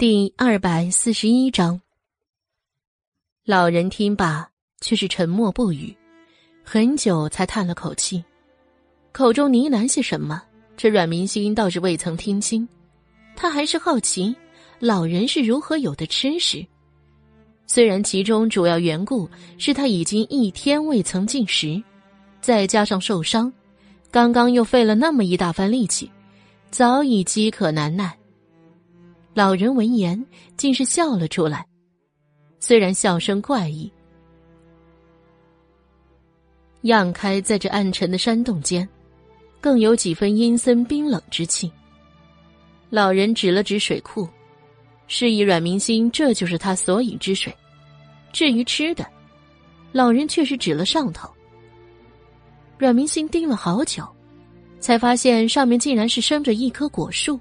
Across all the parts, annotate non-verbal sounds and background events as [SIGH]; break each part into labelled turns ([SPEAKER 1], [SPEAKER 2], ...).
[SPEAKER 1] 第二百四十一章，老人听罢却是沉默不语，很久才叹了口气，口中呢喃些什么。这阮明心倒是未曾听清，他还是好奇老人是如何有的吃食。虽然其中主要缘故是他已经一天未曾进食，再加上受伤，刚刚又费了那么一大番力气，早已饥渴难耐。老人闻言，竟是笑了出来，虽然笑声怪异，漾开在这暗沉的山洞间，更有几分阴森冰冷之气。老人指了指水库，示意阮明心这就是他所饮之水。至于吃的，老人却是指了上头。阮明心盯了好久，才发现上面竟然是生着一棵果树。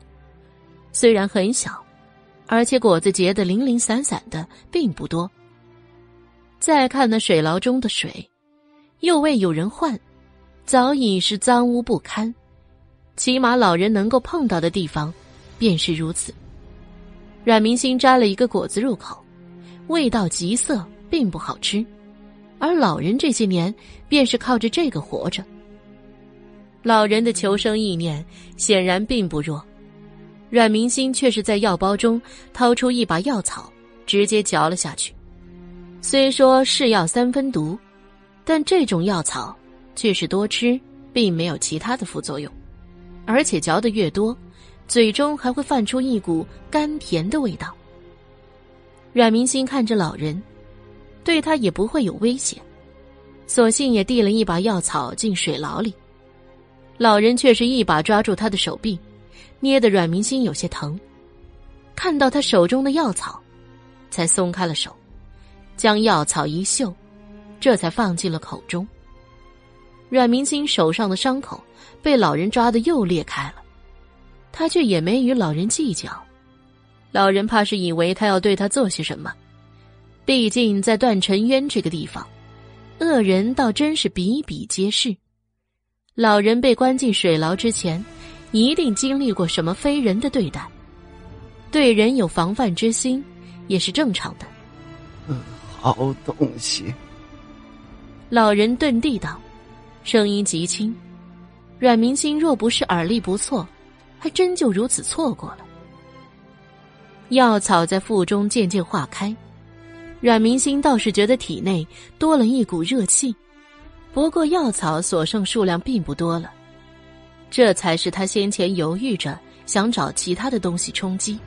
[SPEAKER 1] 虽然很小，而且果子结得零零散散的，并不多。再看那水牢中的水，又未有人换，早已是脏污不堪。起码老人能够碰到的地方，便是如此。阮明星摘了一个果子入口，味道极涩，并不好吃。而老人这些年便是靠着这个活着。老人的求生意念显然并不弱。阮明星却是在药包中掏出一把药草，直接嚼了下去。虽说是药三分毒，但这种药草却是多吃，并没有其他的副作用，而且嚼得越多，嘴中还会泛出一股甘甜的味道。阮明星看着老人，对他也不会有危险，索性也递了一把药草进水牢里。老人却是一把抓住他的手臂。捏得阮明心有些疼，看到他手中的药草，才松开了手，将药草一嗅，这才放进了口中。阮明心手上的伤口被老人抓的又裂开了，他却也没与老人计较。老人怕是以为他要对他做些什么，毕竟在段尘渊这个地方，恶人倒真是比比皆是。老人被关进水牢之前。一定经历过什么非人的对待，对人有防范之心，也是正常的。
[SPEAKER 2] 嗯，好东西。
[SPEAKER 1] 老人顿地道，声音极轻。阮明星若不是耳力不错，还真就如此错过了。药草在腹中渐渐化开，阮明星倒是觉得体内多了一股热气。不过药草所剩数量并不多了。这才是他先前犹豫着想找其他的东西充饥，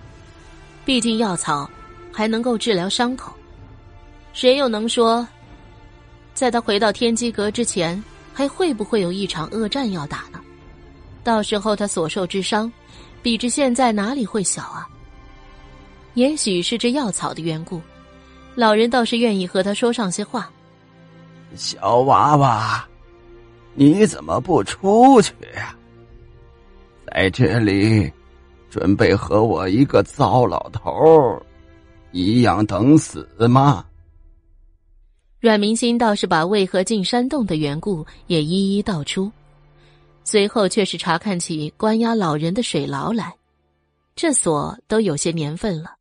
[SPEAKER 1] 毕竟药草还能够治疗伤口，谁又能说，在他回到天机阁之前，还会不会有一场恶战要打呢？到时候他所受之伤，比之现在哪里会小啊？也许是这药草的缘故，老人倒是愿意和他说上些话。
[SPEAKER 2] 小娃娃，你怎么不出去呀？在这里，准备和我一个糟老头一样等死吗？
[SPEAKER 1] 阮明心倒是把为何进山洞的缘故也一一道出，随后却是查看起关押老人的水牢来。这锁都有些年份了，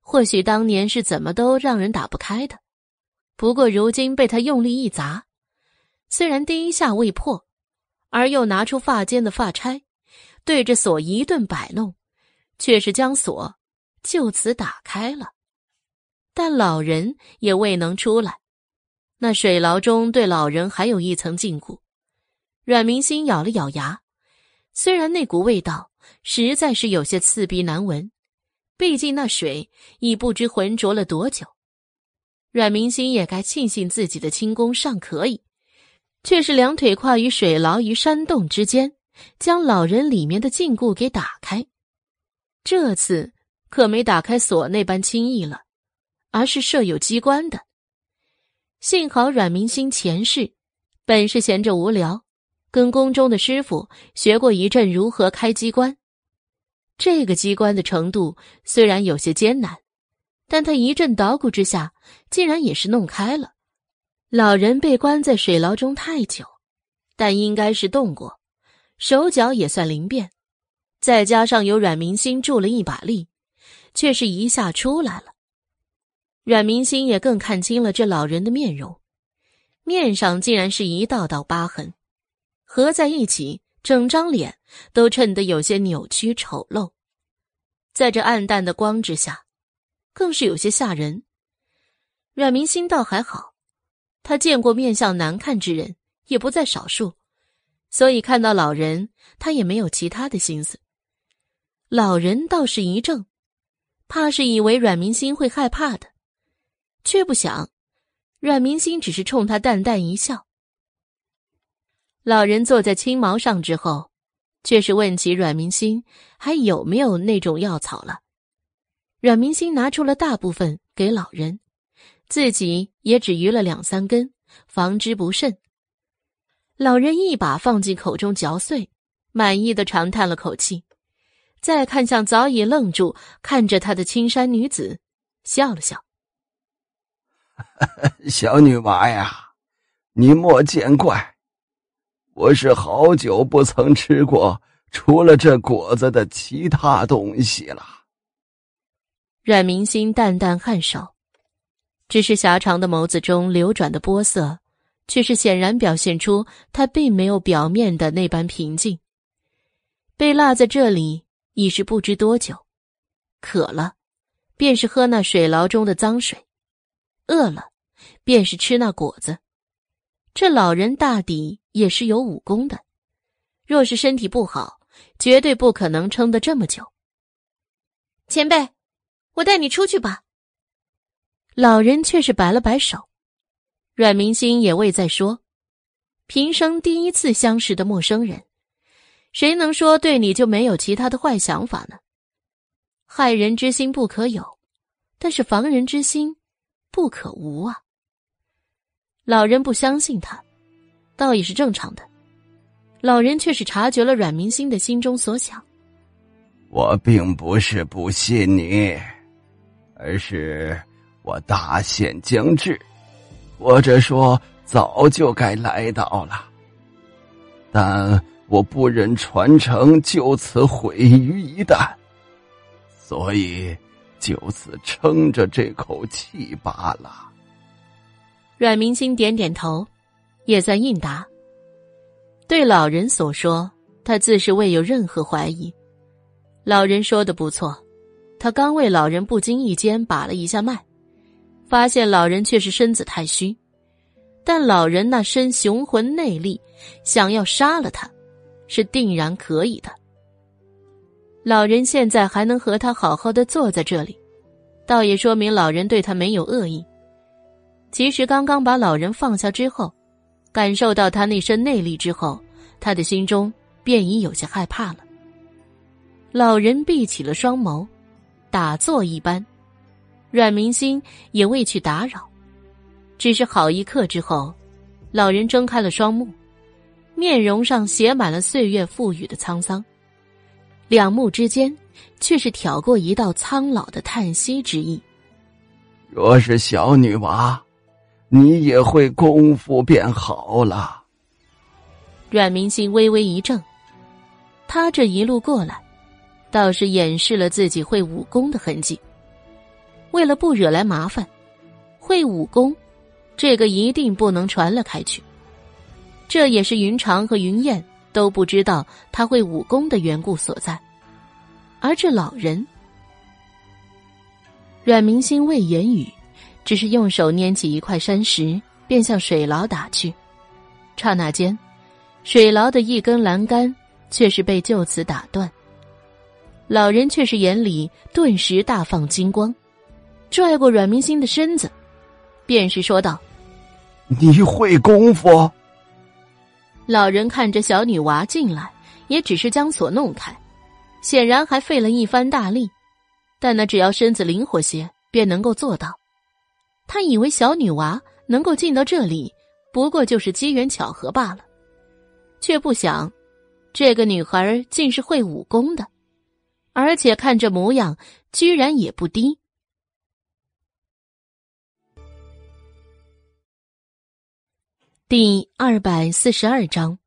[SPEAKER 1] 或许当年是怎么都让人打不开的。不过如今被他用力一砸，虽然第一下未破，而又拿出发间的发钗。对着锁一顿摆弄，却是将锁就此打开了，但老人也未能出来。那水牢中对老人还有一层禁锢。阮明心咬了咬牙，虽然那股味道实在是有些刺鼻难闻，毕竟那水已不知浑浊了多久。阮明心也该庆幸自己的轻功尚可以，却是两腿跨于水牢与山洞之间。将老人里面的禁锢给打开，这次可没打开锁那般轻易了，而是设有机关的。幸好阮明星前世本是闲着无聊，跟宫中的师傅学过一阵如何开机关。这个机关的程度虽然有些艰难，但他一阵捣鼓之下，竟然也是弄开了。老人被关在水牢中太久，但应该是动过。手脚也算灵便，再加上有阮明星助了一把力，却是一下出来了。阮明星也更看清了这老人的面容，面上竟然是一道道疤痕，合在一起，整张脸都衬得有些扭曲丑陋，在这暗淡的光之下，更是有些吓人。阮明星倒还好，他见过面相难看之人也不在少数，所以看到老人，他也没有其他的心思。老人倒是一怔，怕是以为阮明星会害怕的，却不想，阮明星只是冲他淡淡一笑。老人坐在青毛上之后，却是问起阮明星还有没有那种药草了。阮明星拿出了大部分给老人。自己也只余了两三根，防之不慎。老人一把放进口中嚼碎，满意的长叹了口气，再看向早已愣住看着他的青山女子，笑了笑：“ [LAUGHS]
[SPEAKER 2] 小女娃呀，你莫见怪，我是好久不曾吃过除了这果子的其他东西了。”
[SPEAKER 1] 阮明心淡淡颔首。只是狭长的眸子中流转的波色，却是显然表现出他并没有表面的那般平静。被落在这里已是不知多久，渴了，便是喝那水牢中的脏水；饿了，便是吃那果子。这老人大抵也是有武功的，若是身体不好，绝对不可能撑得这么久。前辈，我带你出去吧。老人却是摆了摆手，阮明星也未再说。平生第一次相识的陌生人，谁能说对你就没有其他的坏想法呢？害人之心不可有，但是防人之心不可无啊。老人不相信他，倒也是正常的。老人却是察觉了阮明星的心中所想。
[SPEAKER 2] 我并不是不信你，而是。我大限将至，或者说早就该来到了，但我不忍传承就此毁于一旦，所以就此撑着这口气罢了。
[SPEAKER 1] 阮明星点点头，也算应答。对老人所说，他自是未有任何怀疑。老人说的不错，他刚为老人不经意间把了一下脉。发现老人却是身子太虚，但老人那身雄浑内力，想要杀了他，是定然可以的。老人现在还能和他好好的坐在这里，倒也说明老人对他没有恶意。其实刚刚把老人放下之后，感受到他那身内力之后，他的心中便已有些害怕了。老人闭起了双眸，打坐一般。阮明心也未去打扰，只是好一刻之后，老人睁开了双目，面容上写满了岁月赋予的沧桑，两目之间却是挑过一道苍老的叹息之意。
[SPEAKER 2] 若是小女娃，你也会功夫变好了。
[SPEAKER 1] 阮明心微微一怔，他这一路过来，倒是掩饰了自己会武功的痕迹。为了不惹来麻烦，会武功，这个一定不能传了开去。这也是云长和云燕都不知道他会武功的缘故所在。而这老人，阮明星未言语，只是用手拈起一块山石，便向水牢打去。刹那间，水牢的一根栏杆却是被就此打断。老人却是眼里顿时大放金光。拽过阮明星的身子，便是说道：“
[SPEAKER 2] 你会功夫？”
[SPEAKER 1] 老人看着小女娃进来，也只是将锁弄开，显然还费了一番大力，但那只要身子灵活些，便能够做到。他以为小女娃能够进到这里，不过就是机缘巧合罢了，却不想，这个女孩竟是会武功的，而且看这模样，居然也不低。第二百四十二章，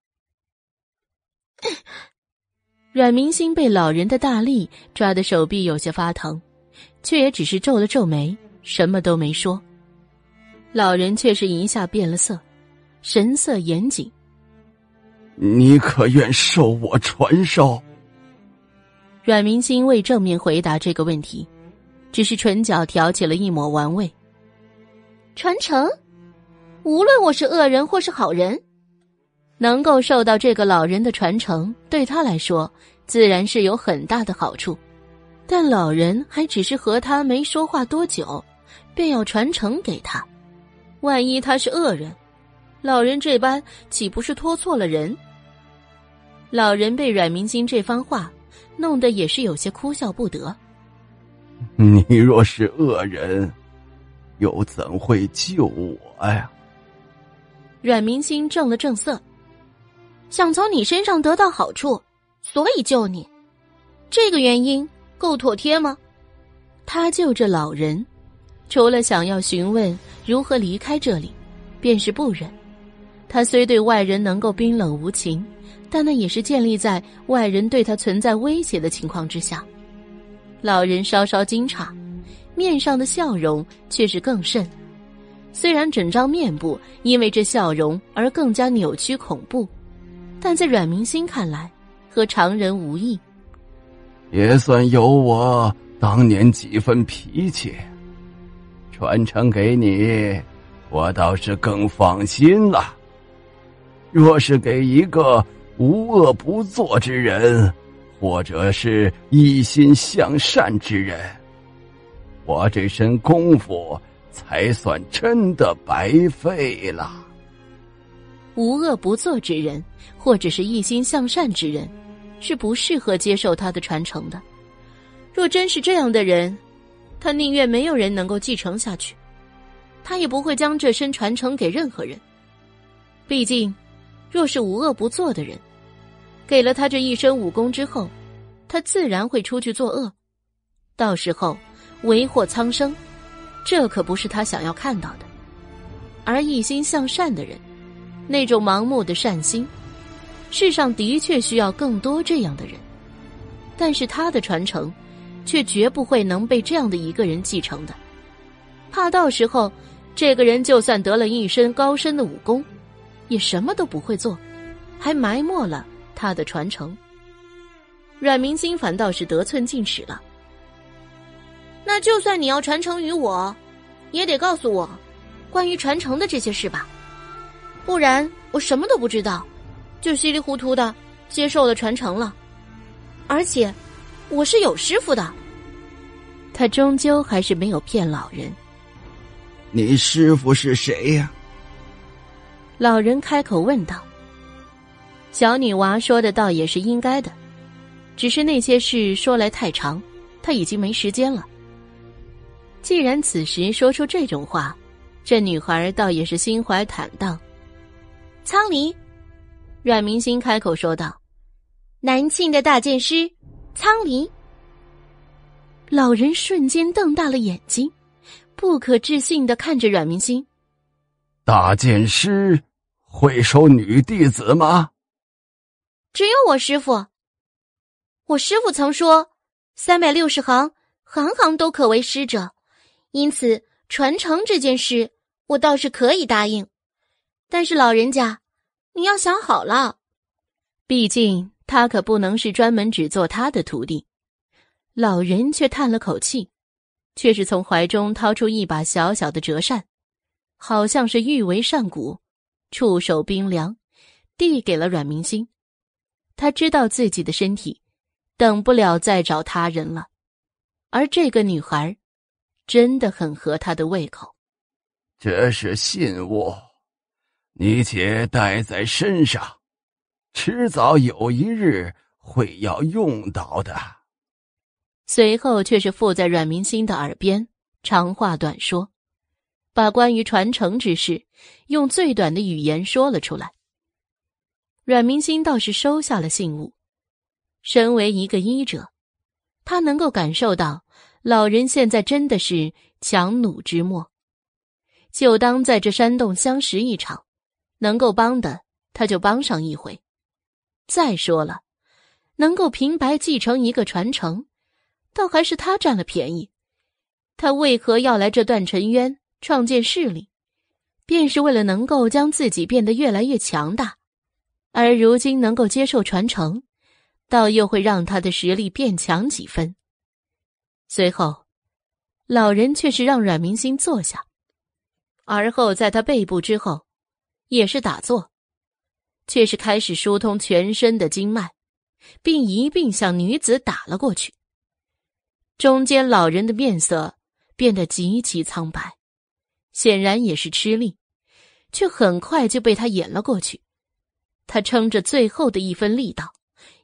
[SPEAKER 1] [COUGHS] 阮明星被老人的大力抓的手臂有些发疼，却也只是皱了皱眉，什么都没说。老人却是一下变了色，神色严谨。
[SPEAKER 2] 你可愿受我传授？
[SPEAKER 1] 阮明星未正面回答这个问题，只是唇角挑起了一抹玩味。传承，无论我是恶人或是好人，能够受到这个老人的传承，对他来说自然是有很大的好处。但老人还只是和他没说话多久，便要传承给他。万一他是恶人，老人这般岂不是托错了人？老人被阮明星这番话弄得也是有些哭笑不得。
[SPEAKER 2] 你若是恶人，又怎会救我呀？
[SPEAKER 1] 阮明星正了正色，想从你身上得到好处，所以救你，这个原因。够妥帖吗？他救这老人，除了想要询问如何离开这里，便是不忍。他虽对外人能够冰冷无情，但那也是建立在外人对他存在威胁的情况之下。老人稍稍惊诧，面上的笑容却是更甚。虽然整张面部因为这笑容而更加扭曲恐怖，但在阮明心看来，和常人无异。
[SPEAKER 2] 也算有我当年几分脾气，传承给你，我倒是更放心了。若是给一个无恶不作之人，或者是一心向善之人，我这身功夫才算真的白费了。
[SPEAKER 1] 无恶不作之人，或者是一心向善之人。是不适合接受他的传承的。若真是这样的人，他宁愿没有人能够继承下去，他也不会将这身传承给任何人。毕竟，若是无恶不作的人，给了他这一身武功之后，他自然会出去作恶，到时候为祸苍生，这可不是他想要看到的。而一心向善的人，那种盲目的善心。世上的确需要更多这样的人，但是他的传承，却绝不会能被这样的一个人继承的。怕到时候，这个人就算得了一身高深的武功，也什么都不会做，还埋没了他的传承。阮明心反倒是得寸进尺了。那就算你要传承于我，也得告诉我，关于传承的这些事吧，不然我什么都不知道。就稀里糊涂的接受了传承了，而且我是有师傅的。他终究还是没有骗老人。
[SPEAKER 2] 你师傅是谁呀？
[SPEAKER 1] 老人开口问道。小女娃说的倒也是应该的，只是那些事说来太长，他已经没时间了。既然此时说出这种话，这女孩倒也是心怀坦荡。苍离。阮明星开口说道：“南庆的大剑师，苍林。”老人瞬间瞪大了眼睛，不可置信的看着阮明星。
[SPEAKER 2] 大剑师会收女弟子吗？
[SPEAKER 1] 只有我师傅。我师傅曾说：“三百六十行，行行都可为师者。”因此，传承这件事，我倒是可以答应。但是老人家。你要想好了，毕竟他可不能是专门只做他的徒弟。老人却叹了口气，却是从怀中掏出一把小小的折扇，好像是玉为扇骨，触手冰凉，递给了阮明星。他知道自己的身体等不了再找他人了，而这个女孩真的很合他的胃口。
[SPEAKER 2] 这是信物。你且带在身上，迟早有一日会要用到的。
[SPEAKER 1] 随后却是附在阮明星的耳边，长话短说，把关于传承之事用最短的语言说了出来。阮明星倒是收下了信物，身为一个医者，他能够感受到老人现在真的是强弩之末，就当在这山洞相识一场。能够帮的，他就帮上一回。再说了，能够平白继承一个传承，倒还是他占了便宜，他为何要来这段尘渊创建势力？便是为了能够将自己变得越来越强大，而如今能够接受传承，倒又会让他的实力变强几分。随后，老人却是让阮明星坐下，而后在他背部之后，也是打坐，却是开始疏通全身的经脉，并一并向女子打了过去。中间老人的面色变得极其苍白，显然也是吃力。却很快就被他掩了过去。他撑着最后的一分力道，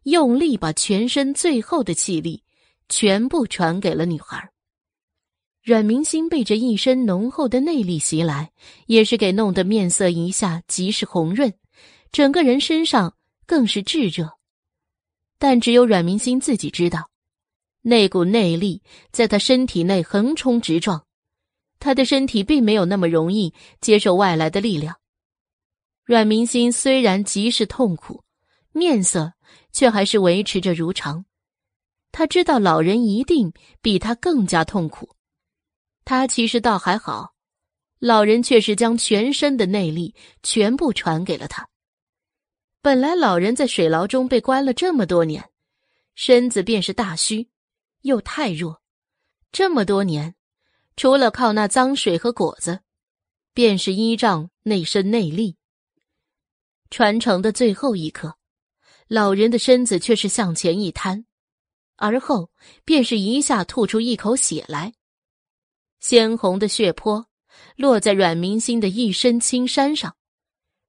[SPEAKER 1] 用力把全身最后的气力全部传给了女孩。阮明星被这一身浓厚的内力袭来，也是给弄得面色一下极是红润，整个人身上更是炙热。但只有阮明星自己知道，那股内力在他身体内横冲直撞。他的身体并没有那么容易接受外来的力量。阮明心虽然极是痛苦，面色却还是维持着如常。他知道老人一定比他更加痛苦。他其实倒还好，老人却是将全身的内力全部传给了他。本来老人在水牢中被关了这么多年，身子便是大虚，又太弱，这么多年。除了靠那脏水和果子，便是依仗那身内力。传承的最后一刻，老人的身子却是向前一瘫，而后便是一下吐出一口血来。鲜红的血泊落在阮明星的一身青衫上，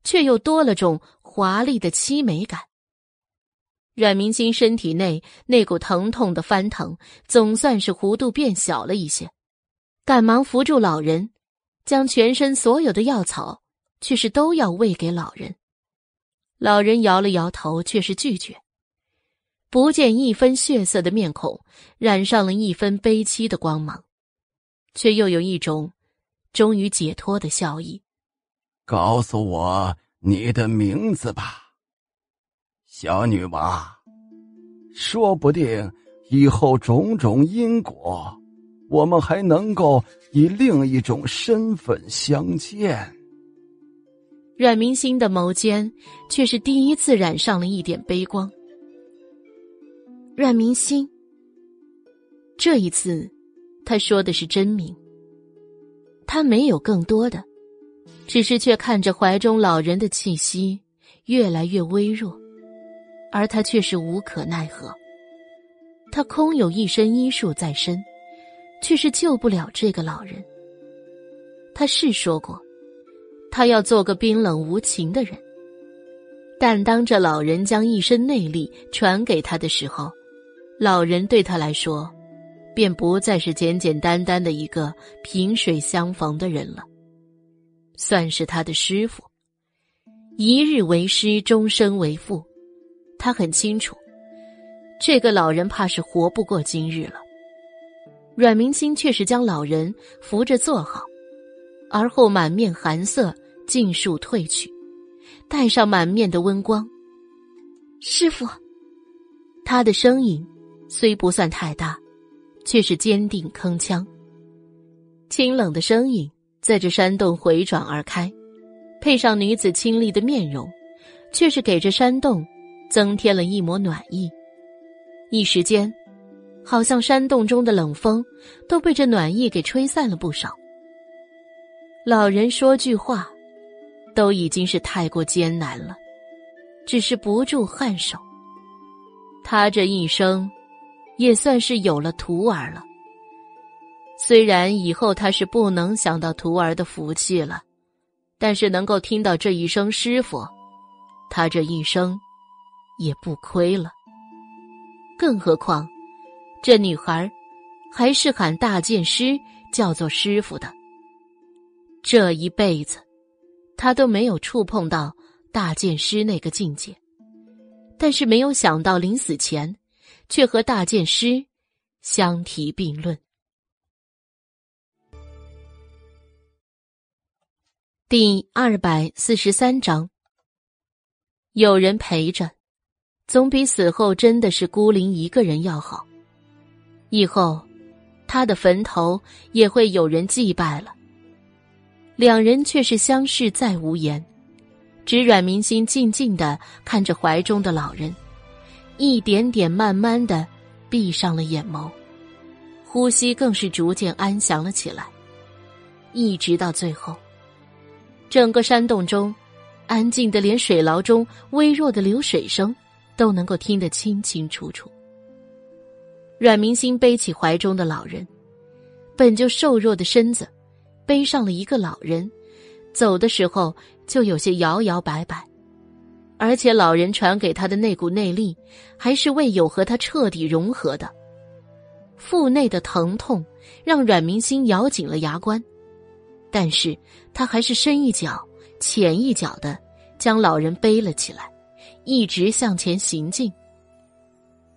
[SPEAKER 1] 却又多了种华丽的凄美感。阮明星身体内那股疼痛的翻腾，总算是弧度变小了一些。赶忙扶住老人，将全身所有的药草，却是都要喂给老人。老人摇了摇头，却是拒绝。不见一分血色的面孔，染上了一分悲戚的光芒，却又有一种终于解脱的笑意。
[SPEAKER 2] 告诉我你的名字吧，小女娃。说不定以后种种因果。我们还能够以另一种身份相见。
[SPEAKER 1] 阮明星的眸间却是第一次染上了一点悲光。阮明星，这一次，他说的是真名。他没有更多的，只是却看着怀中老人的气息越来越微弱，而他却是无可奈何。他空有一身医术在身。却是救不了这个老人。他是说过，他要做个冰冷无情的人。但当这老人将一身内力传给他的时候，老人对他来说，便不再是简简单单的一个萍水相逢的人了，算是他的师傅。一日为师，终身为父。他很清楚，这个老人怕是活不过今日了。阮明星却是将老人扶着坐好，而后满面寒色尽数褪去，带上满面的温光。师傅，他的声音虽不算太大，却是坚定铿锵。清冷的声音在这山洞回转而开，配上女子清丽的面容，却是给这山洞增添了一抹暖意。一时间。好像山洞中的冷风都被这暖意给吹散了不少。老人说句话，都已经是太过艰难了，只是不住颔首。他这一生，也算是有了徒儿了。虽然以后他是不能想到徒儿的福气了，但是能够听到这一声师傅，他这一生也不亏了。更何况。这女孩，还是喊大剑师叫做师傅的。这一辈子，他都没有触碰到大剑师那个境界，但是没有想到临死前，却和大剑师相提并论。第二百四十三章，有人陪着，总比死后真的是孤零一个人要好。以后，他的坟头也会有人祭拜了。两人却是相视再无言，只阮明心静静的看着怀中的老人，一点点慢慢的闭上了眼眸，呼吸更是逐渐安详了起来，一直到最后，整个山洞中。安静的，连水牢中微弱的流水声都能够听得清清楚楚。阮明星背起怀中的老人，本就瘦弱的身子，背上了一个老人，走的时候就有些摇摇摆摆，而且老人传给他的那股内力，还是未有和他彻底融合的。腹内的疼痛让阮明星咬紧了牙关，但是他还是深一脚。浅一脚的将老人背了起来，一直向前行进。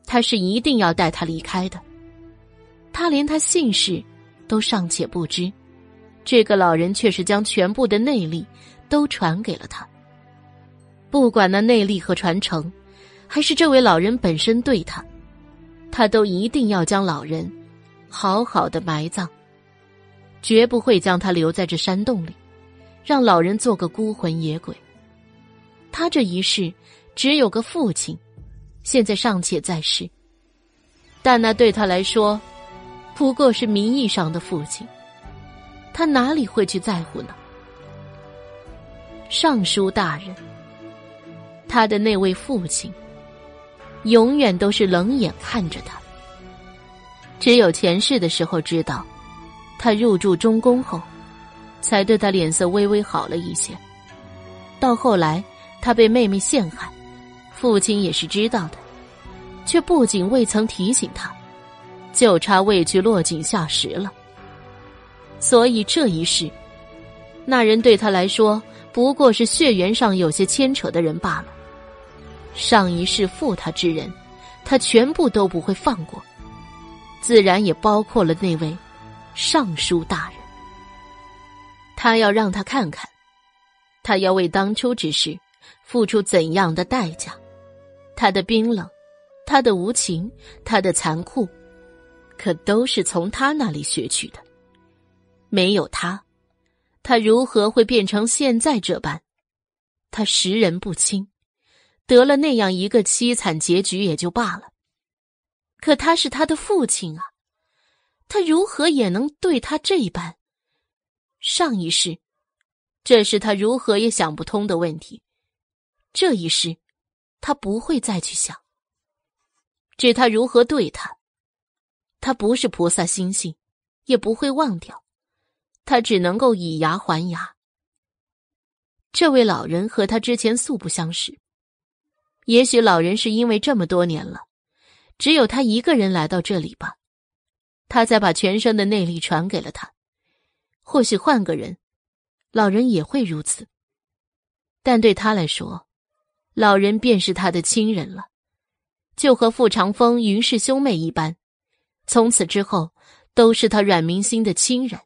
[SPEAKER 1] 他是一定要带他离开的。他连他姓氏都尚且不知，这个老人却是将全部的内力都传给了他。不管那内力和传承，还是这位老人本身对他，他都一定要将老人好好的埋葬，绝不会将他留在这山洞里。让老人做个孤魂野鬼。他这一世只有个父亲，现在尚且在世，但那对他来说，不过是名义上的父亲。他哪里会去在乎呢？尚书大人，他的那位父亲，永远都是冷眼看着他。只有前世的时候知道，他入住中宫后。才对他脸色微微好了一些。到后来，他被妹妹陷害，父亲也是知道的，却不仅未曾提醒他，就差未去落井下石了。所以这一世，那人对他来说不过是血缘上有些牵扯的人罢了。上一世负他之人，他全部都不会放过，自然也包括了那位尚书大人。他要让他看看，他要为当初之事付出怎样的代价？他的冰冷，他的无情，他的残酷，可都是从他那里学去的。没有他，他如何会变成现在这般？他识人不清，得了那样一个凄惨结局也就罢了。可他是他的父亲啊，他如何也能对他这般？上一世，这是他如何也想不通的问题。这一世，他不会再去想。至他如何对他，他不是菩萨心性，也不会忘掉。他只能够以牙还牙。这位老人和他之前素不相识，也许老人是因为这么多年了，只有他一个人来到这里吧，他才把全身的内力传给了他。或许换个人，老人也会如此。但对他来说，老人便是他的亲人了，就和傅长风、云氏兄妹一般，从此之后都是他阮明心的亲人。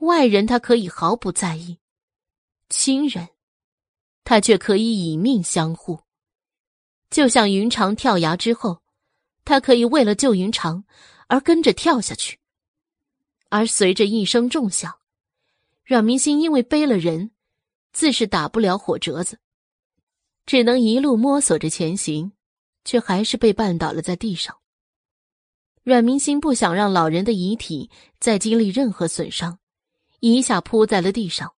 [SPEAKER 1] 外人他可以毫不在意，亲人，他却可以以命相护。就像云长跳崖之后，他可以为了救云长而跟着跳下去。而随着一声重响，阮明星因为背了人，自是打不了火折子，只能一路摸索着前行，却还是被绊倒了在地上。阮明星不想让老人的遗体再经历任何损伤，一下扑在了地上，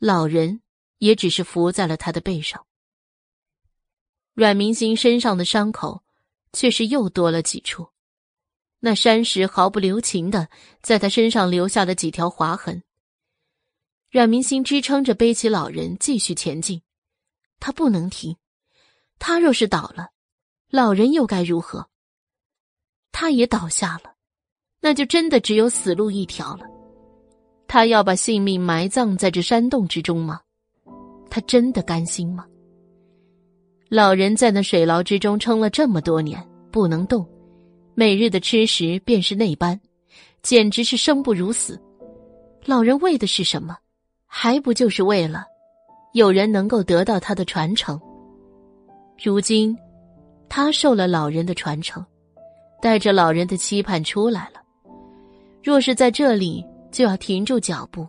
[SPEAKER 1] 老人也只是伏在了他的背上。阮明星身上的伤口却是又多了几处。那山石毫不留情的在他身上留下了几条划痕。阮明星支撑着背起老人继续前进，他不能停。他若是倒了，老人又该如何？他也倒下了，那就真的只有死路一条了。他要把性命埋葬在这山洞之中吗？他真的甘心吗？老人在那水牢之中撑了这么多年，不能动。每日的吃食便是那般，简直是生不如死。老人为的是什么？还不就是为了有人能够得到他的传承？如今，他受了老人的传承，带着老人的期盼出来了。若是在这里，就要停住脚步。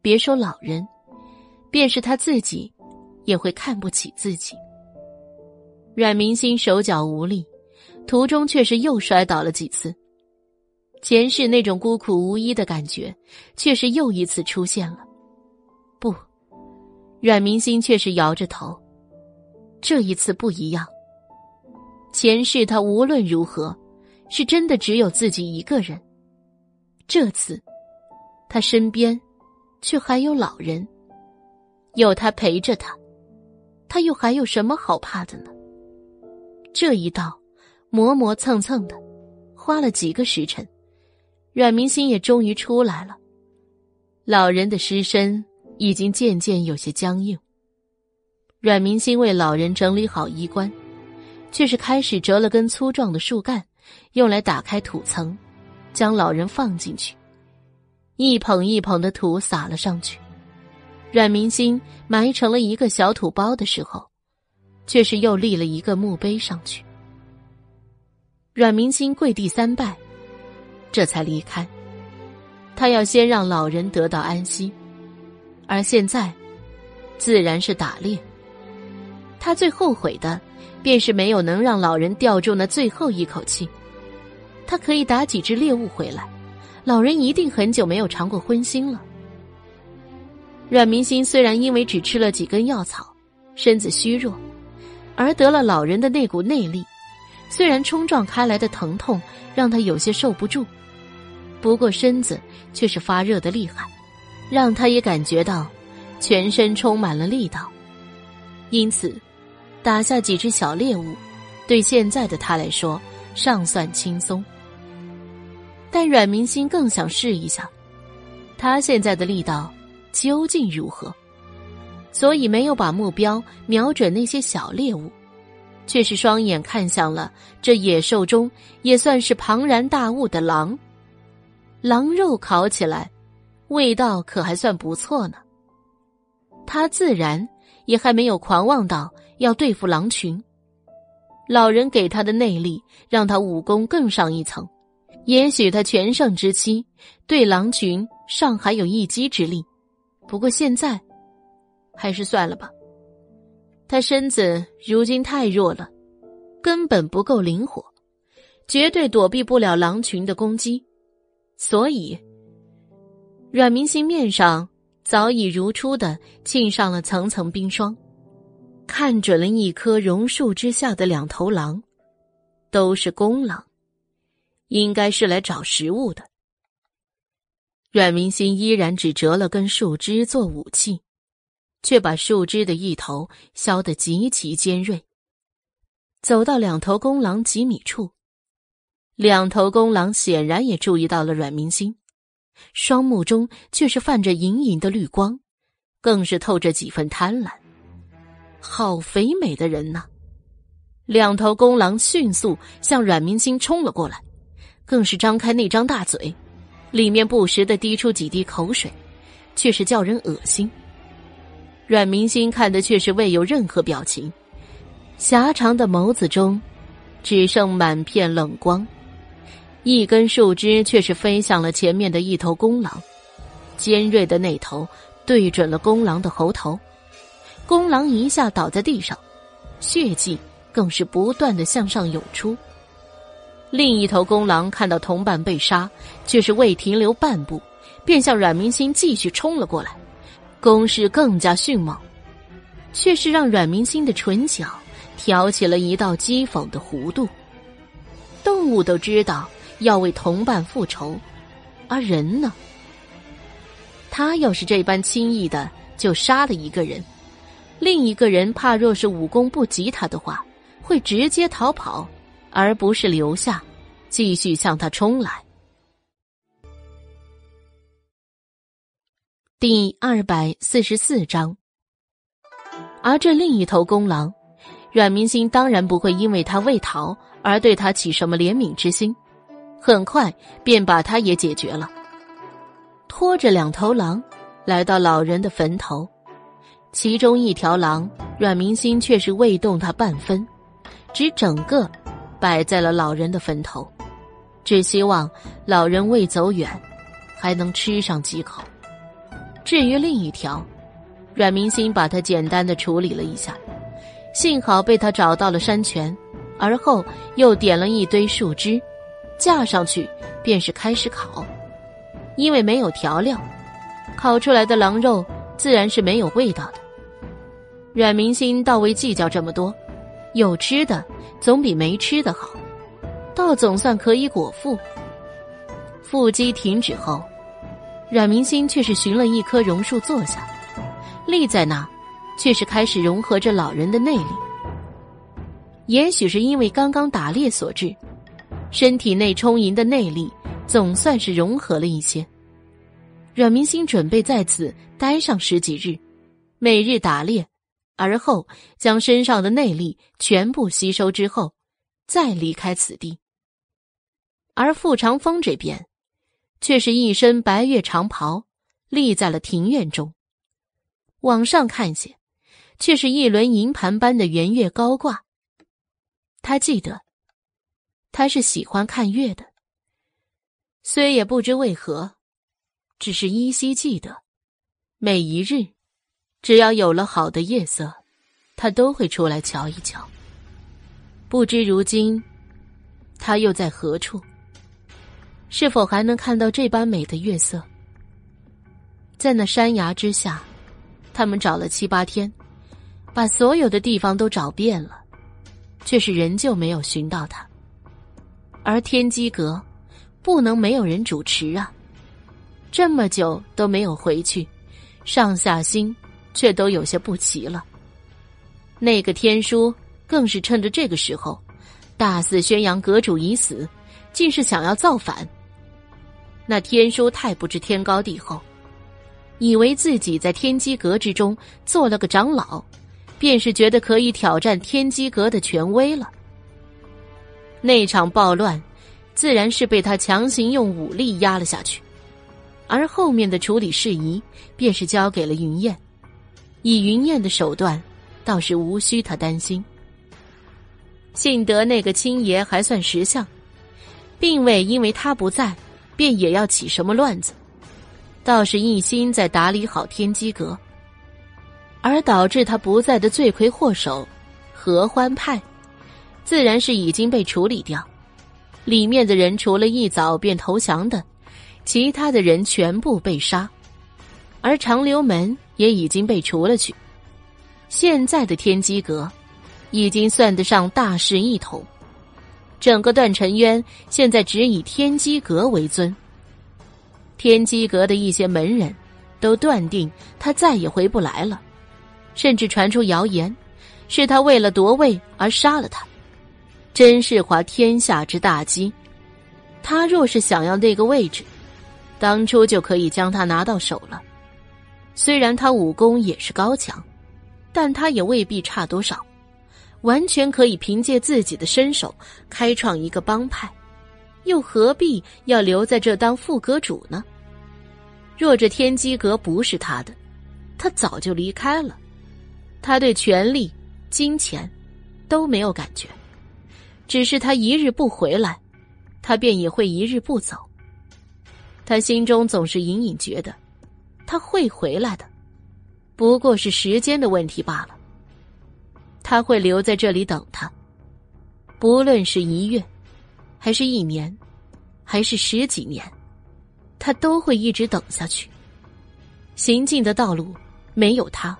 [SPEAKER 1] 别说老人，便是他自己，也会看不起自己。阮明心手脚无力，途中却是又摔倒了几次。前世那种孤苦无依的感觉，却是又一次出现了。不，阮明心却是摇着头。这一次不一样。前世他无论如何，是真的只有自己一个人。这次，他身边，却还有老人，有他陪着他，他又还有什么好怕的呢？这一道，磨磨蹭蹭的，花了几个时辰，阮明心也终于出来了。老人的尸身已经渐渐有些僵硬。阮明心为老人整理好衣冠，却是开始折了根粗壮的树干，用来打开土层，将老人放进去，一捧一捧的土撒了上去。阮明心埋成了一个小土包的时候。却是又立了一个墓碑上去。阮明心跪地三拜，这才离开。他要先让老人得到安息，而现在，自然是打猎。他最后悔的，便是没有能让老人吊住那最后一口气。他可以打几只猎物回来，老人一定很久没有尝过荤腥了。阮明心虽然因为只吃了几根药草，身子虚弱。而得了老人的那股内力，虽然冲撞开来的疼痛让他有些受不住，不过身子却是发热的厉害，让他也感觉到全身充满了力道。因此，打下几只小猎物，对现在的他来说尚算轻松。但阮明心更想试一下，他现在的力道究竟如何。所以没有把目标瞄准那些小猎物，却是双眼看向了这野兽中也算是庞然大物的狼。狼肉烤起来，味道可还算不错呢。他自然也还没有狂妄到要对付狼群。老人给他的内力，让他武功更上一层。也许他全盛之期，对狼群尚还有一击之力。不过现在。还是算了吧。他身子如今太弱了，根本不够灵活，绝对躲避不了狼群的攻击。所以，阮明星面上早已如初的沁上了层层冰霜，看准了一棵榕树之下的两头狼，都是公狼，应该是来找食物的。阮明星依然只折了根树枝做武器。却把树枝的一头削得极其尖锐。走到两头公狼几米处，两头公狼显然也注意到了阮明星，双目中却是泛着隐隐的绿光，更是透着几分贪婪。好肥美的人呐！两头公狼迅速向阮明星冲了过来，更是张开那张大嘴，里面不时的滴出几滴口水，却是叫人恶心。阮明星看的却是未有任何表情，狭长的眸子中，只剩满片冷光。一根树枝却是飞向了前面的一头公狼，尖锐的那头对准了公狼的喉头，公狼一下倒在地上，血迹更是不断的向上涌出。另一头公狼看到同伴被杀，却是未停留半步，便向阮明星继续冲了过来。攻势更加迅猛，却是让阮明星的唇角挑起了一道讥讽的弧度。动物都知道要为同伴复仇，而人呢？他要是这般轻易的就杀了一个人，另一个人怕若是武功不及他的话，会直接逃跑，而不是留下，继续向他冲来。第二百四十四章，而这另一头公狼，阮明星当然不会因为他未逃而对他起什么怜悯之心，很快便把他也解决了。拖着两头狼来到老人的坟头，其中一条狼，阮明星却是未动他半分，只整个摆在了老人的坟头。只希望老人未走远，还能吃上几口。至于另一条，阮明星把它简单的处理了一下，幸好被他找到了山泉，而后又点了一堆树枝，架上去便是开始烤。因为没有调料，烤出来的狼肉自然是没有味道的。阮明星倒未计较这么多，有吃的总比没吃的好，倒总算可以果腹。腹肌停止后，阮明心却是寻了一棵榕树坐下，立在那，却是开始融合着老人的内力。也许是因为刚刚打猎所致，身体内充盈的内力总算是融合了一些。阮明心准备在此待上十几日，每日打猎。而后将身上的内力全部吸收之后，再离开此地。而傅长风这边，却是一身白月长袍，立在了庭院中。往上看些，却是一轮银盘般的圆月高挂。他记得，他是喜欢看月的，虽也不知为何，只是依稀记得，每一日。只要有了好的夜色，他都会出来瞧一瞧。不知如今，他又在何处？是否还能看到这般美的月色？在那山崖之下，他们找了七八天，把所有的地方都找遍了，却是仍旧没有寻到他。而天机阁，不能没有人主持啊！这么久都没有回去，上下心。却都有些不齐了。那个天书更是趁着这个时候，大肆宣扬阁主已死，竟是想要造反。那天书太不知天高地厚，以为自己在天机阁之中做了个长老，便是觉得可以挑战天机阁的权威了。那场暴乱，自然是被他强行用武力压了下去，而后面的处理事宜，便是交给了云燕。以云燕的手段，倒是无需他担心。幸得那个青爷还算识相，并未因为他不在，便也要起什么乱子，倒是一心在打理好天机阁。而导致他不在的罪魁祸首合欢派，自然是已经被处理掉。里面的人除了一早便投降的，其他的人全部被杀，而长留门。也已经被除了去。现在的天机阁，已经算得上大势一统。整个段尘渊现在只以天机阁为尊。天机阁的一些门人，都断定他再也回不来了，甚至传出谣言，是他为了夺位而杀了他。真是滑天下之大稽。他若是想要那个位置，当初就可以将他拿到手了。虽然他武功也是高强，但他也未必差多少，完全可以凭借自己的身手开创一个帮派，又何必要留在这当副阁主呢？若这天机阁不是他的，他早就离开了。他对权力、金钱都没有感觉，只是他一日不回来，他便也会一日不走。他心中总是隐隐觉得。他会回来的，不过是时间的问题罢了。他会留在这里等他，不论是一月，还是一年，还是十几年，他都会一直等下去。行进的道路没有他，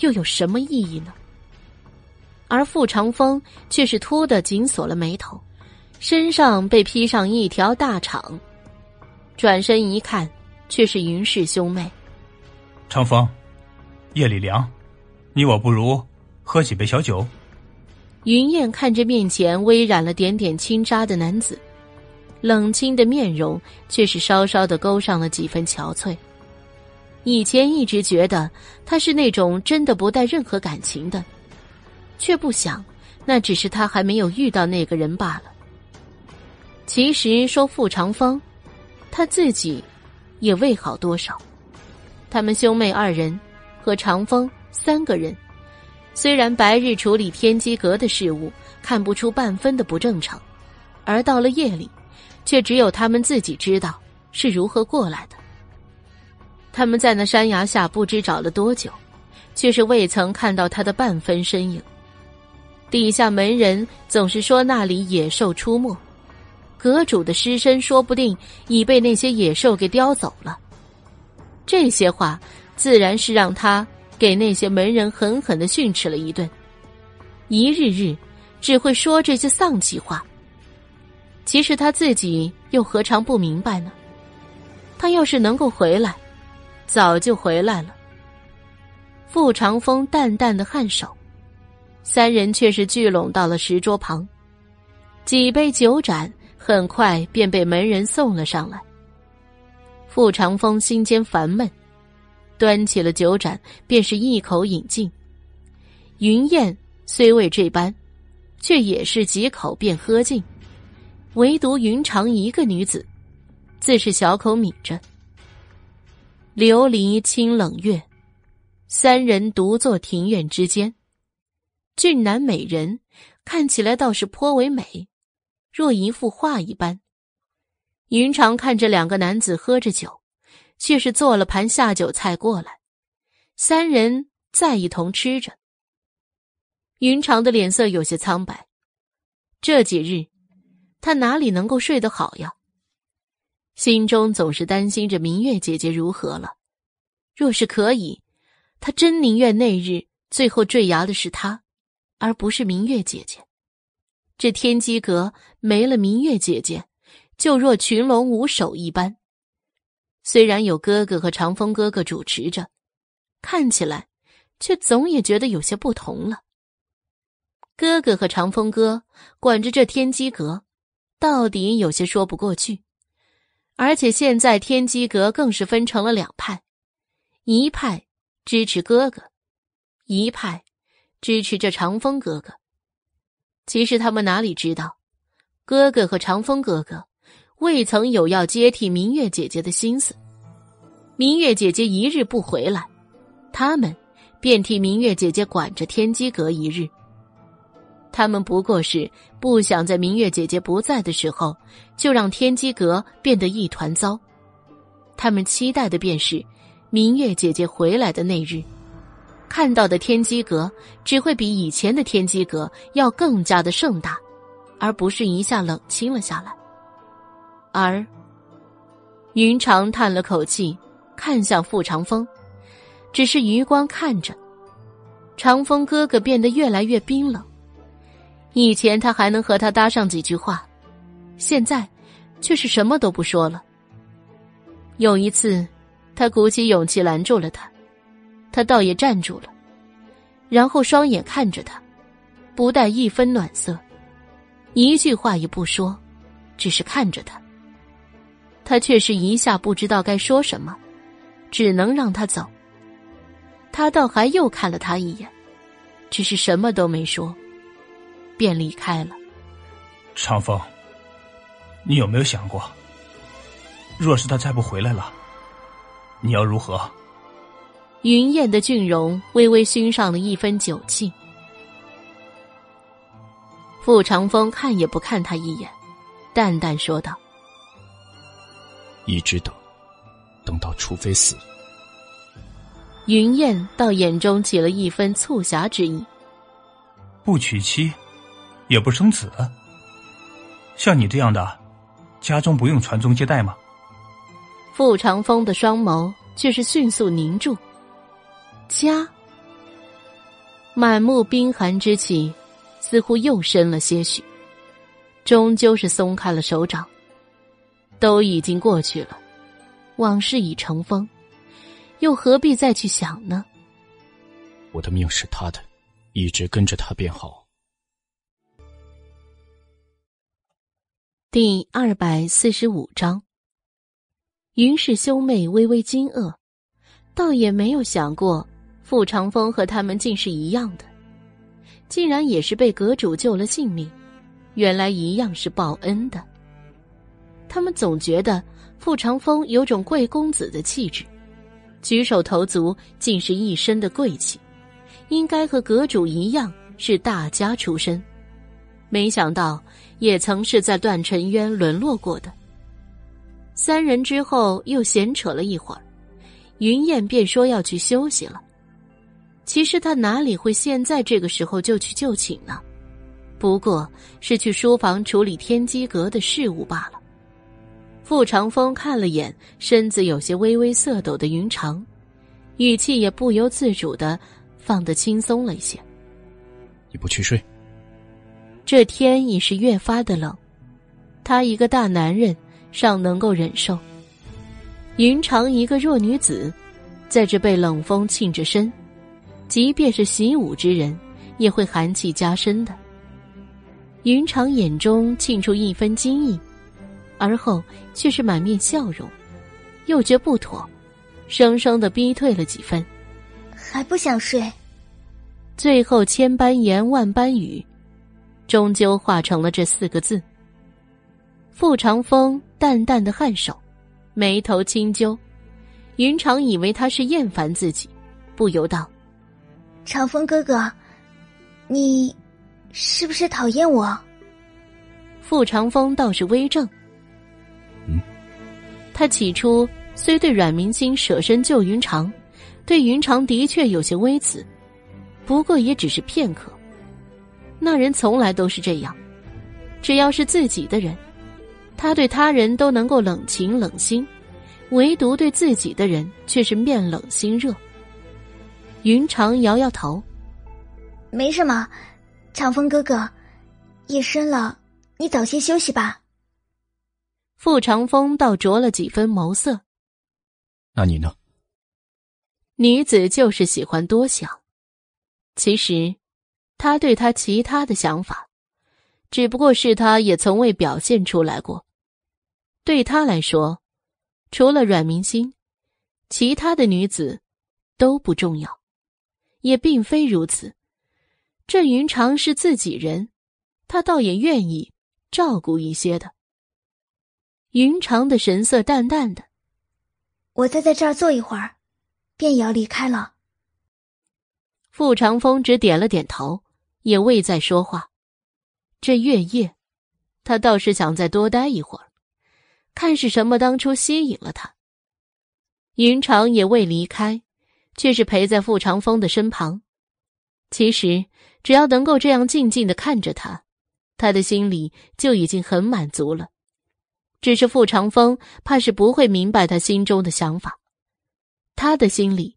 [SPEAKER 1] 又有什么意义呢？而傅长风却是突的紧锁了眉头，身上被披上一条大氅，转身一看。却是云氏兄妹，
[SPEAKER 3] 长风，夜里凉，你我不如喝几杯小酒。
[SPEAKER 1] 云燕看着面前微染了点点青渣的男子，冷清的面容却是稍稍的勾上了几分憔悴。以前一直觉得他是那种真的不带任何感情的，却不想那只是他还没有遇到那个人罢了。其实说傅长风，他自己。也未好多少。他们兄妹二人和长风三个人，虽然白日处理天机阁的事务看不出半分的不正常，而到了夜里，却只有他们自己知道是如何过来的。他们在那山崖下不知找了多久，却是未曾看到他的半分身影。底下门人总是说那里野兽出没，阁主的尸身说不定已被那些野兽给叼走了。这些话自然是让他给那些门人狠狠的训斥了一顿。一日日只会说这些丧气话。其实他自己又何尝不明白呢？他要是能够回来，早就回来了。傅长风淡淡的颔首。三人却是聚拢到了石桌旁，几杯酒盏很快便被门人送了上来。傅长风心间烦闷，端起了酒盏，便是一口饮尽。云燕虽未这般，却也是几口便喝尽，唯独云长一个女子，自是小口抿着。琉璃清冷月，三人独坐庭院之间。俊男美人，看起来倒是颇为美，若一幅画一般。云长看着两个男子喝着酒，却是做了盘下酒菜过来，三人再一同吃着。云长的脸色有些苍白，这几日他哪里能够睡得好呀？心中总是担心着明月姐姐如何了。若是可以，他真宁愿那日最后坠崖的是他。而不是明月姐姐，这天机阁没了明月姐姐，就若群龙无首一般。虽然有哥哥和长风哥哥主持着，看起来却总也觉得有些不同了。哥哥和长风哥管着这天机阁，到底有些说不过去。而且现在天机阁更是分成了两派，一派支持哥哥，一派。支持着长风哥哥。其实他们哪里知道，哥哥和长风哥哥未曾有要接替明月姐姐的心思。明月姐姐一日不回来，他们便替明月姐姐管着天机阁一日。他们不过是不想在明月姐姐不在的时候，就让天机阁变得一团糟。他们期待的便是明月姐姐回来的那日。看到的天机阁只会比以前的天机阁要更加的盛大，而不是一下冷清了下来。而云长叹了口气，看向傅长风，只是余光看着长风哥哥变得越来越冰冷。以前他还能和他搭上几句话，现在却是什么都不说了。有一次，他鼓起勇气拦住了他。他倒也站住了，然后双眼看着他，不带一分暖色，一句话也不说，只是看着他。他却是一下不知道该说什么，只能让他走。他倒还又看了他一眼，只是什么都没说，便离开了。
[SPEAKER 3] 长风，你有没有想过，若是他再不回来了，你要如何？
[SPEAKER 1] 云燕的俊容微微熏上了一分酒气。傅长风看也不看他一眼，淡淡说道：“
[SPEAKER 4] 一直等，等到除非死。”
[SPEAKER 1] 云燕到眼中起了一分促狭之意。
[SPEAKER 3] 不娶妻，也不生子，像你这样的，家中不用传宗接代吗？
[SPEAKER 1] 傅长风的双眸却是迅速凝住。家，满目冰寒之气，似乎又深了些许。终究是松开了手掌。都已经过去了，往事已成风，又何必再去想呢？
[SPEAKER 4] 我的命是他的，一直跟着他便好。
[SPEAKER 1] 第二百四十五章，云氏兄妹微微惊愕，倒也没有想过。傅长风和他们竟是一样的，竟然也是被阁主救了性命，原来一样是报恩的。他们总觉得傅长风有种贵公子的气质，举手投足竟是一身的贵气，应该和阁主一样是大家出身，没想到也曾是在段尘渊沦落过的。三人之后又闲扯了一会儿，云燕便说要去休息了。其实他哪里会现在这个时候就去就寝呢？不过是去书房处理天机阁的事务罢了。傅长风看了眼身子有些微微瑟抖的云长，语气也不由自主的放得轻松了一些。
[SPEAKER 4] 你不去睡？
[SPEAKER 1] 这天已是越发的冷，他一个大男人。尚能够忍受。云长一个弱女子，在这被冷风沁着身，即便是习武之人，也会寒气加深的。云长眼中沁出一分惊异，而后却是满面笑容，又觉不妥，生生的逼退了几分。
[SPEAKER 5] 还不想睡？
[SPEAKER 1] 最后千般言万般语，终究化成了这四个字。傅长风淡淡的颔首，眉头轻揪。云长以为他是厌烦自己，不由道：“
[SPEAKER 5] 长风哥哥，你是不是讨厌我？”
[SPEAKER 1] 傅长风倒是微怔。
[SPEAKER 4] 嗯，
[SPEAKER 1] 他起初虽对阮明星舍身救云长，对云长的确有些微词，不过也只是片刻。那人从来都是这样，只要是自己的人。他对他人都能够冷情冷心，唯独对自己的人却是面冷心热。云长摇摇头，
[SPEAKER 5] 没什么。长风哥哥，夜深了，你早些休息吧。
[SPEAKER 1] 傅长风倒着了几分眸色。
[SPEAKER 4] 那你呢？
[SPEAKER 1] 女子就是喜欢多想。其实，他对他其他的想法，只不过是他也从未表现出来过。对他来说，除了阮明心，其他的女子都不重要，也并非如此。这云长是自己人，他倒也愿意照顾一些的。云长的神色淡淡的，
[SPEAKER 5] 我再在这儿坐一会儿，便也要离开了。
[SPEAKER 1] 傅长风只点了点头，也未再说话。这月夜，他倒是想再多待一会儿。看是什么当初吸引了他。云长也未离开，却是陪在傅长风的身旁。其实只要能够这样静静的看着他，他的心里就已经很满足了。只是傅长风怕是不会明白他心中的想法。他的心里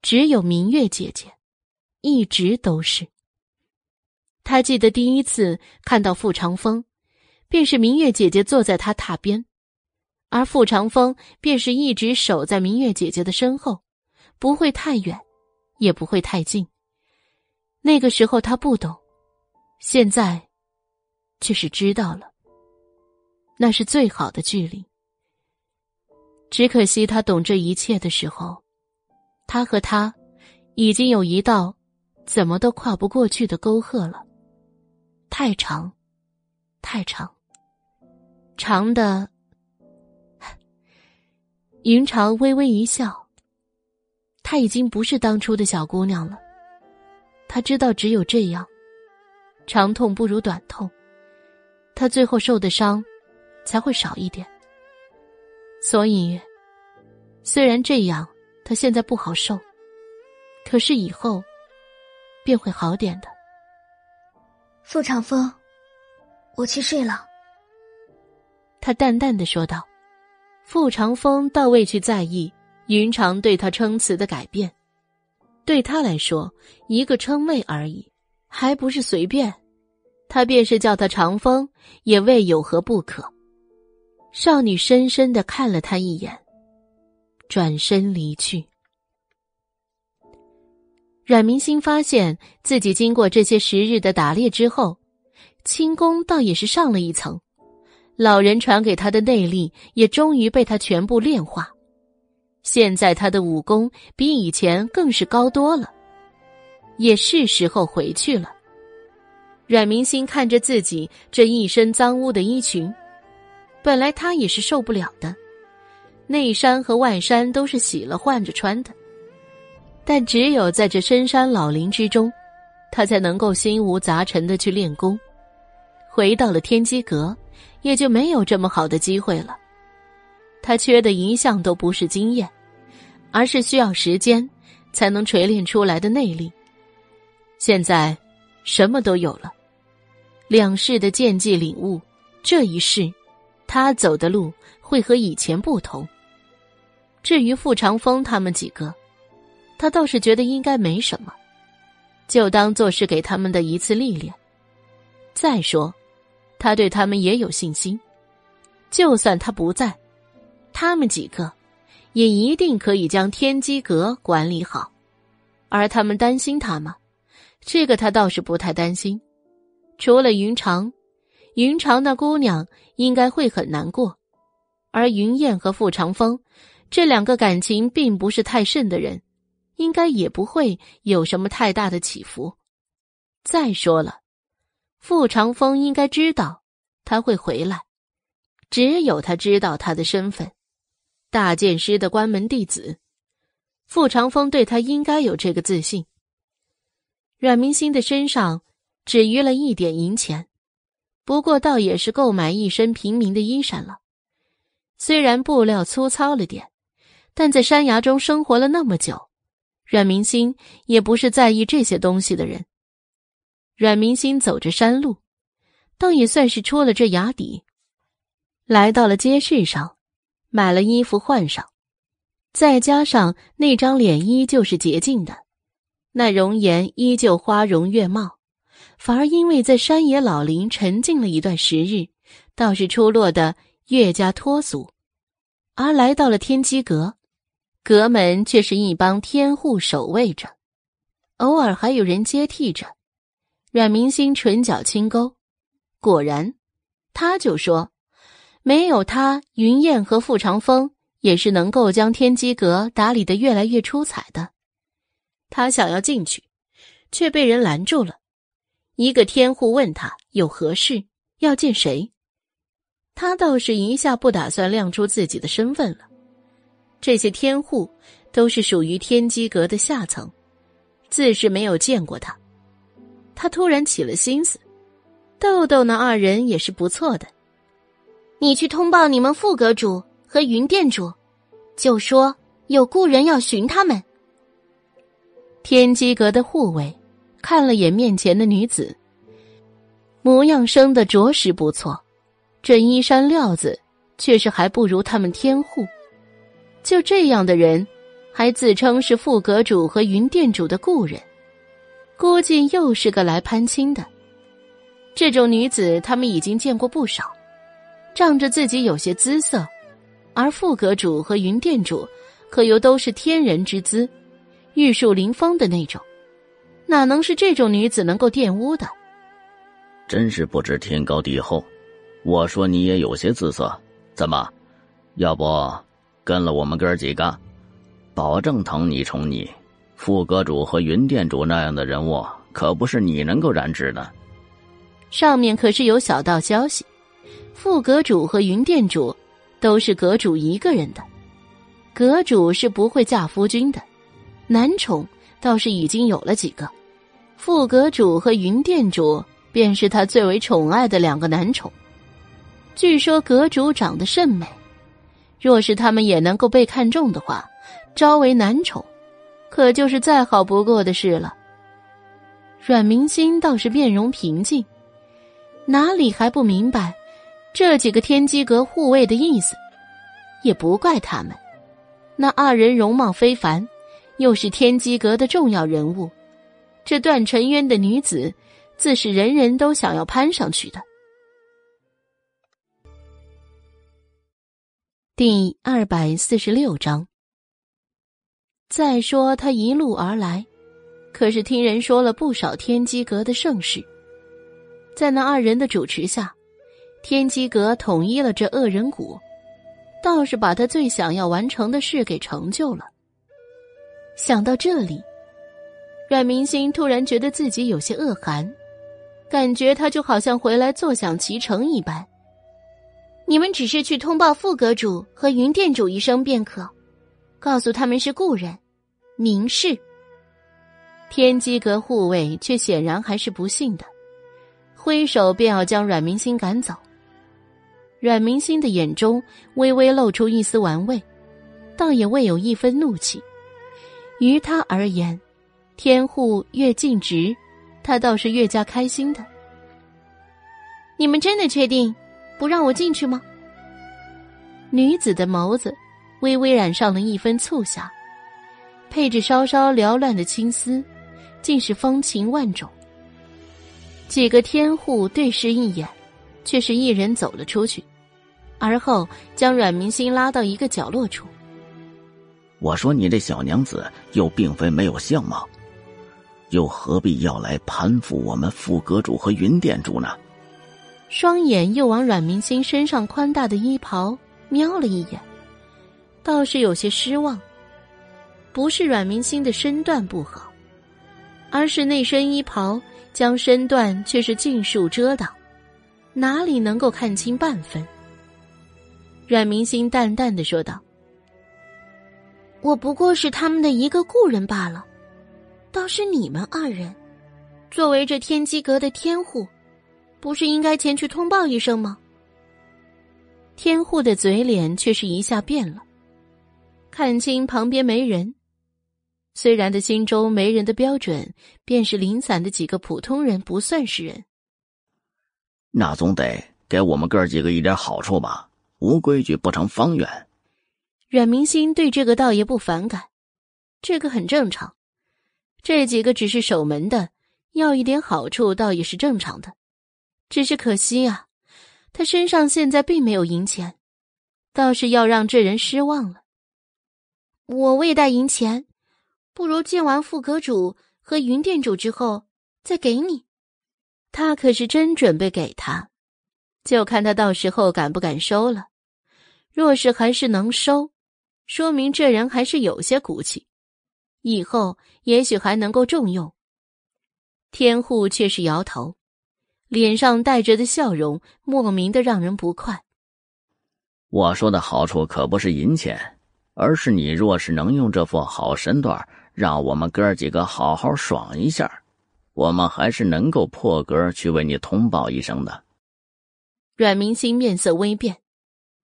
[SPEAKER 1] 只有明月姐姐，一直都是。他记得第一次看到傅长风，便是明月姐姐坐在他榻边。而傅长风便是一直守在明月姐姐的身后，不会太远，也不会太近。那个时候他不懂，现在却是知道了。那是最好的距离。只可惜他懂这一切的时候，他和他已经有一道怎么都跨不过去的沟壑了，太长，太长，长的。[LAUGHS] 云长微微一笑。她已经不是当初的小姑娘了。她知道只有这样，长痛不如短痛，她最后受的伤才会少一点。所以，虽然这样，她现在不好受，可是以后便会好点的。
[SPEAKER 5] 傅长风，我去睡了。
[SPEAKER 1] 他淡淡的说道。傅长风倒未去在意云长对他称词的改变，对他来说，一个称谓而已，还不是随便。他便是叫他长风，也未有何不可。少女深深的看了他一眼，转身离去。阮明星发现自己经过这些时日的打猎之后，轻功倒也是上了一层。老人传给他的内力也终于被他全部炼化，现在他的武功比以前更是高多了，也是时候回去了。阮明星看着自己这一身脏污的衣裙，本来他也是受不了的，内衫和外衫都是洗了换着穿的，但只有在这深山老林之中，他才能够心无杂陈的去练功。回到了天机阁。也就没有这么好的机会了。他缺的一项都不是经验，而是需要时间才能锤炼出来的内力。现在，什么都有了，两世的剑技领悟，这一世，他走的路会和以前不同。至于傅长风他们几个，他倒是觉得应该没什么，就当做是给他们的一次历练。再说，他对他们也有信心，就算他不在。他们几个也一定可以将天机阁管理好，而他们担心他吗？这个他倒是不太担心。除了云长，云长那姑娘应该会很难过，而云燕和傅长风这两个感情并不是太甚的人，应该也不会有什么太大的起伏。再说了，傅长风应该知道他会回来，只有他知道他的身份。大剑师的关门弟子，傅长风对他应该有这个自信。阮明星的身上只余了一点银钱，不过倒也是购买一身平民的衣衫了。虽然布料粗糙了点，但在山崖中生活了那么久，阮明星也不是在意这些东西的人。阮明星走着山路，倒也算是出了这崖底，来到了街市上。买了衣服换上，再加上那张脸依旧是洁净的，那容颜依旧花容月貌，反而因为在山野老林沉静了一段时日，倒是出落的越加脱俗。而来到了天机阁，阁门却是一帮天护守卫着，偶尔还有人接替着。阮明星唇角轻勾，果然，他就说。没有他，云燕和傅长风也是能够将天机阁打理的越来越出彩的。他想要进去，却被人拦住了。一个天护问他有何事，要见谁。他倒是一下不打算亮出自己的身份了。这些天护都是属于天机阁的下层，自是没有见过他。他突然起了心思，豆豆那二人也是不错的。
[SPEAKER 5] 你去通报你们副阁主和云殿主，就说有故人要寻他们。
[SPEAKER 1] 天机阁的护卫看了眼面前的女子，模样生的着实不错，这衣衫料子却是还不如他们天护。就这样的人，还自称是副阁主和云殿主的故人，估计又是个来攀亲的。这种女子，他们已经见过不少。仗着自己有些姿色，而副阁主和云殿主可又都是天人之姿，玉树临风的那种，哪能是这种女子能够玷污的？
[SPEAKER 6] 真是不知天高地厚。我说你也有些姿色，怎么？要不跟了我们哥几个，保证疼你宠你。副阁主和云殿主那样的人物，可不是你能够染指的。
[SPEAKER 1] 上面可是有小道消息。副阁主和云殿主都是阁主一个人的，阁主是不会嫁夫君的，男宠倒是已经有了几个，副阁主和云殿主便是他最为宠爱的两个男宠。据说阁主长得甚美，若是他们也能够被看中的话，招为男宠，可就是再好不过的事了。阮明心倒是面容平静，哪里还不明白？这几个天机阁护卫的意思，也不怪他们。那二人容貌非凡，又是天机阁的重要人物，这段尘渊的女子，自是人人都想要攀上去的。第二百四十六章。再说他一路而来，可是听人说了不少天机阁的盛事，在那二人的主持下。天机阁统一了这恶人谷，倒是把他最想要完成的事给成就了。想到这里，阮明星突然觉得自己有些恶寒，感觉他就好像回来坐享其成一般。
[SPEAKER 5] 你们只是去通报副阁主和云殿主一声便可，告诉他们是故人，明示。
[SPEAKER 1] 天机阁护卫却显然还是不信的，挥手便要将阮明星赶走。阮明心的眼中微微露出一丝玩味，倒也未有一分怒气。于他而言，天护越尽职，他倒是越加开心的。
[SPEAKER 5] 你们真的确定不让我进去吗？
[SPEAKER 1] 女子的眸子微微染上了一分促狭，配着稍稍缭乱的青丝，竟是风情万种。几个天护对视一眼，却是一人走了出去，而后将阮明心拉到一个角落处。
[SPEAKER 6] 我说：“你这小娘子又并非没有相貌，又何必要来攀附我们副阁主和云殿主呢？”
[SPEAKER 1] 双眼又往阮明心身上宽大的衣袍瞄了一眼，倒是有些失望。不是阮明心的身段不好，而是那身衣袍将身段却是尽数遮挡，哪里能够看清半分？阮明心淡淡的说道：“
[SPEAKER 5] 我不过是他们的一个故人罢了，倒是你们二人，作为这天机阁的天户。”不是应该前去通报一声吗？
[SPEAKER 1] 天户的嘴脸却是一下变了，看清旁边没人。虽然他心中没人的标准，便是零散的几个普通人不算是人，
[SPEAKER 6] 那总得给我们哥几个一点好处吧？无规矩不成方圆。
[SPEAKER 1] 阮明心对这个倒也不反感，这个很正常。这几个只是守门的，要一点好处倒也是正常的。只是可惜啊，他身上现在并没有银钱，倒是要让这人失望了。
[SPEAKER 5] 我未带银钱，不如见完副阁主和云店主之后再给你。
[SPEAKER 1] 他可是真准备给他，就看他到时候敢不敢收了。若是还是能收，说明这人还是有些骨气，以后也许还能够重用。天护却是摇头。脸上带着的笑容，莫名的让人不快。
[SPEAKER 6] 我说的好处可不是银钱，而是你若是能用这副好身段，让我们哥几个好好爽一下，我们还是能够破格去为你通报一声的。
[SPEAKER 1] 阮明星面色微变，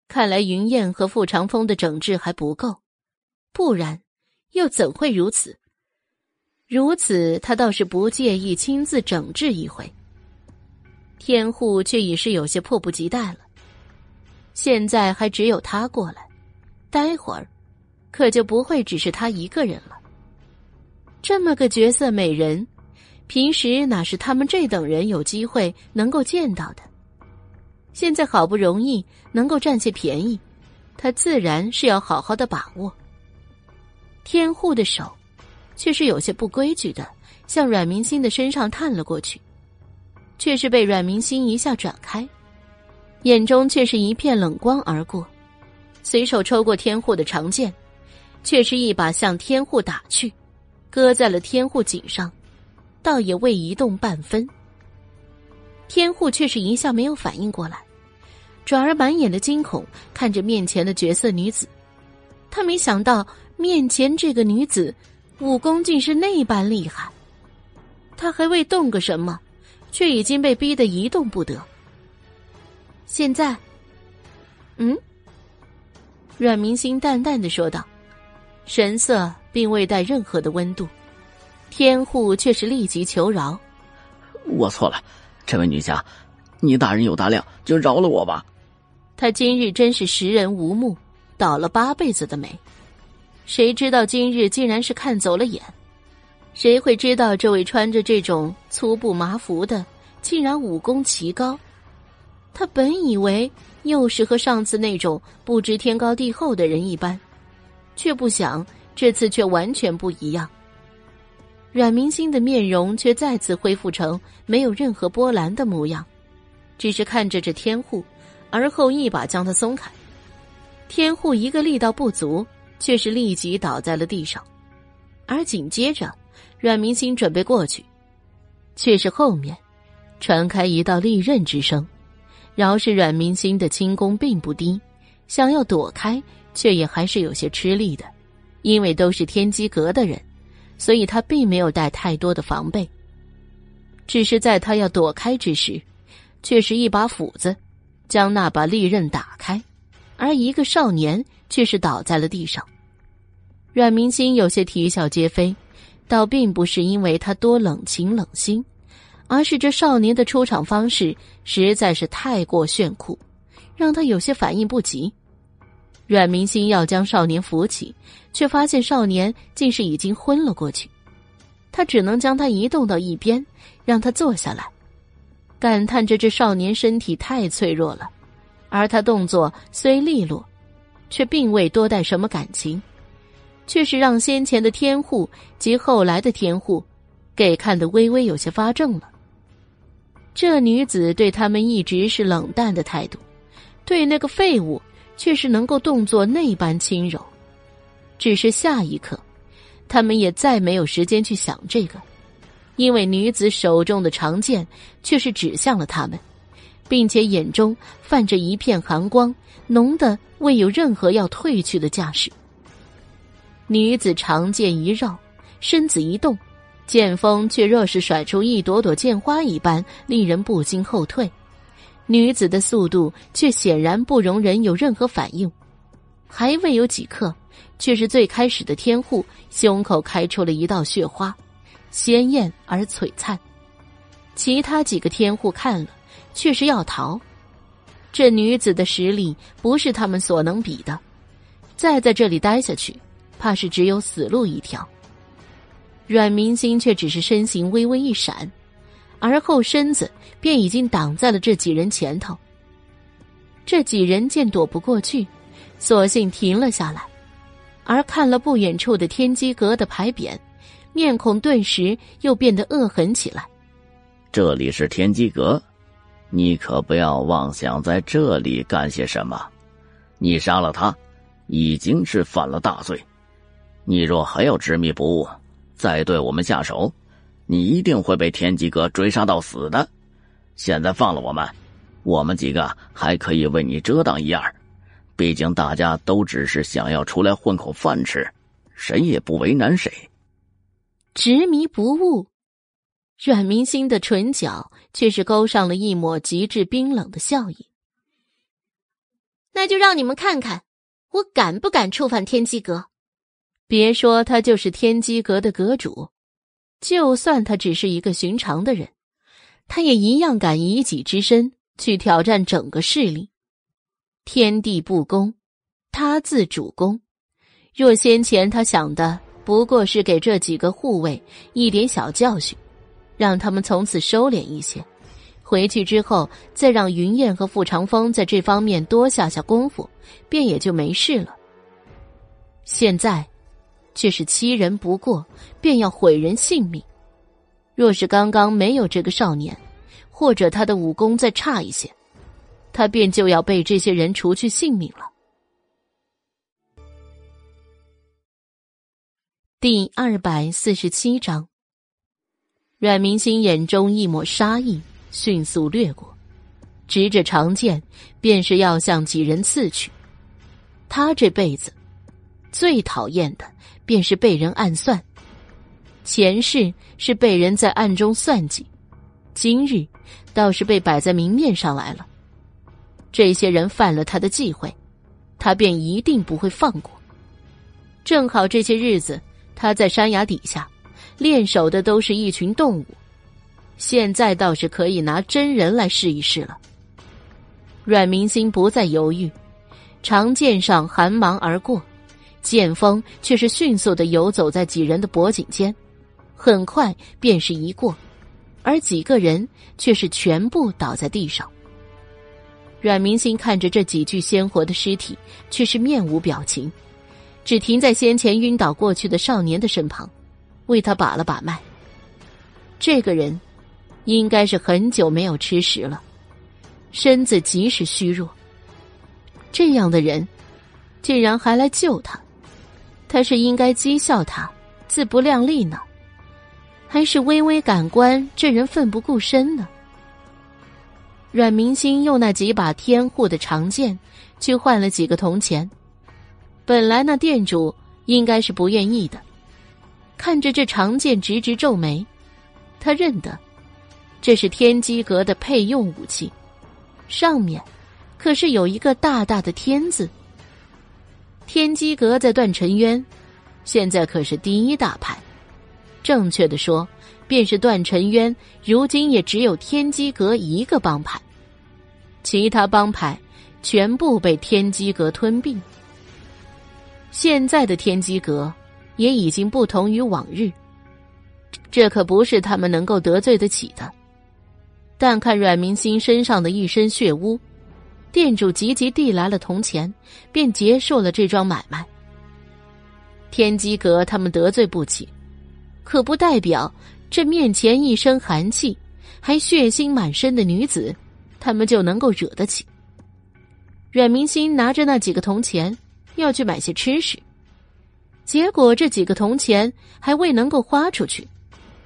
[SPEAKER 1] 看来云燕和傅长风的整治还不够，不然又怎会如此？如此，他倒是不介意亲自整治一回。天护却已是有些迫不及待了。现在还只有他过来，待会儿，可就不会只是他一个人了。这么个绝色美人，平时哪是他们这等人有机会能够见到的？现在好不容易能够占些便宜，他自然是要好好的把握。天护的手，却是有些不规矩的，向阮明星的身上探了过去。却是被阮明心一下转开，眼中却是一片冷光而过，随手抽过天护的长剑，却是一把向天护打去，搁在了天护颈上，倒也未移动半分。天护却是一下没有反应过来，转而满眼的惊恐看着面前的绝色女子，他没想到面前这个女子武功竟是那般厉害，他还未动个什么。却已经被逼得一动不得。现在，嗯，阮明星淡淡的说道，神色并未带任何的温度。天护却是立即求饶：“
[SPEAKER 6] 我错了，这位女侠，你大人有大量，就饶了我吧。”
[SPEAKER 1] 他今日真是识人无目，倒了八辈子的霉，谁知道今日竟然是看走了眼。谁会知道这位穿着这种粗布麻服的，竟然武功奇高？他本以为又是和上次那种不知天高地厚的人一般，却不想这次却完全不一样。阮明星的面容却再次恢复成没有任何波澜的模样，只是看着这天护，而后一把将他松开。天护一个力道不足，却是立即倒在了地上，而紧接着。阮明星准备过去，却是后面传开一道利刃之声。饶是阮明星的轻功并不低，想要躲开，却也还是有些吃力的。因为都是天机阁的人，所以他并没有带太多的防备。只是在他要躲开之时，却是一把斧子将那把利刃打开，而一个少年却是倒在了地上。阮明星有些啼笑皆非，倒并不是因为他多冷情冷心，而是这少年的出场方式实在是太过炫酷，让他有些反应不及。阮明星要将少年扶起，却发现少年竟是已经昏了过去。他只能将他移动到一边，让他坐下来，感叹着这少年身体太脆弱了。而他动作虽利落，却并未多带什么感情，却是让先前的天护及后来的天护给看得微微有些发怔了。这女子对他们一直是冷淡的态度，对那个废物。却是能够动作那般轻柔，只是下一刻，他们也再没有时间去想这个，因为女子手中的长剑却是指向了他们，并且眼中泛着一片寒光，浓的未有任何要退去的架势。女子长剑一绕，身子一动，剑锋却若是甩出一朵朵剑花一般，令人不禁后退。女子的速度却显然不容人有任何反应，还未有几刻，却是最开始的天护胸口开出了一道血花，鲜艳而璀璨。其他几个天护看了，却是要逃。这女子的实力不是他们所能比的，再在这里待下去，怕是只有死路一条。阮明星却只是身形微微一闪。而后身子便已经挡在了这几人前头。这几人见躲不过去，索性停了下来，而看了不远处的天机阁的牌匾，面孔顿时又变得恶狠起来。
[SPEAKER 6] 这里是天机阁，你可不要妄想在这里干些什么。你杀了他，已经是犯了大罪。你若还要执迷不悟，再对我们下手。你一定会被天机阁追杀到死的。现在放了我们，我们几个还可以为你遮挡一二。毕竟大家都只是想要出来混口饭吃，谁也不为难谁。
[SPEAKER 1] 执迷不悟，阮明星的唇角却是勾上了一抹极致冰冷的笑意。
[SPEAKER 5] 那就让你们看看，我敢不敢触犯天机阁。
[SPEAKER 1] 别说他就是天机阁的阁主。就算他只是一个寻常的人，他也一样敢以己之身去挑战整个势力。天地不公，他自主公。若先前他想的不过是给这几个护卫一点小教训，让他们从此收敛一些，回去之后再让云燕和傅长风在这方面多下下功夫，便也就没事了。现在。却是欺人不过，便要毁人性命。若是刚刚没有这个少年，或者他的武功再差一些，他便就要被这些人除去性命了。第二百四十七章，阮明星眼中一抹杀意迅速掠过，执着长剑，便是要向几人刺去。他这辈子最讨厌的。便是被人暗算，前世是被人在暗中算计，今日倒是被摆在明面上来了。这些人犯了他的忌讳，他便一定不会放过。正好这些日子他在山崖底下练手的都是一群动物，现在倒是可以拿真人来试一试了。阮明星不再犹豫，长剑上寒芒而过。剑锋却是迅速的游走在几人的脖颈间，很快便是一过，而几个人却是全部倒在地上。阮明星看着这几具鲜活的尸体，却是面无表情，只停在先前晕倒过去的少年的身旁，为他把了把脉。这个人应该是很久没有吃食了，身子极是虚弱。这样的人，竟然还来救他！他是应该讥笑他自不量力呢，还是微微感官这人奋不顾身呢？阮明星用那几把天护的长剑去换了几个铜钱，本来那店主应该是不愿意的，看着这长剑直直皱眉，他认得这是天机阁的配用武器，上面可是有一个大大的“天”字。天机阁在段尘渊，现在可是第一大派。正确的说，便是段尘渊如今也只有天机阁一个帮派，其他帮派全部被天机阁吞并。现在的天机阁也已经不同于往日，这可不是他们能够得罪得起的。但看阮明星身上的一身血污，店主急急递来了铜钱，便结束了这桩买卖。天机阁他们得罪不起，可不代表这面前一身寒气、还血腥满身的女子，他们就能够惹得起。阮明星拿着那几个铜钱要去买些吃食，结果这几个铜钱还未能够花出去，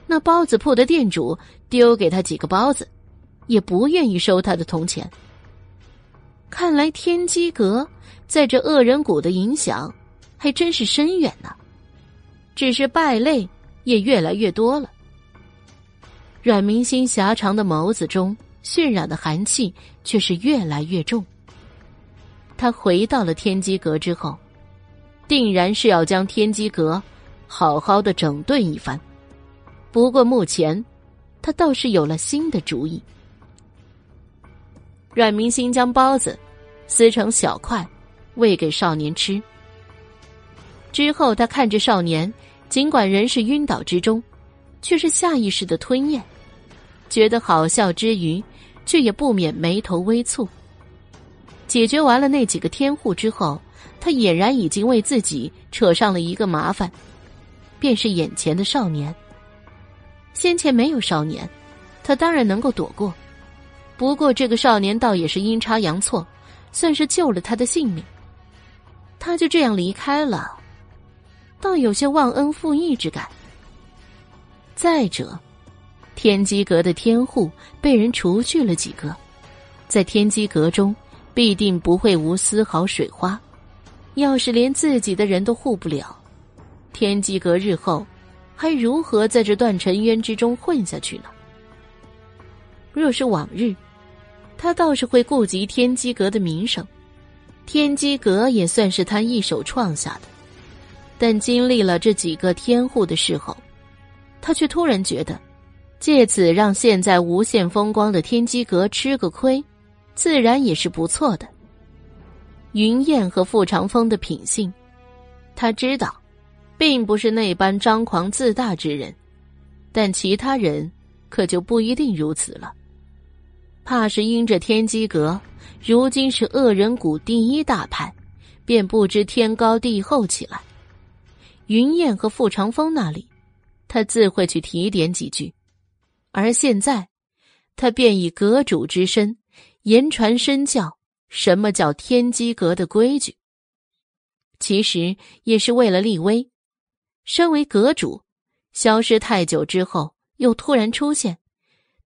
[SPEAKER 1] 那包子铺的店主丢给他几个包子。也不愿意收他的铜钱。看来天机阁在这恶人谷的影响还真是深远呢。只是败类也越来越多了。阮明星狭长的眸子中渲染的寒气却是越来越重。他回到了天机阁之后，定然是要将天机阁好好的整顿一番。不过目前，他倒是有了新的主意。阮明星将包子撕成小块，喂给少年吃。之后，他看着少年，尽管仍是晕倒之中，却是下意识的吞咽，觉得好笑之余，却也不免眉头微蹙。解决完了那几个天户之后，他俨然已经为自己扯上了一个麻烦，便是眼前的少年。先前没有少年，他当然能够躲过。不过，这个少年倒也是阴差阳错，算是救了他的性命。他就这样离开了，倒有些忘恩负义之感。再者，天机阁的天户被人除去了几个，在天机阁中必定不会无丝毫水花。要是连自己的人都护不了，天机阁日后还如何在这断尘渊之中混下去呢？若是往日，他倒是会顾及天机阁的名声，天机阁也算是他一手创下的。但经历了这几个天护的时候，他却突然觉得，借此让现在无限风光的天机阁吃个亏，自然也是不错的。云燕和傅长风的品性，他知道，并不是那般张狂自大之人，但其他人可就不一定如此了。怕是因着天机阁如今是恶人谷第一大派，便不知天高地厚起来。云燕和傅长风那里，他自会去提点几句。而现在，他便以阁主之身言传身教，什么叫天机阁的规矩？其实也是为了立威。身为阁主，消失太久之后又突然出现，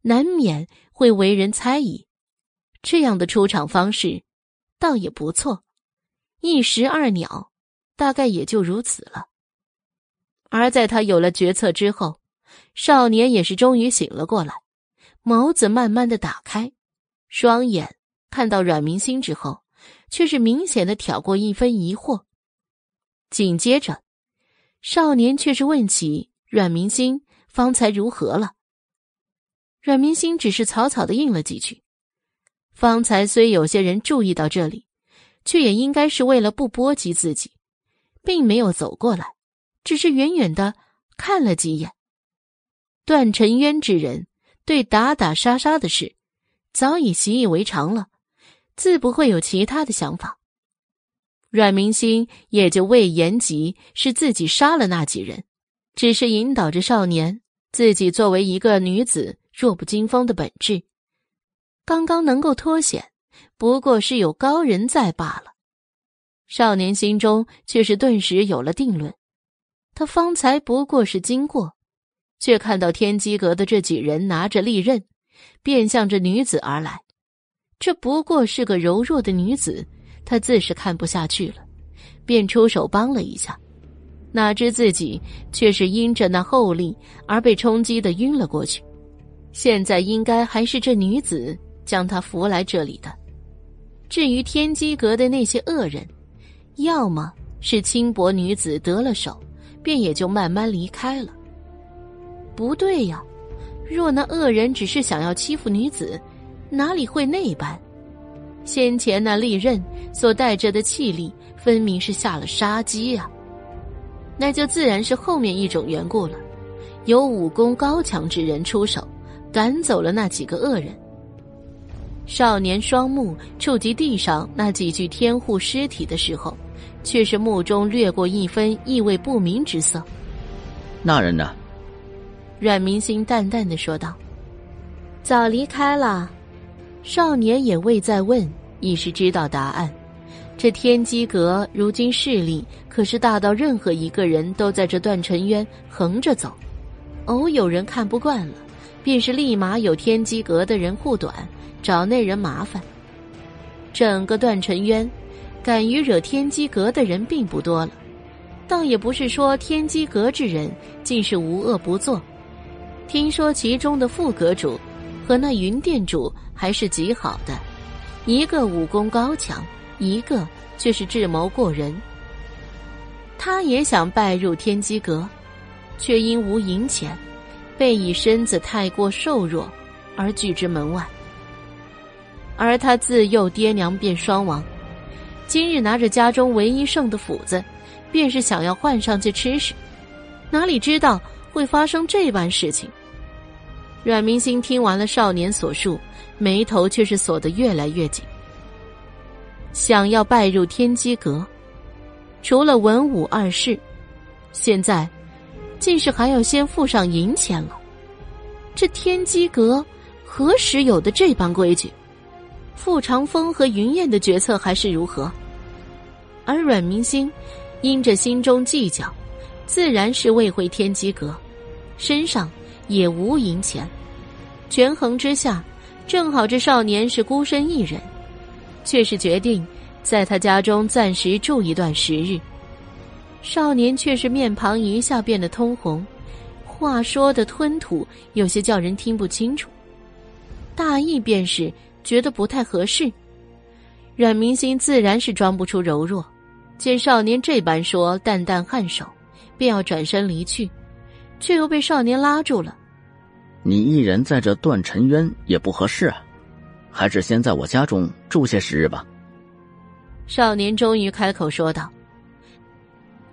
[SPEAKER 1] 难免。会为人猜疑，这样的出场方式，倒也不错。一石二鸟，大概也就如此了。而在他有了决策之后，少年也是终于醒了过来，眸子慢慢的打开，双眼看到阮明星之后，却是明显的挑过一分疑惑。紧接着，少年却是问起阮明星方才如何了。阮明星只是草草的应了几句。方才虽有些人注意到这里，却也应该是为了不波及自己，并没有走过来，只是远远的看了几眼。段尘渊之人对打打杀杀的事，早已习以为常了，自不会有其他的想法。阮明星也就未言及是自己杀了那几人，只是引导着少年，自己作为一个女子。弱不禁风的本质，刚刚能够脱险，不过是有高人在罢了。少年心中却是顿时有了定论。他方才不过是经过，却看到天机阁的这几人拿着利刃，便向着女子而来。这不过是个柔弱的女子，他自是看不下去了，便出手帮了一下。哪知自己却是因着那厚力而被冲击的晕了过去。现在应该还是这女子将他扶来这里的。至于天机阁的那些恶人，要么是轻薄女子得了手，便也就慢慢离开了。不对呀，若那恶人只是想要欺负女子，哪里会那般？先前那利刃所带着的气力，分明是下了杀机啊！那就自然是后面一种缘故了，有武功高强之人出手，赶走了那几个恶人。少年双目触及地上那几具天护尸体的时候，却是目中掠过一分意味不明之色。
[SPEAKER 6] 那人呢？
[SPEAKER 1] 阮明星淡淡的说道：“
[SPEAKER 5] 早离开了。”
[SPEAKER 1] 少年也未再问，已是知道答案。这天机阁如今势力可是大到任何一个人都在这段尘渊横着走，偶有人看不惯了，便是立马有天机阁的人护短。找那人麻烦。整个段尘渊，敢于惹天机阁的人并不多了，倒也不是说天机阁之人竟是无恶不作。听说其中的副阁主和那云殿主还是极好的，一个武功高强，一个却是智谋过人。他也想拜入天机阁，却因无银钱，被以身子太过瘦弱而拒之门外。而他自幼爹娘便双亡，今日拿着家中唯一剩的斧子，便是想要换上去吃食，哪里知道会发生这般事情？阮明星听完了少年所述，眉头却是锁得越来越紧。想要拜入天机阁，除了文武二世，现在竟是还要先付上银钱了。这天机阁何时有的这般规矩？傅长风和云燕的决策还是如何？而阮明星因着心中计较，自然是未回天机阁，身上也无银钱。权衡之下，正好这少年是孤身一人，却是决定在他家中暂时住一段时日。少年却是面庞一下变得通红，话说的吞吐，有些叫人听不清楚。大意便是。觉得不太合适，阮明心自然是装不出柔弱。见少年这般说，淡淡颔首，便要转身离去，却又被少年拉住了。
[SPEAKER 6] 你一人在这断尘渊也不合适啊，还是先在我家中住些时日吧。
[SPEAKER 1] 少年终于开口说道：“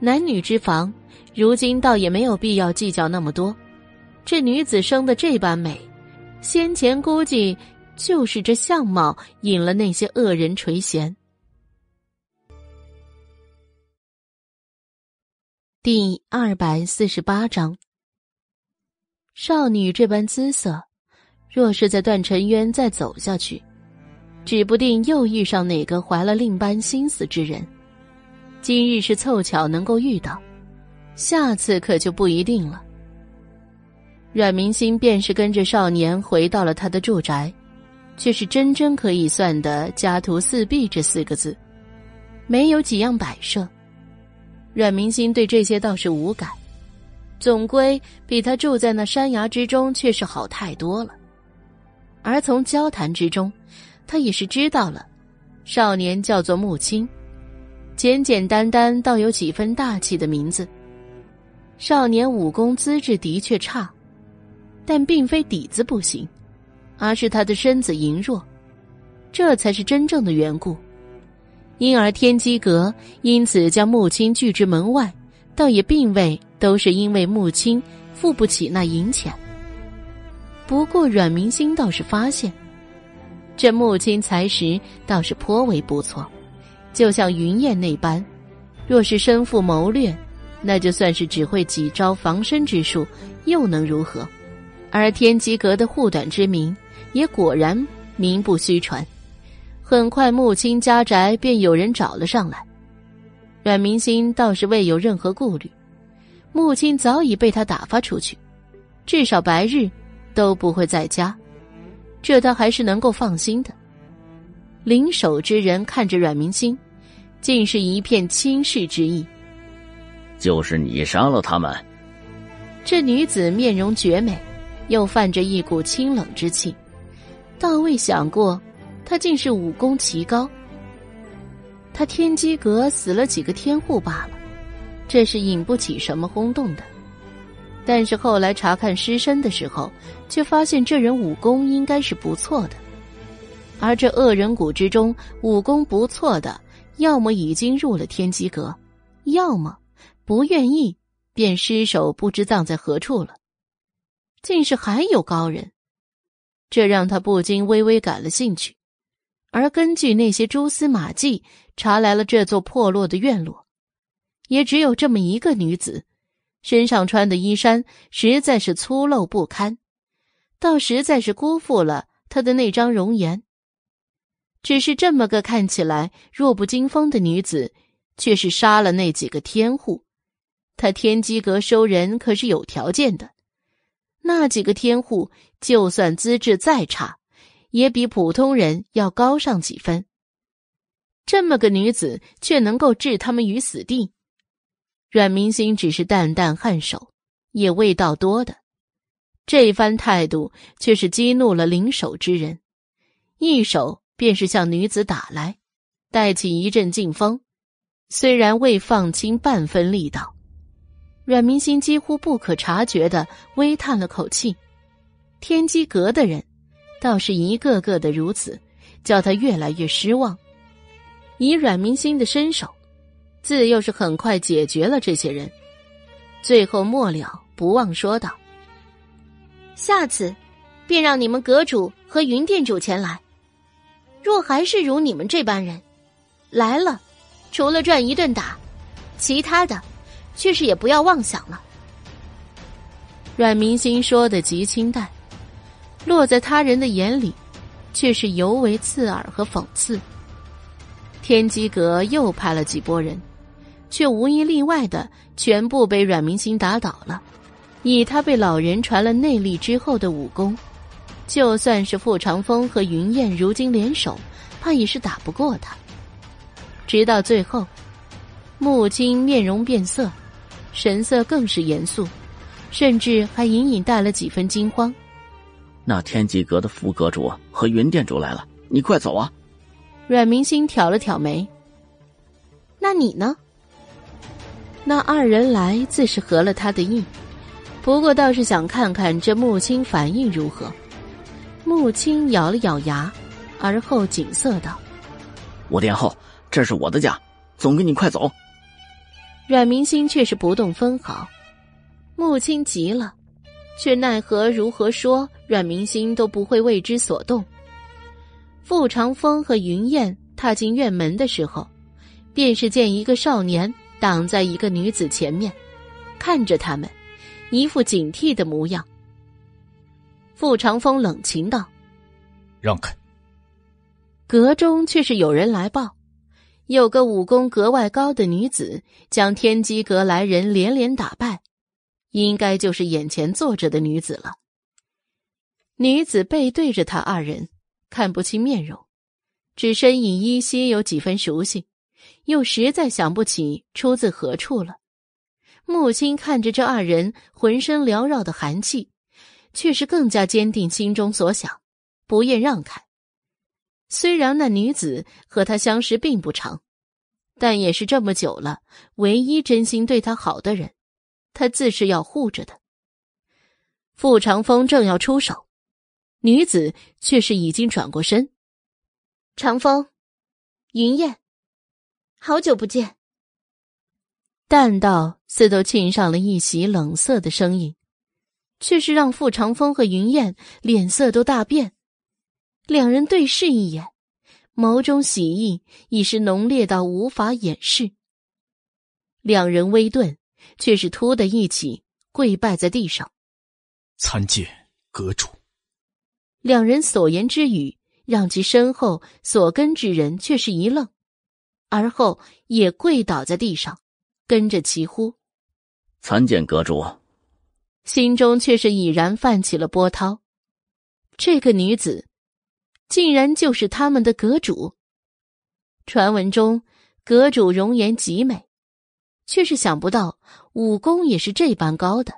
[SPEAKER 1] 男女之防，如今倒也没有必要计较那么多。这女子生的这般美，先前估计……”就是这相貌引了那些恶人垂涎。第二百四十八章，少女这般姿色，若是在断尘渊再走下去，指不定又遇上哪个怀了另般心思之人。今日是凑巧能够遇到，下次可就不一定了。阮明心便是跟着少年回到了他的住宅。却是真真可以算的家徒四壁这四个字，没有几样摆设。阮明心对这些倒是无感，总归比他住在那山崖之中却是好太多了。而从交谈之中，他也是知道了，少年叫做木青，简简单单倒有几分大气的名字。少年武功资质的确差，但并非底子不行。而是他的身子羸弱，这才是真正的缘故。因而天机阁因此将木青拒之门外，倒也并未都是因为木青付不起那银钱。不过阮明星倒是发现，这木青才识倒是颇为不错，就像云燕那般，若是身负谋略，那就算是只会几招防身之术，又能如何？而天机阁的护短之名。也果然名不虚传，很快木青家宅便有人找了上来。阮明星倒是未有任何顾虑，木青早已被他打发出去，至少白日都不会在家，这他还是能够放心的。领守之人看着阮明星，竟是一片轻视之意。
[SPEAKER 6] 就是你杀了他们？
[SPEAKER 1] 这女子面容绝美，又泛着一股清冷之气。倒未想过，他竟是武功奇高，他天机阁死了几个天护罢了，这是引不起什么轰动的。但是后来查看尸身的时候，却发现这人武功应该是不错的。而这恶人谷之中，武功不错的，要么已经入了天机阁，要么不愿意，便尸首不知葬在何处了。竟是还有高人，这让他不禁微微感了兴趣。而根据那些蛛丝马迹，查来了这座破落的院落，也只有这么一个女子。身上穿的衣衫实在是粗陋不堪，倒实在是辜负了她的那张容颜。只是这么个看起来弱不禁风的女子，却是杀了那几个天户。她天机阁收人可是有条件的，那几个天户就算资质再差，也比普通人要高上几分。这么个女子却能够置他们于死地。阮明星只是淡淡颔首，也未道多的。这番态度却是激怒了灵手之人，一手便是向女子打来，带起一阵劲风。虽然未放轻半分力道，阮明星几乎不可察觉的微叹了口气。天机阁的人，倒是一个个的如此，叫他越来越失望。以阮明星的身手。自又是很快解决了这些人，最后末了不忘说道：“
[SPEAKER 5] 下次，便让你们阁主和云店主前来。若还是如你们这般人，来了，除了赚一顿打，其他的，却是也不要妄想了。”
[SPEAKER 1] 阮明心说的极清淡，落在他人的眼里，却是尤为刺耳和讽刺。天机阁又派了几拨人。却无一例外的全部被阮明星打倒了。以他被老人传了内力之后的武功，就算是傅长风和云燕如今联手，怕也是打不过他。直到最后，木青面容变色，神色更是严肃，甚至还隐隐带了几分惊慌。
[SPEAKER 6] 那天机阁的副阁主和云店主来了，你快走啊！
[SPEAKER 1] 阮明星挑了挑眉。
[SPEAKER 5] 那你呢？
[SPEAKER 1] 那二人来自是合了他的意，不过倒是想看看这穆青反应如何。穆青咬了咬牙，而后景色道：“
[SPEAKER 6] 我殿后，这是我的家，总给你快走。”
[SPEAKER 1] 阮明星却是不动分毫。穆青急了，却奈何如何说，阮明星都不会为之所动。傅长风和云燕踏进院门的时候，便是见一个少年。挡在一个女子前面，看着他们，一副警惕的模样。傅长风冷情道：“
[SPEAKER 3] 让开。”
[SPEAKER 1] 阁中却是有人来报，有个武功格外高的女子将天机阁来人连连打败，应该就是眼前坐着的女子了。女子背对着他二人，看不清面容，只身影依稀有几分熟悉。又实在想不起出自何处了。木心看着这二人浑身缭绕的寒气，却是更加坚定心中所想，不愿让开。虽然那女子和他相识并不长，但也是这么久了唯一真心对他好的人，他自是要护着的。傅长风正要出手，女子却是已经转过身。
[SPEAKER 5] 长风，云燕。好久不见，
[SPEAKER 1] 淡道似都沁上了一袭冷色的声音，却是让傅长风和云燕脸色都大变。两人对视一眼，眸中喜意已是浓烈到无法掩饰。两人微顿，却是突的一起跪拜在地上，
[SPEAKER 4] 参见阁主。
[SPEAKER 1] 两人所言之语，让其身后所跟之人却是一愣。而后也跪倒在地上，跟着齐呼：“
[SPEAKER 6] 参见阁主。”
[SPEAKER 1] 心中却是已然泛起了波涛。这个女子，竟然就是他们的阁主。传闻中，阁主容颜极美，却是想不到武功也是这般高的。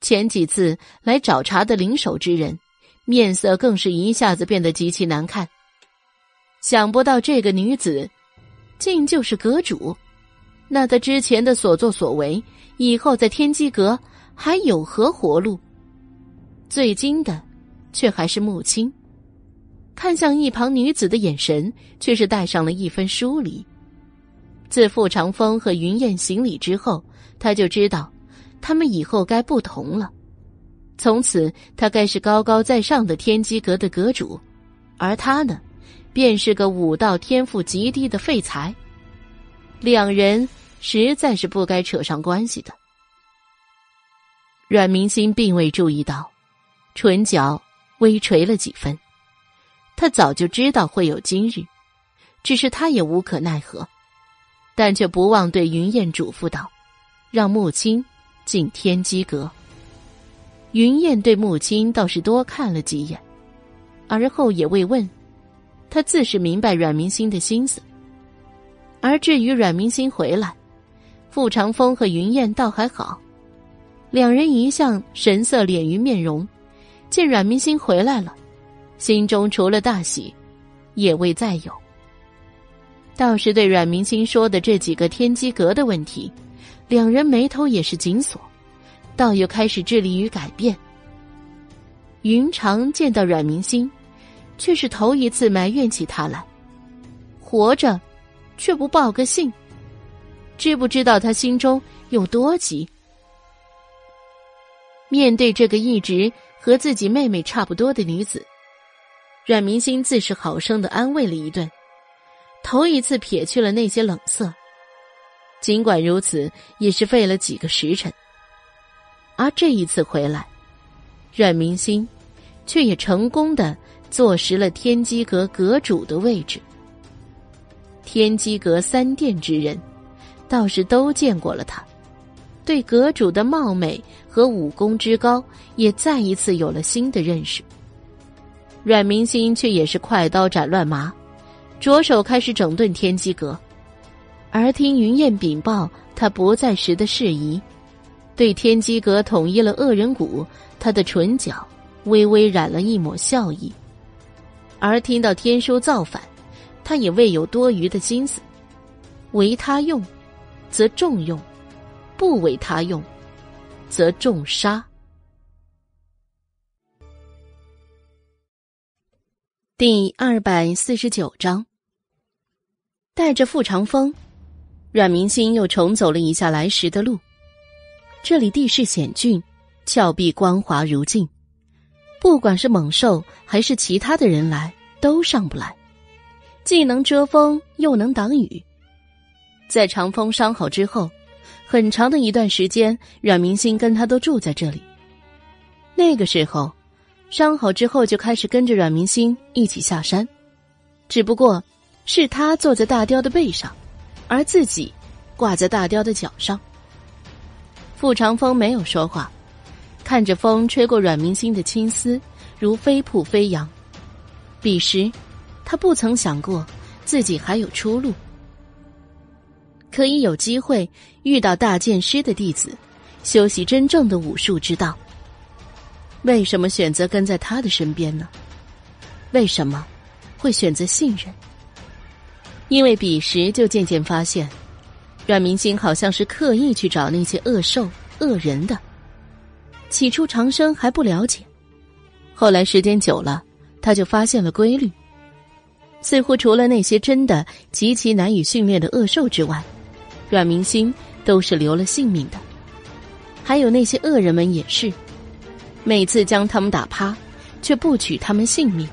[SPEAKER 1] 前几次来找茬的灵手之人，面色更是一下子变得极其难看。想不到这个女子。竟就是阁主，那她之前的所作所为，以后在天机阁还有何活路？最惊的，却还是穆青，看向一旁女子的眼神，却是带上了一分疏离。自傅长风和云燕行礼之后，他就知道，他们以后该不同了。从此，他该是高高在上的天机阁的阁主，而他呢，便是个武道天赋极低的废材。两人实在是不该扯上关系的。阮明心并未注意到，唇角微垂了几分。他早就知道会有今日，只是他也无可奈何。但却不忘对云燕嘱咐道：“让穆青进天机阁。”云燕对穆青倒是多看了几眼，而后也未问。他自是明白阮明星的心思。而至于阮明星回来，傅长风和云燕倒还好，两人一向神色敛于面容，见阮明星回来了，心中除了大喜，也未再有。倒是对阮明星说的这几个天机阁的问题，两人眉头也是紧锁，倒又开始致力于改变。云长见到阮明星，却是头一次埋怨起他来，活着，却不报个信，知不知道他心中有多急？面对这个一直和自己妹妹差不多的女子，阮明星自是好生的安慰了一顿。头一次撇去了那些冷色，尽管如此，也是费了几个时辰。而这一次回来，阮明心却也成功的坐实了天机阁阁主的位置。天机阁三殿之人，倒是都见过了他，对阁主的貌美和武功之高，也再一次有了新的认识。阮明心却也是快刀斩乱麻。着手开始整顿天机阁，而听云燕禀报他不在时的事宜，对天机阁统一了恶人谷，他的唇角微微染了一抹笑意。而听到天书造反，他也未有多余的心思，为他用，则重用；不为他用，则重杀。第二百四十九章。带着傅长风，阮明星又重走了一下来时的路。这里地势险峻，峭壁光滑如镜，不管是猛兽还是其他的人来，都上不来。既能遮风，又能挡雨。在长风伤好之后，很长的一段时间，阮明星跟他都住在这里。那个时候，伤好之后就开始跟着阮明星一起下山，只不过。是他坐在大雕的背上，而自己挂在大雕的脚上。傅长风没有说话，看着风吹过阮明星的青丝，如飞瀑飞扬。彼时，他不曾想过自己还有出路，可以有机会遇到大剑师的弟子，修习真正的武术之道。为什么选择跟在他的身边呢？为什么会选择信任？因为彼时就渐渐发现，阮明星好像是刻意去找那些恶兽、恶人的。起初长生还不了解，后来时间久了，他就发现了规律。似乎除了那些真的极其难以训练的恶兽之外，阮明星都是留了性命的。还有那些恶人们也是，每次将他们打趴，却不取他们性命。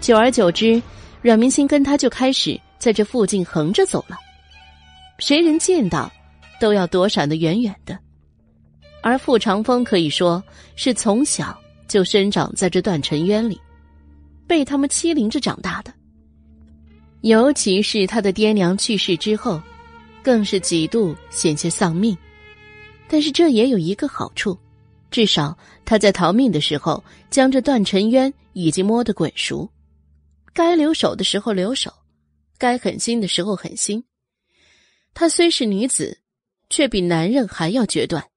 [SPEAKER 1] 久而久之，阮明星跟他就开始。在这附近横着走了，谁人见到，都要躲闪的远远的。而傅长风可以说是从小就生长在这断尘渊里，被他们欺凌着长大的。尤其是他的爹娘去世之后，更是几度险些丧命。但是这也有一个好处，至少他在逃命的时候，将这断尘渊已经摸得滚熟，该留手的时候留手。该狠心的时候狠心。她虽是女子，却比男人还要决断。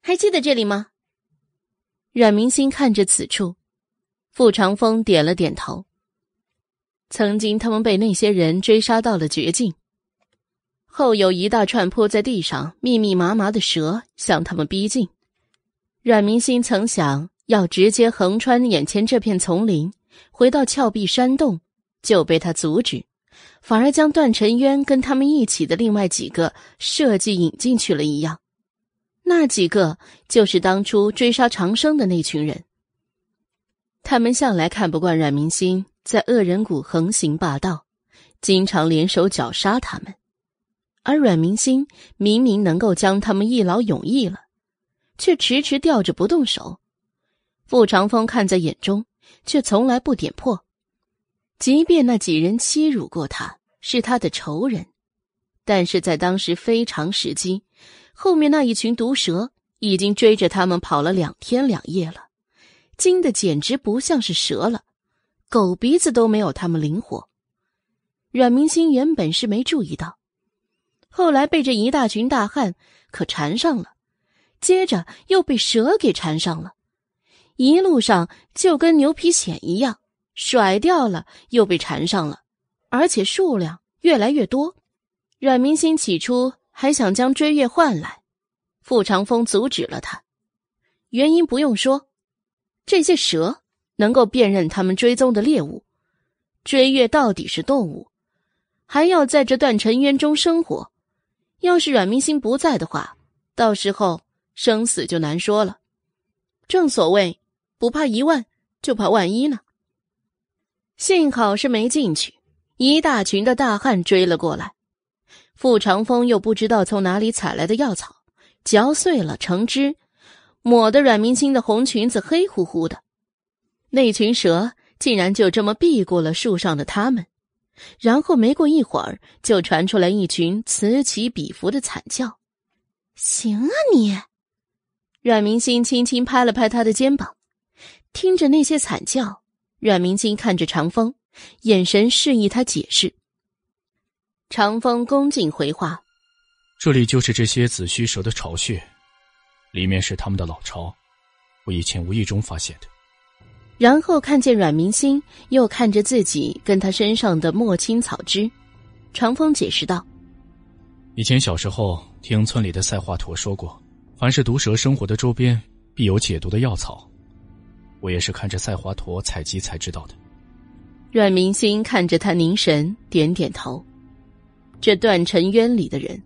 [SPEAKER 1] 还记得这里吗？阮明星看着此处，傅长风点了点头。曾经他们被那些人追杀到了绝境，后有一大串铺在地上密密麻麻的蛇向他们逼近。阮明心曾想要直接横穿眼前这片丛林，回到峭壁山洞，就被他阻止，反而将段晨渊跟他们一起的另外几个设计引进去了一样。那几个就是当初追杀长生的那群人。他们向来看不惯阮明心在恶人谷横行霸道，经常联手绞杀他们，而阮明心明明能够将他们一劳永逸了。却迟迟吊着不动手，傅长风看在眼中，却从来不点破。即便那几人欺辱过他，是他的仇人，但是在当时非常时机，后面那一群毒蛇已经追着他们跑了两天两夜了，惊的简直不像是蛇了，狗鼻子都没有他们灵活。阮明星原本是没注意到，后来被这一大群大汉可缠上了。接着又被蛇给缠上了，一路上就跟牛皮癣一样，甩掉了又被缠上了，而且数量越来越多。阮明星起初还想将追月换来，傅长风阻止了他。原因不用说，这些蛇能够辨认他们追踪的猎物，追月到底是动物，还要在这段尘渊中生活。要是阮明星不在的话，到时候。生死就难说了，正所谓不怕一万，就怕万一呢。幸好是没进去，一大群的大汉追了过来。傅长风又不知道从哪里采来的药草，嚼碎了成汁，抹得阮明清的红裙子黑乎乎的。那群蛇竟然就这么避过了树上的他们，然后没过一会儿，就传出来一群此起彼伏的惨叫。
[SPEAKER 5] 行啊，你！
[SPEAKER 1] 阮明星轻轻拍了拍他的肩膀，听着那些惨叫，阮明星看着长风，眼神示意他解释。长风恭敬回话：“
[SPEAKER 4] 这里就是这些紫虚蛇的巢穴，里面是他们的老巢，我以前无意中发现的。”
[SPEAKER 1] 然后看见阮明星，又看着自己跟他身上的墨青草枝，长风解释道：“
[SPEAKER 4] 以前小时候听村里的赛华佗说过。”凡是毒蛇生活的周边，必有解毒的药草。我也是看着赛华佗采集才知道的。
[SPEAKER 1] 阮明星看着他凝神，点点头。这断尘渊里的人，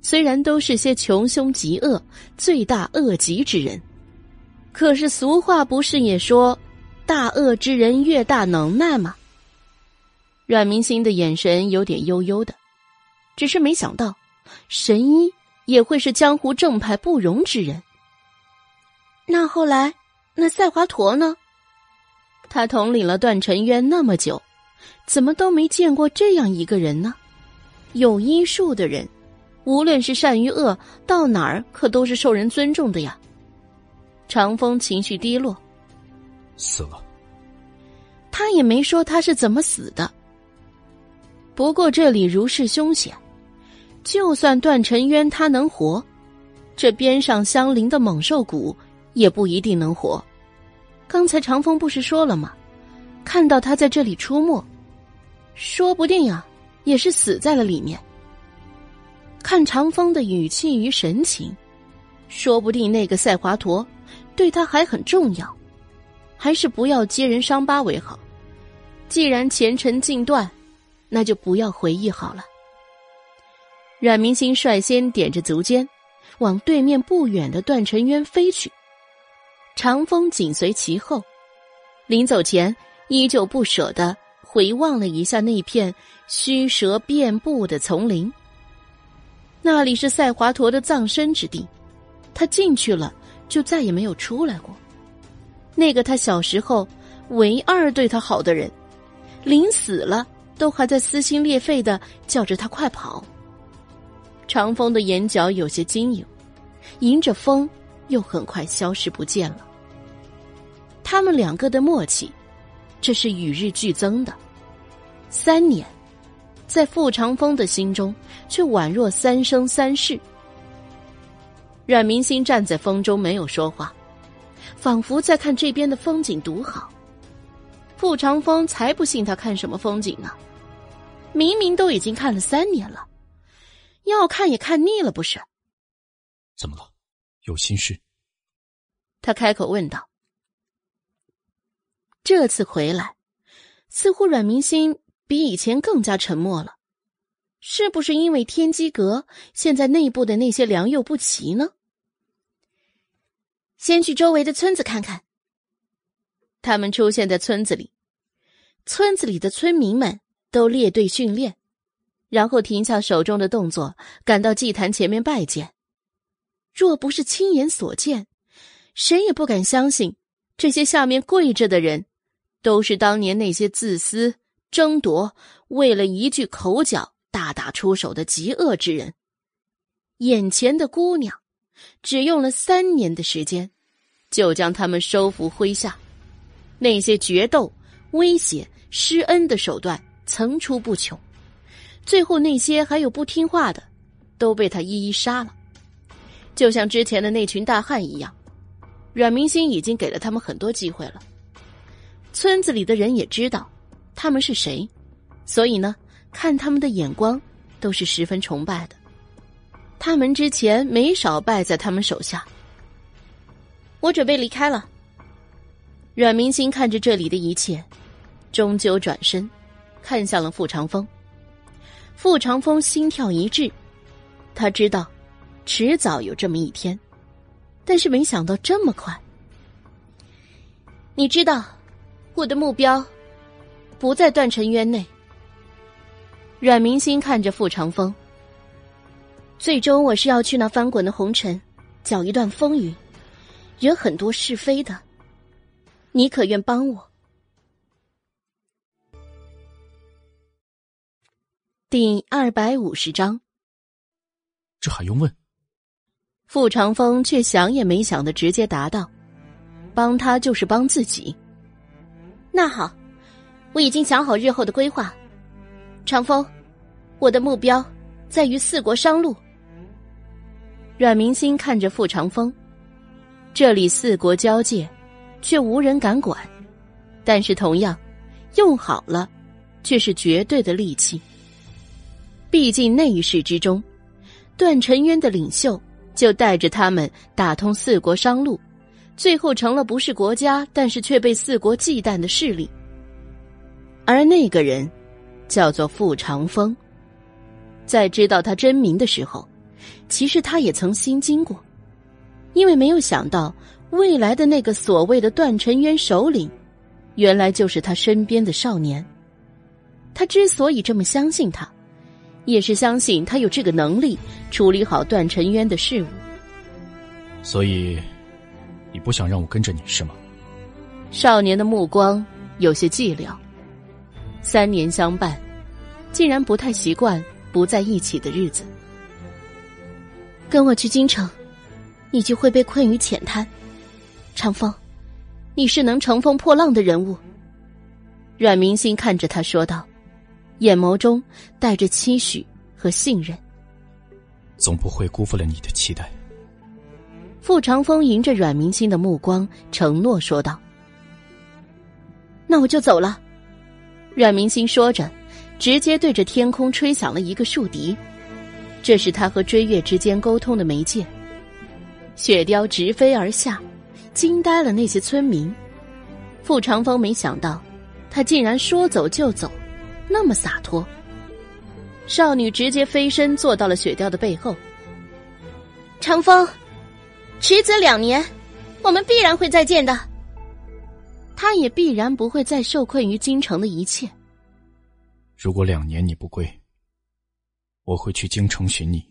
[SPEAKER 1] 虽然都是些穷凶极恶、罪大恶极之人，可是俗话不是也说，大恶之人越大能耐吗？阮明星的眼神有点悠悠的，只是没想到，神医。也会是江湖正派不容之人。
[SPEAKER 5] 那后来，那赛华佗呢？
[SPEAKER 1] 他统领了段尘渊那么久，怎么都没见过这样一个人呢？有医术的人，无论是善与恶，到哪儿可都是受人尊重的呀。长风情绪低落，
[SPEAKER 4] 死了。
[SPEAKER 1] 他也没说他是怎么死的。不过这里如是凶险。就算段尘渊他能活，这边上相邻的猛兽谷也不一定能活。刚才长风不是说了吗？看到他在这里出没，说不定啊，也是死在了里面。看长风的语气与神情，说不定那个赛华佗对他还很重要，还是不要揭人伤疤为好。既然前尘尽断，那就不要回忆好了。阮明星率先点着足尖，往对面不远的段尘渊飞去，长风紧随其后。临走前，依旧不舍得回望了一下那片虚蛇遍布的丛林。那里是赛华佗的葬身之地，他进去了就再也没有出来过。那个他小时候唯二对他好的人，临死了都还在撕心裂肺的叫着他快跑。长风的眼角有些晶莹，迎着风，又很快消失不见了。他们两个的默契，这是与日俱增的。三年，在傅长风的心中，却宛若三生三世。阮明星站在风中没有说话，仿佛在看这边的风景独好。傅长风才不信他看什么风景呢，明明都已经看了三年了，要看也看腻了，不是？
[SPEAKER 4] 怎么了？有心事？
[SPEAKER 1] 他开口问道。这次回来，似乎阮明心比以前更加沉默了，是不是因为天机阁现在内部的那些良莠不齐呢？先去周围的村子看看。他们出现在村子里，村子里的村民们都列队训练，然后停下手中的动作，赶到祭坛前面拜见。若不是亲眼所见，谁也不敢相信，这些下面跪着的人，都是当年那些自私、争夺、为了一句口角大打出手的极恶之人。眼前的姑娘，只用了三年的时间，就将他们收服麾下。那些决斗、威胁、施恩的手段层出不穷，最后那些还有不听话的，都被他一一杀了。就像之前的那群大汉一样，阮明星已经给了他们很多机会了。村子里的人也知道他们是谁，所以呢，看他们的眼光都是十分崇拜的。他们之前没少败在他们手下。我准备离开了。阮明星看着这里的一切，终究转身，看向了傅长风。傅长风心跳一滞，他知道。迟早有这么一天，但是没想到这么快。你知道，我的目标不在断尘渊内。阮明星看着傅长风，最终我是要去那翻滚的红尘，搅一段风云，惹很多是非的。你可愿帮我？第二百五十章，
[SPEAKER 4] 这还用问？
[SPEAKER 1] 傅长风却想也没想的直接答道：“帮他就是帮自己。”那好，我已经想好日后的规划。长风，我的目标在于四国商路。阮明星看着傅长风，这里四国交界，却无人敢管。但是同样，用好了，却是绝对的利器。毕竟内世之中，段尘渊的领袖。就带着他们打通四国商路，最后成了不是国家，但是却被四国忌惮的势力。而那个人，叫做傅长风。在知道他真名的时候，其实他也曾心惊过，因为没有想到未来的那个所谓的段尘渊首领，原来就是他身边的少年。他之所以这么相信他。也是相信他有这个能力处理好段尘渊的事务，
[SPEAKER 4] 所以你不想让我跟着你是吗？
[SPEAKER 1] 少年的目光有些寂寥。三年相伴，竟然不太习惯不在一起的日子。跟我去京城，你就会被困于浅滩。长风，你是能乘风破浪的人物。阮明星看着他说道。眼眸中带着期许和信任，
[SPEAKER 4] 总不会辜负了你的期待。
[SPEAKER 1] 傅长风迎着阮明星的目光，承诺说道：“那我就走了。”阮明星说着，直接对着天空吹响了一个竖笛，这是他和追月之间沟通的媒介。雪雕直飞而下，惊呆了那些村民。傅长风没想到，他竟然说走就走。那么洒脱，少女直接飞身坐到了雪雕的背后。长风，迟则两年，我们必然会再见的。他也必然不会再受困于京城的一切。
[SPEAKER 4] 如果两年你不归，我会去京城寻你。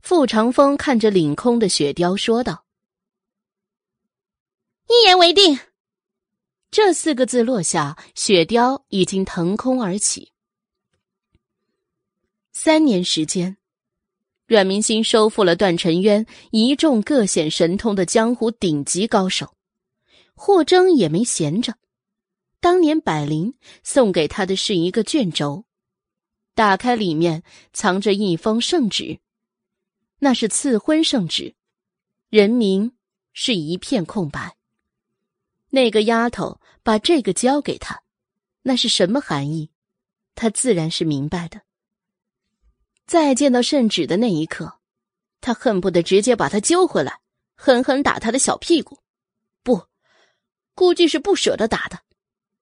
[SPEAKER 1] 傅长风看着领空的雪雕说道：“一言为定。”这四个字落下，雪雕已经腾空而起。三年时间，阮明星收复了段尘渊一众各显神通的江湖顶级高手，霍征也没闲着。当年百灵送给他的是一个卷轴，打开里面藏着一封圣旨，那是赐婚圣旨，人名是一片空白。那个丫头把这个交给他，那是什么含义？他自然是明白的。再见到圣旨的那一刻，他恨不得直接把他揪回来，狠狠打他的小屁股。不，估计是不舍得打的，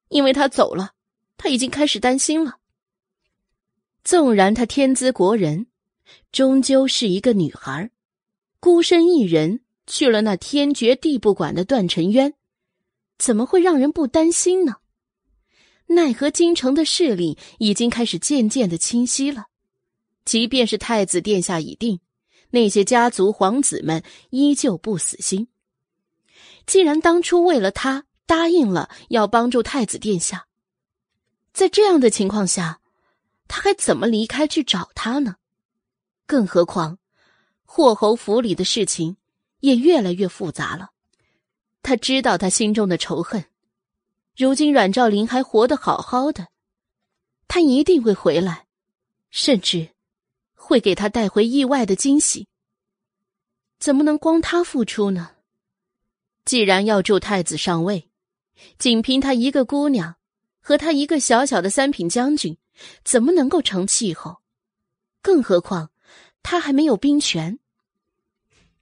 [SPEAKER 1] 因为他走了，他已经开始担心了。纵然他天资国人，终究是一个女孩，孤身一人去了那天绝地不管的断尘渊。怎么会让人不担心呢？奈何京城的势力已经开始渐渐的清晰了，即便是太子殿下已定，那些家族皇子们依旧不死心。既然当初为了他答应了要帮助太子殿下，在这样的情况下，他还怎么离开去找他呢？更何况，霍侯府里的事情也越来越复杂了。他知道他心中的仇恨，如今阮兆林还活得好好的，他一定会回来，甚至会给他带回意外的惊喜。怎么能光他付出呢？既然要助太子上位，仅凭他一个姑娘和他一个小小的三品将军，怎么能够成气候？更何况他还没有兵权。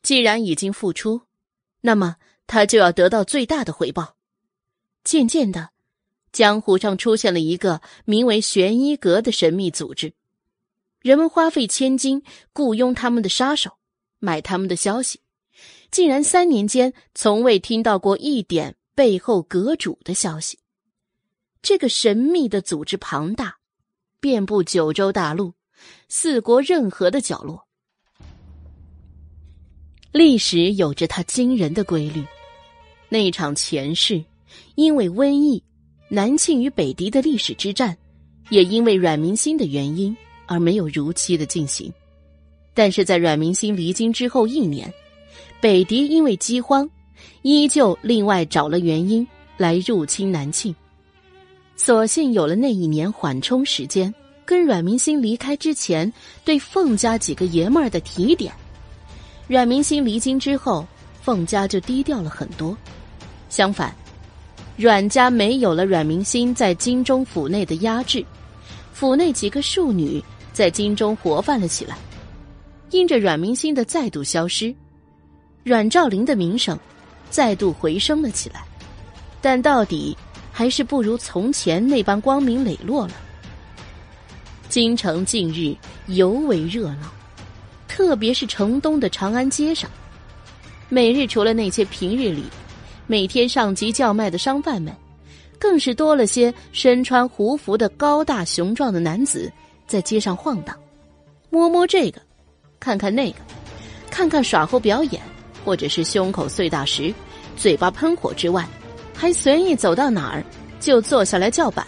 [SPEAKER 1] 既然已经付出，那么。他就要得到最大的回报。渐渐的，江湖上出现了一个名为“玄一阁”的神秘组织，人们花费千金雇佣他们的杀手，买他们的消息，竟然三年间从未听到过一点背后阁主的消息。这个神秘的组织庞大，遍布九州大陆、四国任何的角落，历史有着它惊人的规律。那场前世，因为瘟疫，南庆与北狄的历史之战，也因为阮明心的原因而没有如期的进行。但是在阮明心离京之后一年，北狄因为饥荒，依旧另外找了原因来入侵南庆。所幸有了那一年缓冲时间，跟阮明心离开之前对凤家几个爷们儿的提点，阮明心离京之后，凤家就低调了很多。相反，阮家没有了阮明心在京中府内的压制，府内几个庶女在京中活泛了起来。因着阮明心的再度消失，阮兆林的名声再度回升了起来，但到底还是不如从前那般光明磊落了。京城近日尤为热闹，特别是城东的长安街上，每日除了那些平日里。每天上集叫卖的商贩们，更是多了些身穿胡服的高大雄壮的男子在街上晃荡，摸摸这个，看看那个，看看耍猴表演，或者是胸口碎大石、嘴巴喷火之外，还随意走到哪儿就坐下来叫板。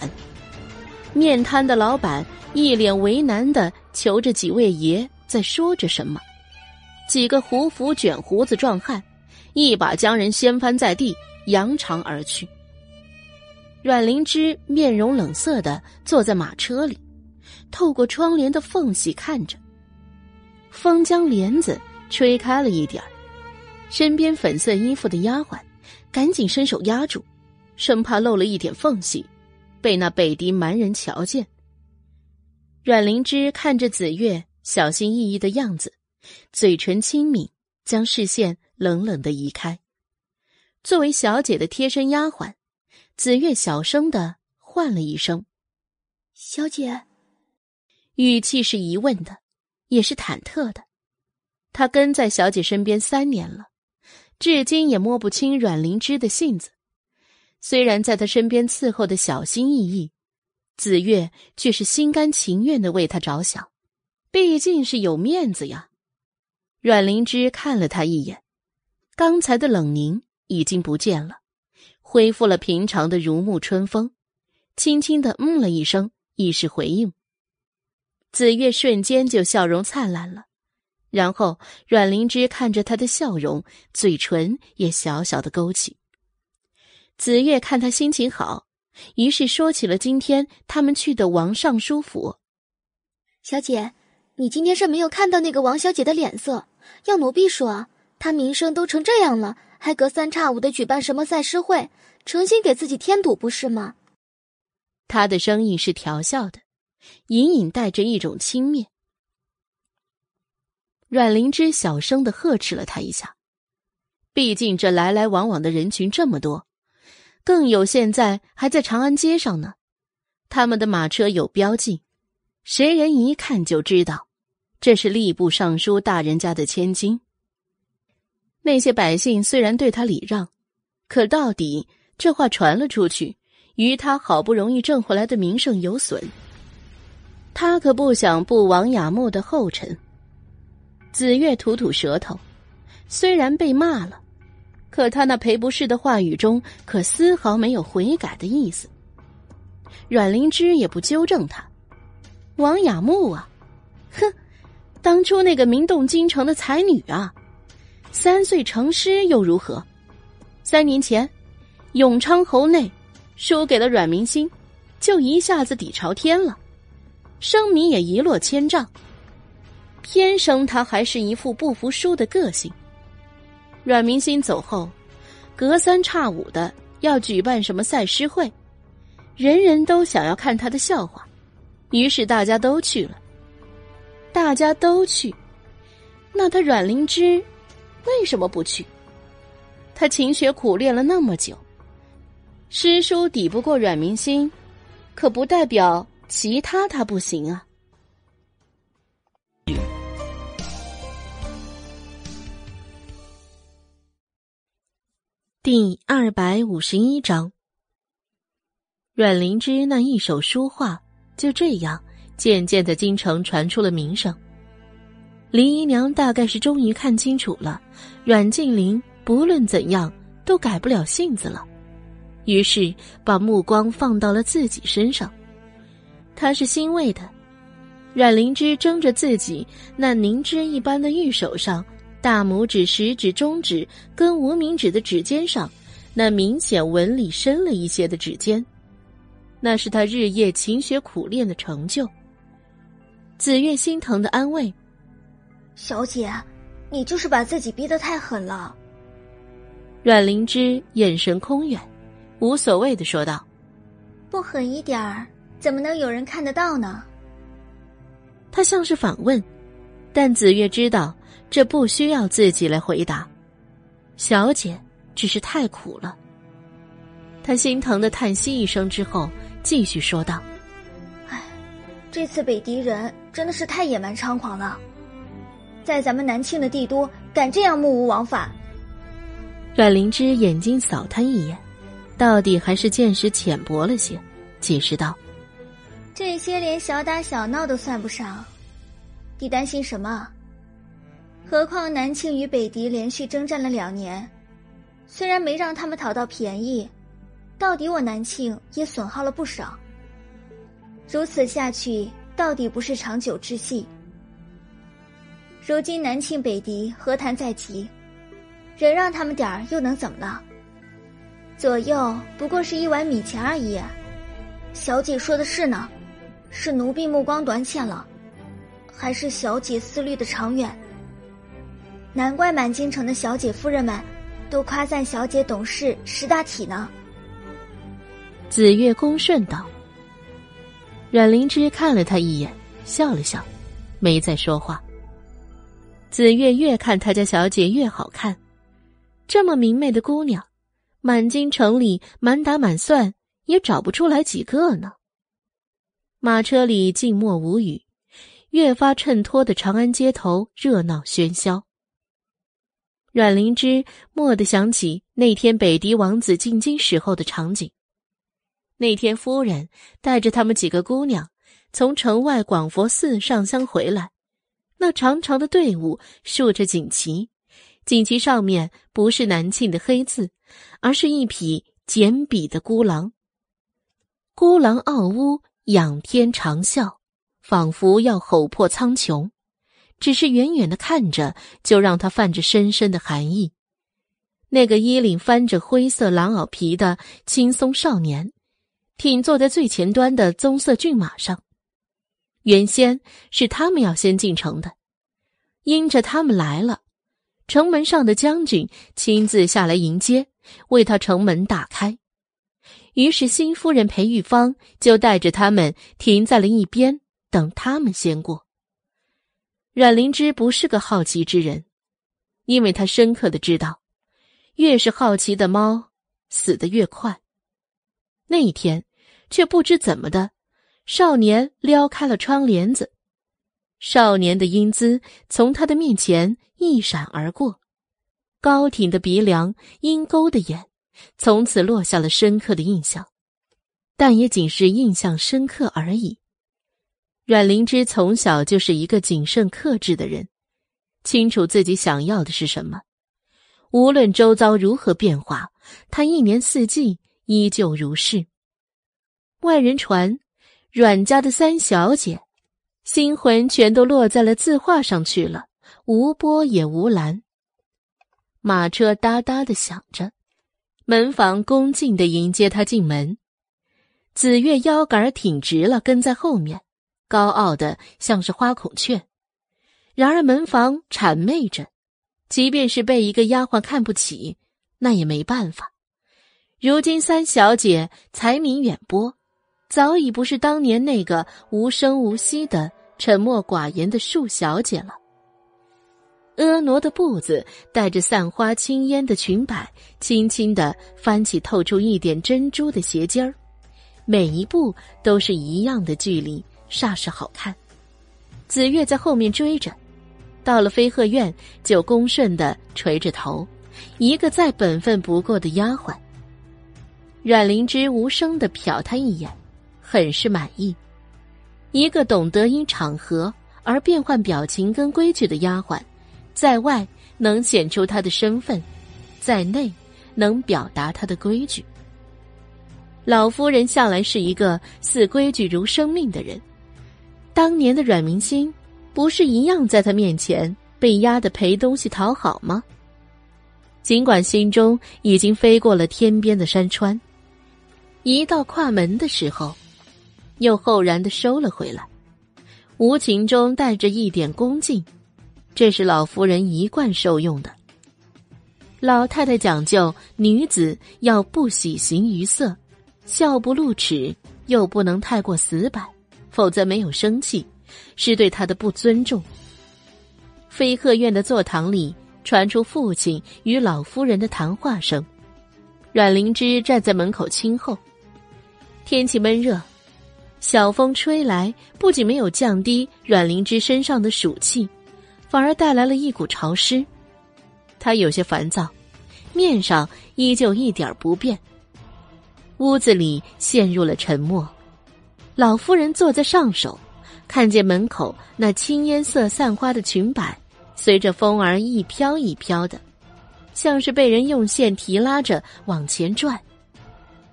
[SPEAKER 1] 面摊的老板一脸为难的求着几位爷在说着什么，几个胡服卷胡子壮汉。一把将人掀翻在地，扬长而去。阮灵芝面容冷色的坐在马车里，透过窗帘的缝隙看着。风将帘子吹开了一点身边粉色衣服的丫鬟赶紧伸手压住，生怕漏了一点缝隙，被那北狄蛮人瞧见。阮灵芝看着紫月小心翼翼的样子，嘴唇轻抿，将视线。冷冷的移开。作为小姐的贴身丫鬟，紫月小声的唤了一声：“
[SPEAKER 5] 小姐。”
[SPEAKER 1] 语气是疑问的，也是忐忑的。他跟在小姐身边三年了，至今也摸不清阮灵芝的性子。虽然在他身边伺候的小心翼翼，紫月却是心甘情愿的为他着想，毕竟是有面子呀。阮灵芝看了他一眼。刚才的冷凝已经不见了，恢复了平常的如沐春风，轻轻的嗯了一声，以示回应。紫月瞬间就笑容灿烂了，然后阮灵芝看着他的笑容，嘴唇也小小的勾起。紫月看他心情好，于是说起了今天他们去的王尚书府。
[SPEAKER 5] 小姐，你今天是没有看到那个王小姐的脸色？要奴婢说。他名声都成这样了，
[SPEAKER 7] 还隔三差五的举办什么赛诗会，诚心给自己添堵，不是吗？
[SPEAKER 1] 他的声音是调笑的，隐隐带着一种轻蔑。阮灵芝小声的呵斥了他一下，毕竟这来来往往的人群这么多，更有现在还在长安街上呢。他们的马车有标记，谁人一看就知道，这是吏部尚书大人家的千金。那些百姓虽然对他礼让，可到底这话传了出去，于他好不容易挣回来的名声有损。他可不想步王雅木的后尘。紫月吐吐舌头，虽然被骂了，可他那赔不是的话语中可丝毫没有悔改的意思。阮灵芝也不纠正他，王雅木啊，哼，当初那个名动京城的才女啊，三岁成诗又如何？三年前，永昌侯内输给了阮明星，就一下子底朝天了，声名也一落千丈。天生他还是一副不服输的个性。阮明星走后，隔三差五的要举办什么赛诗会。人人都想要看他的笑话，于是大家都去了。大家都去，那他阮灵芝为什么不去？他勤学苦练了那么久，诗书抵不过阮明心，可不代表其他他不行啊。第二百五十一章。阮灵芝那一手书画就这样渐渐的京城传出了名声。林姨娘大概是终于看清楚了，阮静林不论怎样都改不了性子了，于是把目光放到了自己身上。她是欣慰的，阮灵芝睁着自己那凝脂一般的玉手上，大拇指、食指、中指跟无名指的指尖上，那明显纹理深了一些的指尖。那是他日夜勤学苦练的成就。紫月心疼的安慰：“
[SPEAKER 7] 小姐，你就是把自己逼得太狠了。”
[SPEAKER 1] 阮灵芝眼神空远，无所谓的说道：“
[SPEAKER 7] 不狠一点儿，怎么能有人看得到呢？”
[SPEAKER 1] 他像是反问，但紫月知道这不需要自己来回答。小姐只是太苦了。他心疼的叹息一声之后。继续说道：“
[SPEAKER 7] 哎，这次北狄人真的是太野蛮猖狂了，在咱们南庆的帝都敢这样目无王法。”
[SPEAKER 1] 阮灵芝眼睛扫他一眼，到底还是见识浅薄了些，解释道：“
[SPEAKER 7] 这些连小打小闹都算不上，你担心什么？何况南庆与北狄连续征战了两年，虽然没让他们讨到便宜。”到底我南庆也损耗了不少。如此下去，到底不是长久之计。如今南庆北狄和谈在即，忍让他们点儿又能怎么了？左右不过是一碗米钱而已。小姐说的是呢，是奴婢目光短浅了，还是小姐思虑的长远？难怪满京城的小姐夫人们，都夸赞小姐懂事识大体呢。
[SPEAKER 1] 紫月恭顺道：“阮灵芝看了他一眼，笑了笑，没再说话。紫月越看他家小姐越好看，这么明媚的姑娘，满京城里满打满算也找不出来几个呢。”马车里静默无语，越发衬托的长安街头热闹喧嚣。阮灵芝蓦地想起那天北狄王子进京时候的场景。那天，夫人带着他们几个姑娘从城外广佛寺上香回来，那长长的队伍竖着锦旗，锦旗上面不是南庆的黑字，而是一匹简笔的孤狼。孤狼傲乌，仰天长啸，仿佛要吼破苍穹。只是远远的看着，就让他泛着深深的寒意。那个衣领翻着灰色狼袄皮的青松少年。挺坐在最前端的棕色骏马上，原先是他们要先进城的，因着他们来了，城门上的将军亲自下来迎接，为他城门打开。于是新夫人裴玉芳就带着他们停在了一边，等他们先过。阮灵芝不是个好奇之人，因为她深刻的知道，越是好奇的猫，死得越快。那一天，却不知怎么的，少年撩开了窗帘子，少年的英姿从他的面前一闪而过，高挺的鼻梁，鹰钩的眼。从此落下了深刻的印象，但也仅是印象深刻而已。阮灵芝从小就是一个谨慎克制的人，清楚自己想要的是什么。无论周遭如何变化，她一年四季依旧如是。外人传，阮家的三小姐，心魂全都落在了字画上去了，无波也无澜。马车哒哒的响着。门房恭敬的迎接他进门，紫月腰杆挺直了，跟在后面，高傲的像是花孔雀。然而门房谄媚着，即便是被一个丫鬟看不起，那也没办法。如今三小姐才名远播，早已不是当年那个无声无息的沉默寡言的树小姐了。婀娜的步子，带着散花轻烟的裙摆，轻轻的翻起透出一点珍珠的鞋尖儿，每一步都是一样的距离，煞是好看。紫月在后面追着，到了飞鹤院，就恭顺的垂着头，一个再本分不过的丫鬟。阮灵芝无声的瞟他一眼，很是满意。一个懂得因场合而变换表情跟规矩的丫鬟。在外能显出她的身份，在内能表达她的规矩。老夫人向来是一个视规矩如生命的人，当年的阮明心不是一样在他面前被压得赔东西讨好吗？尽管心中已经飞过了天边的山川，一到跨门的时候，又后然的收了回来，无情中带着一点恭敬。这是老夫人一贯受用的。老太太讲究女子要不喜形于色，笑不露齿，又不能太过死板，否则没有生气，是对她的不尊重。飞鹤院的坐堂里传出父亲与老夫人的谈话声，阮灵芝站在门口亲候。天气闷热，小风吹来，不仅没有降低阮灵芝身上的暑气。反而带来了一股潮湿，他有些烦躁，面上依旧一点不变。屋子里陷入了沉默。老夫人坐在上首，看见门口那青烟色散花的裙摆，随着风儿一飘一飘的，像是被人用线提拉着往前转。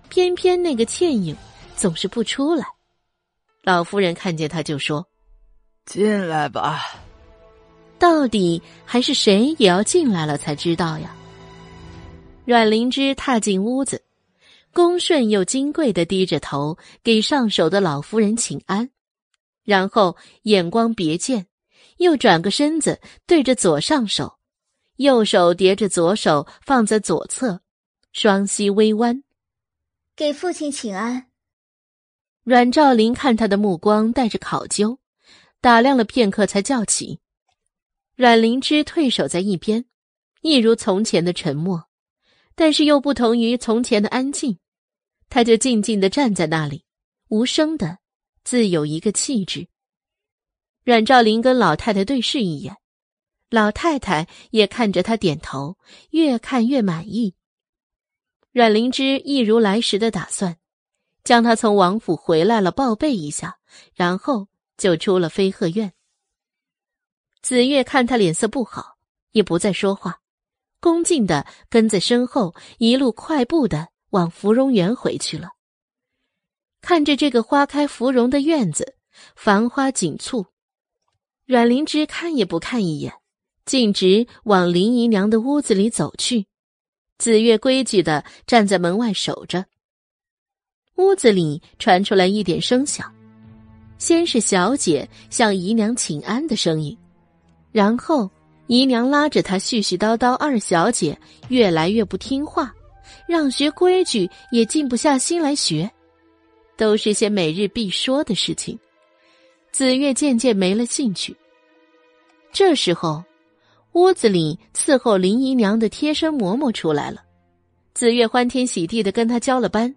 [SPEAKER 1] 偏偏那个倩影总是不出来。老夫人看见他就说：“
[SPEAKER 2] 进来吧。”
[SPEAKER 1] 到底还是谁也要进来了才知道呀。阮灵芝踏进屋子，恭顺又金贵的低着头给上手的老夫人请安，然后眼光别见，又转个身子对着左上手，右手叠着左手放在左侧，双膝微弯，
[SPEAKER 7] 给父亲请安。
[SPEAKER 1] 阮兆林看他的目光带着考究，打量了片刻，才叫起。阮灵芝退守在一边，一如从前的沉默，但是又不同于从前的安静。他就静静的站在那里，无声的，自有一个气质。阮兆林跟老太太对视一眼，老太太也看着他点头，越看越满意。阮灵芝一如来时的打算，将他从王府回来了报备一下，然后就出了飞鹤院。紫月看他脸色不好，也不再说话，恭敬的跟在身后，一路快步的往芙蓉园回去了。看着这个花开芙蓉的院子，繁花锦簇，阮灵芝看也不看一眼，径直往林姨娘的屋子里走去。紫月规矩的站在门外守着。屋子里传出来一点声响，先是小姐向姨娘请安的声音。然后姨娘拉着她絮絮叨叨，二小姐越来越不听话，让学规矩也静不下心来学，都是些每日必说的事情。紫月渐渐没了兴趣。这时候，屋子里伺候林姨娘的贴身嬷嬷出来了，紫月欢天喜地的跟她交了班，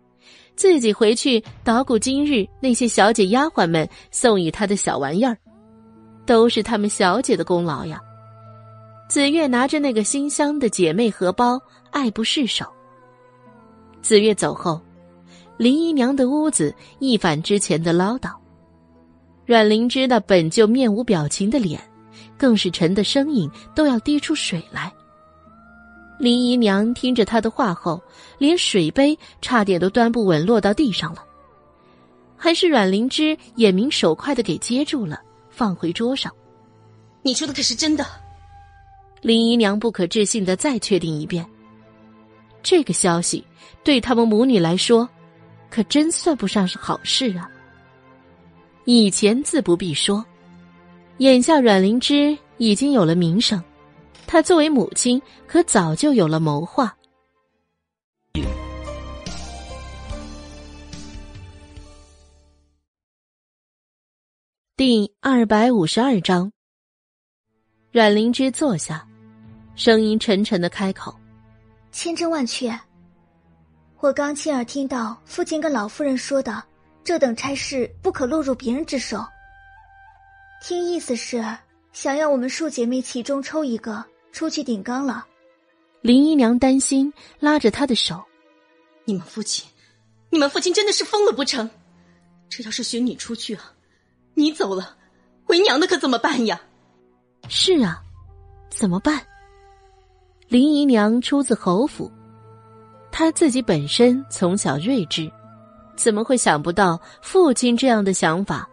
[SPEAKER 1] 自己回去捣鼓今日那些小姐丫鬟们送与她的小玩意儿，都是他们小姐的功劳呀。紫月拿着那个新香的姐妹荷包，爱不释手。紫月走后，林姨娘的屋子一反之前的唠叨。阮灵芝那本就面无表情的脸，更是沉的声音都要滴出水来。林姨娘听着他的话后，连水杯差点都端不稳，落到地上了。还是阮灵芝眼明手快的给接住了，放回桌上。
[SPEAKER 8] 你说的可是真的？
[SPEAKER 1] 林姨娘不可置信的再确定一遍。这个消息对他们母女来说，可真算不上是好事啊。以前自不必说，眼下阮灵芝已经有了名声，她作为母亲可早就有了谋划。第二百五十二章，阮灵芝坐下。声音沉沉的开口：“
[SPEAKER 7] 千真万确。我刚亲耳听到父亲跟老夫人说的，这等差事不可落入别人之手。听意思是想要我们数姐妹其中抽一个出去顶缸了。”
[SPEAKER 1] 林姨娘担心，拉着她的手：“
[SPEAKER 8] 你们父亲，你们父亲真的是疯了不成？这要是寻你出去啊，你走了，为娘的可怎么办呀？”“
[SPEAKER 1] 是啊，怎么办？”林姨娘出自侯府，她自己本身从小睿智，怎么会想不到父亲这样的想法？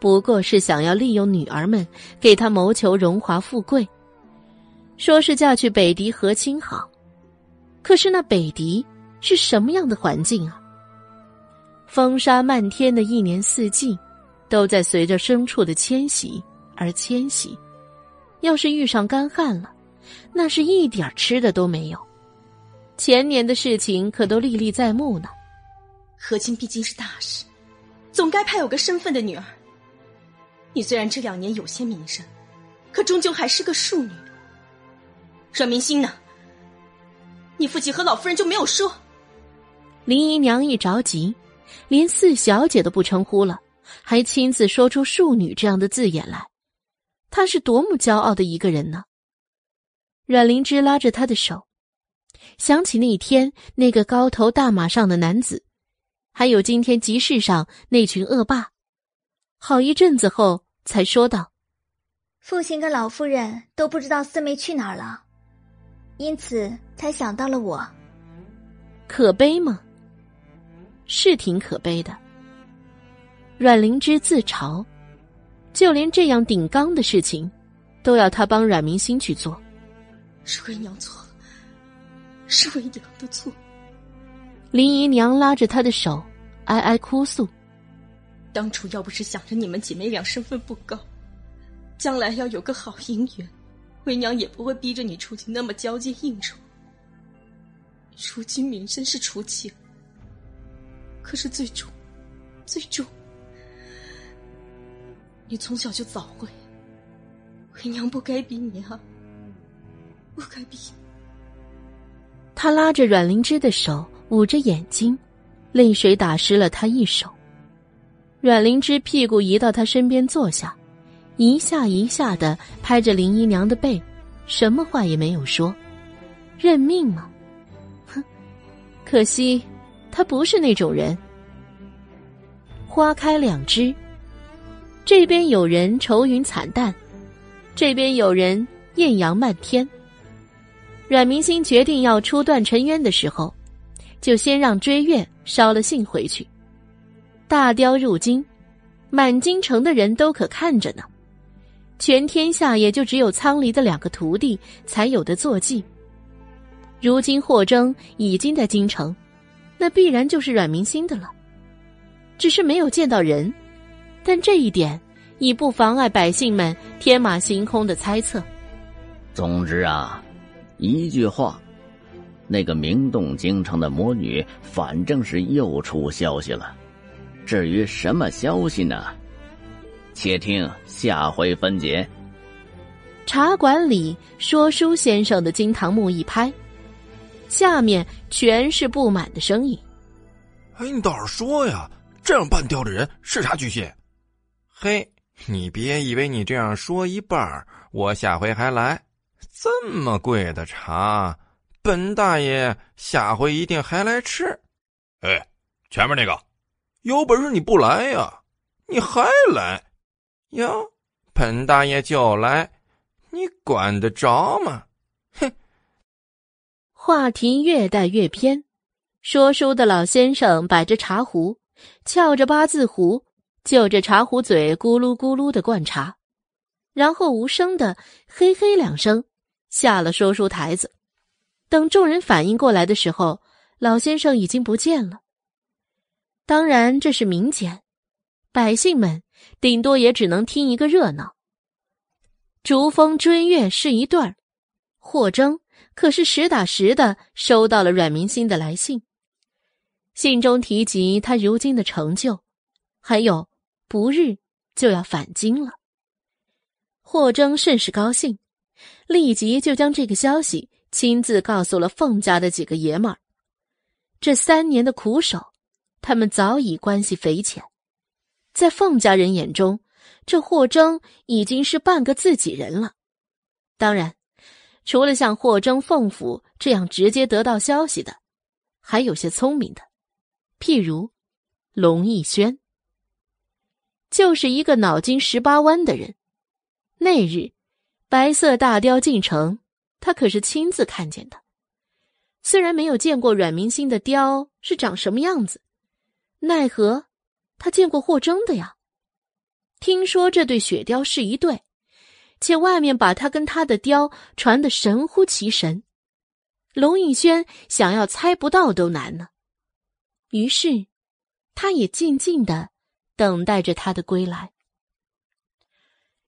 [SPEAKER 1] 不过是想要利用女儿们给她谋求荣华富贵，说是嫁去北狄和亲好。可是那北狄是什么样的环境啊？风沙漫天的一年四季，都在随着牲畜的迁徙而迁徙。要是遇上干旱了，那是一点吃的都没有，前年的事情可都历历在目呢。
[SPEAKER 8] 和亲毕竟是大事，总该派有个身份的女儿。你虽然这两年有些名声，可终究还是个庶女。阮明心呢？你父亲和老夫人就没有说？
[SPEAKER 1] 林姨娘一着急，连四小姐都不称呼了，还亲自说出庶女这样的字眼来。她是多么骄傲的一个人呢？阮灵芝拉着她的手，想起那天那个高头大马上的男子，还有今天集市上那群恶霸，好一阵子后才说道：“
[SPEAKER 7] 父亲跟老夫人都不知道四妹去哪儿了，因此才想到了我。
[SPEAKER 1] 可悲吗？是挺可悲的。”阮灵芝自嘲，就连这样顶缸的事情，都要他帮阮明心去做。
[SPEAKER 8] 是为娘错了，是为娘的错。
[SPEAKER 1] 林姨娘拉着她的手，哀哀哭诉：“
[SPEAKER 8] 当初要不是想着你们姐妹俩身份不高，将来要有个好姻缘，为娘也不会逼着你出去那么交际应酬。如今名声是出气了，可是最终，最终，你从小就早慧，为娘不该逼你啊。”不该逼。
[SPEAKER 1] 他拉着阮灵芝的手，捂着眼睛，泪水打湿了他一手。阮灵芝屁股移到他身边坐下，一下一下的拍着林姨娘的背，什么话也没有说。认命吗？哼，可惜他不是那种人。花开两枝，这边有人愁云惨淡，这边有人艳阳漫天。阮明星决定要出段尘渊的时候，就先让追月捎了信回去。大雕入京，满京城的人都可看着呢。全天下也就只有苍离的两个徒弟才有的坐骑。如今霍征已经在京城，那必然就是阮明心的了。只是没有见到人，但这一点已不妨碍百姓们天马行空的猜测。
[SPEAKER 6] 总之啊，一句话，那个名动京城的魔女，反正是又出消息了。至于什么消息呢？且听下回分解。
[SPEAKER 1] 茶馆里，说书先生的金堂木一拍，下面全是不满的声音。
[SPEAKER 9] 哎，你倒是说呀！这样半吊的人是啥居心？嘿，你别以为你这样说一半，我下回还来。这么贵的茶，本大爷下回一定还来吃。
[SPEAKER 10] 哎，前面那个，
[SPEAKER 9] 有本事你不来呀？你还来？哟，本大爷就来，你管得着吗？哼！
[SPEAKER 1] 话题越带越偏，说书的老先生摆着茶壶，翘着八字胡，就着茶壶嘴咕噜咕噜的灌茶，然后无声的嘿嘿两声。下了说书台子，等众人反应过来的时候，老先生已经不见了。当然，这是民间，百姓们顶多也只能听一个热闹。逐风追月是一对儿，霍征可是实打实的收到了阮明心的来信，信中提及他如今的成就，还有不日就要返京了。霍征甚是高兴。立即就将这个消息亲自告诉了凤家的几个爷们儿。这三年的苦守，他们早已关系匪浅，在凤家人眼中，这霍征已经是半个自己人了。当然，除了像霍征、凤府这样直接得到消息的，还有些聪明的，譬如龙逸轩，就是一个脑筋十八弯的人。那日。白色大雕进城，他可是亲自看见的。虽然没有见过阮明星的雕是长什么样子，奈何他见过霍征的呀。听说这对雪雕是一对，且外面把他跟他的雕传得神乎其神，龙应轩想要猜不到都难呢。于是，他也静静的等待着他的归来。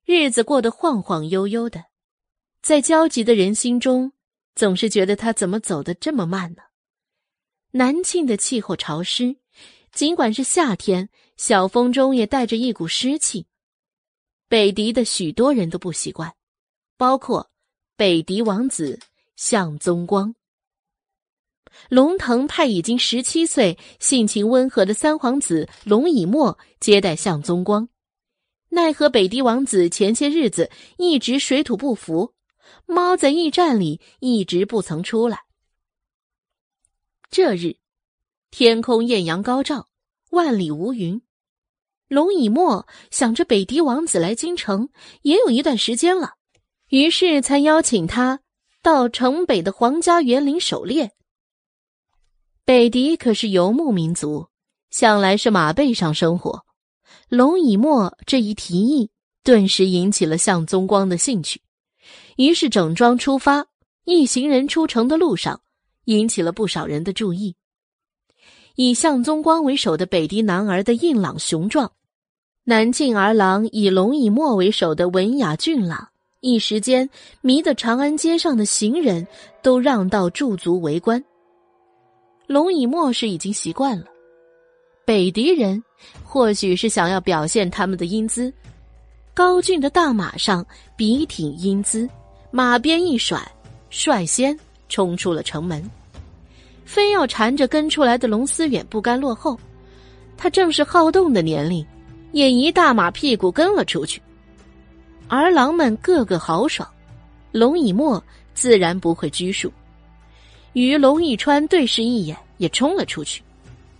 [SPEAKER 1] 日子过得晃晃悠悠的，在焦急的人心中，总是觉得他怎么走得这么慢呢？南庆的气候潮湿，尽管是夏天，小风中也带着一股湿气。北狄的许多人都不习惯，包括北狄王子向宗光。龙腾派已经十七岁、性情温和的三皇子龙以沫接待向宗光。奈何北狄王子前些日子一直水土不服，猫在驿站里一直不曾出来。这日，天空艳阳高照，万里无云。龙以沫想着北狄王子来京城也有一段时间了，于是才邀请他到城北的皇家园林狩猎。北狄可是游牧民族，向来是马背上生活。龙以沫这一提议，顿时引起了向宗光的兴趣，于是整装出发。一行人出城的路上，引起了不少人的注意。以向宗光为首的北狄男儿的硬朗雄壮，南晋儿郎以龙以沫为首的文雅俊朗，一时间迷得长安街上的行人都让道驻足围观。龙以沫是已经习惯了。北狄人或许是想要表现他们的英姿，高俊的大马上笔挺英姿，马鞭一甩，率先冲出了城门，非要缠着跟出来的龙思远不甘落后。他正是好动的年龄，也一大马屁股跟了出去。儿郎们个个豪爽，龙以沫自然不会拘束，与龙以川对视一眼，也冲了出去。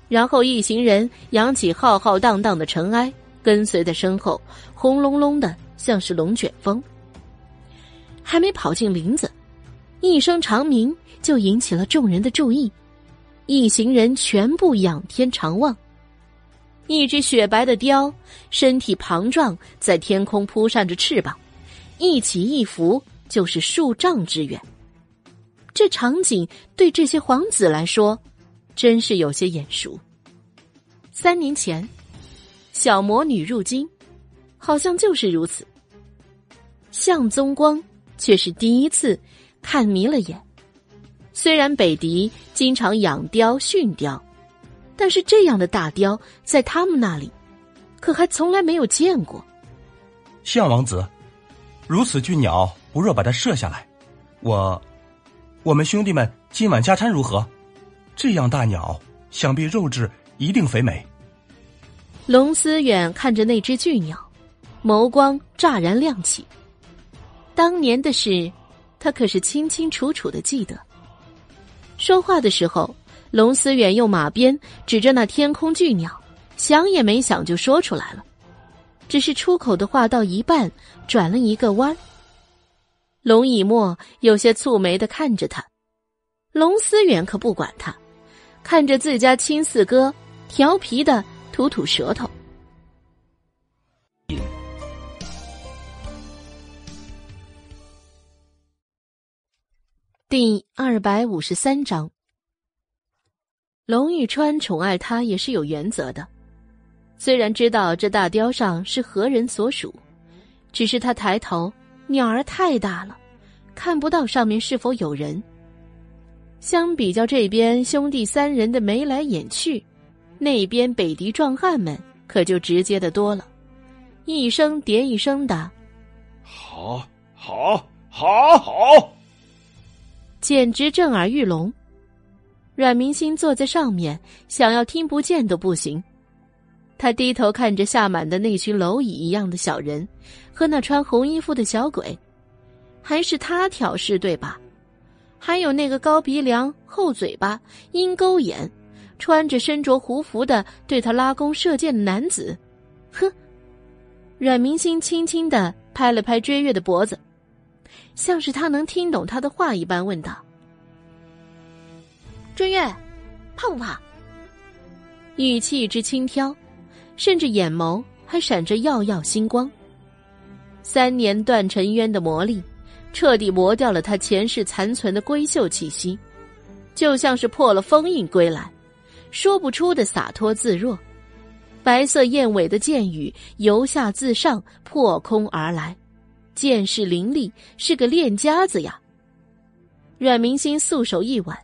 [SPEAKER 1] 然后一行人扬起浩浩荡荡的尘埃，跟随在身后，轰隆隆的像是龙卷风。还没跑进林子，一声长鸣就引起了众人的注意。一行人全部仰天长望，一只雪白的雕，身体庞壮，在天空扑扇着翅膀，一起一伏就是数丈之远。这场景对这些皇子来说。真是有些眼熟。三年前，小魔女入京，好像就是如此。向宗光却是第一次看迷了眼。虽然北狄经常养雕驯雕，但是这样的大雕在他们那里，可还从来没有见过。
[SPEAKER 3] 项王子，如此巨鸟，不若把它射下来。我，我们兄弟们今晚加餐如何？这样大鸟，想必肉质一定肥美。
[SPEAKER 1] 龙思远看着那只巨鸟，眸光乍然亮起。当年的事，他可是清清楚楚的记得。说话的时候，龙思远用马鞭指着那天空巨鸟，想也没想就说出来了。只是出口的话到一半，转了一个弯。龙以沫有些蹙眉的看着他，龙思远可不管他，看着自家亲四哥，调皮的吐吐舌头。第二百五十三章，龙玉川宠爱他也是有原则的。虽然知道这大雕上是何人所属，只是他抬头，鸟儿太大了，看不到上面是否有人。相比较这边兄弟三人的眉来眼去，那边北狄壮汉们可就直接的多了，一声叠一声的，
[SPEAKER 10] 好，好，好，好。
[SPEAKER 1] 简直震耳欲聋，阮明星坐在上面，想要听不见都不行。他低头看着下满的那群蝼蚁一样的小人，和那穿红衣服的小鬼，还是他挑事对吧？还有那个高鼻梁、厚嘴巴、鹰钩眼，穿着身着胡服的对他拉弓射箭的男子，哼！阮明星轻轻的拍了拍追月的脖子。像是他能听懂他的话一般，问道：“
[SPEAKER 5] 追月，怕不怕？”
[SPEAKER 1] 语气之轻佻，甚至眼眸还闪着耀耀星光。三年断尘渊的魔力，彻底磨掉了他前世残存的闺秀气息，就像是破了封印归来，说不出的洒脱自若。白色燕尾的箭雨由下自上破空而来。剑势凌厉，是个练家子呀。阮明星素手一挽，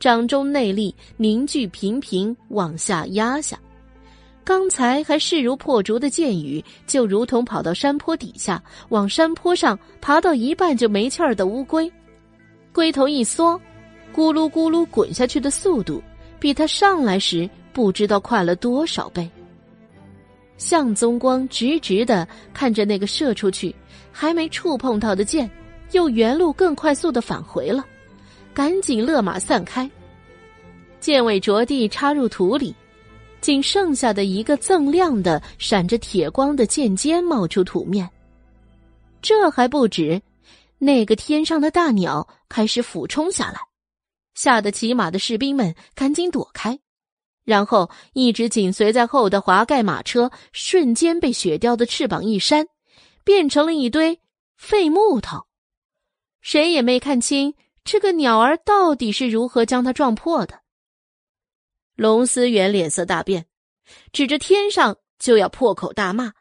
[SPEAKER 1] 掌中内力凝聚，频频往下压下。刚才还势如破竹的剑雨，就如同跑到山坡底下，往山坡上爬到一半就没气儿的乌龟，龟头一缩，咕噜咕噜滚下去的速度，比他上来时不知道快了多少倍。向宗光直直的看着那个射出去。还没触碰到的剑，又原路更快速的返回了，赶紧勒马散开。剑尾着地插入土里，仅剩下的一个锃亮的、闪着铁光的剑尖冒出土面。这还不止，那个天上的大鸟开始俯冲下来，吓得骑马的士兵们赶紧躲开，然后一直紧随在后的华盖马车瞬间被雪雕的翅膀一扇。变成了一堆废木头，谁也没看清这个鸟儿到底是如何将它撞破的。龙思远脸色大变，指着天上就要破口大骂，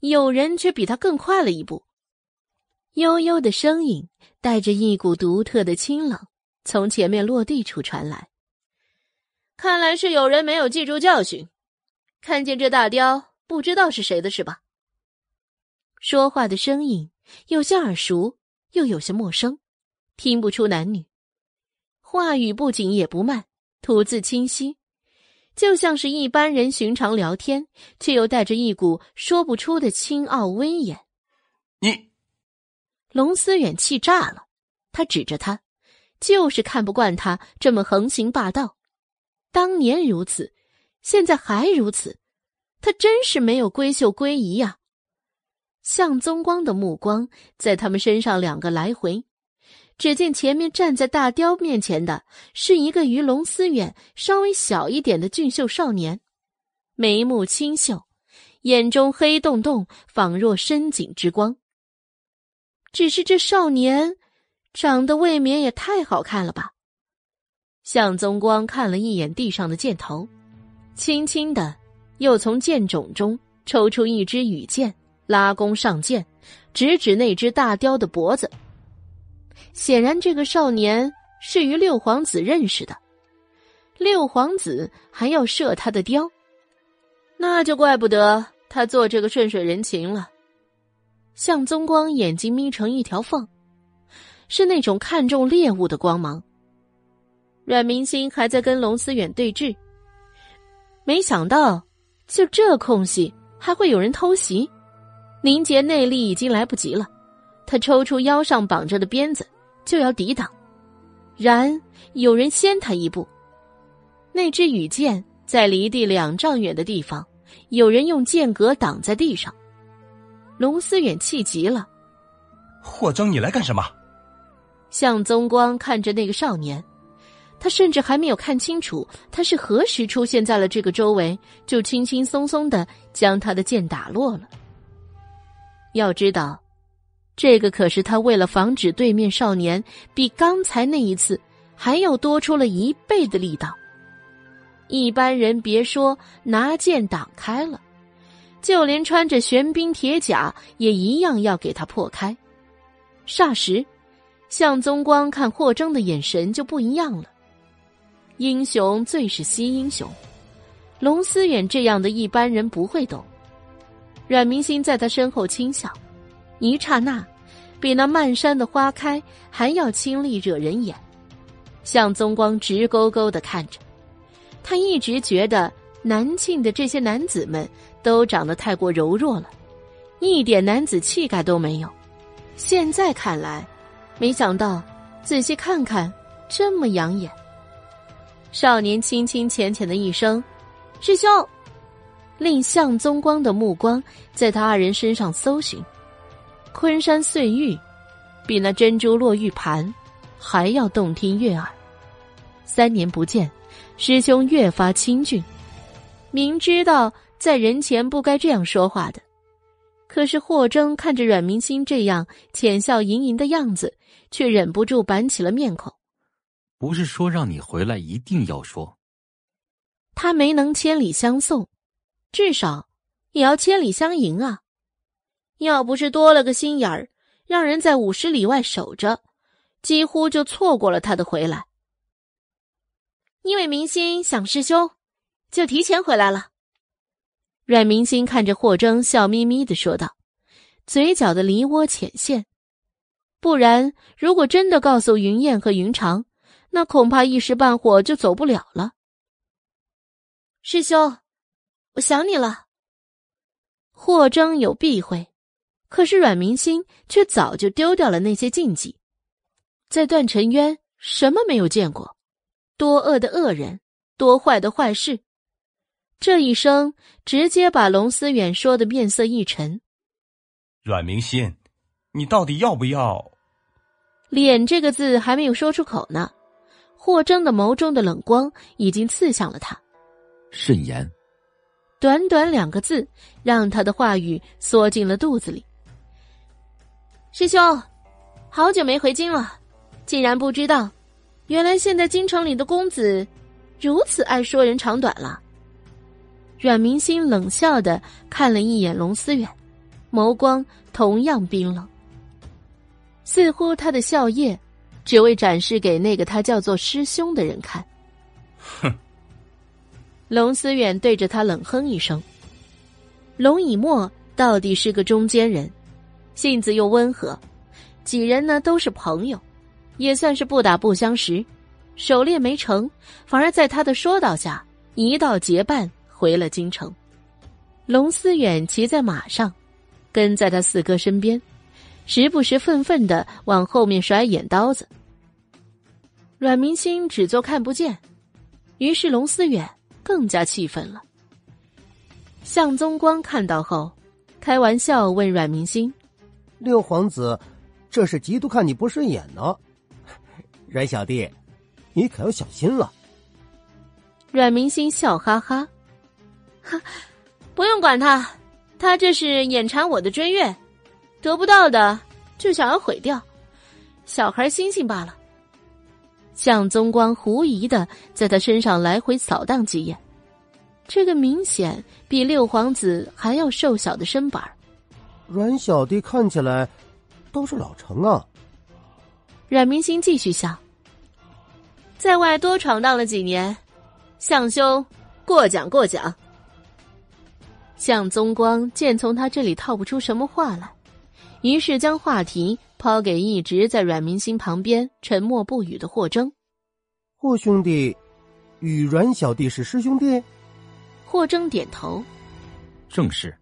[SPEAKER 1] 有人却比他更快了一步。悠悠的声音带着一股独特的清冷，从前面落地处传来。看来是有人没有记住教训，看见这大雕不知道是谁的，是吧？说话的声音有些耳熟，又有些陌生，听不出男女。话语不紧也不慢，吐字清晰，就像是一般人寻常聊天，却又带着一股说不出的清傲威严。
[SPEAKER 3] 你，
[SPEAKER 1] 龙思远气炸了，他指着他，就是看不惯他这么横行霸道。当年如此，现在还如此，他真是没有闺秀闺仪呀。向宗光的目光在他们身上两个来回，只见前面站在大雕面前的是一个与龙思远稍微小一点的俊秀少年，眉目清秀，眼中黑洞洞，仿若深井之光。只是这少年长得未免也太好看了吧？向宗光看了一眼地上的箭头，轻轻的又从箭冢中抽出一支羽箭。拉弓上箭，指指那只大雕的脖子。显然，这个少年是与六皇子认识的。六皇子还要射他的雕，那就怪不得他做这个顺水人情了。向宗光眼睛眯成一条缝，是那种看中猎物的光芒。阮明星还在跟龙思远对峙，没想到就这空隙还会有人偷袭。凝结内力已经来不及了，他抽出腰上绑着的鞭子就要抵挡，然有人先他一步。那支羽箭在离地两丈远的地方，有人用剑格挡在地上。龙思远气急了：“
[SPEAKER 3] 霍征，你来干什么？”
[SPEAKER 1] 向宗光看着那个少年，他甚至还没有看清楚他是何时出现在了这个周围，就轻轻松松的将他的剑打落了。要知道，这个可是他为了防止对面少年比刚才那一次还要多出了一倍的力道。一般人别说拿剑挡开了，就连穿着玄冰铁甲也一样要给他破开。霎时，向宗光看霍征的眼神就不一样了。英雄最是惜英雄，龙思远这样的一般人不会懂。阮明星在他身后轻笑，一刹那，比那漫山的花开还要清丽惹人眼。向宗光直勾勾的看着。他一直觉得南庆的这些男子们都长得太过柔弱了，一点男子气概都没有。现在看来，没想到仔细看看，这么养眼。少年轻轻浅浅的一声“师兄”，令向宗光的目光在他二人身上搜寻。昆山碎玉，比那珍珠落玉盘还要动听悦耳。三年不见。师兄越发清俊，明知道在人前不该这样说话的，可是霍征看着阮明星这样浅笑盈盈的样子，却忍不住板起了面孔。
[SPEAKER 11] 不是说让你回来一定要说，
[SPEAKER 1] 他没能千里相送，至少也要千里相迎啊！要不是多了个心眼儿，让人在五十里外守着，几乎就错过了他的回来。因为明星想师兄，就提前回来了。阮明星看着霍征，笑眯眯的说道，嘴角的梨涡浅现。不然，如果真的告诉云燕和云长，那恐怕一时半会就走不了了。师兄，我想你了。霍征有避讳，可是阮明星却早就丢掉了那些禁忌，在段尘渊什么没有见过。多恶的恶人，多坏的坏事，这一声直接把龙思远说的面色一沉。
[SPEAKER 3] 阮明心，你到底要不要？
[SPEAKER 1] 脸这个字还没有说出口呢，霍征的眸中的冷光已经刺向了他。
[SPEAKER 11] 慎言。
[SPEAKER 1] 短短两个字，让他的话语缩进了肚子里。师兄，好久没回京了，竟然不知道。原来现在京城里的公子如此爱说人长短了。阮明星冷笑的看了一眼龙思远，眸光同样冰冷，似乎他的笑靥只为展示给那个他叫做师兄的人看。
[SPEAKER 3] 哼！[LAUGHS]
[SPEAKER 1] 龙思远对着他冷哼一声。龙以沫到底是个中间人，性子又温和，几人呢都是朋友。也算是不打不相识，狩猎没成，反而在他的说道下一道结伴回了京城。龙思远骑在马上，跟在他四哥身边，时不时愤愤的往后面甩眼刀子。阮明星只做看不见，于是龙思远更加气愤了。向宗光看到后，开玩笑问阮明星：“
[SPEAKER 12] 六皇子，这是嫉妒看你不顺眼呢？”阮小弟，你可要小心了。
[SPEAKER 1] 阮明星笑哈哈，哈，不用管他，他这是眼馋我的追月，得不到的就想要毁掉，小孩心性罢了。向宗光狐疑的在他身上来回扫荡几眼，这个明显比六皇子还要瘦小的身板
[SPEAKER 12] 阮小弟看起来都是老成啊。
[SPEAKER 1] 阮明星继续笑，在外多闯荡了几年，向兄过奖过奖。向宗光见从他这里套不出什么话来，于是将话题抛给一直在阮明星旁边沉默不语的霍征。
[SPEAKER 12] 霍兄弟，与阮小弟是师兄弟。
[SPEAKER 1] 霍征点头，
[SPEAKER 11] 正是。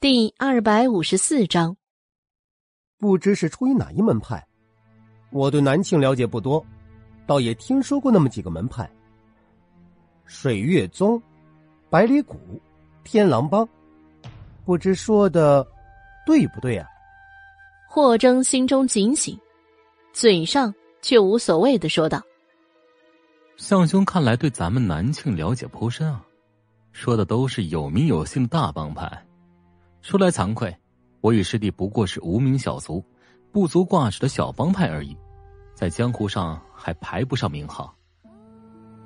[SPEAKER 1] 第二百五十四章，
[SPEAKER 12] 不知是出于哪一门派，我对南庆了解不多。倒也听说过那么几个门派：水月宗、百里谷、天狼帮，不知说的对不对啊？
[SPEAKER 1] 霍征心中警醒，嘴上却无所谓的说道：“
[SPEAKER 11] 向兄看来对咱们南庆了解颇深啊，说的都是有名有姓的大帮派。说来惭愧，我与师弟不过是无名小卒，不足挂齿的小帮派而已。”在江湖上还排不上名号。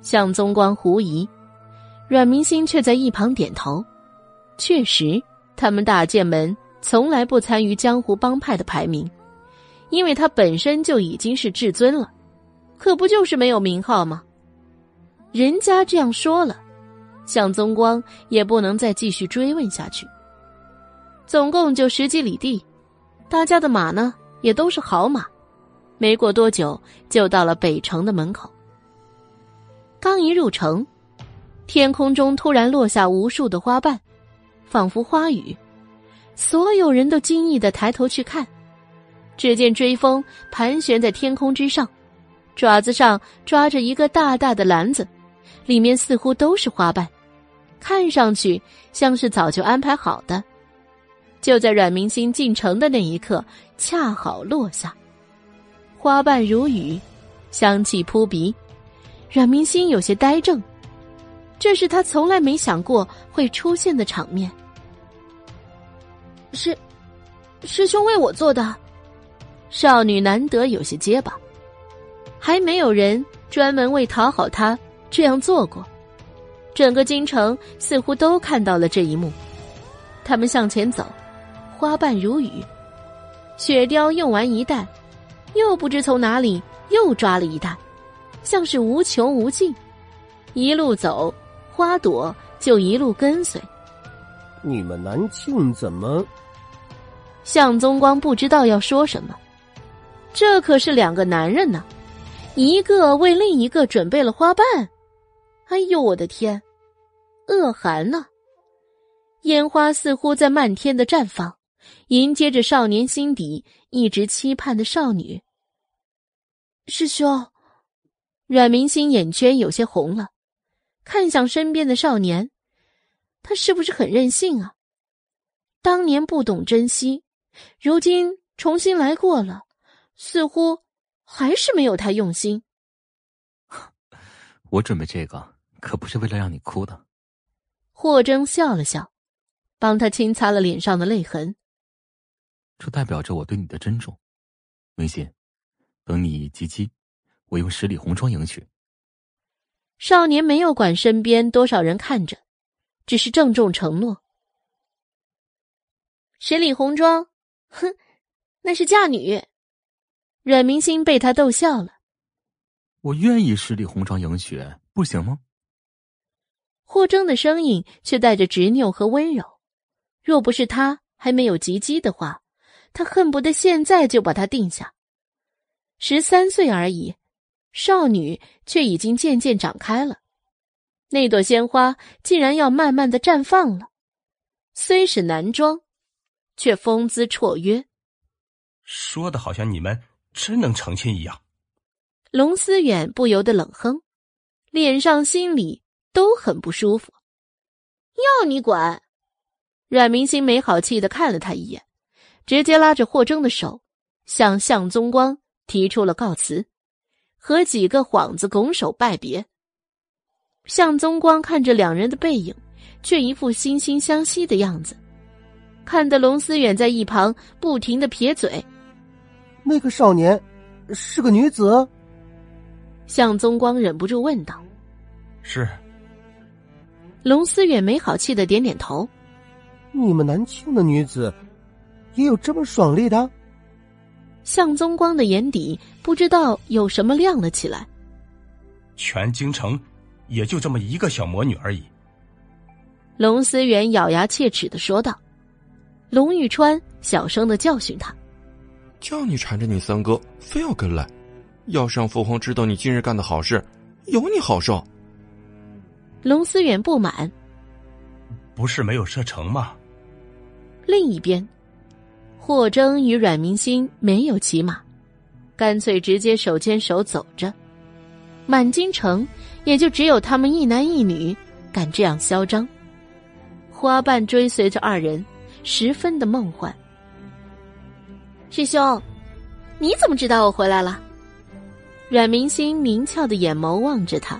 [SPEAKER 1] 向宗光狐疑，阮明星却在一旁点头。确实，他们大剑门从来不参与江湖帮派的排名，因为他本身就已经是至尊了，可不就是没有名号吗？人家这样说了，向宗光也不能再继续追问下去。总共就十几里地，大家的马呢也都是好马。没过多久，就到了北城的门口。刚一入城，天空中突然落下无数的花瓣，仿佛花雨。所有人都惊异的抬头去看，只见追风盘旋在天空之上，爪子上抓着一个大大的篮子，里面似乎都是花瓣，看上去像是早就安排好的。就在阮明星进城的那一刻，恰好落下。花瓣如雨，香气扑鼻，阮明星有些呆怔，这是他从来没想过会出现的场面。
[SPEAKER 5] 是，师兄为我做的。
[SPEAKER 1] 少女难得有些结巴，还没有人专门为讨好他这样做过。整个京城似乎都看到了这一幕。他们向前走，花瓣如雨，雪雕用完一袋。又不知从哪里又抓了一袋，像是无穷无尽。一路走，花朵就一路跟随。
[SPEAKER 12] 你们南庆怎么？
[SPEAKER 1] 向宗光不知道要说什么。这可是两个男人呢，一个为另一个准备了花瓣。哎呦，我的天！恶寒呢？烟花似乎在漫天的绽放，迎接着少年心底一直期盼的少女。
[SPEAKER 5] 师兄，
[SPEAKER 1] 阮明星眼圈有些红了，看向身边的少年，他是不是很任性啊？当年不懂珍惜，如今重新来过了，似乎还是没有他用心。
[SPEAKER 11] 我准备这个可不是为了让你哭的。
[SPEAKER 1] 霍征笑了笑，帮他轻擦了脸上的泪痕。
[SPEAKER 11] 这代表着我对你的珍重，明心。等你及笄，我用十里红妆迎娶。
[SPEAKER 1] 少年没有管身边多少人看着，只是郑重承诺。十里红妆，哼，那是嫁女。阮明星被他逗笑了。
[SPEAKER 11] 我愿意十里红妆迎娶，不行吗？
[SPEAKER 1] 霍征的声音却带着执拗和温柔。若不是他还没有及笄的话，他恨不得现在就把他定下。十三岁而已，少女却已经渐渐长开了，那朵鲜花竟然要慢慢的绽放了。虽是男装，却风姿绰约。
[SPEAKER 3] 说的好像你们真能成亲一样。
[SPEAKER 1] 龙思远不由得冷哼，脸上心里都很不舒服。
[SPEAKER 5] 要你管！
[SPEAKER 1] 阮明星没好气的看了他一眼，直接拉着霍征的手向向宗光。提出了告辞，和几个幌子拱手拜别。向宗光看着两人的背影，却一副惺惺相惜的样子，看得龙思远在一旁不停的撇嘴。
[SPEAKER 12] 那个少年是个女子？
[SPEAKER 1] 向宗光忍不住问道。
[SPEAKER 3] 是。
[SPEAKER 1] 龙思远没好气的点点头。
[SPEAKER 12] 你们南庆的女子，也有这么爽利的？
[SPEAKER 1] 向宗光的眼底不知道有什么亮了起来。
[SPEAKER 3] 全京城，也就这么一个小魔女而已。
[SPEAKER 1] 龙思远咬牙切齿的说道。龙玉川小声的教训他：“
[SPEAKER 9] 叫你缠着你三哥，非要跟来，要是让父皇知道你今日干的好事，有你好受。”
[SPEAKER 1] 龙思远不满：“
[SPEAKER 3] 不是没有射程吗？”
[SPEAKER 1] 另一边，霍征与阮明星没有骑马，干脆直接手牵手走着。满京城也就只有他们一男一女敢这样嚣张。花瓣追随着二人，十分的梦幻。
[SPEAKER 5] 师兄，你怎么知道我回来了？
[SPEAKER 1] 阮明星明俏的眼眸望着他，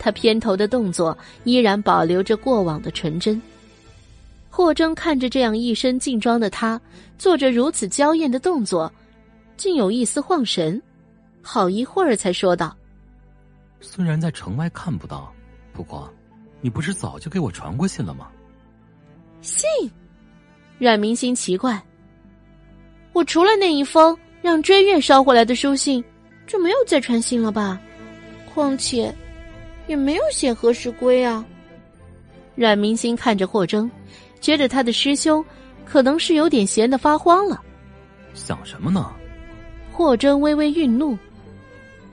[SPEAKER 1] 他偏头的动作依然保留着过往的纯真。霍征看着这样一身劲装的他，做着如此娇艳的动作，竟有一丝晃神，好一会儿才说道：“
[SPEAKER 11] 虽然在城外看不到，不过，你不是早就给我传过信了吗？”
[SPEAKER 5] 信，
[SPEAKER 1] 阮明心奇怪：“我除了那一封让追月捎回来的书信，就没有再传信了吧？况且，也没有写何时归啊。”阮明心看着霍征。觉得他的师兄可能是有点闲得发慌了，
[SPEAKER 11] 想什么呢？
[SPEAKER 1] 霍真微微愠怒：“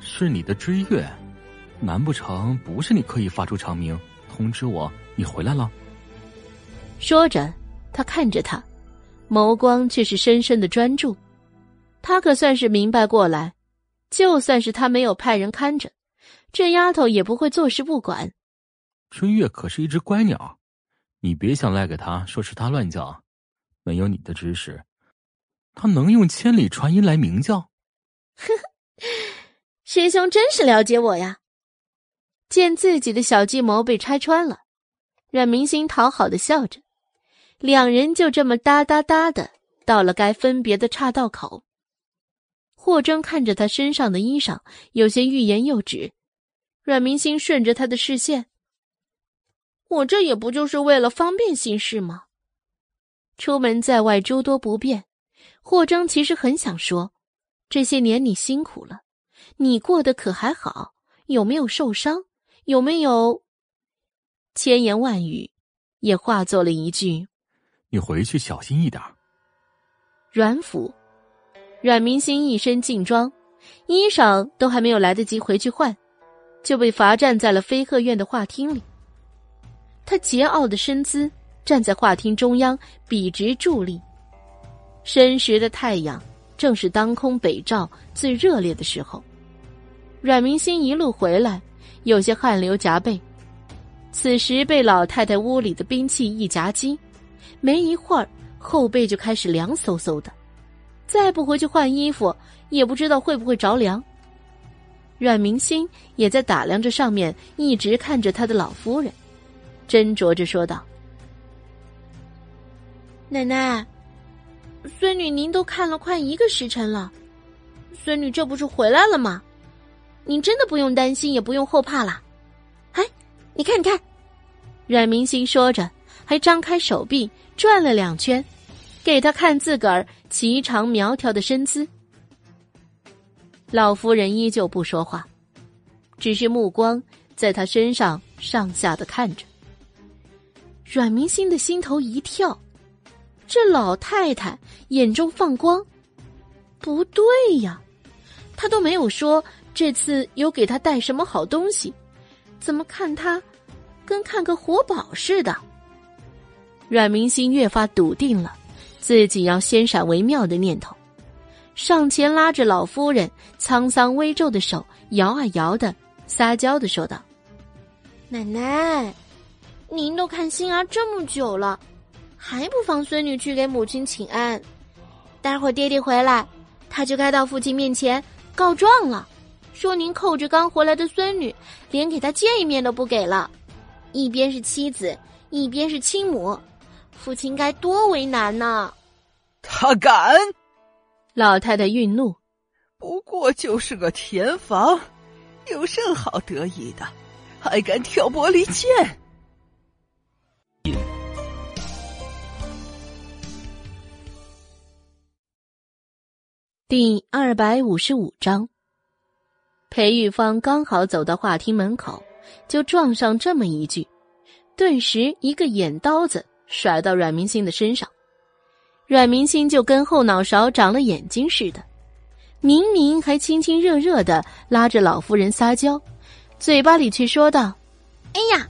[SPEAKER 11] 是你的追月，难不成不是你刻意发出长鸣通知我你回来了？”
[SPEAKER 1] 说着，他看着他，眸光却是深深的专注。他可算是明白过来，就算是他没有派人看着，这丫头也不会坐视不管。
[SPEAKER 11] 追月可是一只乖鸟。你别想赖给他，说是他乱叫，没有你的指使，他能用千里传音来鸣叫？
[SPEAKER 5] 呵呵，师兄真是了解我呀！
[SPEAKER 1] 见自己的小计谋被拆穿了，阮明星讨好的笑着，两人就这么哒哒哒的到了该分别的岔道口。霍征看着他身上的衣裳，有些欲言又止。阮明星顺着他的视线。我这也不就是为了方便行事吗？出门在外诸多不便，霍征其实很想说：这些年你辛苦了，你过得可还好？有没有受伤？有没有？千言万语也化作了一句：“
[SPEAKER 11] 你回去小心一点。”
[SPEAKER 1] 阮府，阮明星一身劲装，衣裳都还没有来得及回去换，就被罚站在了飞鹤院的画厅里。他桀骜的身姿站在画厅中央，笔直伫立。申时的太阳正是当空北照最热烈的时候。阮明星一路回来，有些汗流浃背。此时被老太太屋里的兵器一夹击，没一会儿后背就开始凉飕飕的。再不回去换衣服，也不知道会不会着凉。阮明星也在打量着上面一直看着他的老夫人。斟酌着说道：“
[SPEAKER 5] 奶奶，孙女您都看了快一个时辰了，孙女这不是回来了吗？您真的不用担心，也不用后怕啦。哎，你看，你看。”
[SPEAKER 1] 阮明星说着，还张开手臂转了两圈，给他看自个儿颀长苗条的身姿。老夫人依旧不说话，只是目光在他身上上下的看着。阮明星的心头一跳，这老太太眼中放光，不对呀，她都没有说这次有给他带什么好东西，怎么看他跟看个活宝似的？阮明星越发笃定了自己要先闪为妙的念头，上前拉着老夫人沧桑微皱的手，摇啊摇的，撒娇的说道：“
[SPEAKER 5] 奶奶。”您都看心儿这么久了，还不放孙女去给母亲请安？待会儿爹爹回来，他就该到父亲面前告状了，说您扣着刚回来的孙女，连给他见一面都不给了。一边是妻子，一边是亲母，父亲该多为难呢！
[SPEAKER 13] 他敢！
[SPEAKER 1] 老太太愠怒，
[SPEAKER 13] 不过就是个田房，有甚好得意的？还敢挑拨离间！
[SPEAKER 1] 第二百五十五章，裴玉芳刚好走到画厅门口，就撞上这么一句，顿时一个眼刀子甩到阮明星的身上，阮明星就跟后脑勺长了眼睛似的，明明还亲亲热热的拉着老夫人撒娇，嘴巴里却说道：“
[SPEAKER 5] 哎呀，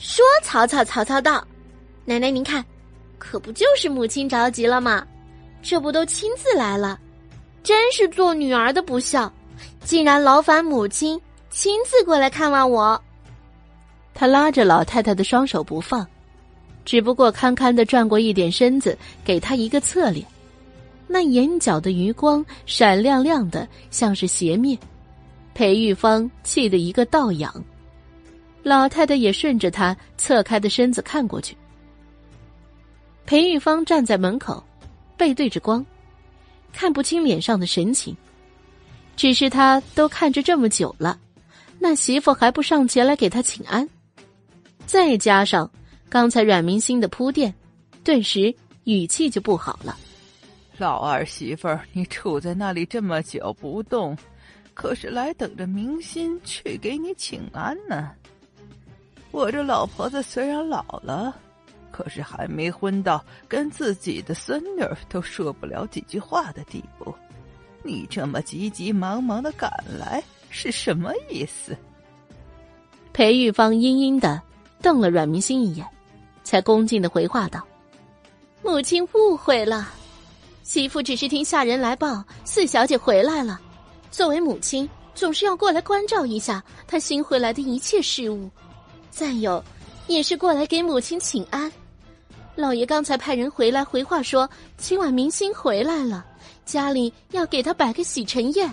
[SPEAKER 5] 说曹操，曹操到，奶奶您看，可不就是母亲着急了吗？这不都亲自来了。”真是做女儿的不孝，竟然劳烦母亲亲自过来看望我。
[SPEAKER 1] 他拉着老太太的双手不放，只不过堪堪的转过一点身子，给她一个侧脸，那眼角的余光闪亮亮的，像是斜面。裴玉芳气得一个倒仰，老太太也顺着他侧开的身子看过去。裴玉芳站在门口，背对着光。看不清脸上的神情，只是他都看着这么久了，那媳妇还不上前来给他请安，再加上刚才阮明星的铺垫，顿时语气就不好了。
[SPEAKER 13] 老二媳妇，你杵在那里这么久不动，可是来等着明星去给你请安呢。我这老婆子虽然老了。可是还没昏到跟自己的孙女都说不了几句话的地步，你这么急急忙忙的赶来是什么意思？
[SPEAKER 1] 裴玉芳阴阴的瞪了阮明星一眼，才恭敬的回话道：“
[SPEAKER 5] 母亲误会了，媳妇只是听下人来报四小姐回来了。作为母亲，总是要过来关照一下她新回来的一切事务。再有，也是过来给母亲请安。”老爷刚才派人回来回话说，今晚明星回来了，家里要给他摆个喜晨宴。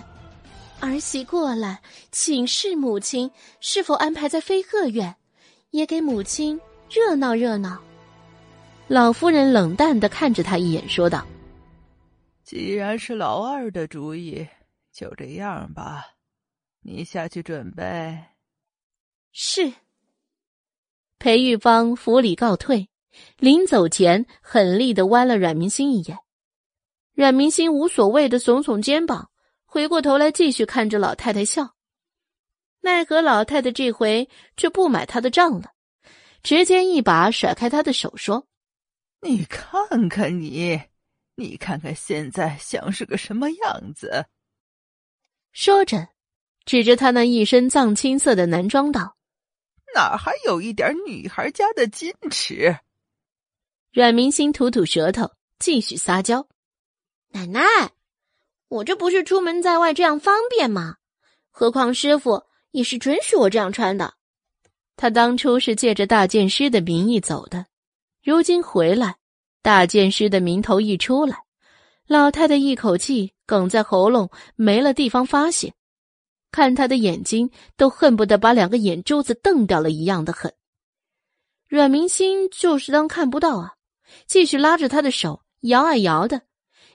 [SPEAKER 5] 儿媳过来请示母亲，是否安排在飞鹤院，也给母亲热闹热闹。
[SPEAKER 1] 老夫人冷淡的看着他一眼，说道：“
[SPEAKER 13] 既然是老二的主意，就这样吧，你下去准备。”
[SPEAKER 5] 是。
[SPEAKER 1] 裴玉芳府礼告退。临走前，狠厉的剜了阮明星一眼。阮明星无所谓的耸耸肩膀，回过头来继续看着老太太笑。奈何老太太这回却不买他的账了，直接一把甩开他的手，说：“
[SPEAKER 13] 你看看你，你看看现在像是个什么样子？”
[SPEAKER 1] 说着，指着他那一身藏青色的男装道：“
[SPEAKER 13] 哪还有一点女孩家的矜持？”
[SPEAKER 1] 阮明星吐吐舌头，继续撒娇：“
[SPEAKER 5] 奶奶，我这不是出门在外这样方便吗？何况师傅也是准许我这样穿的。
[SPEAKER 1] 他当初是借着大剑师的名义走的，如今回来，大剑师的名头一出来，老太太一口气哽在喉咙，没了地方发泄，看他的眼睛都恨不得把两个眼珠子瞪掉了一样的狠。阮明星就是当看不到啊。”继续拉着他的手摇啊摇的，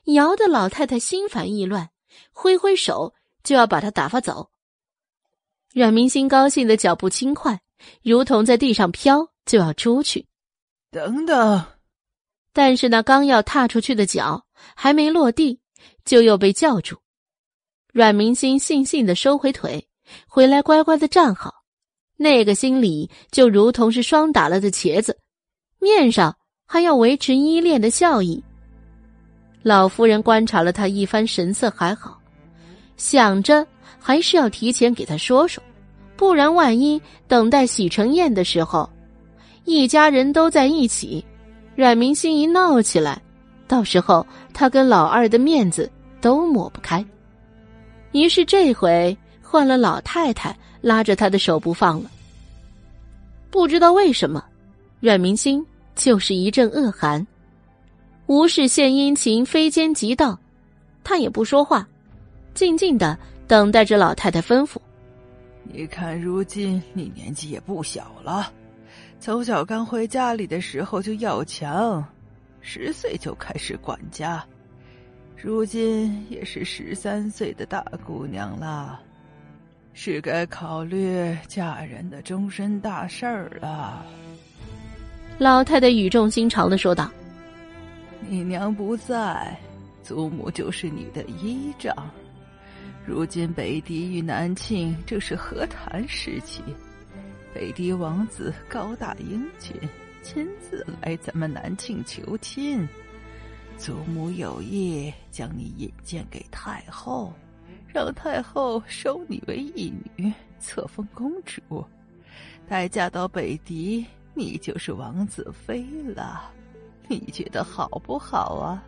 [SPEAKER 1] 摇的老太太心烦意乱，挥挥手就要把他打发走。阮明星高兴的脚步轻快，如同在地上飘，就要出去。
[SPEAKER 13] 等等，
[SPEAKER 1] 但是那刚要踏出去的脚还没落地，就又被叫住。阮明星悻悻的收回腿，回来乖乖的站好，那个心里就如同是霜打了的茄子，面上。还要维持依恋的笑意。老夫人观察了他一番，神色还好，想着还是要提前给他说说，不然万一等待喜成宴的时候，一家人都在一起，阮明星一闹起来，到时候他跟老二的面子都抹不开。于是这回换了老太太拉着他的手不放了。不知道为什么，阮明心。就是一阵恶寒，无事献殷勤，非奸即盗。他也不说话，静静的等待着老太太吩咐。
[SPEAKER 13] 你看，如今你年纪也不小了，从小刚回家里的时候就要强，十岁就开始管家，如今也是十三岁的大姑娘了。是该考虑嫁人的终身大事儿了。
[SPEAKER 1] 老太太语重心长的说道：“
[SPEAKER 13] 你娘不在，祖母就是你的依仗。如今北狄与南庆正是和谈时期，北狄王子高大英俊，亲自来咱们南庆求亲。祖母有意将你引荐给太后，让太后收你为义女，册封公主。待嫁到北狄。”你就是王子妃了，你觉得好不好啊？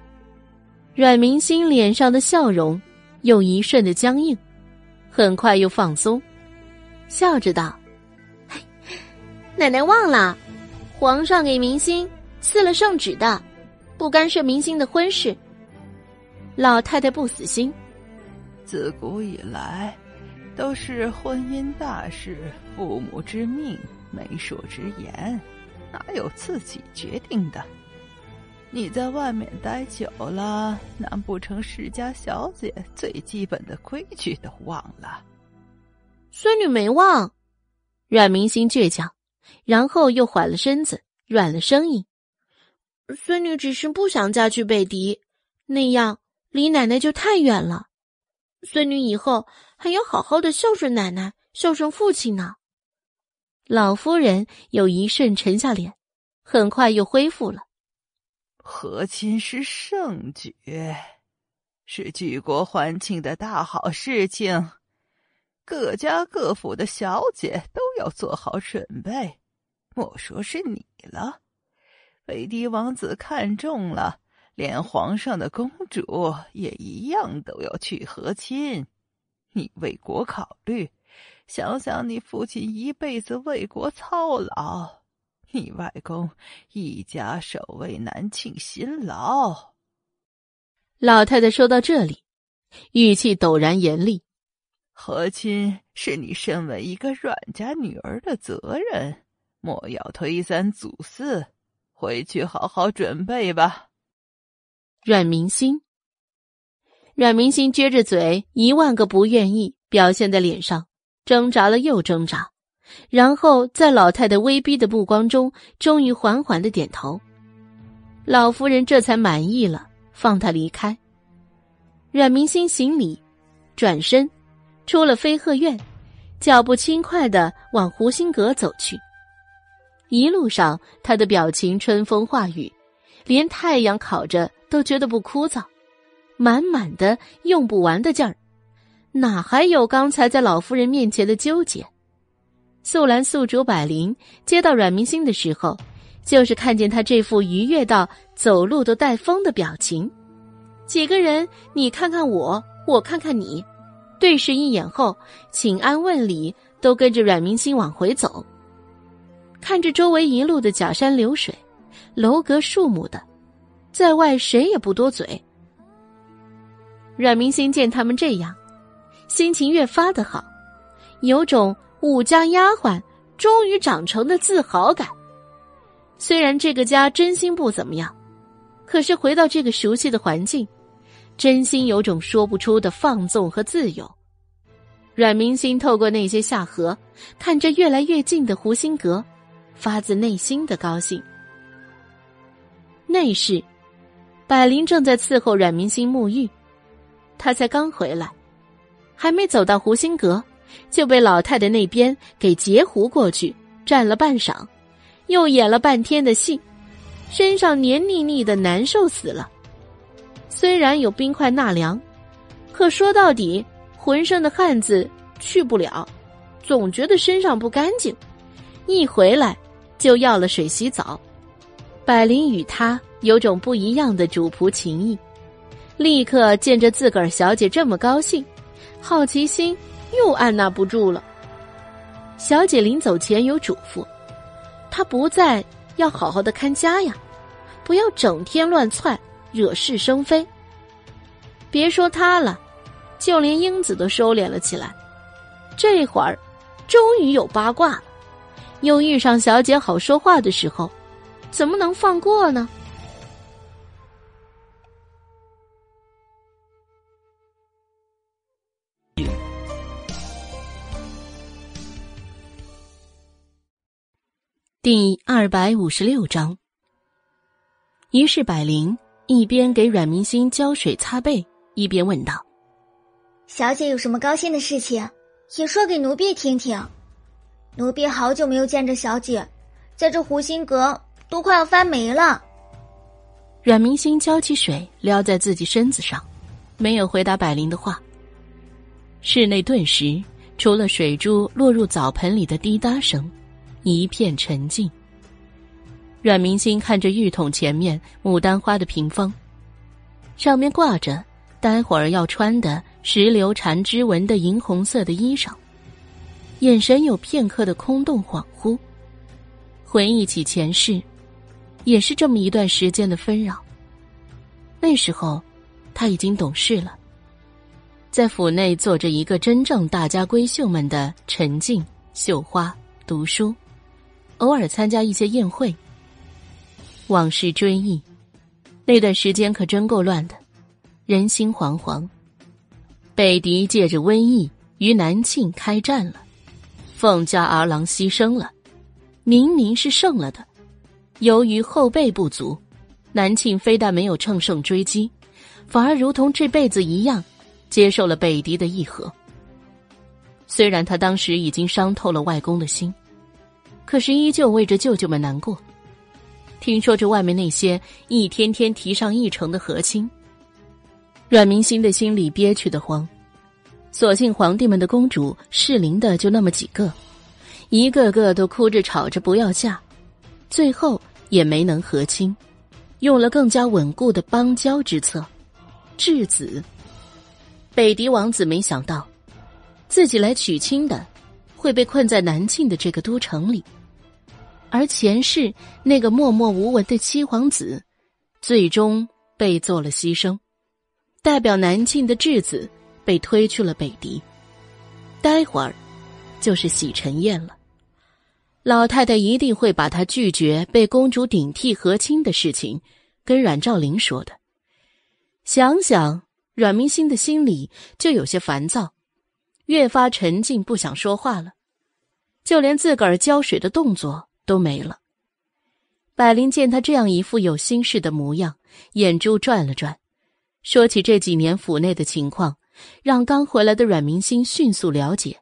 [SPEAKER 1] 阮明心脸上的笑容又一瞬的僵硬，很快又放松，笑着道：“
[SPEAKER 5] 奶奶忘了，皇上给明星赐了圣旨的，不干涉明星的婚事。”
[SPEAKER 1] 老太太不死心，
[SPEAKER 13] 自古以来都是婚姻大事，父母之命。媒妁之言，哪有自己决定的？你在外面待久了，难不成世家小姐最基本的规矩都忘了？
[SPEAKER 5] 孙女没忘。
[SPEAKER 1] 阮明星倔强，然后又缓了身子，软了声音：“
[SPEAKER 5] 孙女只是不想嫁去北狄，那样离奶奶就太远了。孙女以后还要好好的孝顺奶奶，孝顺父亲呢。”
[SPEAKER 1] 老夫人有一瞬沉下脸，很快又恢复了。
[SPEAKER 13] 和亲是圣举，是举国欢庆的大好事情，各家各府的小姐都要做好准备。莫说是你了，北狄王子看中了，连皇上的公主也一样都要去和亲。你为国考虑。想想你父亲一辈子为国操劳，你外公一家守卫南庆辛劳。
[SPEAKER 1] 老太太说到这里，语气陡然严厉：“
[SPEAKER 13] 和亲是你身为一个阮家女儿的责任，莫要推三阻四，回去好好准备吧。”
[SPEAKER 1] 阮明心，阮明心撅着嘴，一万个不愿意表现在脸上。挣扎了又挣扎，然后在老太太威逼的目光中，终于缓缓的点头。老夫人这才满意了，放他离开。阮明心行礼，转身出了飞鹤院，脚步轻快的往湖心阁走去。一路上，他的表情春风化雨，连太阳烤着都觉得不枯燥，满满的用不完的劲儿。哪还有刚才在老夫人面前的纠结？素兰、素竹、百灵接到阮明星的时候，就是看见他这副愉悦到走路都带风的表情。几个人，你看看我，我看看你，对视一眼后，请安问礼，都跟着阮明星往回走。看着周围一路的假山流水、楼阁树木的，在外谁也不多嘴。阮明星见他们这样。心情越发的好，有种武家丫鬟终于长成的自豪感。虽然这个家真心不怎么样，可是回到这个熟悉的环境，真心有种说不出的放纵和自由。阮明心透过那些下河，看着越来越近的湖心阁，发自内心的高兴。内室，百灵正在伺候阮明星沐浴，他才刚回来。还没走到湖心阁，就被老太太那边给截胡过去，站了半晌，又演了半天的戏，身上黏腻腻的，难受死了。虽然有冰块纳凉，可说到底，浑身的汗渍去不了，总觉得身上不干净。一回来就要了水洗澡。百灵与他有种不一样的主仆情谊，立刻见着自个儿小姐这么高兴。好奇心又按捺不住了。小姐临走前有嘱咐，她不在要好好的看家呀，不要整天乱窜，惹是生非。别说她了，就连英子都收敛了起来。这会儿，终于有八卦了，又遇上小姐好说话的时候，怎么能放过呢？第二百五十六章，于是百灵一边给阮明星浇水擦背，一边问道：“
[SPEAKER 7] 小姐有什么高兴的事情，也说给奴婢听听。”奴婢好久没有见着小姐，在这湖心阁都快要翻没了。”
[SPEAKER 1] 阮明星浇起水撩在自己身子上，没有回答百灵的话。室内顿时除了水珠落入澡盆里的滴答声。一片沉静。阮明星看着浴桶前面牡丹花的屏风，上面挂着待会儿要穿的石榴缠枝纹的银红色的衣裳，眼神有片刻的空洞恍惚。回忆起前世，也是这么一段时间的纷扰。那时候，他已经懂事了，在府内做着一个真正大家闺秀们的沉静、绣花、读书。偶尔参加一些宴会，往事追忆，那段时间可真够乱的，人心惶惶。北狄借着瘟疫与南庆开战了，凤家儿郎牺牲了，明明是胜了的，由于后备不足，南庆非但没有乘胜追击，反而如同这辈子一样，接受了北狄的议和。虽然他当时已经伤透了外公的心。可是依旧为着舅舅们难过。听说这外面那些一天天提上议程的和亲，阮明心的心里憋屈的慌。所幸皇帝们的公主适龄的就那么几个，一个个都哭着吵着不要嫁，最后也没能和亲，用了更加稳固的邦交之策，质子。北狄王子没想到，自己来娶亲的，会被困在南庆的这个都城里。而前世那个默默无闻的七皇子，最终被做了牺牲，代表南庆的质子被推去了北狄。待会儿就是洗尘宴了，老太太一定会把她拒绝被公主顶替和亲的事情跟阮兆林说的。想想阮明心的心里就有些烦躁，越发沉静，不想说话了，就连自个儿浇水的动作。都没了。百灵见他这样一副有心事的模样，眼珠转了转，说起这几年府内的情况，让刚回来的阮明星迅速了解，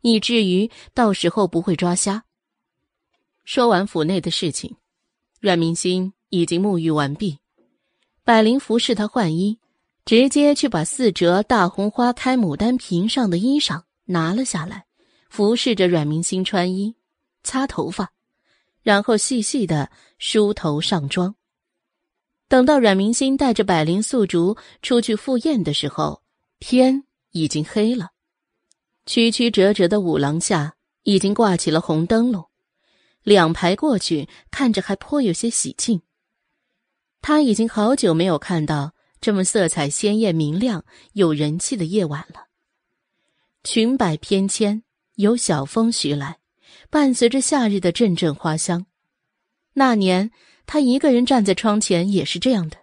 [SPEAKER 1] 以至于到时候不会抓瞎。说完府内的事情，阮明星已经沐浴完毕，百灵服侍他换衣，直接去把四折大红花开牡丹瓶上的衣裳拿了下来，服侍着阮明星穿衣、擦头发。然后细细的梳头上妆。等到阮明星带着百灵素竹出去赴宴的时候，天已经黑了。曲曲折折的五廊下已经挂起了红灯笼，两排过去看着还颇有些喜庆。他已经好久没有看到这么色彩鲜艳、明亮、有人气的夜晚了。裙摆翩跹，有小风徐来。伴随着夏日的阵阵花香，那年他一个人站在窗前也是这样的。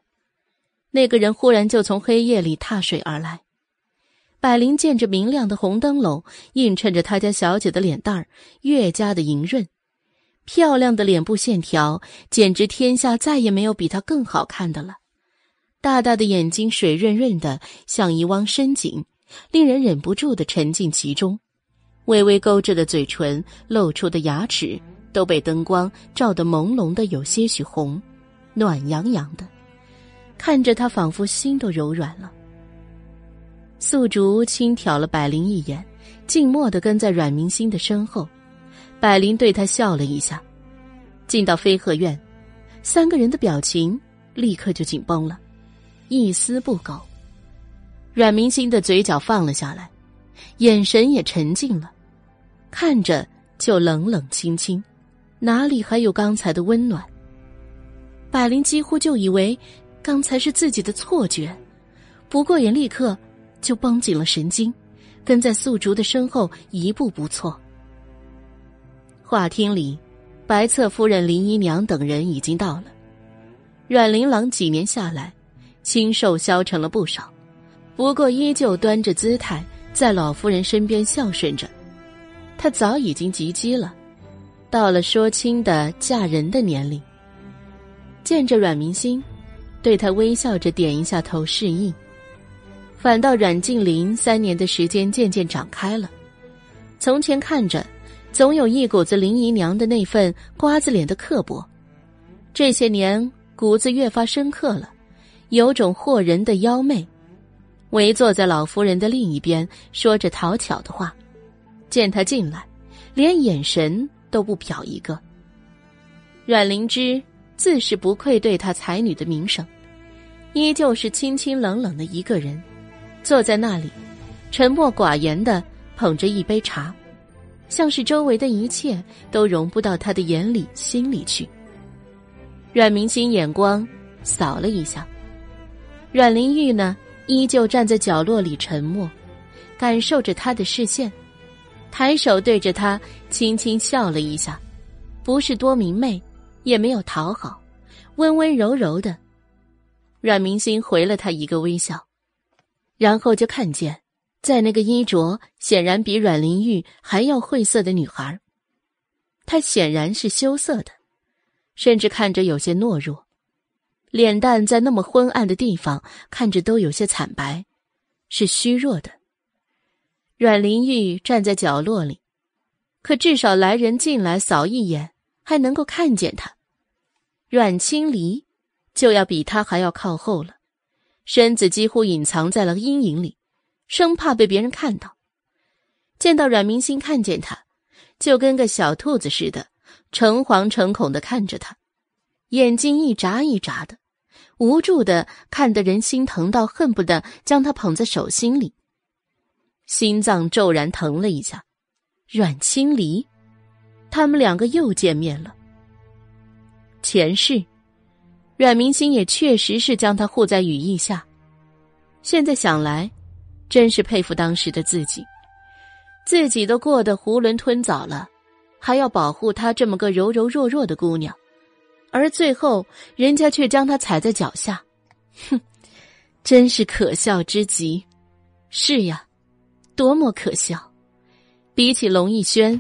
[SPEAKER 1] 那个人忽然就从黑夜里踏水而来，百灵见着明亮的红灯笼映衬着他家小姐的脸蛋儿，越加的莹润，漂亮的脸部线条简直天下再也没有比她更好看的了。大大的眼睛水润润的，像一汪深井，令人忍不住的沉浸其中。微微勾着的嘴唇，露出的牙齿都被灯光照得朦胧的有些许红，暖洋洋的，看着她仿佛心都柔软了。素竹轻挑了百灵一眼，静默的跟在阮明星的身后。百灵对他笑了一下，进到飞鹤院，三个人的表情立刻就紧绷了，一丝不苟。阮明星的嘴角放了下来，眼神也沉静了。看着就冷冷清清，哪里还有刚才的温暖？百灵几乎就以为刚才是自己的错觉，不过也立刻就绷紧了神经，跟在素竹的身后一步不错。话厅里，白侧夫人林姨娘等人已经到了。阮玲郎几年下来，清瘦消沉了不少，不过依旧端着姿态，在老夫人身边孝顺着。他早已经及笄了，到了说亲的嫁人的年龄。见着阮明星，对他微笑着点一下头示意。反倒阮静林三年的时间渐渐长开了，从前看着总有一股子林姨娘的那份瓜子脸的刻薄，这些年骨子越发深刻了，有种惑人的妖媚。围坐在老夫人的另一边，说着讨巧的话，见他进来，连眼神都不瞟一个。阮灵芝自是不愧对她才女的名声，依旧是清清冷冷的一个人。坐在那里，沉默寡言的捧着一杯茶，像是周围的一切都融不到他的眼里心里去。阮明星眼光扫了一下，阮玲玉呢，依旧站在角落里沉默，感受着他的视线，抬手对着他轻轻笑了一下，不是多明媚，也没有讨好，温温柔柔的。阮明星回了他一个微笑。然后就看见，在那个衣着显然比阮玲玉还要晦涩的女孩，她显然是羞涩的，甚至看着有些懦弱，脸蛋在那么昏暗的地方看着都有些惨白，是虚弱的。阮玲玉站在角落里，可至少来人进来扫一眼，还能够看见她。阮清离就要比她还要靠后了。身子几乎隐藏在了阴影里，生怕被别人看到。见到阮明星看见他，就跟个小兔子似的，诚惶诚恐的看着他，眼睛一眨一眨的，无助的看得人心疼到恨不得将他捧在手心里。心脏骤然疼了一下。阮清离，他们两个又见面了。前世。阮明星也确实是将他护在羽翼下，现在想来，真是佩服当时的自己，自己都过得囫囵吞枣了，还要保护她这么个柔柔弱弱的姑娘，而最后人家却将她踩在脚下，哼，真是可笑之极。是呀，多么可笑！比起龙逸轩，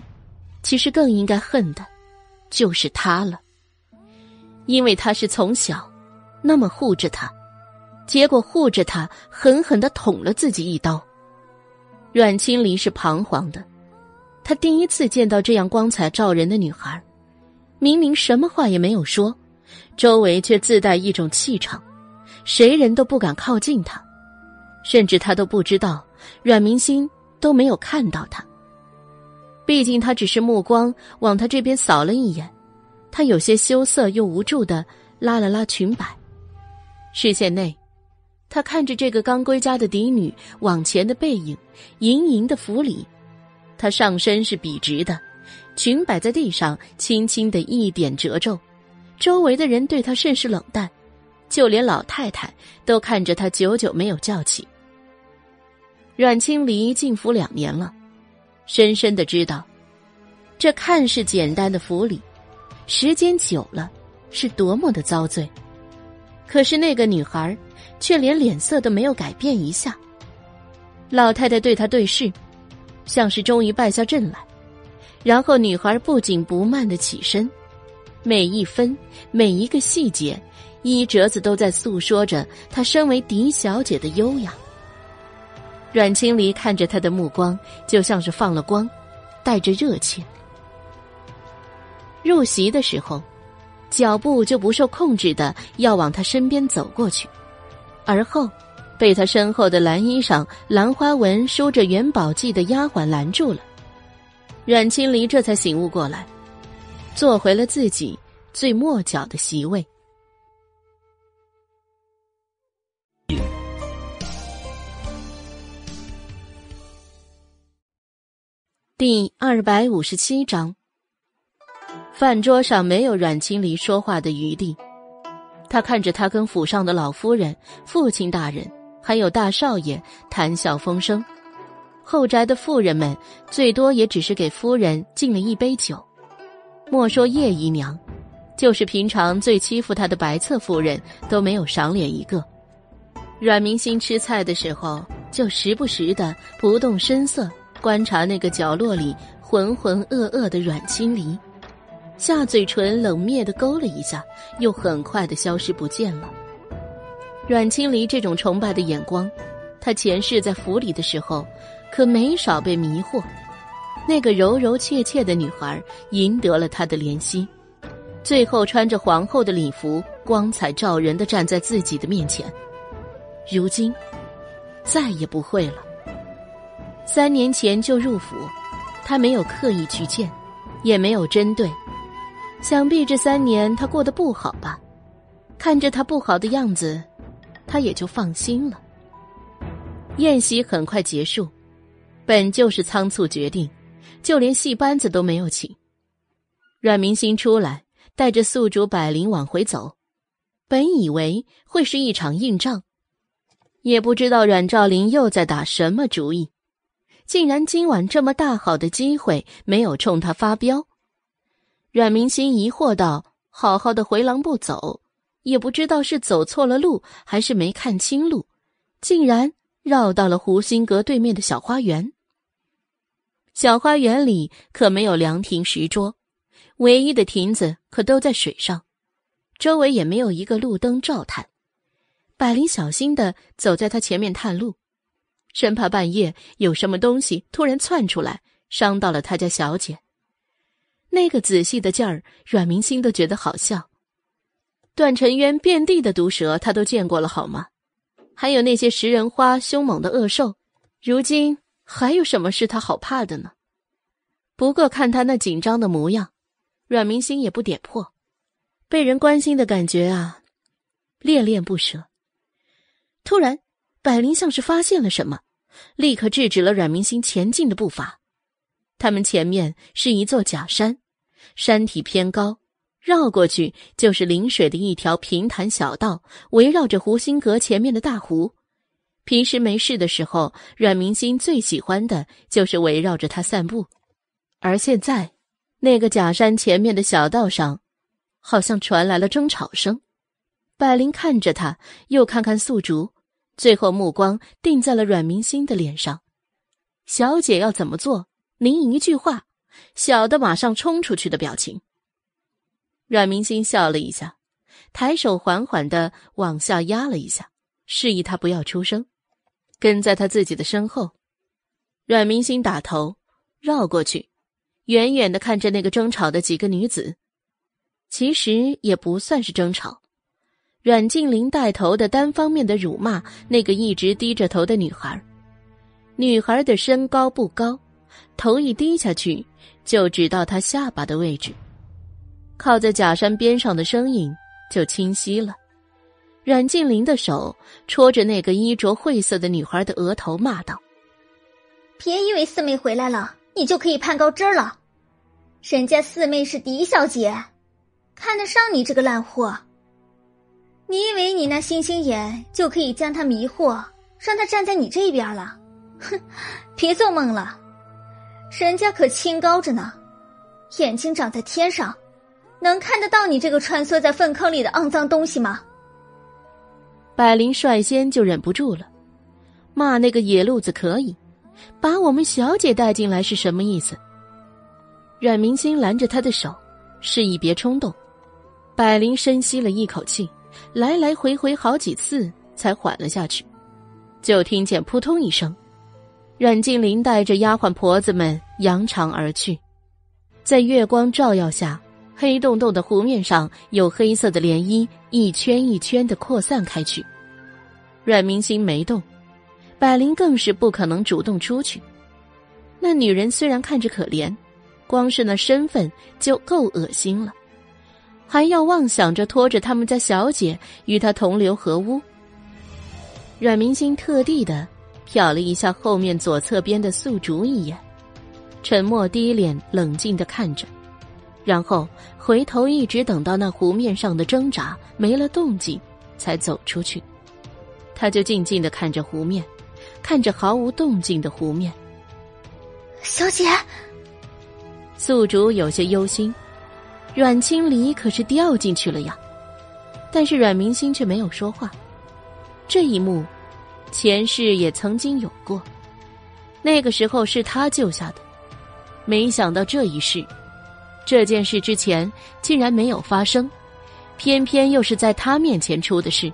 [SPEAKER 1] 其实更应该恨的，就是他了。因为他是从小那么护着他，结果护着他狠狠的捅了自己一刀。阮青离是彷徨的，他第一次见到这样光彩照人的女孩，明明什么话也没有说，周围却自带一种气场，谁人都不敢靠近他，甚至他都不知道阮明星都没有看到他。毕竟他只是目光往他这边扫了一眼。他有些羞涩又无助的拉了拉裙摆，视线内，他看着这个刚归家的嫡女往前的背影，盈盈的扶礼。她上身是笔直的，裙摆在地上轻轻的一点褶皱。周围的人对她甚是冷淡，就连老太太都看着她久久没有叫起。阮清离进府两年了，深深的知道，这看似简单的府礼。时间久了，是多么的遭罪。可是那个女孩，却连脸色都没有改变一下。老太太对她对视，像是终于败下阵来。然后女孩不紧不慢的起身，每一分每一个细节，衣褶子都在诉说着她身为狄小姐的优雅。阮清离看着她的目光，就像是放了光，带着热切。入席的时候，脚步就不受控制的要往他身边走过去，而后被他身后的蓝衣裳兰花纹梳着元宝髻的丫鬟拦住了。阮清离这才醒悟过来，坐回了自己最末角的席位。第二百五十七章。饭桌上没有阮清离说话的余地，他看着他跟府上的老夫人、父亲大人还有大少爷谈笑风生，后宅的妇人们最多也只是给夫人敬了一杯酒。莫说叶姨娘，就是平常最欺负她的白侧夫人都没有赏脸一个。阮明星吃菜的时候，就时不时的不动声色观察那个角落里浑浑噩噩的阮清离。下嘴唇冷冽的勾了一下，又很快的消失不见了。阮清离这种崇拜的眼光，他前世在府里的时候，可没少被迷惑。那个柔柔怯怯的女孩赢得了他的怜惜，最后穿着皇后的礼服，光彩照人的站在自己的面前。如今，再也不会了。三年前就入府，他没有刻意去见，也没有针对。想必这三年他过得不好吧？看着他不好的样子，他也就放心了。宴席很快结束，本就是仓促决定，就连戏班子都没有请。阮明星出来，带着宿主百灵往回走，本以为会是一场硬仗，也不知道阮兆林又在打什么主意，竟然今晚这么大好的机会没有冲他发飙。阮明心疑惑道：“好好的回廊不走，也不知道是走错了路，还是没看清路，竟然绕到了湖心阁对面的小花园。小花园里可没有凉亭石桌，唯一的亭子可都在水上，周围也没有一个路灯照探。百灵小心的走在他前面探路，生怕半夜有什么东西突然窜出来，伤到了他家小姐。”那个仔细的劲儿，阮明星都觉得好笑。段尘渊遍地的毒蛇，他都见过了，好吗？还有那些食人花凶猛的恶兽，如今还有什么是他好怕的呢？不过看他那紧张的模样，阮明星也不点破，被人关心的感觉啊，恋恋不舍。突然，百灵像是发现了什么，立刻制止了阮明星前进的步伐。他们前面是一座假山，山体偏高，绕过去就是临水的一条平坦小道，围绕着湖心阁前面的大湖。平时没事的时候，阮明心最喜欢的就是围绕着它散步。而现在，那个假山前面的小道上，好像传来了争吵声。百灵看着他，又看看素竹，最后目光定在了阮明心的脸上。小姐要怎么做？您一句话，小的马上冲出去的表情。阮明星笑了一下，抬手缓缓的往下压了一下，示意他不要出声，跟在他自己的身后。阮明星打头绕过去，远远的看着那个争吵的几个女子。其实也不算是争吵，阮静玲带头的单方面的辱骂那个一直低着头的女孩。女孩的身高不高。头一低下去，就只到他下巴的位置，靠在假山边上的身影就清晰了。阮静玲的手戳着那个衣着晦涩的女孩的额头，骂道：“
[SPEAKER 7] 别以为四妹回来了，你就可以攀高枝了。人家四妹是狄小姐，看得上你这个烂货。你以为你那星星眼就可以将她迷惑，让她站在你这边了？哼，别做梦了。”人家可清高着呢，眼睛长在天上，能看得到你这个穿梭在粪坑里的肮脏东西吗？
[SPEAKER 1] 百灵率先就忍不住了，骂那个野路子可以，把我们小姐带进来是什么意思？阮明星拦着他的手，示意别冲动。百灵深吸了一口气，来来回回好几次才缓了下去，就听见扑通一声。阮静林带着丫鬟婆子们扬长而去，在月光照耀下，黑洞洞的湖面上有黑色的涟漪一圈一圈的扩散开去。阮明星没动，百灵更是不可能主动出去。那女人虽然看着可怜，光是那身份就够恶心了，还要妄想着拖着他们家小姐与他同流合污。阮明星特地的。瞟了一下后面左侧边的宿竹一眼，沉默低脸，冷静的看着，然后回头，一直等到那湖面上的挣扎没了动静，才走出去。他就静静的看着湖面，看着毫无动静的湖面。
[SPEAKER 7] 小姐，
[SPEAKER 1] 宿竹有些忧心，阮清离可是掉进去了呀，但是阮明星却没有说话。这一幕。前世也曾经有过，那个时候是他救下的，没想到这一世，这件事之前竟然没有发生，偏偏又是在他面前出的事。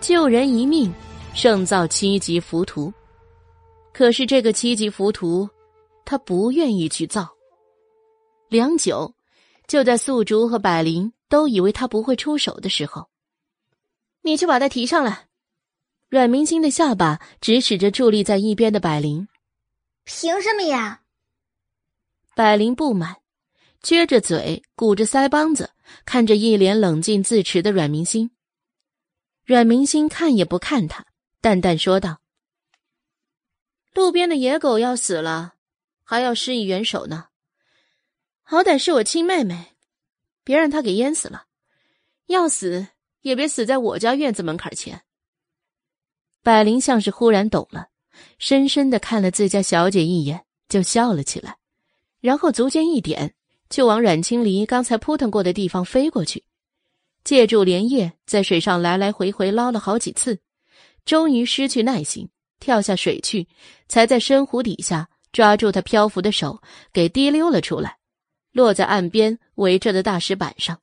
[SPEAKER 1] 救人一命，胜造七级浮屠。可是这个七级浮屠，他不愿意去造。良久，就在素竹和百灵都以为他不会出手的时候，你去把他提上来。阮明星的下巴直指着伫立在一边的百灵。
[SPEAKER 7] 凭什么呀？
[SPEAKER 1] 百灵不满，撅着嘴，鼓着腮帮子，看着一脸冷静自持的阮明星。阮明星看也不看他，淡淡说道：“路边的野狗要死了，还要施以援手呢。好歹是我亲妹妹，别让她给淹死了。要死也别死在我家院子门槛前。”百灵像是忽然懂了。深深的看了自家小姐一眼，就笑了起来，然后足尖一点，就往阮青离刚才扑腾过的地方飞过去，借助莲叶在水上来来回回捞了好几次，终于失去耐心，跳下水去，才在深湖底下抓住他漂浮的手，给提溜了出来，落在岸边围着的大石板上。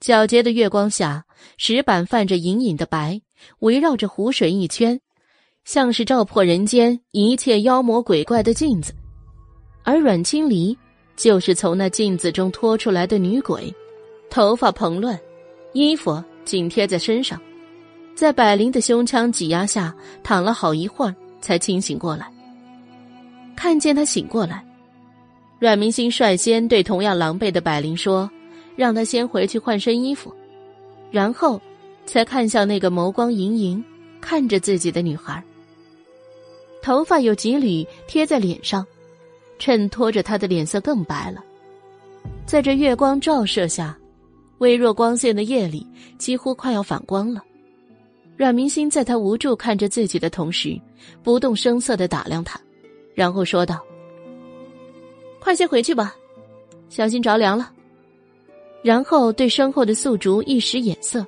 [SPEAKER 1] 皎洁的月光下，石板泛着隐隐的白，围绕着湖水一圈。像是照破人间一切妖魔鬼怪的镜子，而阮青离就是从那镜子中拖出来的女鬼，头发蓬乱，衣服紧贴在身上，在百灵的胸腔挤压下躺了好一会儿，才清醒过来。看见他醒过来，阮明星率先对同样狼狈的百灵说：“让他先回去换身衣服。”然后，才看向那个眸光盈盈看着自己的女孩。头发有几缕贴在脸上，衬托着她的脸色更白了。在这月光照射下，微弱光线的夜里几乎快要反光了。阮明星在他无助看着自己的同时，不动声色的打量他，然后说道：“快些回去吧，小心着凉了。”然后对身后的宿竹一使眼色，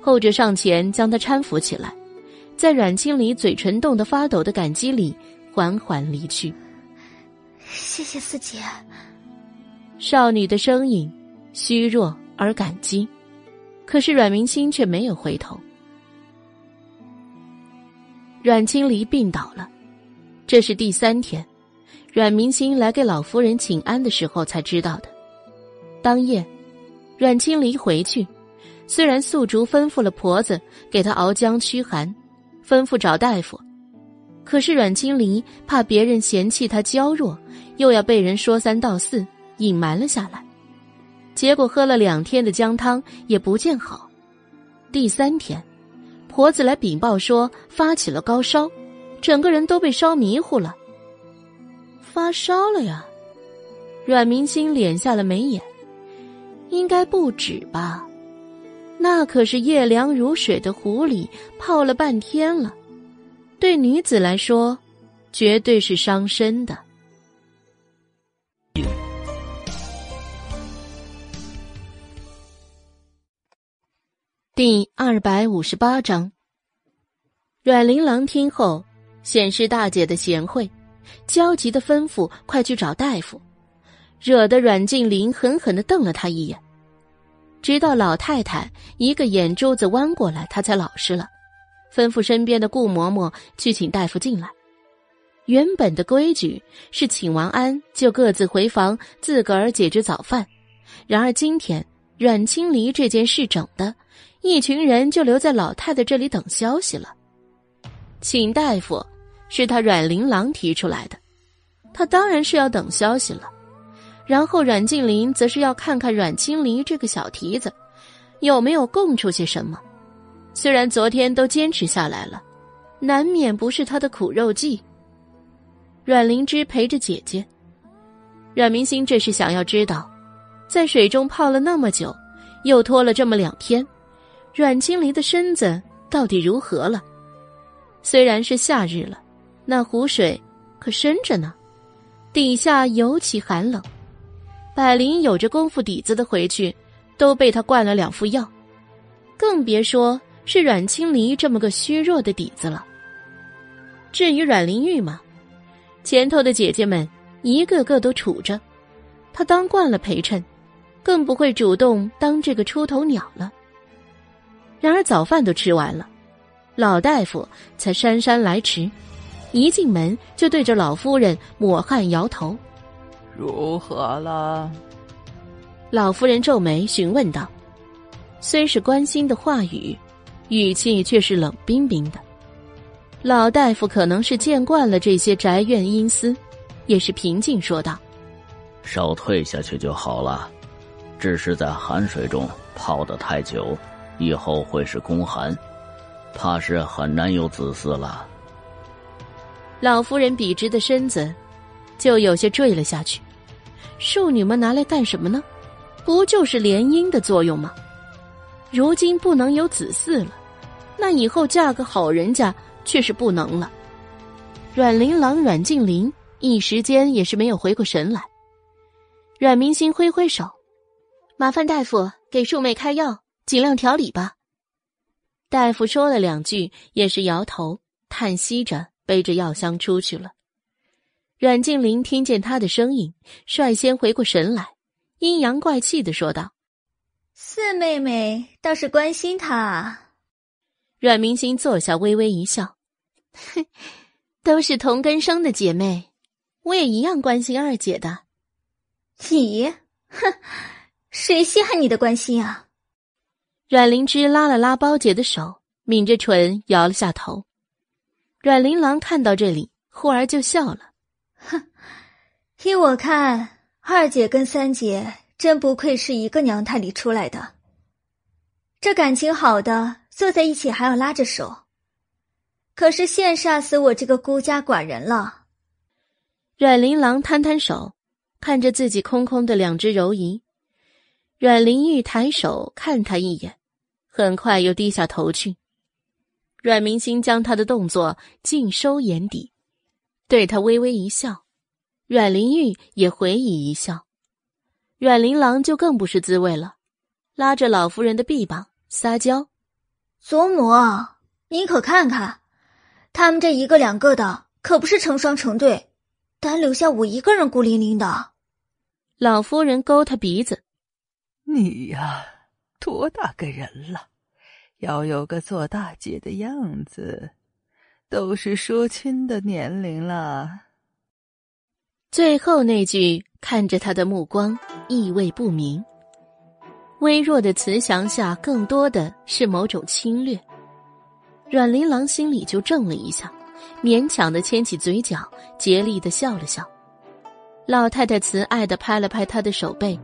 [SPEAKER 1] 后者上前将他搀扶起来。在阮清离嘴唇冻得发抖的感激里，缓缓离去。
[SPEAKER 7] 谢谢四姐。
[SPEAKER 1] 少女的声音虚弱而感激，可是阮明清却没有回头。阮清离病倒了，这是第三天，阮明星来给老夫人请安的时候才知道的。当夜，阮清离回去，虽然素竹吩咐了婆子给她熬姜驱寒。吩咐找大夫，可是阮青离怕别人嫌弃她娇弱，又要被人说三道四，隐瞒了下来。结果喝了两天的姜汤也不见好。第三天，婆子来禀报说发起了高烧，整个人都被烧迷糊了。发烧了呀？阮明星敛下了眉眼，应该不止吧。那可是夜凉如水的湖里泡了半天了，对女子来说，绝对是伤身的。第二百五十八章，阮玲郎听后，显示大姐的贤惠，焦急的吩咐：“快去找大夫！”惹得阮静玲狠狠的瞪了他一眼。直到老太太一个眼珠子弯过来，她才老实了，吩咐身边的顾嬷嬷去请大夫进来。原本的规矩是请完安就各自回房，自个儿解决早饭。然而今天阮青离这件事整的，一群人就留在老太太这里等消息了。请大夫是他阮玲郎提出来的，他当然是要等消息了。然后阮静林则是要看看阮青离这个小蹄子，有没有供出些什么。虽然昨天都坚持下来了，难免不是他的苦肉计。阮灵芝陪着姐姐，阮明星这是想要知道，在水中泡了那么久，又拖了这么两天，阮青离的身子到底如何了？虽然是夏日了，那湖水可深着呢，底下尤其寒冷。百灵有着功夫底子的回去，都被他灌了两副药，更别说是阮青离这么个虚弱的底子了。至于阮玲玉嘛，前头的姐姐们一个个都杵着，她当惯了陪衬，更不会主动当这个出头鸟了。然而早饭都吃完了，老大夫才姗姗来迟，一进门就对着老夫人抹汗摇头。
[SPEAKER 13] 如何了？
[SPEAKER 1] 老夫人皱眉询问道，虽是关心的话语，语气却是冷冰冰的。老大夫可能是见惯了这些宅院阴私，也是平静说道：“
[SPEAKER 6] 稍退下去就好了，只是在寒水中泡得太久。”以后会是宫寒，怕是很难有子嗣了。
[SPEAKER 1] 老夫人笔直的身子就有些坠了下去。庶女们拿来干什么呢？不就是联姻的作用吗？如今不能有子嗣了，那以后嫁个好人家却是不能了。阮玲郎、阮静林一时间也是没有回过神来。阮明星挥挥手，麻烦大夫给庶妹开药。尽量调理吧。大夫说了两句，也是摇头叹息着，背着药箱出去了。阮静林听见他的声音，率先回过神来，阴阳怪气的说道：“
[SPEAKER 7] 四妹妹倒是关心他。”
[SPEAKER 1] 阮明星坐下，微微一笑：“哼，都是同根生的姐妹，我也一样关心二姐的。
[SPEAKER 7] 你，哼，谁稀罕你的关心啊？”
[SPEAKER 1] 阮灵芝拉了拉包姐的手，抿着唇摇了下头。阮玲琅看到这里，忽而就笑了：“
[SPEAKER 7] 哼，依我看，二姐跟三姐真不愧是一个娘胎里出来的。这感情好的，坐在一起还要拉着手，可是现煞死我这个孤家寡人了。”
[SPEAKER 1] 阮玲郎摊摊手，看着自己空空的两只柔仪。阮玲玉抬手看他一眼。很快又低下头去，阮明星将他的动作尽收眼底，对他微微一笑，阮玲玉也回以一笑，阮玲郎就更不是滋味了，拉着老夫人的臂膀撒娇：“
[SPEAKER 7] 祖母，您可看看，他们这一个两个的，可不是成双成对，单留下我一个人孤零零的。”
[SPEAKER 1] 老夫人勾他鼻子：“
[SPEAKER 13] 你呀。”多大个人了，要有个做大姐的样子，都是说亲的年龄了。
[SPEAKER 1] 最后那句看着他的目光意味不明，微弱的慈祥下，更多的是某种侵略。阮琳郎心里就怔了一下，勉强的牵起嘴角，竭力的笑了笑。老太太慈爱的拍了拍他的手背，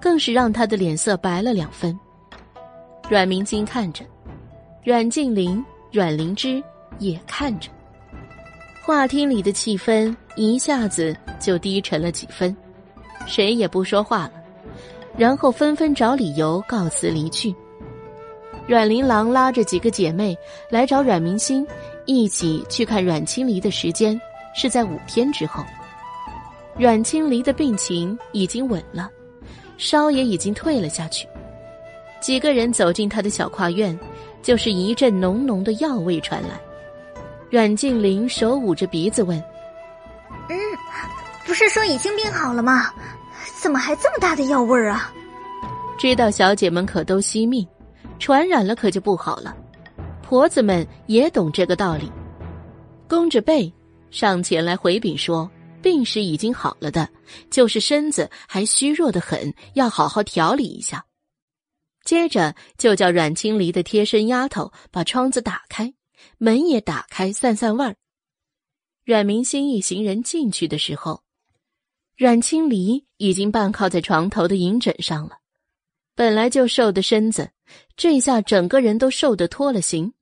[SPEAKER 1] 更是让他的脸色白了两分。阮明金看着，阮静林、阮灵芝也看着，话厅里的气氛一下子就低沉了几分，谁也不说话了，然后纷纷找理由告辞离去。阮玲郎拉着几个姐妹来找阮明星，一起去看阮清离的时间是在五天之后。阮清离的病情已经稳了，烧也已经退了下去。几个人走进他的小跨院，就是一阵浓浓的药味传来。阮静林手捂着鼻子问：“
[SPEAKER 7] 嗯，不是说已经病好了吗？怎么还这么大的药味儿啊？”
[SPEAKER 1] 知道小姐们可都惜命，传染了可就不好了。婆子们也懂这个道理，弓着背上前来回禀说：“病是已经好了的，就是身子还虚弱的很，要好好调理一下。”接着就叫阮青离的贴身丫头把窗子打开，门也打开，散散味儿。阮明星一行人进去的时候，阮清离已经半靠在床头的银枕上了。本来就瘦的身子，这下整个人都瘦得脱了形，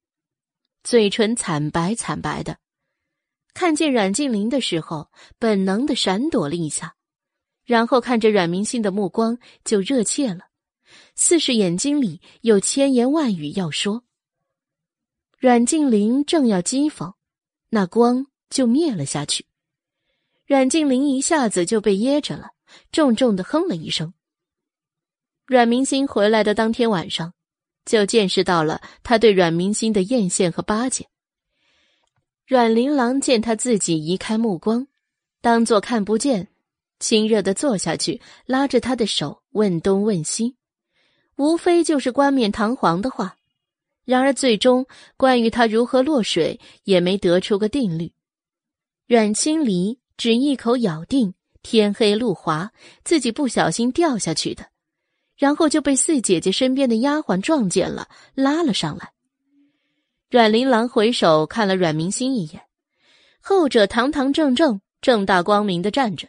[SPEAKER 1] 嘴唇惨白惨白的。看见阮静林的时候，本能的闪躲了一下，然后看着阮明星的目光就热切了。似是眼睛里有千言万语要说。阮静林正要讥讽，那光就灭了下去。阮静林一下子就被噎着了，重重的哼了一声。阮明星回来的当天晚上，就见识到了他对阮明星的艳羡和巴结。阮琳郎见他自己移开目光，当做看不见，亲热的坐下去，拉着他的手问东问西，无非就是冠冕堂皇的话。然而最终关于他如何落水，也没得出个定律。阮清离只一口咬定天黑路滑，自己不小心掉下去的，然后就被四姐姐身边的丫鬟撞见了，拉了上来。阮琳郎回首看了阮明心一眼，后者堂堂正正、正大光明的站着。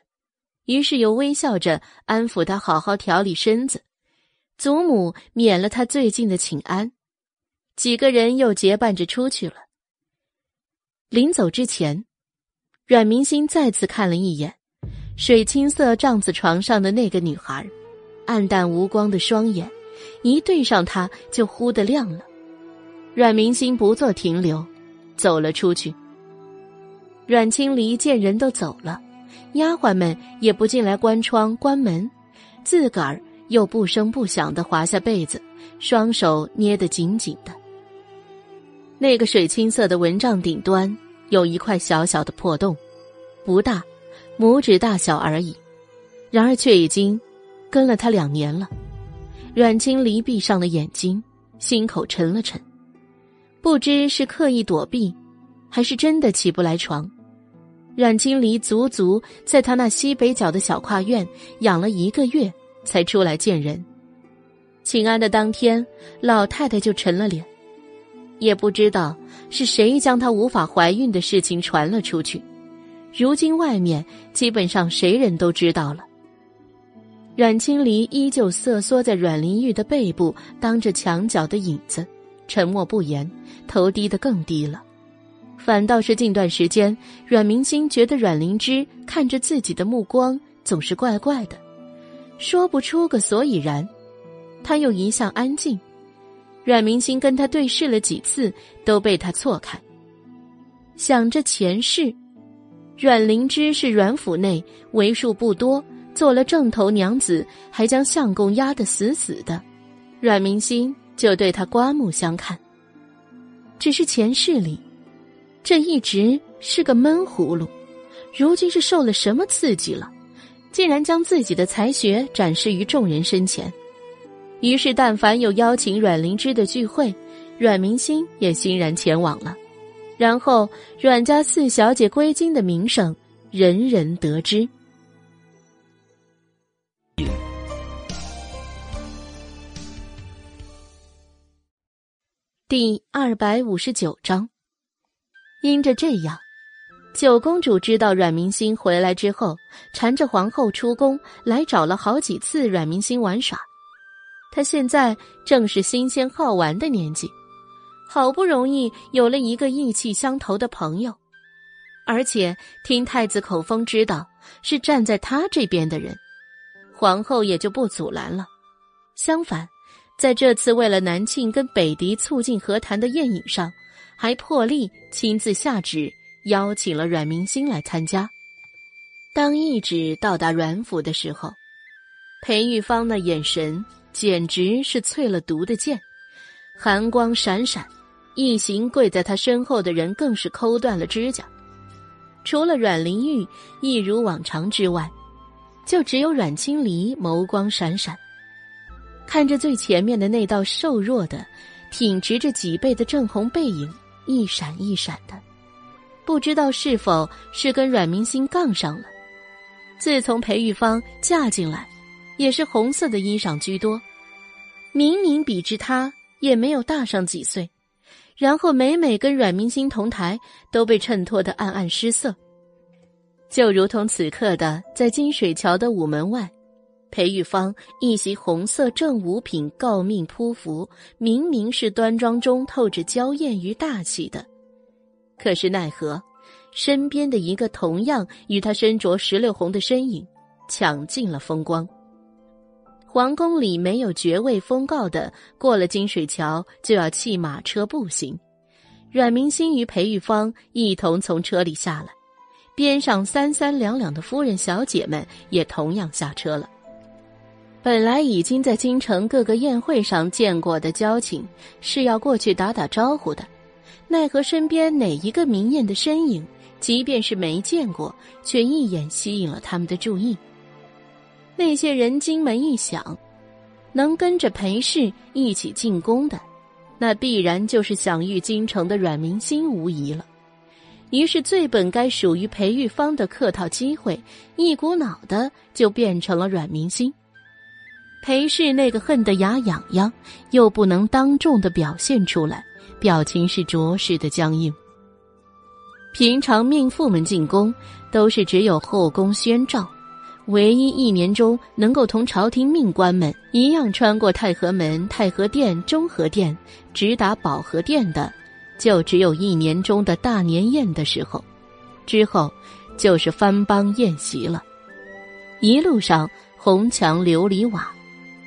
[SPEAKER 1] 于是又微笑着安抚他，好好调理身子。祖母免了他最近的请安，几个人又结伴着出去了。临走之前，阮明心再次看了一眼水青色帐子床上的那个女孩，暗淡无光的双眼，一对上他就忽的亮了。阮明心不做停留，走了出去。阮青离见人都走了。丫鬟们也不进来关窗关门，自个儿又不声不响的滑下被子，双手捏得紧紧的。那个水青色的蚊帐顶端有一块小小的破洞，不大，拇指大小而已，然而却已经跟了他两年了。阮清离闭上了眼睛，心口沉了沉，不知是刻意躲避，还是真的起不来床。阮清离足足在他那西北角的小跨院养了一个月，才出来见人。请安的当天，老太太就沉了脸，也不知道是谁将她无法怀孕的事情传了出去。如今外面基本上谁人都知道了。阮青离依旧瑟缩在阮玲玉的背部，当着墙角的影子，沉默不言，头低得更低了。反倒是近段时间，阮明星觉得阮灵芝看着自己的目光总是怪怪的，说不出个所以然。他又一向安静，阮明星跟他对视了几次，都被他错开。想着前世，阮灵芝是阮府内为数不多做了正头娘子，还将相公压得死死的，阮明星就对他刮目相看。只是前世里。这一直是个闷葫芦，如今是受了什么刺激了，竟然将自己的才学展示于众人身前。于是，但凡有邀请阮灵芝的聚会，阮明心也欣然前往了。然后，阮家四小姐归京的名声，人人得知。第二百五十九章。因着这样，九公主知道阮明星回来之后，缠着皇后出宫来找了好几次阮明星玩耍。他现在正是新鲜好玩的年纪，好不容易有了一个意气相投的朋友，而且听太子口风知道是站在他这边的人，皇后也就不阻拦了。相反，在这次为了南庆跟北狄促进和谈的宴饮上。还破例亲自下旨邀请了阮明星来参加。当懿旨到达阮府的时候，裴玉芳那眼神简直是淬了毒的剑，寒光闪闪。一行跪在他身后的人更是抠断了指甲。除了阮玲玉一如往常之外，就只有阮清离眸光闪闪，看着最前面的那道瘦弱的、挺直着脊背的正红背影。一闪一闪的，不知道是否是跟阮明星杠上了。自从裴玉芳嫁进来，也是红色的衣裳居多。明明比之他也没有大上几岁，然后每每跟阮明星同台，都被衬托的暗暗失色。就如同此刻的在金水桥的午门外。裴玉芳一袭红色正五品诰命铺服，明明是端庄中透着娇艳与大气的，可是奈何，身边的一个同样与她身着石榴红的身影，抢尽了风光。皇宫里没有爵位封告的，过了金水桥就要弃马车步行。阮明心与裴玉芳一同从车里下来，边上三三两两的夫人小姐们也同样下车了。本来已经在京城各个宴会上见过的交情，是要过去打打招呼的，奈何身边哪一个明艳的身影，即便是没见过，却一眼吸引了他们的注意。那些人金门一想，能跟着裴氏一起进宫的，那必然就是享誉京城的阮明心无疑了。于是，最本该属于裴玉芳的客套机会，一股脑的就变成了阮明心。裴氏那个恨得牙痒痒，又不能当众的表现出来，表情是着实的僵硬。平常命妇们进宫，都是只有后宫宣召，唯一一年中能够同朝廷命官们一样穿过太和门、太和殿、中和殿，直达保和殿的，就只有一年中的大年宴的时候，之后就是番邦宴席了。一路上红墙琉璃瓦。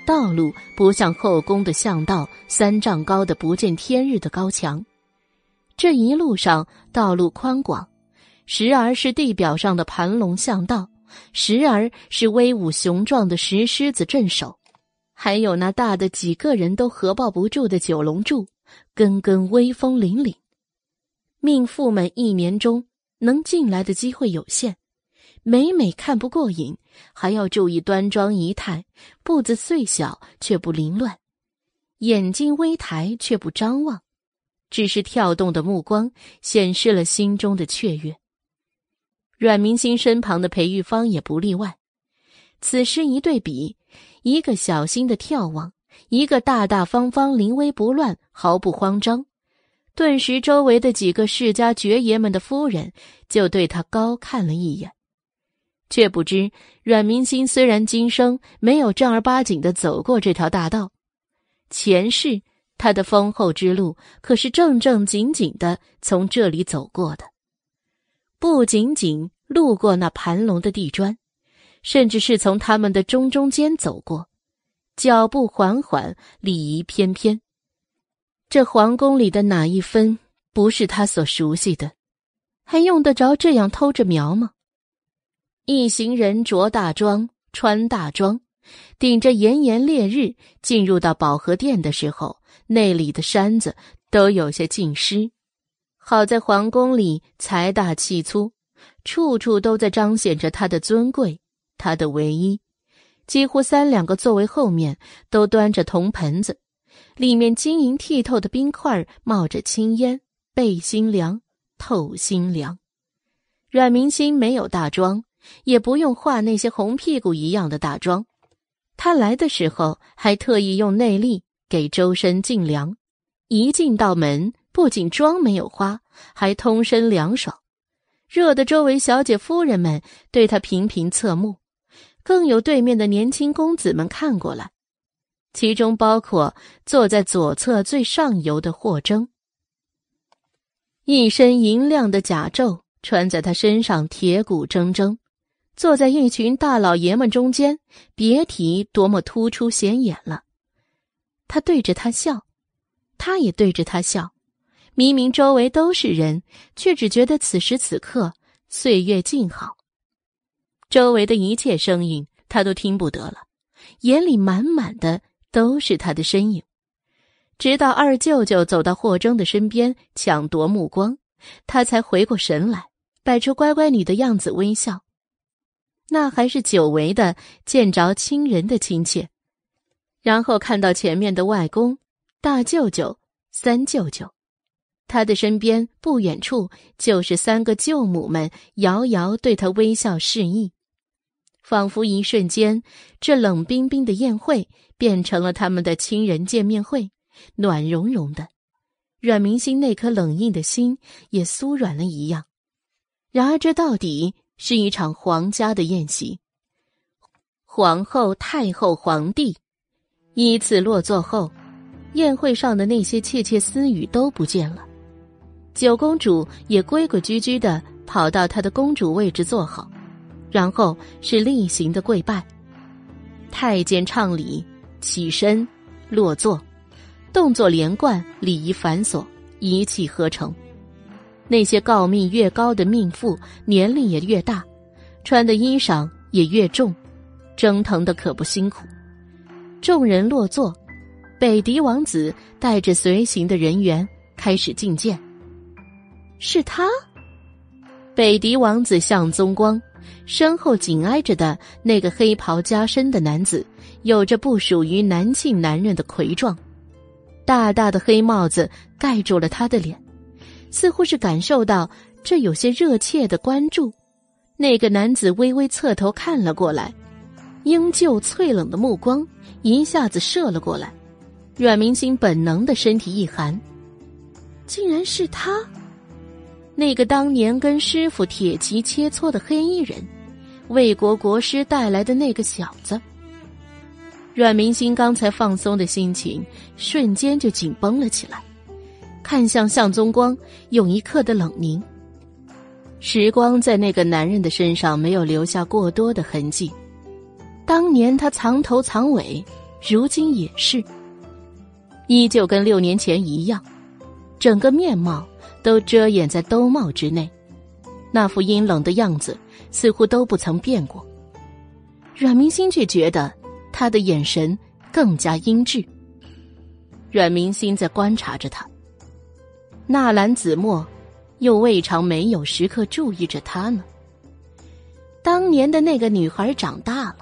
[SPEAKER 1] 道路不像后宫的巷道，三丈高的不见天日的高墙。这一路上道路宽广，时而是地表上的盘龙巷道，时而是威武雄壮的石狮子镇守，还有那大的几个人都合抱不住的九龙柱，根根威风凛凛。命妇们一年中能进来的机会有限。每每看不过瘾，还要注意端庄仪态，步子虽小却不凌乱，眼睛微抬却不张望，只是跳动的目光显示了心中的雀跃。阮明星身旁的裴玉芳也不例外。此时一对比，一个小心的眺望，一个大大方方、临危不乱、毫不慌张，顿时周围的几个世家爵爷们的夫人就对他高看了一眼。却不知，阮明星虽然今生没有正儿八经的走过这条大道，前世他的丰厚之路可是正正经经的从这里走过的。不仅仅路过那盘龙的地砖，甚至是从他们的中中间走过，脚步缓缓，礼仪翩翩。这皇宫里的哪一分不是他所熟悉的？还用得着这样偷着瞄吗？一行人着大装，穿大装，顶着炎炎烈日进入到保和殿的时候，那里的山子都有些浸湿。好在皇宫里财大气粗，处处都在彰显着他的尊贵，他的唯一。几乎三两个座位后面都端着铜盆子，里面晶莹剔透的冰块冒着青烟，背心凉，透心凉。阮明心没有大妆。也不用画那些红屁股一样的大妆，他来的时候还特意用内力给周身净凉，一进到门，不仅妆没有花，还通身凉爽，热得周围小姐夫人们对他频频侧目，更有对面的年轻公子们看过来，其中包括坐在左侧最上游的霍征，一身银亮的甲胄穿在他身上，铁骨铮铮。坐在一群大老爷们中间，别提多么突出显眼了。他对着他笑，他也对着他笑。明明周围都是人，却只觉得此时此刻岁月静好。周围的一切声音他都听不得了，眼里满满的都是他的身影。直到二舅舅走到霍征的身边抢夺目光，他才回过神来，摆出乖乖女的样子微笑。那还是久违的见着亲人的亲切，然后看到前面的外公、大舅舅、三舅舅，他的身边不远处就是三个舅母们，遥遥对他微笑示意，仿佛一瞬间，这冷冰冰的宴会变成了他们的亲人见面会，暖融融的。阮明心那颗冷硬的心也酥软了一样。然而这到底。是一场皇家的宴席，皇后、太后、皇帝依次落座后，宴会上的那些窃窃私语都不见了。九公主也规规矩矩的跑到她的公主位置坐好，然后是例行的跪拜。太监唱礼，起身，落座，动作连贯，礼仪繁琐，一气呵成。那些诰命越高的命妇，年龄也越大，穿的衣裳也越重，蒸腾的可不辛苦。众人落座，北狄王子带着随行的人员开始觐见。是他，北狄王子向宗光，身后紧挨着的那个黑袍加身的男子，有着不属于南庆男人的魁壮，大大的黑帽子盖住了他的脸，似乎是感受到这有些热切的关注。那个男子微微侧头看了过来，英旧脆冷的目光一下子射了过来。阮明星本能的身体一寒，竟然是他，那个当年跟师傅铁骑切磋的黑衣人，魏国国师带来的那个小子。阮明星刚才放松的心情瞬间就紧绷了起来，看向向宗光，有一刻的冷凝。时光在那个男人的身上没有留下过多的痕迹，当年他藏头藏尾，如今也是。依旧跟六年前一样，整个面貌都遮掩在兜帽之内，那副阴冷的样子似乎都不曾变过。阮明星却觉得他的眼神更加阴鸷。阮明星在观察着他，纳兰子墨又未尝没有时刻注意着他呢。当年的那个女孩长大了，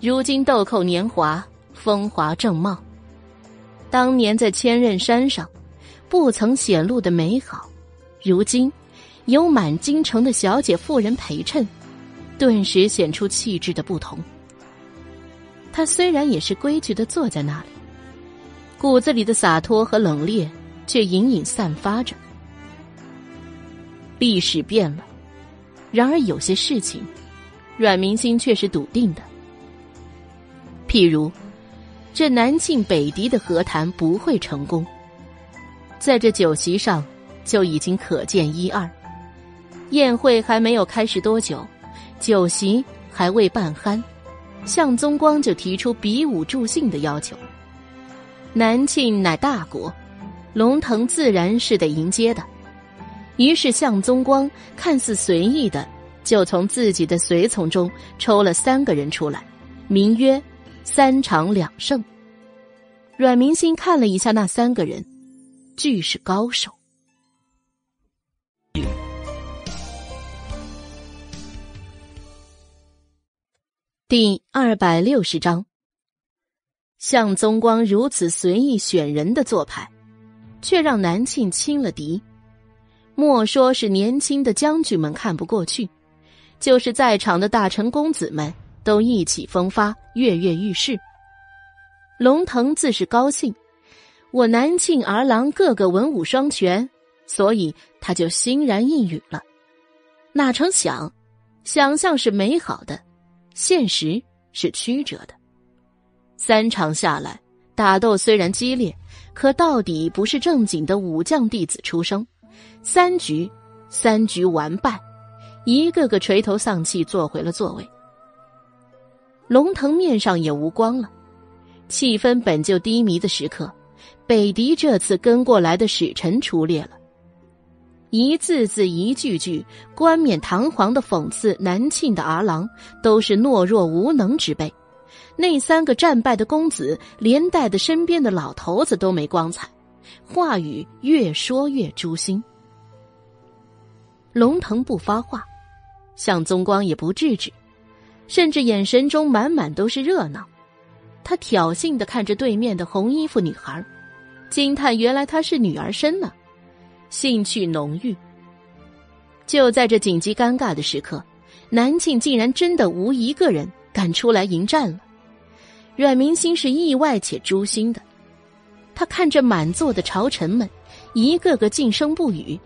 [SPEAKER 1] 如今豆蔻年华，风华正茂。当年在千仞山上，不曾显露的美好，如今有满京城的小姐妇人陪衬，顿时显出气质的不同。他虽然也是规矩的坐在那里，骨子里的洒脱和冷冽却隐隐散发着。历史变了，然而有些事情，阮明心却是笃定的，譬如。这南庆北狄的和谈不会成功，在这酒席上就已经可见一二。宴会还没有开始多久，酒席还未办酣，向宗光就提出比武助兴的要求。南庆乃大国，龙腾自然是得迎接的。于是向宗光看似随意的，就从自己的随从中抽了三个人出来，名曰。三场两胜。阮明心看了一下那三个人，俱是高手。第二百六十章，向宗光如此随意选人的做派，却让南庆轻了敌。莫说是年轻的将军们看不过去，就是在场的大臣公子们。都意气风发，跃跃欲试。龙腾自是高兴，我南庆儿郎个个文武双全，所以他就欣然应允了。哪成想，想象是美好的，现实是曲折的。三场下来，打斗虽然激烈，可到底不是正经的武将弟子出生。三局，三局完败，一个个垂头丧气，坐回了座位。龙腾面上也无光了，气氛本就低迷的时刻，北狄这次跟过来的使臣出列了，一字字一句句冠冕堂皇的讽刺南庆的儿郎都是懦弱无能之辈，那三个战败的公子连带的身边的老头子都没光彩，话语越说越诛心。龙腾不发话，向宗光也不制止。甚至眼神中满满都是热闹，他挑衅的看着对面的红衣服女孩，惊叹原来她是女儿身呢，兴趣浓郁。就在这紧急尴尬的时刻，南庆竟然真的无一个人敢出来迎战了。阮明心是意外且诛心的，他看着满座的朝臣们，一个个噤声不语，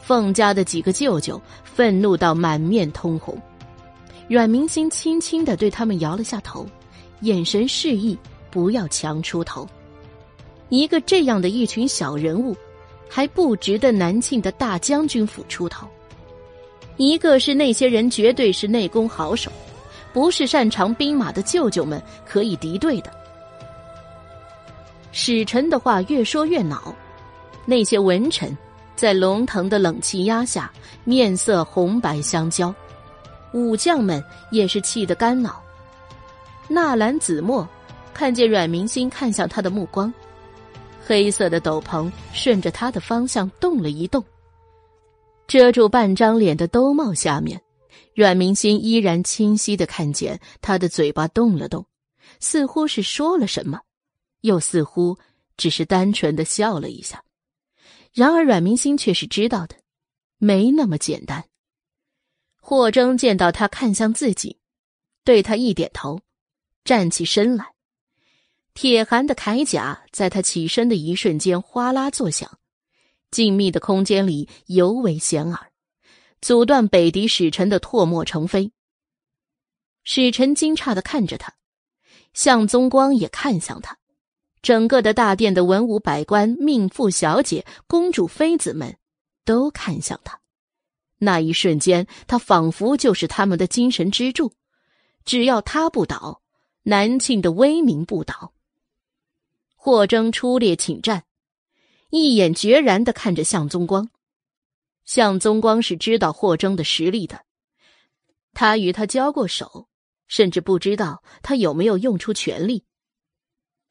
[SPEAKER 1] 凤家的几个舅舅愤怒到满面通红。阮明星轻轻的对他们摇了下头，眼神示意不要强出头。一个这样的一群小人物，还不值得南庆的大将军府出头。一个是那些人绝对是内功好手，不是擅长兵马的舅舅们可以敌对的。使臣的话越说越恼，那些文臣在龙腾的冷气压下，面色红白相交。武将们也是气得肝脑。纳兰子墨看见阮明星看向他的目光，黑色的斗篷顺着他的方向动了一动，遮住半张脸的兜帽下面，阮明心依然清晰的看见他的嘴巴动了动，似乎是说了什么，又似乎只是单纯的笑了一下。然而阮明心却是知道的，没那么简单。霍征见到他看向自己，对他一点头，站起身来。铁寒的铠甲在他起身的一瞬间哗啦作响，静谧的空间里尤为显耳，阻断北狄使臣的唾沫成飞。使臣惊诧的看着他，向宗光也看向他，整个的大殿的文武百官、命妇小姐、公主妃子们都看向他。那一瞬间，他仿佛就是他们的精神支柱，只要他不倒，南庆的威名不倒。霍征出列请战，一眼决然的看着向宗光。向宗光是知道霍征的实力的，他与他交过手，甚至不知道他有没有用出全力。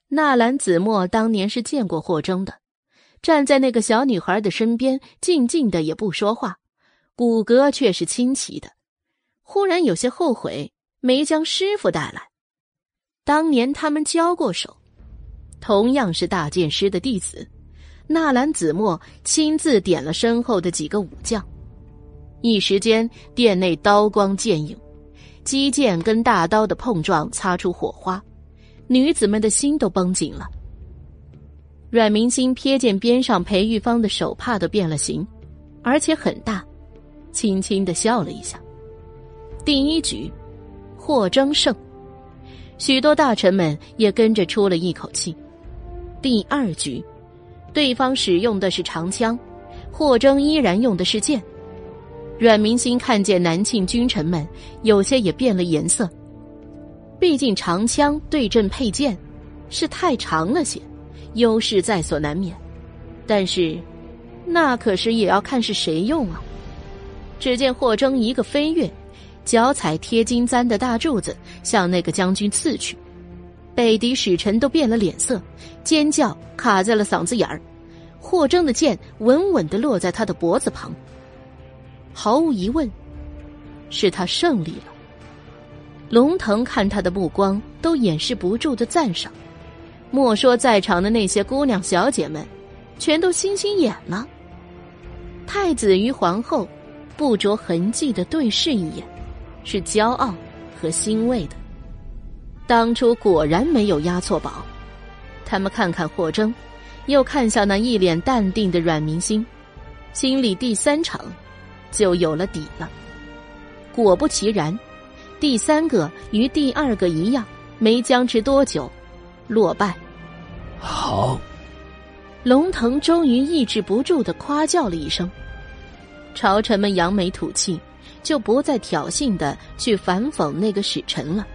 [SPEAKER 1] 纳兰子墨当年是见过霍征的，站在那个小女孩的身边，静静的也不说话，骨骼却是清奇的。忽然有些后悔没将师傅带来，当年他们交过手。同样是大剑师的弟子，纳兰子墨亲自点了身后的几个武将，一时间殿内刀光剑影，击剑跟大刀的碰撞擦出火花，女子们的心都绷紧了。阮明星瞥见边上裴玉芳的手帕都变了形，而且很大，轻轻的笑了一下。第一局，霍征胜，许多大臣们也跟着出了一口气。第二局，对方使用的是长枪，霍征依然用的是剑。阮明星看见南庆君臣们有些也变了颜色，毕竟长枪对阵佩剑是太长了些，优势在所难免。但是，那可是也要看是谁用啊！只见霍征一个飞跃，脚踩贴金簪的大柱子，向那个将军刺去。北狄使臣都变了脸色，尖叫卡在了嗓子眼儿。霍征的剑稳稳的落在他的脖子旁。毫无疑问，是他胜利了。龙腾看他的目光都掩饰不住的赞赏。莫说在场的那些姑娘小姐们，全都星星眼了。太子与皇后不着痕迹的对视一眼，是骄傲和欣慰的。当初果然没有押错宝，他们看看霍征，又看向那一脸淡定的阮明星，心里第三场就有了底了。果不其然，第三个与第二个一样，没僵持多久，落败。
[SPEAKER 12] 好，
[SPEAKER 1] 龙腾终于抑制不住的夸叫了一声，朝臣们扬眉吐气，就不再挑衅的去反讽那个使臣了。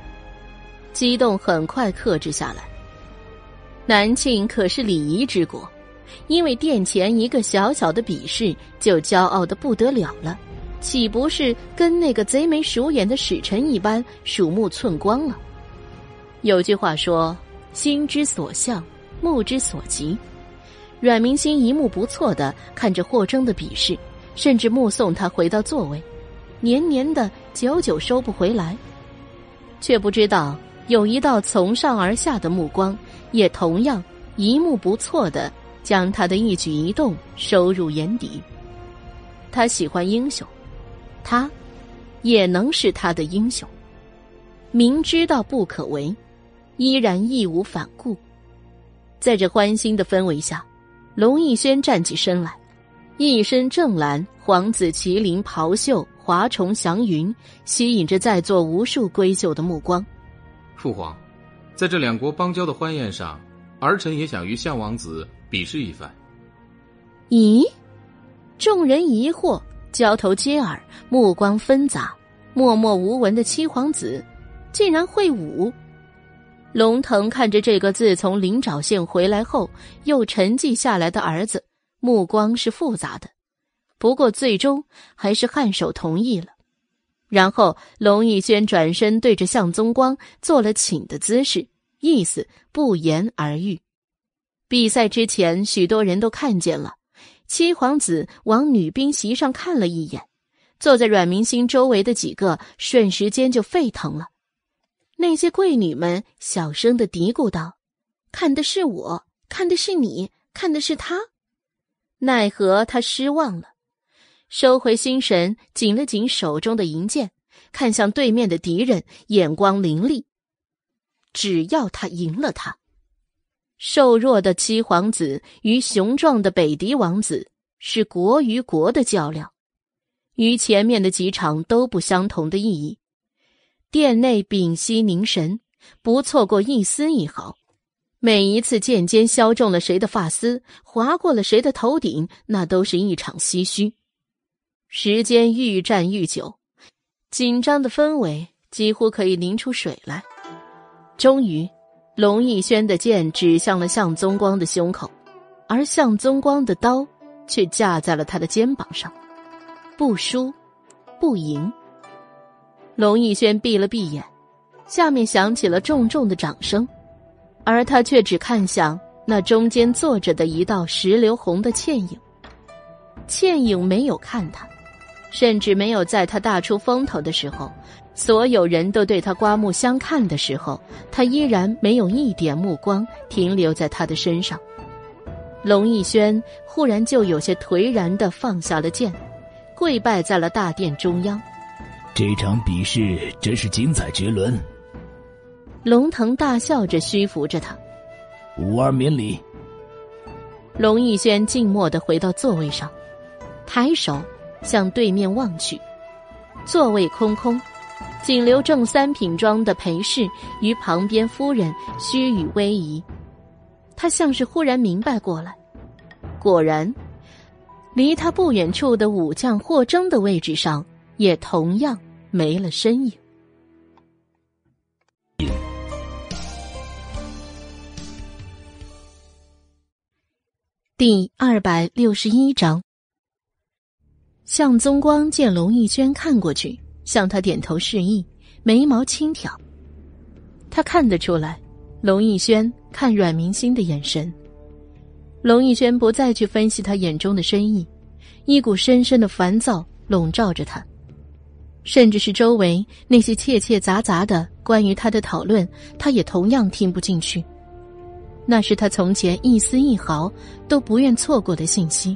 [SPEAKER 1] 激动很快克制下来。南庆可是礼仪之国，因为殿前一个小小的比试就骄傲的不得了了，岂不是跟那个贼眉鼠眼的使臣一般鼠目寸光了？有句话说：“心之所向，目之所及。”阮明心一目不错的看着霍征的比试，甚至目送他回到座位，黏黏的，久久收不回来，却不知道。有一道从上而下的目光，也同样一目不错的将他的一举一动收入眼底。他喜欢英雄，他也能是他的英雄。明知道不可为，依然义无反顾。在这欢欣的氛围下，龙逸轩站起身来，一身正蓝黄紫麒麟袍袖，华重祥云，吸引着在座无数闺秀的目光。
[SPEAKER 14] 父皇，在这两国邦交的欢宴上，儿臣也想与相王子比试一番。
[SPEAKER 1] 咦？众人疑惑，交头接耳，目光纷杂。默默无闻的七皇子，竟然会武。龙腾看着这个自从灵沼县回来后又沉寂下来的儿子，目光是复杂的。不过最终还是颔首同意了。然后，龙逸轩转身对着向宗光做了请的姿势，意思不言而喻。比赛之前，许多人都看见了，七皇子往女兵席上看了一眼，坐在阮明星周围的几个瞬时间就沸腾了。那些贵女们小声的嘀咕道：“看的是我，看的是你，看的是他。”奈何他失望了，收回心神，紧了紧手中的银剑，看向对面的敌人，眼光凌厉。只要他赢了他，瘦弱的七皇子与雄壮的北狄王子是国与国的较量，与前面的几场都不相同的意义。殿内屏息凝神，不错过一丝一毫。每一次剑尖削中了谁的发丝，划过了谁的头顶，那都是一场唏嘘。时间愈战愈久，紧张的氛围几乎可以凝出水来。终于，龙逸轩的剑指向了向宗光的胸口，而向宗光的刀却架在了他的肩膀上。不输，不赢。龙逸轩闭了闭眼，下面响起了重重的掌声，而他却只看向那中间坐着的一道石榴红的倩影。倩影没有看他，甚至没有在他大出风头的时候。所有人都对他刮目相看的时候，他依然没有一点目光停留在他的身上。龙逸轩忽然就有些颓然的放下了剑，跪拜在了大殿中央。
[SPEAKER 15] 这场比试真是精彩绝伦。
[SPEAKER 1] 龙腾大笑着虚扶着他，
[SPEAKER 15] 五儿免礼。
[SPEAKER 1] 龙逸轩静默的回到座位上，抬手向对面望去，座位空空。仅留正三品装的裴氏与旁边夫人虚与威仪，他像是忽然明白过来，果然，离他不远处的武将霍征的位置上也同样没了身影。第二百六十一章，向宗光见龙逸轩看过去。向他点头示意，眉毛轻挑。他看得出来，龙逸轩看阮明星的眼神。龙逸轩不再去分析他眼中的深意，一股深深的烦躁笼罩着他，甚至是周围那些切切杂杂的关于他的讨论，他也同样听不进去。那是他从前一丝一毫都不愿错过的信息，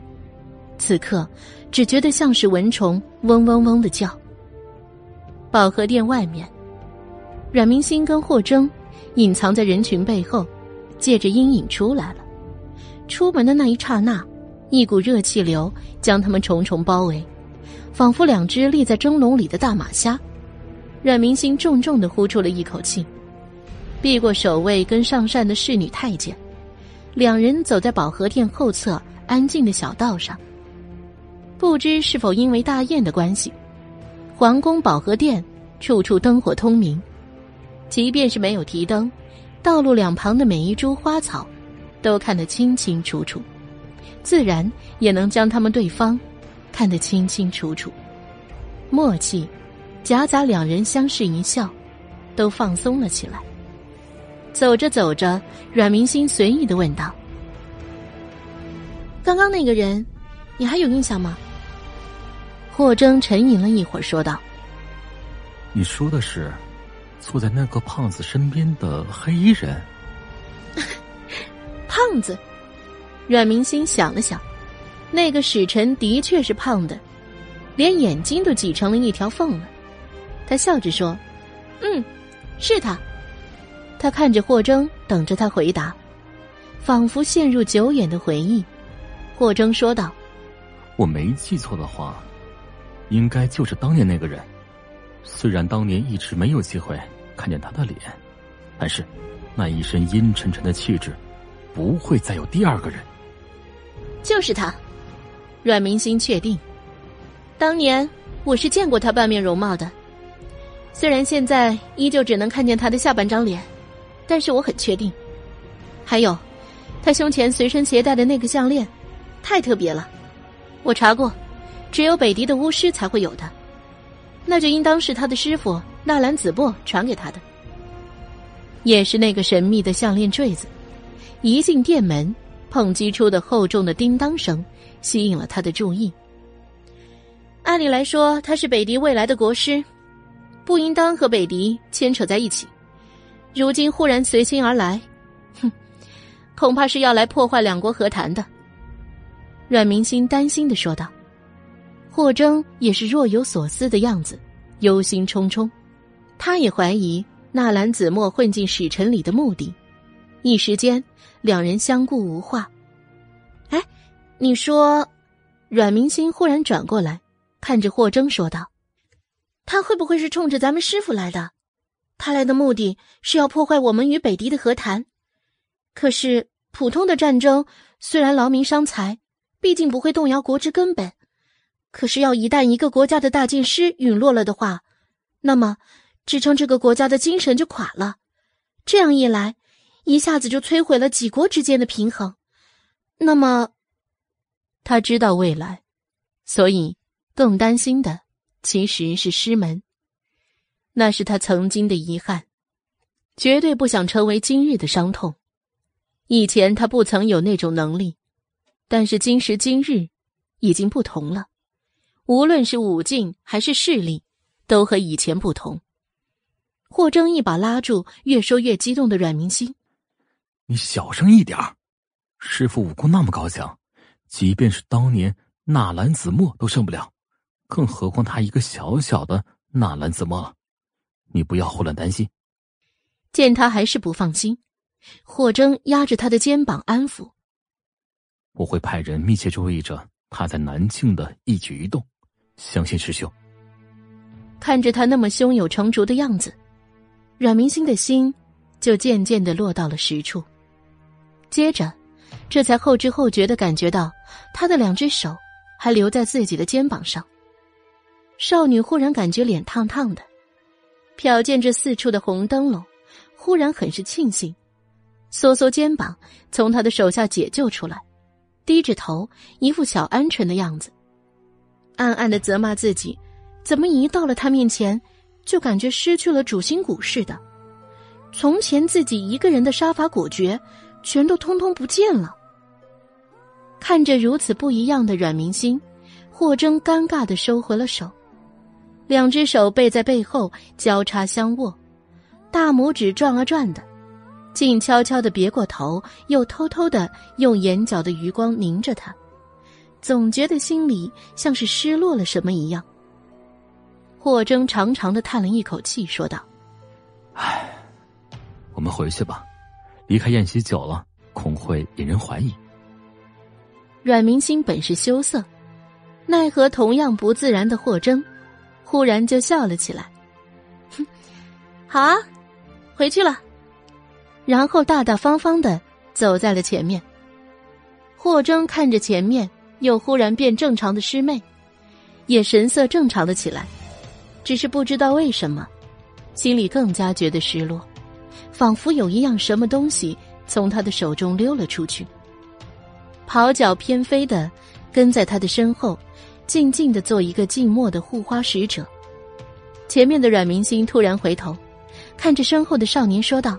[SPEAKER 1] 此刻只觉得像是蚊虫嗡嗡嗡的叫。保和殿外面，阮明星跟霍征隐藏在人群背后，借着阴影出来了。出门的那一刹那，一股热气流将他们重重包围，仿佛两只立在蒸笼里的大马虾。阮明星重重的呼出了一口气，避过守卫跟上善的侍女太监，两人走在保和殿后侧安静的小道上。不知是否因为大宴的关系。皇宫保和殿，处处灯火通明，即便是没有提灯，道路两旁的每一株花草，都看得清清楚楚，自然也能将他们对方看得清清楚楚。默契，夹杂两人相视一笑，都放松了起来。走着走着，阮明星随意的问道：“刚刚那个人，你还有印象吗？”霍征沉吟了一会儿，说道：“
[SPEAKER 11] 你说的是，坐在那个胖子身边的黑衣人。[LAUGHS] ”
[SPEAKER 1] 胖子，阮明星想了想，那个使臣的确是胖的，连眼睛都挤成了一条缝了。他笑着说：“嗯，是他。”他看着霍征，等着他回答，仿佛陷入久远的回忆。霍征说道：“
[SPEAKER 11] 我没记错的话。”应该就是当年那个人，虽然当年一直没有机会看见他的脸，但是那一身阴沉沉的气质，不会再有第二个人。
[SPEAKER 1] 就是他，阮明星确定，当年我是见过他半面容貌的，虽然现在依旧只能看见他的下半张脸，但是我很确定。还有，他胸前随身携带的那个项链，太特别了，我查过。只有北狄的巫师才会有的，那就应当是他的师傅纳兰子墨传给他的，也是那个神秘的项链坠子。一进殿门，碰击出的厚重的叮当声吸引了他的注意。按理来说，他是北狄未来的国师，不应当和北狄牵扯在一起。如今忽然随心而来，哼，恐怕是要来破坏两国和谈的。阮明心担心的说道。霍征也是若有所思的样子，忧心忡忡。他也怀疑纳兰子墨混进使臣里的目的。一时间，两人相顾无话。哎，你说，阮明心忽然转过来，看着霍征说道：“他会不会是冲着咱们师傅来的？他来的目的是要破坏我们与北狄的和谈。可是，普通的战争虽然劳民伤财，毕竟不会动摇国之根本。”可是，要一旦一个国家的大剑师陨落了的话，那么支撑这个国家的精神就垮了。这样一来，一下子就摧毁了几国之间的平衡。那么，他知道未来，所以更担心的其实是师门。那是他曾经的遗憾，绝对不想成为今日的伤痛。以前他不曾有那种能力，但是今时今日已经不同了。无论是武劲还是势力，都和以前不同。霍征一把拉住越说越激动的阮明星：“
[SPEAKER 11] 你小声一点师傅武功那么高强，即便是当年纳兰子墨都胜不了，更何况他一个小小的纳兰子墨？你不要胡乱担心。”
[SPEAKER 1] 见他还是不放心，霍征压着他的肩膀安抚：“
[SPEAKER 11] 我会派人密切注意着他在南庆的一举一动。”相信师兄。
[SPEAKER 1] 看着他那么胸有成竹的样子，阮明星的心就渐渐的落到了实处。接着，这才后知后觉的感觉到他的两只手还留在自己的肩膀上。少女忽然感觉脸烫烫的，瞟见这四处的红灯笼，忽然很是庆幸，缩缩肩膀，从他的手下解救出来，低着头，一副小鹌鹑的样子。暗暗的责骂自己，怎么一到了他面前，就感觉失去了主心骨似的。从前自己一个人的杀伐果决，全都通通不见了。看着如此不一样的阮明心，霍征尴尬的收回了手，两只手背在背后交叉相握，大拇指转啊转的，静悄悄的别过头，又偷偷的用眼角的余光凝着他。总觉得心里像是失落了什么一样。霍征长长的叹了一口气，说道：“
[SPEAKER 11] 唉，我们回去吧，离开宴席久了，恐会引人怀疑。”
[SPEAKER 1] 阮明心本是羞涩，奈何同样不自然的霍征，忽然就笑了起来：“哼，[LAUGHS] 好啊，回去了。”然后大大方方的走在了前面。霍征看着前面。又忽然变正常的师妹，也神色正常了起来，只是不知道为什么，心里更加觉得失落，仿佛有一样什么东西从他的手中溜了出去。跑脚翩飞的跟在他的身后，静静的做一个静默的护花使者。前面的阮明星突然回头，看着身后的少年说道：“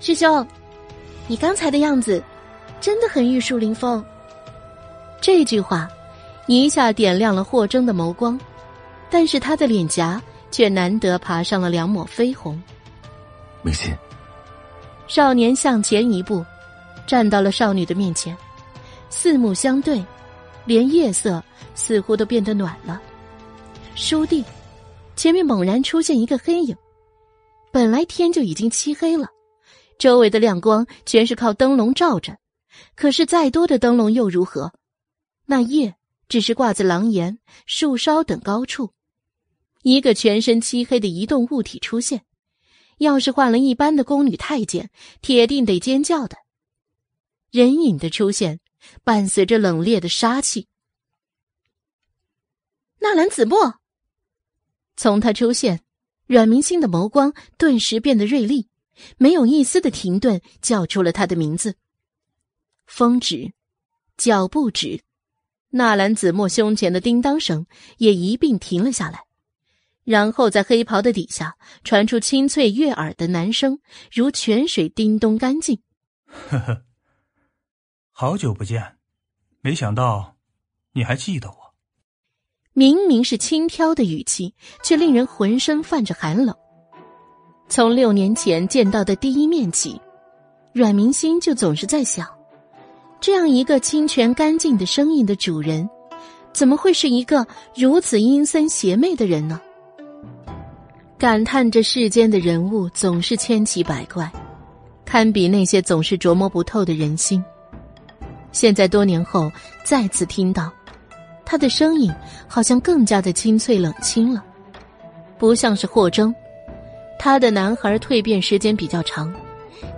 [SPEAKER 1] 师兄，你刚才的样子，真的很玉树临风。”这句话，一下点亮了霍征的眸光，但是他的脸颊却难得爬上了两抹绯红。
[SPEAKER 11] 明心，
[SPEAKER 1] 少年向前一步，站到了少女的面前，四目相对，连夜色似乎都变得暖了。叔弟，前面猛然出现一个黑影，本来天就已经漆黑了，周围的亮光全是靠灯笼照着，可是再多的灯笼又如何？那夜只是挂在廊檐、树梢等高处，一个全身漆黑的移动物体出现，要是换了一般的宫女太监，铁定得尖叫的。人影的出现，伴随着冷冽的杀气。纳兰子墨，从他出现，阮明星的眸光顿时变得锐利，没有一丝的停顿，叫出了他的名字。风止，脚步止。纳兰子墨胸前的叮当声也一并停了下来，然后在黑袍的底下传出清脆悦耳的男声，如泉水叮咚干净。
[SPEAKER 3] 呵呵，好久不见，没想到你还记得我。
[SPEAKER 1] 明明是轻佻的语气，却令人浑身泛着寒冷。从六年前见到的第一面起，阮明心就总是在想：这样一个清泉干净的声音的主人，怎么会是一个如此阴森邪魅的人呢？感叹这世间的人物总是千奇百怪，堪比那些总是琢磨不透的人心。现在多年后再次听到，他的声音好像更加的清脆冷清了，不像是霍征。他的男孩蜕变时间比较长，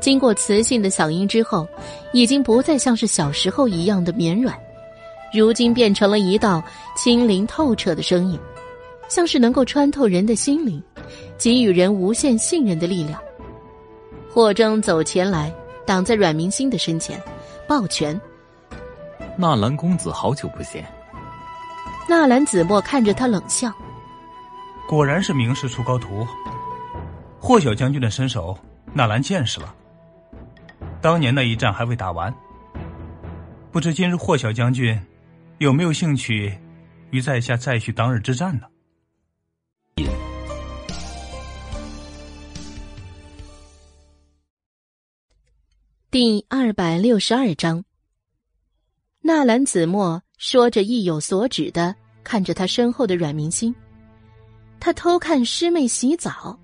[SPEAKER 1] 经过磁性的嗓音之后，已经不再像是小时候一样的绵软，如今变成了一道清灵透彻的声音，像是能够穿透人的心灵。给予人无限信任的力量。霍征走前来，挡在阮明星的身前，抱拳：“
[SPEAKER 11] 纳兰公子，好久不见。”
[SPEAKER 1] 纳兰子墨看着他冷笑：“
[SPEAKER 3] 果然是名师出高徒。霍小将军的身手，纳兰见识了。当年那一战还未打完，不知今日霍小将军有没有兴趣与在下再续当日之战呢？”
[SPEAKER 1] 第二百六十二章，纳兰子墨说着，意有所指的看着他身后的阮明星。他偷看师妹洗澡，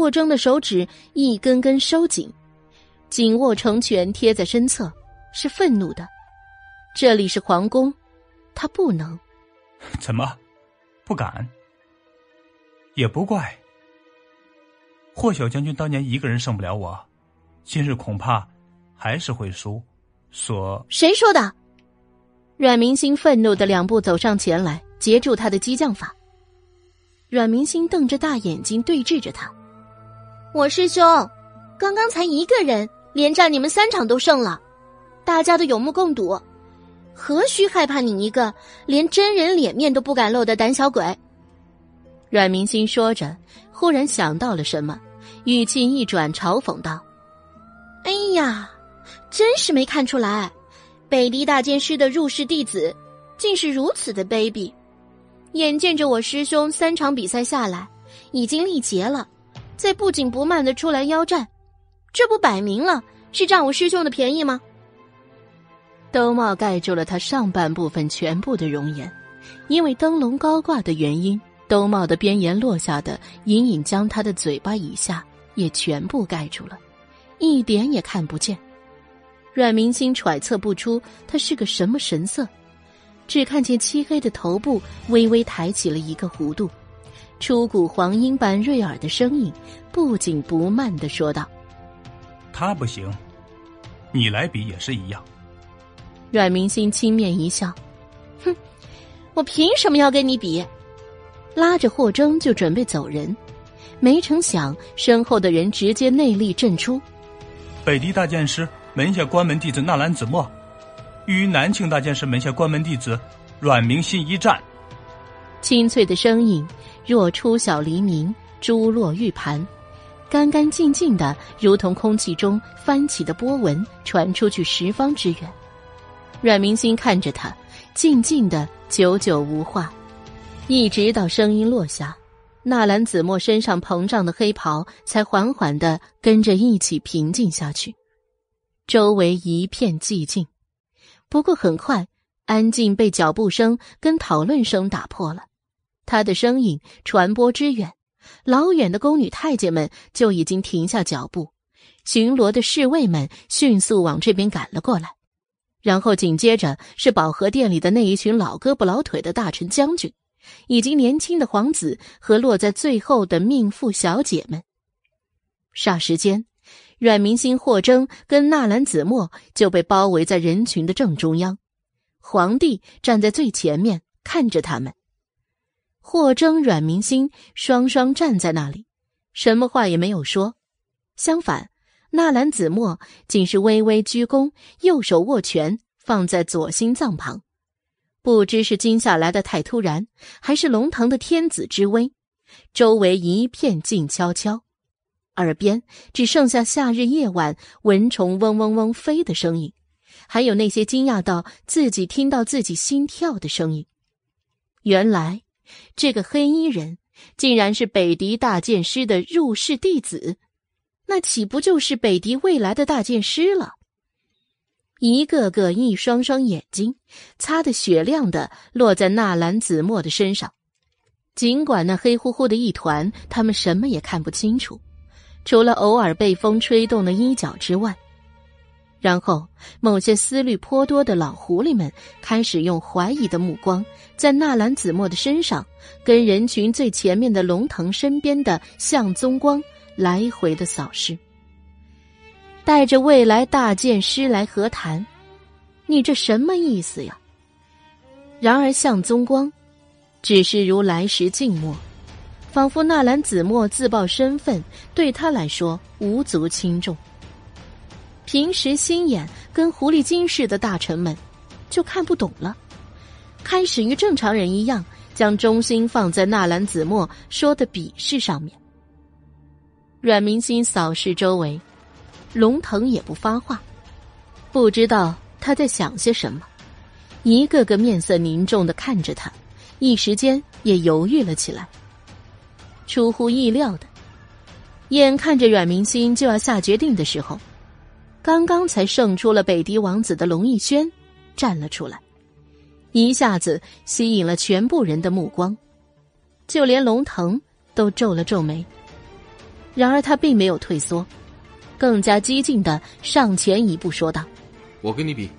[SPEAKER 1] 霍征的手指一根根收紧，紧握成拳贴在身侧，是愤怒的。这里是皇宫，他不能。[LAUGHS]
[SPEAKER 3] 怎么，不敢？也不怪。霍小将军当年一个人胜不了我。今日恐怕还是会输，所
[SPEAKER 1] 谁说的？阮明星愤怒的两步走上前来，截住他的激将法。阮明星瞪着大眼睛对峙着他：“
[SPEAKER 5] 我师兄，刚刚才一个人，连战你们三场都胜了，大家都有目共睹，何须害怕你一个连真人脸面都不敢露的胆小鬼？”
[SPEAKER 1] 阮明星说着，忽然想到了什么，语气一转，嘲讽道。
[SPEAKER 5] 哎呀，真是没看出来，北狄大剑师的入室弟子，竟是如此的卑鄙。眼见着我师兄三场比赛下来，已经力竭了，再不紧不慢的出来邀战，这不摆明了是占我师兄的便宜吗？
[SPEAKER 1] 兜帽盖住了他上半部分全部的容颜，因为灯笼高挂的原因，兜帽的边沿落下的隐隐将他的嘴巴以下也全部盖住了。一点也看不见，阮明星揣测不出他是个什么神色，只看见漆黑的头部微微抬起了一个弧度，出谷黄莺般锐耳的声音不紧不慢的说道：“
[SPEAKER 3] 他不行，你来比也是一样。”
[SPEAKER 1] 阮明星轻蔑一笑：“
[SPEAKER 5] 哼，我凭什么要跟你比？”
[SPEAKER 1] 拉着霍征就准备走人，没成想身后的人直接内力震出。
[SPEAKER 3] 北狄大剑师门下关门弟子纳兰子墨，与南庆大剑师门下关门弟子阮明心一战。
[SPEAKER 1] 清脆的声音若初晓黎明，珠落玉盘，干干净净的，如同空气中翻起的波纹，传出去十方之远。阮明心看着他，静静的，久久无话，一直到声音落下。纳兰子墨身上膨胀的黑袍才缓缓的跟着一起平静下去，周围一片寂静。不过很快，安静被脚步声跟讨论声打破了。他的声音传播之远，老远的宫女太监们就已经停下脚步，巡逻的侍卫们迅速往这边赶了过来，然后紧接着是保和殿里的那一群老胳膊老腿的大臣将军。以及年轻的皇子和落在最后的命妇小姐们。霎时间，阮明星、霍征跟纳兰子墨就被包围在人群的正中央。皇帝站在最前面看着他们。霍征、阮明星双双站在那里，什么话也没有说。相反，纳兰子墨竟是微微鞠躬，右手握拳放在左心脏旁。不知是惊吓来的太突然，还是龙腾的天子之威，周围一片静悄悄，耳边只剩下夏日夜晚蚊虫嗡嗡嗡飞的声音，还有那些惊讶到自己听到自己心跳的声音。原来，这个黑衣人竟然是北狄大剑师的入室弟子，那岂不就是北狄未来的大剑师了？一个个一双双眼睛擦得雪亮的落在纳兰子墨的身上，尽管那黑乎乎的一团，他们什么也看不清楚，除了偶尔被风吹动的衣角之外。然后，某些思虑颇多的老狐狸们开始用怀疑的目光，在纳兰子墨的身上，跟人群最前面的龙腾身边的向宗光来回的扫视。带着未来大剑师来和谈，你这什么意思呀？然而向宗光，只是如来时静默，仿佛纳兰子墨自曝身份对他来说无足轻重。平时心眼跟狐狸精似的大臣们，就看不懂了，开始与正常人一样，将中心放在纳兰子墨说的比试上面。阮明心扫视周围，龙腾也不发话，不知道他在想些什么，一个个面色凝重的看着他，一时间也犹豫了起来。出乎意料的，眼看着阮明心就要下决定的时候。刚刚才胜出了北狄王子的龙逸轩站了出来，一下子吸引了全部人的目光，就连龙腾都皱了皱眉。然而他并没有退缩，更加激进的上前一步说道：“
[SPEAKER 14] 我跟你比。”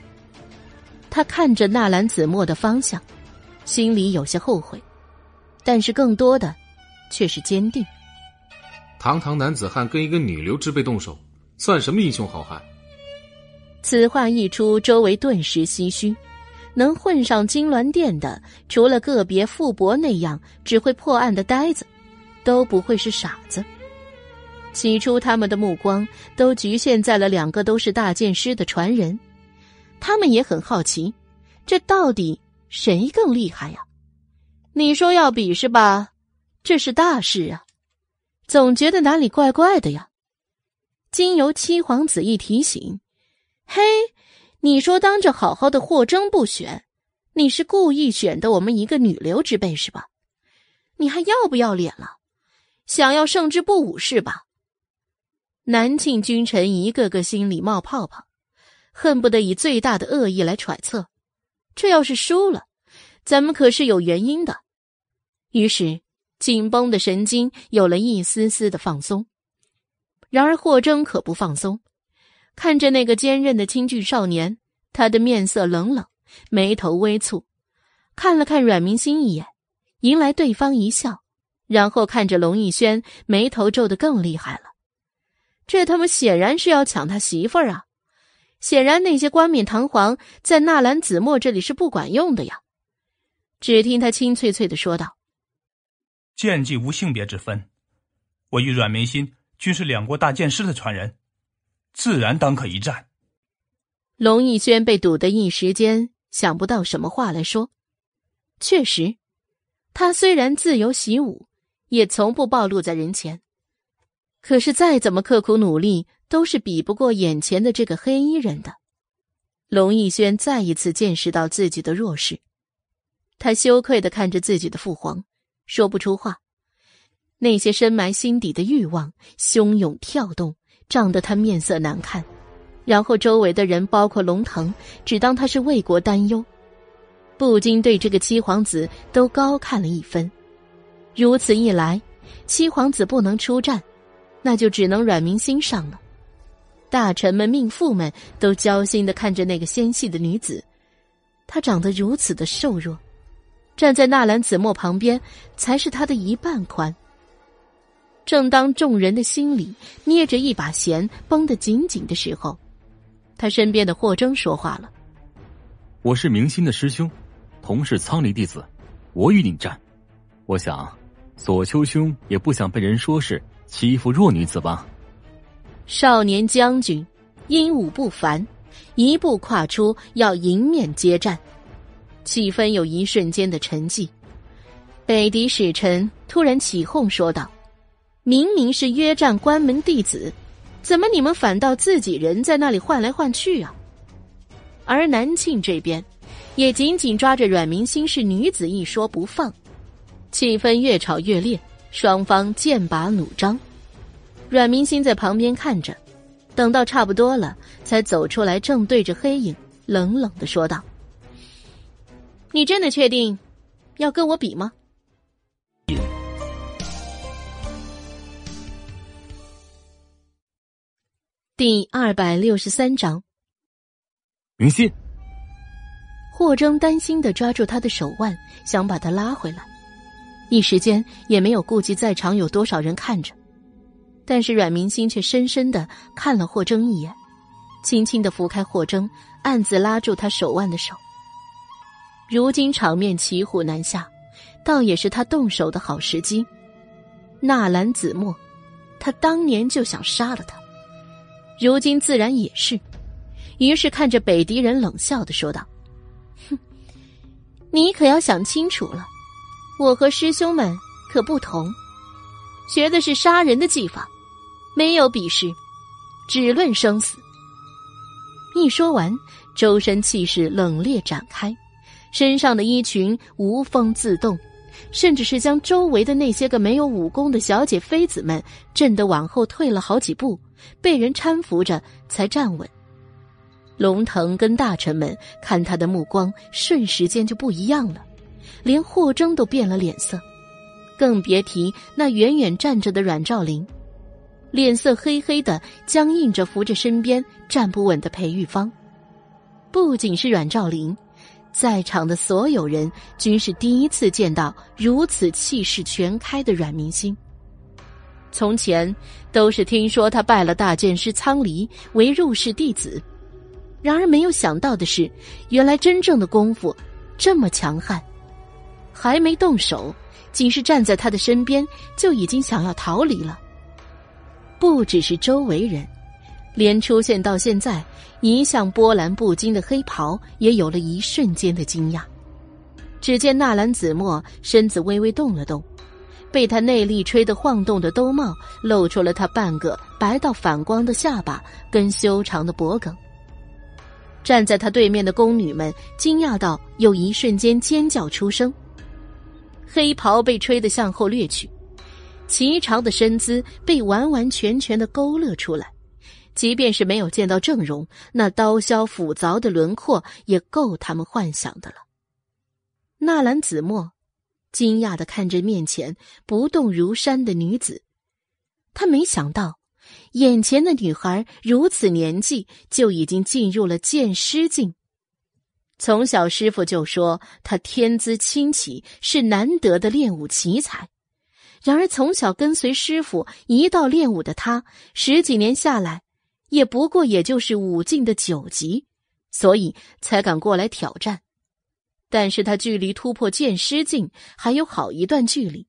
[SPEAKER 1] 他看着纳兰子墨的方向，心里有些后悔，但是更多的却是坚定。
[SPEAKER 14] 堂堂男子汉跟一个女流之辈动手，算什么英雄好汉？
[SPEAKER 1] 此话一出，周围顿时唏嘘。能混上金銮殿的，除了个别富伯那样只会破案的呆子，都不会是傻子。起初，他们的目光都局限在了两个都是大剑师的传人，他们也很好奇，这到底谁更厉害呀？你说要比是吧？这是大事啊，总觉得哪里怪怪的呀。经由七皇子一提醒。嘿，你说当着好好的霍征不选，你是故意选的我们一个女流之辈是吧？你还要不要脸了？想要胜之不武是吧？南庆君臣一个个心里冒泡泡，恨不得以最大的恶意来揣测，这要是输了，咱们可是有原因的。于是紧绷的神经有了一丝丝的放松。然而霍征可不放松。看着那个坚韧的清俊少年，他的面色冷冷，眉头微蹙，看了看阮明心一眼，迎来对方一笑，然后看着龙逸轩，眉头皱得更厉害了。这他妈显然是要抢他媳妇儿啊！显然那些冠冕堂皇在纳兰子墨这里是不管用的呀。只听他清脆脆的说道：“
[SPEAKER 3] 剑技无性别之分，我与阮明心均是两国大剑师的传人。”自然当可一战。
[SPEAKER 1] 龙逸轩被堵得一时间想不到什么话来说。确实，他虽然自由习武，也从不暴露在人前。可是再怎么刻苦努力，都是比不过眼前的这个黑衣人的。龙逸轩再一次见识到自己的弱势，他羞愧的看着自己的父皇，说不出话。那些深埋心底的欲望汹涌跳动。涨得他面色难看，然后周围的人，包括龙腾，只当他是为国担忧，不禁对这个七皇子都高看了一分。如此一来，七皇子不能出战，那就只能阮明心上了。大臣们、命妇们都焦心的看着那个纤细的女子，她长得如此的瘦弱，站在纳兰子墨旁边，才是她的一半宽。正当众人的心里捏着一把弦绷得紧紧的时候，他身边的霍征说话了：“
[SPEAKER 11] 我是明心的师兄，同是苍离弟子，我与你战。我想，左丘兄也不想被人说是欺负弱女子吧？”
[SPEAKER 1] 少年将军英武不凡，一步跨出要迎面接战，气氛有一瞬间的沉寂。北狄使臣突然起哄说道。明明是约战关门弟子，怎么你们反倒自己人在那里换来换去啊？而南庆这边，也紧紧抓着阮明心是女子一说不放，气氛越吵越烈，双方剑拔弩张。阮明心在旁边看着，等到差不多了，才走出来，正对着黑影冷冷的说道：“你真的确定要跟我比吗？”第二百六十三章，
[SPEAKER 11] 明心。
[SPEAKER 1] 霍征担心的抓住他的手腕，想把他拉回来，一时间也没有顾及在场有多少人看着。但是阮明心却深深的看了霍征一眼，轻轻的拂开霍征，暗自拉住他手腕的手。如今场面骑虎难下，倒也是他动手的好时机。纳兰子墨，他当年就想杀了他。如今自然也是，于是看着北狄人冷笑的说道：“哼，你可要想清楚了，我和师兄们可不同，学的是杀人的技法，没有比试，只论生死。”一说完，周身气势冷冽展开，身上的衣裙无风自动，甚至是将周围的那些个没有武功的小姐妃子们震得往后退了好几步。被人搀扶着才站稳。龙腾跟大臣们看他的目光瞬时间就不一样了，连霍征都变了脸色，更别提那远远站着的阮兆林，脸色黑黑的，僵硬着扶着身边站不稳的裴玉芳。不仅是阮兆林，在场的所有人均是第一次见到如此气势全开的阮明星。从前都是听说他拜了大剑师苍离为入室弟子，然而没有想到的是，原来真正的功夫这么强悍，还没动手，仅是站在他的身边就已经想要逃离了。不只是周围人，连出现到现在一向波澜不惊的黑袍也有了一瞬间的惊讶。只见纳兰子墨身子微微动了动。被他内力吹得晃动的兜帽，露出了他半个白到反光的下巴跟修长的脖颈。站在他对面的宫女们惊讶到有一瞬间尖叫出声。黑袍被吹得向后掠去，齐长的身姿被完完全全的勾勒出来，即便是没有见到正容，那刀削斧凿的轮廓也够他们幻想的了。纳兰子墨。惊讶的看着面前不动如山的女子，他没想到，眼前的女孩如此年纪就已经进入了剑师境。从小师傅就说她天资清奇，是难得的练武奇才。然而从小跟随师傅一道练武的她，十几年下来，也不过也就是武境的九级，所以才敢过来挑战。但是他距离突破剑师境还有好一段距离。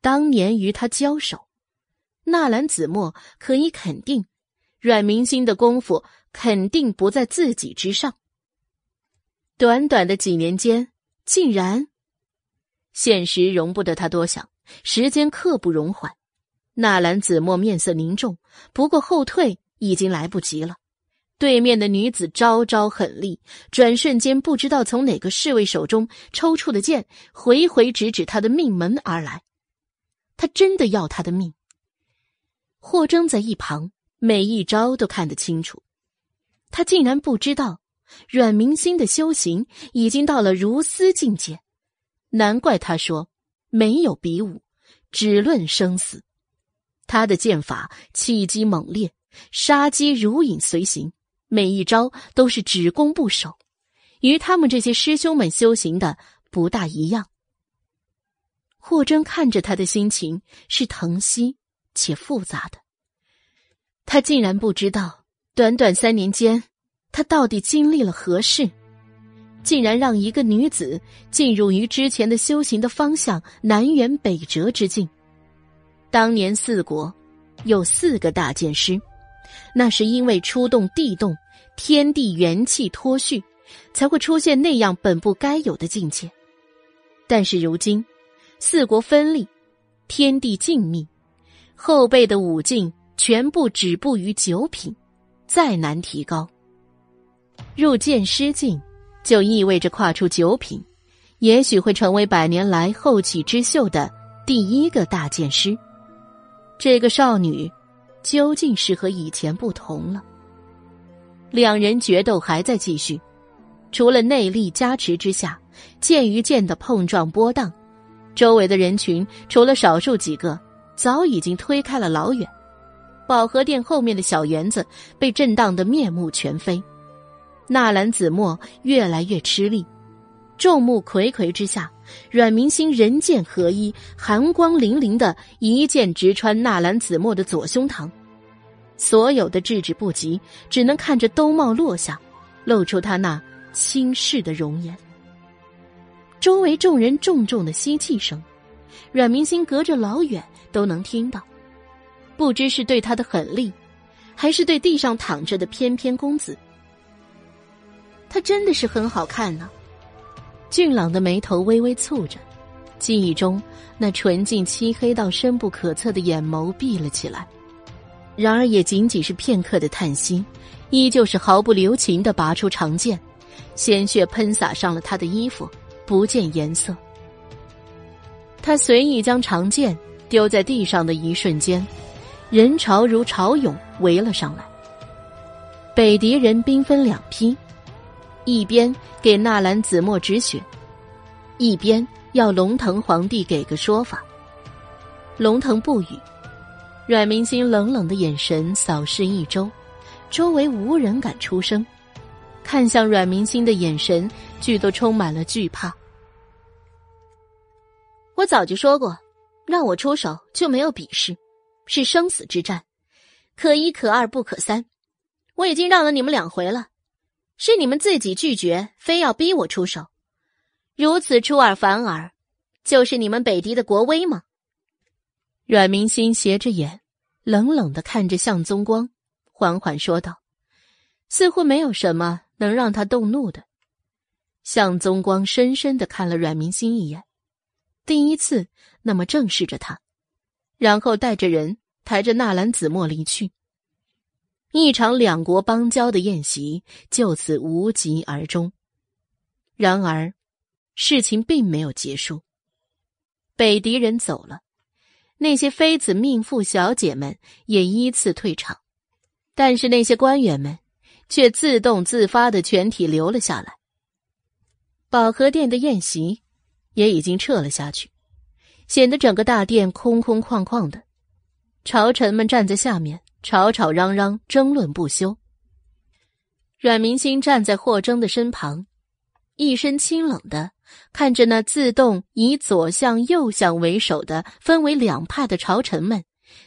[SPEAKER 1] 当年与他交手，纳兰子墨可以肯定，阮明心的功夫肯定不在自己之上。短短的几年间，竟然，现实容不得他多想，时间刻不容缓。纳兰子墨面色凝重，不过后退已经来不及了。对面的女子招招狠厉，转瞬间不知道从哪个侍卫手中抽出的剑，回回直指他的命门而来。他真的要他的命。霍征在一旁，每一招都看得清楚。他竟然不知道，阮明心的修行已经到了如斯境界，难怪他说没有比武，只论生死。他的剑法气机猛烈，杀机如影随形。每一招都是只攻不守，与他们这些师兄们修行的不大一样。霍征看着他的心情是疼惜且复杂的。他竟然不知道，短短三年间，他到底经历了何事，竟然让一个女子进入于之前的修行的方向南辕北辙之境。当年四国有四个大剑师。那是因为出动地动，天地元气脱序，才会出现那样本不该有的境界。但是如今，四国分立，天地静谧，后辈的武境全部止步于九品，再难提高。入剑师境，就意味着跨出九品，也许会成为百年来后起之秀的第一个大剑师。这个少女，究竟是和以前不同了？两人决斗还在继续，除了内力加持之下，剑与剑的碰撞波荡，周围的人群除了少数几个，早已经推开了老远。宝和殿后面的小园子被震荡得面目全非，纳兰子墨越来越吃力，众目睽睽之下，阮明星人剑合一，寒光凛凛的一剑直穿纳兰子墨的左胸膛。所有的制止不及，只能看着兜帽落下，露出他那轻视的容颜。周围众人重重的吸气声，阮明星隔着老远都能听到，不知是对他的狠厉，还是对地上躺着的翩翩公子。他真的是很好看呢。俊朗的眉头微微蹙着，记忆中那纯净漆黑到深不可测的眼眸闭了起来。然而，也仅仅是片刻的叹息，依旧是毫不留情的拔出长剑，鲜血喷洒上了他的衣服，不见颜色。他随意将长剑丢在地上的一瞬间，人潮如潮涌围了上来。北狄人兵分两批，一边给纳兰子墨止血，一边要龙腾皇帝给个说法。龙腾不语。阮明星冷冷的眼神扫视一周，周围无人敢出声，看向阮明星的眼神，俱都充满了惧怕。我早就说过，让我出手就没有比试，是生死之战，可一可二不可三。我已经让了你们两回了，是你们自己拒绝，非要逼我出手，如此出尔反尔，就是你们北狄的国威吗？阮明心斜着眼，冷冷的看着向宗光，缓缓说道：“似乎没有什么能让他动怒的。”向宗光深深的看了阮明心一眼，第一次那么正视着他，然后带着人抬着纳兰子墨离去。一场两国邦交的宴席就此无疾而终。然而，事情并没有结束，北狄人走了。那些妃子、命妇、小姐们也依次退场，但是那些官员们却自动自发的全体留了下来。保和殿的宴席也已经撤了下去，显得整个大殿空空旷旷的。朝臣们站在下面，吵吵嚷嚷，争论不休。阮明星站在霍征的身旁，一身清冷的。看着那自动以左相、右相为首的分为两派的朝臣们，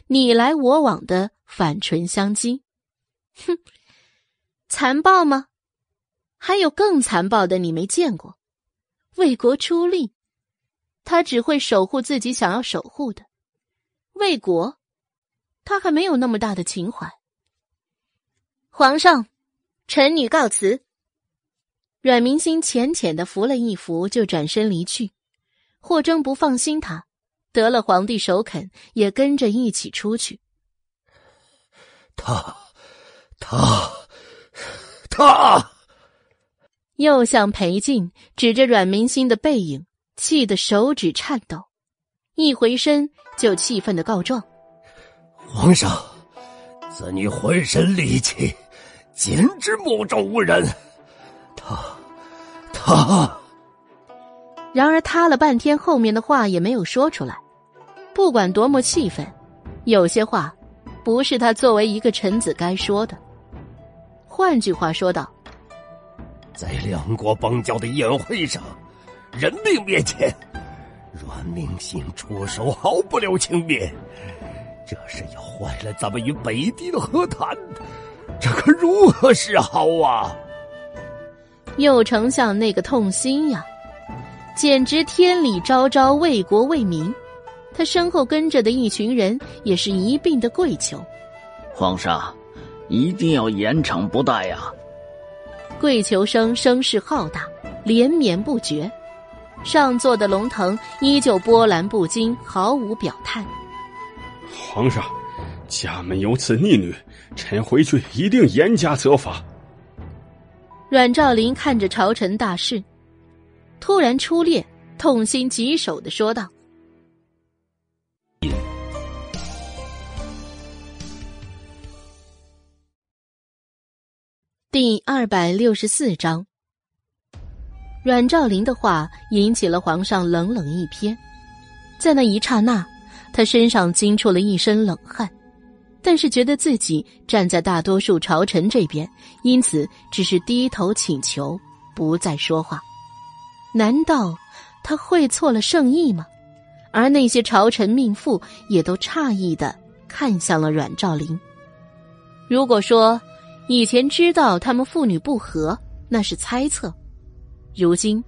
[SPEAKER 1] 你来我往的反唇相讥，哼，残暴吗？还有更残暴的，你没见过？为国出力，他只会守护自己想要守护的；为国，他还没有那么大的情怀。皇上，臣女告辞。阮明星浅浅的扶了一扶，就转身离去。霍征不放心他，得了皇帝首肯，也跟着一起出去。
[SPEAKER 12] 他，他，他，
[SPEAKER 1] 又向裴静指着阮明星的背影，气得手指颤抖，一回身就气愤的告状：“
[SPEAKER 12] 皇上，子女浑身戾气，简直目中无人。”他，[LAUGHS] 他。
[SPEAKER 1] 然而他了半天，后面的话也没有说出来。不管多么气愤，有些话不是他作为一个臣子该说的。换句话说道，
[SPEAKER 12] 在两国邦交的宴会上，人命面前，阮明星出手毫不留情面，这是要坏了咱们与北狄的和谈，这可如何是好啊？
[SPEAKER 1] 右丞相那个痛心呀，简直天理昭昭，为国为民。他身后跟着的一群人也是一并的跪求：“
[SPEAKER 6] 皇上，一定要严惩不贷呀！”
[SPEAKER 1] 跪求声声势浩大，连绵不绝。上座的龙腾依旧波澜不惊，毫无表态。
[SPEAKER 10] 皇上，家门有此逆女，臣回去一定严加责罚。
[SPEAKER 1] 阮兆林看着朝臣大事，突然出列，痛心疾首的说道：“第二百六十四章。”阮兆林的话引起了皇上冷冷一瞥，在那一刹那，他身上惊出了一身冷汗。但是觉得自己站在大多数朝臣这边，因此只是低头请求，不再说话。难道他会错了圣意吗？而那些朝臣命妇也都诧异的看向了阮兆林。如果说以前知道他们父女不和，那是猜测；如今，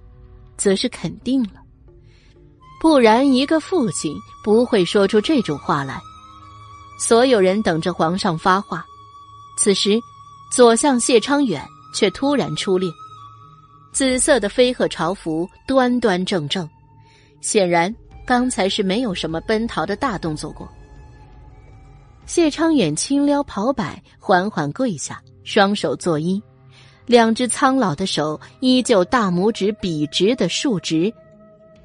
[SPEAKER 1] 则是肯定了。不然，一个父亲不会说出这种话来。所有人等着皇上发话，此时，左相谢昌远却突然出列，紫色的飞鹤朝服，端端正正，显然刚才是没有什么奔逃的大动作过。谢昌远轻撩袍摆，缓缓跪下，双手作揖，两只苍老的手依旧大拇指笔直的竖直，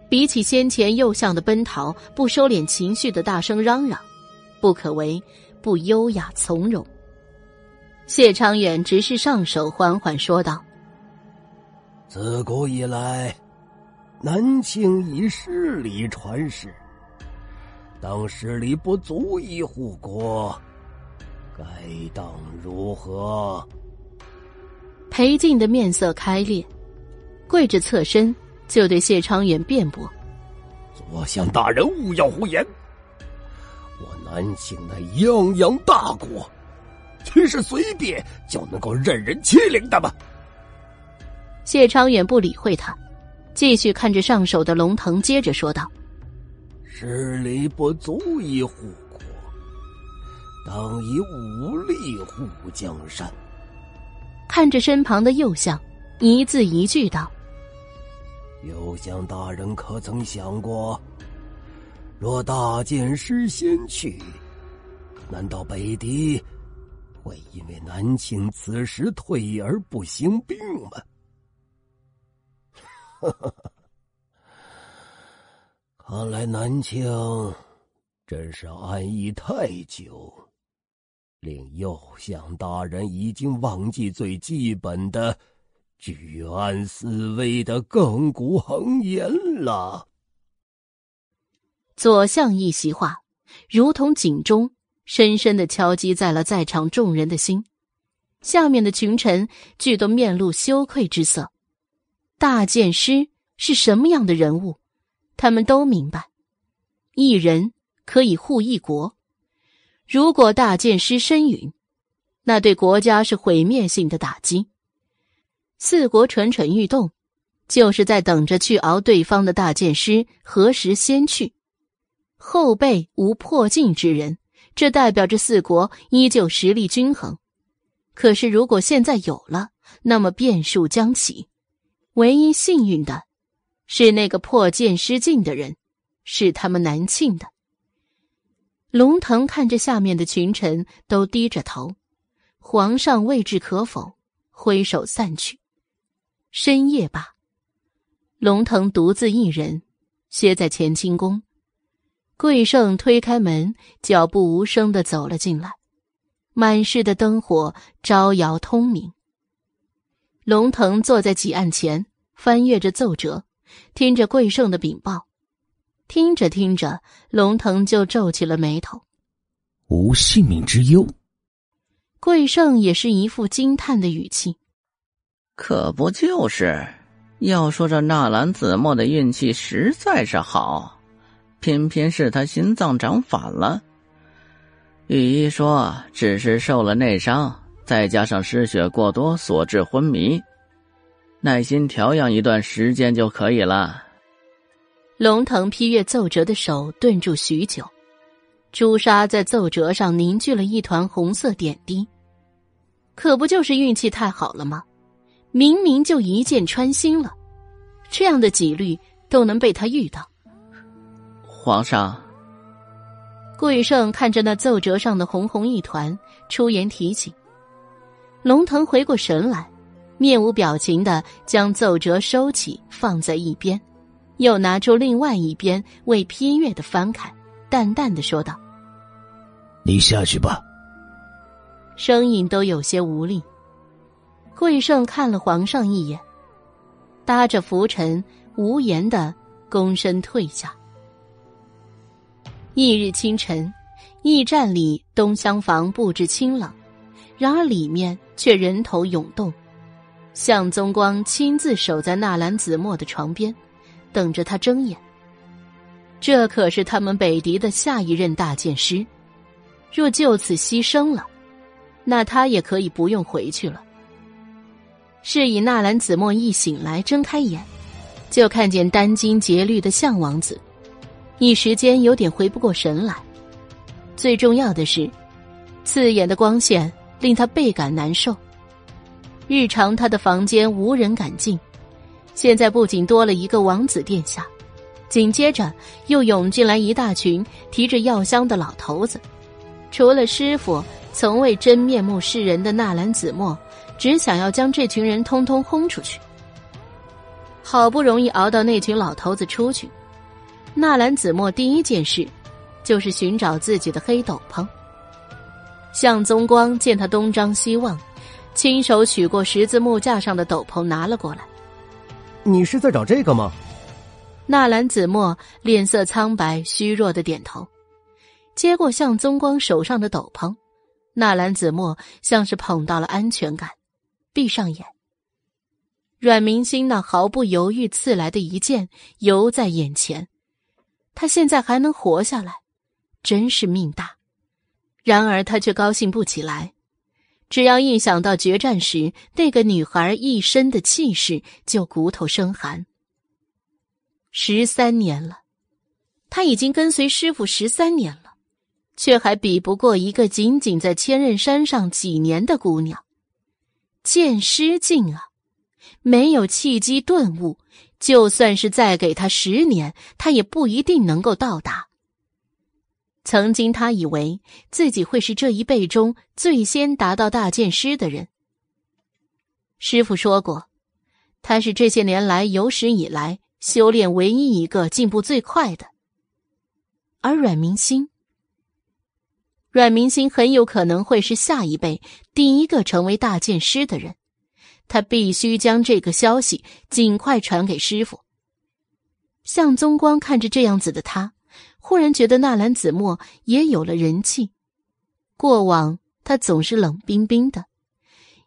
[SPEAKER 1] 比起先前右相的奔逃，不收敛情绪的大声嚷嚷。不可为，不优雅从容。谢昌远直视上手，缓缓说道：“
[SPEAKER 12] 自古以来，南庆以势力传世。当势力不足以护国，该当如何？”
[SPEAKER 1] 裴静的面色开裂，跪着侧身就对谢昌远辩驳：“
[SPEAKER 12] 左相大人，勿要胡言。”我南庆那泱泱大国，岂是随便就能够任人欺凌的吗？
[SPEAKER 1] 谢昌远不理会他，继续看着上手的龙腾，接着说道：“
[SPEAKER 12] 实力不足以护国，当以武力护江山。”
[SPEAKER 1] 看着身旁的右相，一字一句道：“
[SPEAKER 12] 右相大人可曾想过？”若大剑师先去，难道北狄会因为南庆此时退而不兴兵吗？[LAUGHS] 看来南庆真是安逸太久，令右相大人已经忘记最基本的居安思危的亘古恒言了。
[SPEAKER 1] 左相一席话，如同警钟，深深的敲击在了在场众人的心。下面的群臣俱都面露羞愧之色。大剑师是什么样的人物？他们都明白，一人可以护一国。如果大剑师身陨，那对国家是毁灭性的打击。四国蠢蠢欲动，就是在等着去熬对方的大剑师何时先去。后辈无破镜之人，这代表着四国依旧实力均衡。可是，如果现在有了，那么变数将起。唯一幸运的，是那个破剑失境的人，是他们南庆的。龙腾看着下面的群臣都低着头，皇上未置可否，挥手散去。深夜罢，龙腾独自一人歇在乾清宫。桂胜推开门，脚步无声的走了进来。满室的灯火招摇通明。龙腾坐在几案前，翻阅着奏折，听着桂胜的禀报。听着听着，龙腾就皱起了眉头。
[SPEAKER 15] 无性命之忧。
[SPEAKER 1] 桂胜也是一副惊叹的语气。
[SPEAKER 6] 可不就是？要说这纳兰子墨的运气实在是好。偏偏是他心脏长反了。御医说，只是受了内伤，再加上失血过多所致昏迷，耐心调养一段时间就可以了。
[SPEAKER 1] 龙腾批阅奏折的手顿住许久，朱砂在奏折上凝聚了一团红色点滴，可不就是运气太好了吗？明明就一箭穿心了，这样的几率都能被他遇到。
[SPEAKER 6] 皇上，
[SPEAKER 1] 顾雨胜看着那奏折上的红红一团，出言提起。龙腾回过神来，面无表情的将奏折收起，放在一边，又拿出另外一边未批阅的翻开，淡淡的说道：“
[SPEAKER 15] 你下去吧。”
[SPEAKER 1] 声音都有些无力。顾雨胜看了皇上一眼，搭着拂尘，无言的躬身退下。翌日清晨，驿站里东厢房布置清冷，然而里面却人头涌动。向宗光亲自守在纳兰子墨的床边，等着他睁眼。这可是他们北狄的下一任大剑师，若就此牺牲了，那他也可以不用回去了。是以纳兰子墨一醒来，睁开眼，就看见殚精竭虑的向王子，一时间有点回不过神来。最重要的是，刺眼的光线令他倍感难受。日常他的房间无人敢进，现在不仅多了一个王子殿下，紧接着又涌进来一大群提着药箱的老头子。除了师傅从未真面目示人的纳兰子墨，只想要将这群人通通轰出去。好不容易熬到那群老头子出去，纳兰子墨第一件事就是寻找自己的黑斗篷。向宗光见他东张西望。亲手取过十字木架上的斗篷，拿了过来。
[SPEAKER 12] 你是在找这个吗？
[SPEAKER 1] 纳兰子墨脸色苍白，虚弱的点头，接过向宗光手上的斗篷。纳兰子墨像是捧到了安全感，闭上眼。阮明星那毫不犹豫刺来的一剑犹在眼前，他现在还能活下来，真是命大。然而他却高兴不起来。只要一想到决战时那个女孩一身的气势，就骨头生寒。十三年了，他已经跟随师傅十三年了，却还比不过一个仅仅在千仞山上几年的姑娘。剑师境啊，没有契机顿悟，就算是再给他十年，他也不一定能够到达。曾经，他以为自己会是这一辈中最先达到大剑师的人。师傅说过，他是这些年来有史以来修炼唯一一个进步最快的。而阮明星，阮明星很有可能会是下一辈第一个成为大剑师的人。他必须将这个消息尽快传给师傅。向宗光看着这样子的他。忽然觉得纳兰子墨也有了人气，过往他总是冷冰冰的，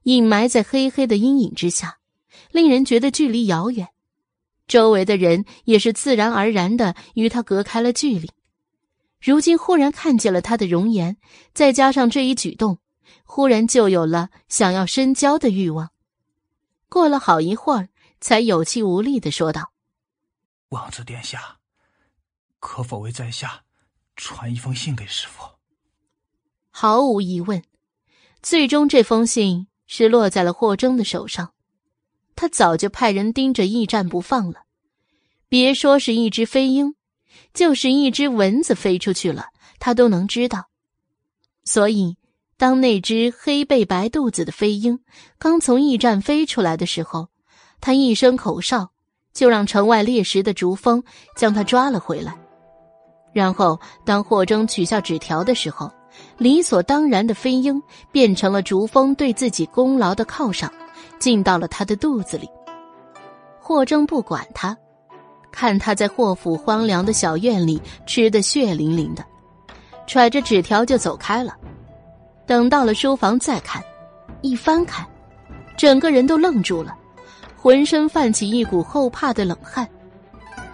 [SPEAKER 1] 隐埋在黑黑的阴影之下，令人觉得距离遥远，周围的人也是自然而然的与他隔开了距离。如今忽然看见了他的容颜，再加上这一举动，忽然就有了想要深交的欲望。过了好一会儿，才有气无力的说道：“
[SPEAKER 3] 王子殿下。”可否为在下传一封信给师傅？
[SPEAKER 1] 毫无疑问，最终这封信是落在了霍征的手上。他早就派人盯着驿站不放了，别说是一只飞鹰，就是一只蚊子飞出去了，他都能知道。所以，当那只黑背白肚子的飞鹰刚从驿站飞出来的时候，他一声口哨，就让城外猎食的竹峰将他抓了回来。然后，当霍征取下纸条的时候，理所当然的飞鹰变成了竹峰对自己功劳的犒赏，进到了他的肚子里。霍征不管他，看他在霍府荒凉的小院里吃的血淋淋的，揣着纸条就走开了。等到了书房再看，一翻开，整个人都愣住了，浑身泛起一股后怕的冷汗。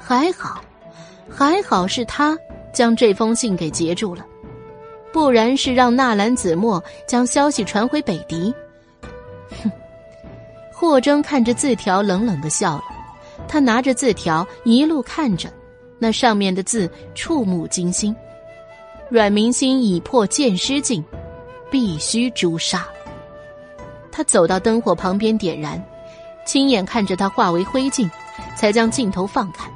[SPEAKER 1] 还好，还好是他。将这封信给截住了，不然是让纳兰子墨将消息传回北狄。哼！霍征看着字条，冷冷的笑了。他拿着字条一路看着，那上面的字触目惊心。阮明心已破剑师境，必须诛杀。他走到灯火旁边点燃，亲眼看着他化为灰烬，才将镜头放开。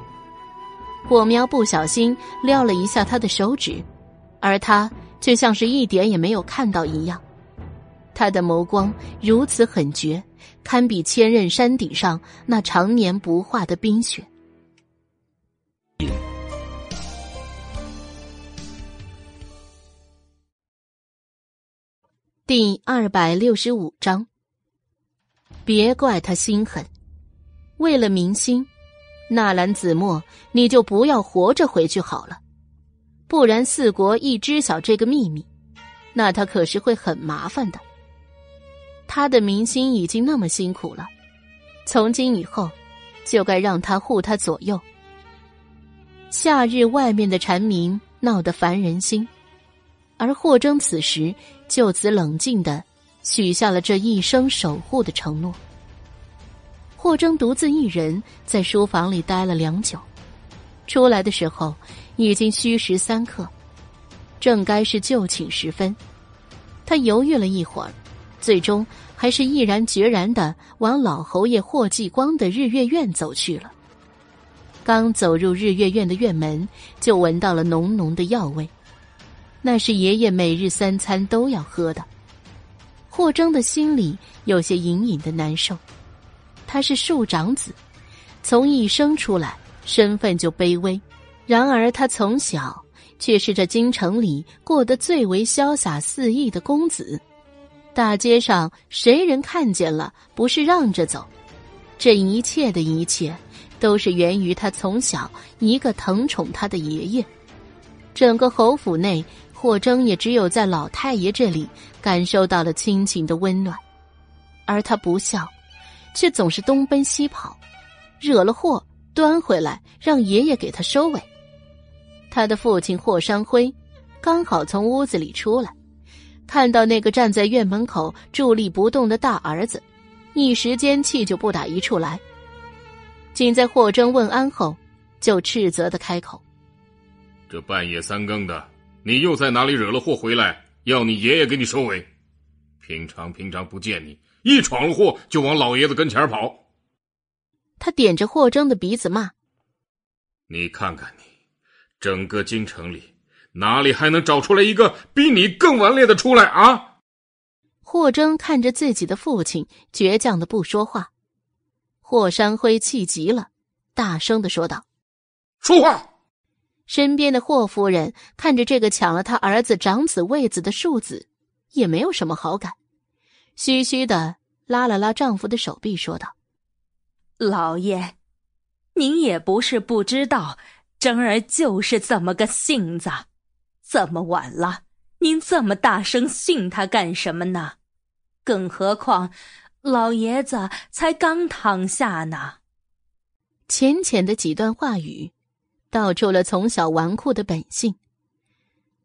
[SPEAKER 1] 火苗不小心撩了一下他的手指，而他却像是一点也没有看到一样。他的眸光如此狠绝，堪比千仞山顶上那常年不化的冰雪。第二百六十五章，别怪他心狠，为了明星，纳兰子墨，你就不要活着回去好了，不然四国一知晓这个秘密，那他可是会很麻烦的。他的明星已经那么辛苦了，从今以后，就该让他护他左右。夏日外面的蝉鸣闹得烦人心，而霍征此时就此冷静的许下了这一生守护的承诺。霍征独自一人在书房里待了良久，出来的时候已经虚时三刻，正该是就寝时分，他犹豫了一会儿。最终还是毅然决然的往老侯爷霍继光的日月院走去了。刚走入日月院的院门，就闻到了浓浓的药味，那是爷爷每日三餐都要喝的。霍征的心里有些隐隐的难受。他是庶长子，从一生出来身份就卑微，然而他从小却是这京城里过得最为潇洒肆意的公子。大街上谁人看见了不是让着走？这一切的一切，都是源于他从小一个疼宠他的爷爷。整个侯府内，霍征也只有在老太爷这里感受到了亲情的温暖，而他不孝，却总是东奔西跑，惹了祸端回来让爷爷给他收尾。他的父亲霍山辉，刚好从屋子里出来。看到那个站在院门口伫立不动的大儿子，一时间气就不打一处来。仅在霍征问安后，就斥责的开口：“
[SPEAKER 14] 这半夜三更的，你又在哪里惹了祸回来？要你爷爷给你收尾？平常平常不见你，一闯了祸就往老爷子跟前跑。”
[SPEAKER 1] 他点着霍征的鼻子骂：“
[SPEAKER 14] 你看看你，整个京城里。”哪里还能找出来一个比你更顽劣的出来啊？
[SPEAKER 1] 霍征看着自己的父亲倔强的不说话，霍山辉气急了，大声的说道：“
[SPEAKER 14] 说话！”
[SPEAKER 1] 身边的霍夫人看着这个抢了他儿子长子位子的庶子，也没有什么好感，嘘嘘的拉了拉丈夫的手臂，说道：“
[SPEAKER 16] 老爷，您也不是不知道，征儿就是这么个性子。”这么晚了，您这么大声训他干什么呢？更何况，老爷子才刚躺下呢。
[SPEAKER 1] 浅浅的几段话语，道出了从小纨绔的本性。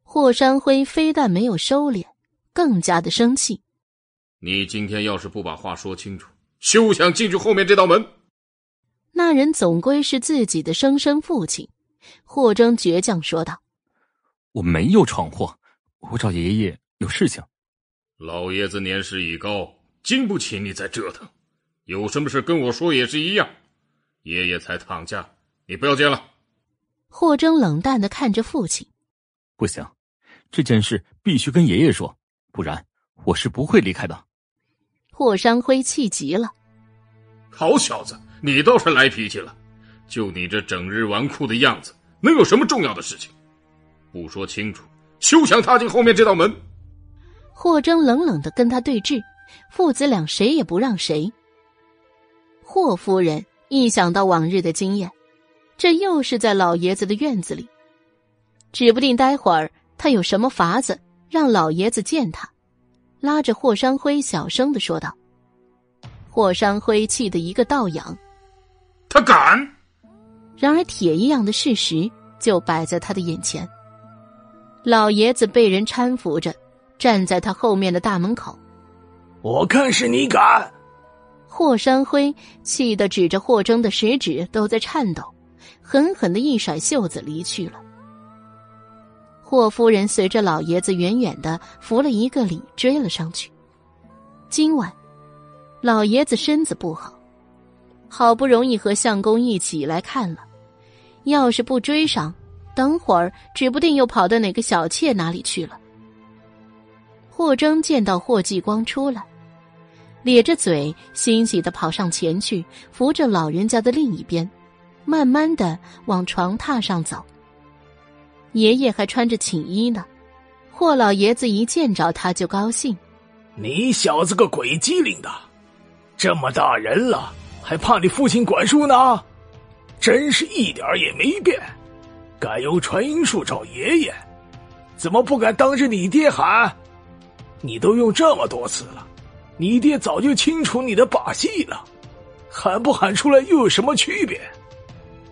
[SPEAKER 1] 霍山辉非但没有收敛，更加的生气。
[SPEAKER 14] 你今天要是不把话说清楚，休想进去后面这道门。
[SPEAKER 1] 那人总归是自己的生身父亲，霍征倔强说道。
[SPEAKER 11] 我没有闯祸，我找爷爷有事情。
[SPEAKER 14] 老爷子年事已高，经不起你再折腾。有什么事跟我说也是一样。爷爷才躺下，你不要见了。
[SPEAKER 1] 霍征冷淡的看着父亲，
[SPEAKER 11] 不行，这件事必须跟爷爷说，不然我是不会离开的。
[SPEAKER 1] 霍山辉气急了，
[SPEAKER 14] 好小子，你倒是来脾气了。就你这整日纨绔的样子，能有什么重要的事情？不说清楚，休想踏进后面这道门。
[SPEAKER 1] 霍征冷冷的跟他对峙，父子俩谁也不让谁。霍夫人一想到往日的经验，这又是在老爷子的院子里，指不定待会儿他有什么法子让老爷子见他，拉着霍山辉小声的说道。霍山辉气得一个倒仰，
[SPEAKER 14] 他敢！
[SPEAKER 1] 然而铁一样的事实就摆在他的眼前。老爷子被人搀扶着，站在他后面的大门口。
[SPEAKER 15] 我看是你敢！
[SPEAKER 1] 霍山辉气得指着霍征的食指都在颤抖，狠狠的一甩袖子离去了。霍夫人随着老爷子远远的扶了一个礼，追了上去。今晚，老爷子身子不好，好不容易和相公一起来看了，要是不追上。等会儿，指不定又跑到哪个小妾哪里去了。霍征见到霍继光出来，咧着嘴，欣喜的跑上前去，扶着老人家的另一边，慢慢的往床榻上走。爷爷还穿着寝衣呢，霍老爷子一见着他就高兴：“
[SPEAKER 15] 你小子个鬼机灵的，这么大人了还怕你父亲管束呢？真是一点也没变，敢用传音术找爷爷，怎么不敢当着你爹喊？你都用这么多次了。”你爹早就清楚你的把戏了，喊不喊出来又有什么区别？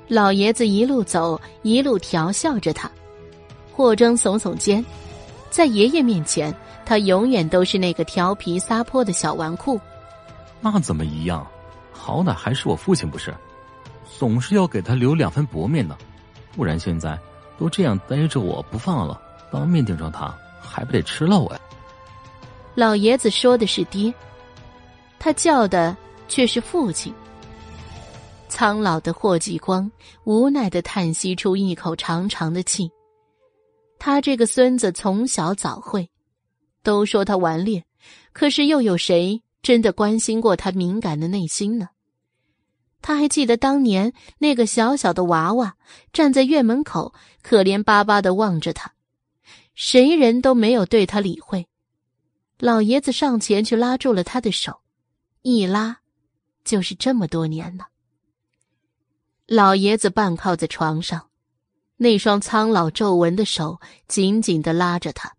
[SPEAKER 1] 老爷子一路走一路调笑着他，霍征耸耸肩，在爷爷面前，他永远都是那个调皮撒泼的小纨绔。
[SPEAKER 11] 那怎么一样？好歹还是我父亲不是？总是要给他留两分薄面呢，不然现在都这样逮着我不放了，当面顶撞他，还不得吃了我呀？
[SPEAKER 1] 老爷子说的是爹，他叫的却是父亲。苍老的霍继光无奈的叹息出一口长长的气。他这个孙子从小早会，都说他顽劣，可是又有谁真的关心过他敏感的内心呢？他还记得当年那个小小的娃娃站在院门口，可怜巴巴的望着他，谁人都没有对他理会。老爷子上前去拉住了他的手，一拉，就是这么多年了。老爷子半靠在床上，那双苍老皱纹的手紧紧的拉着他，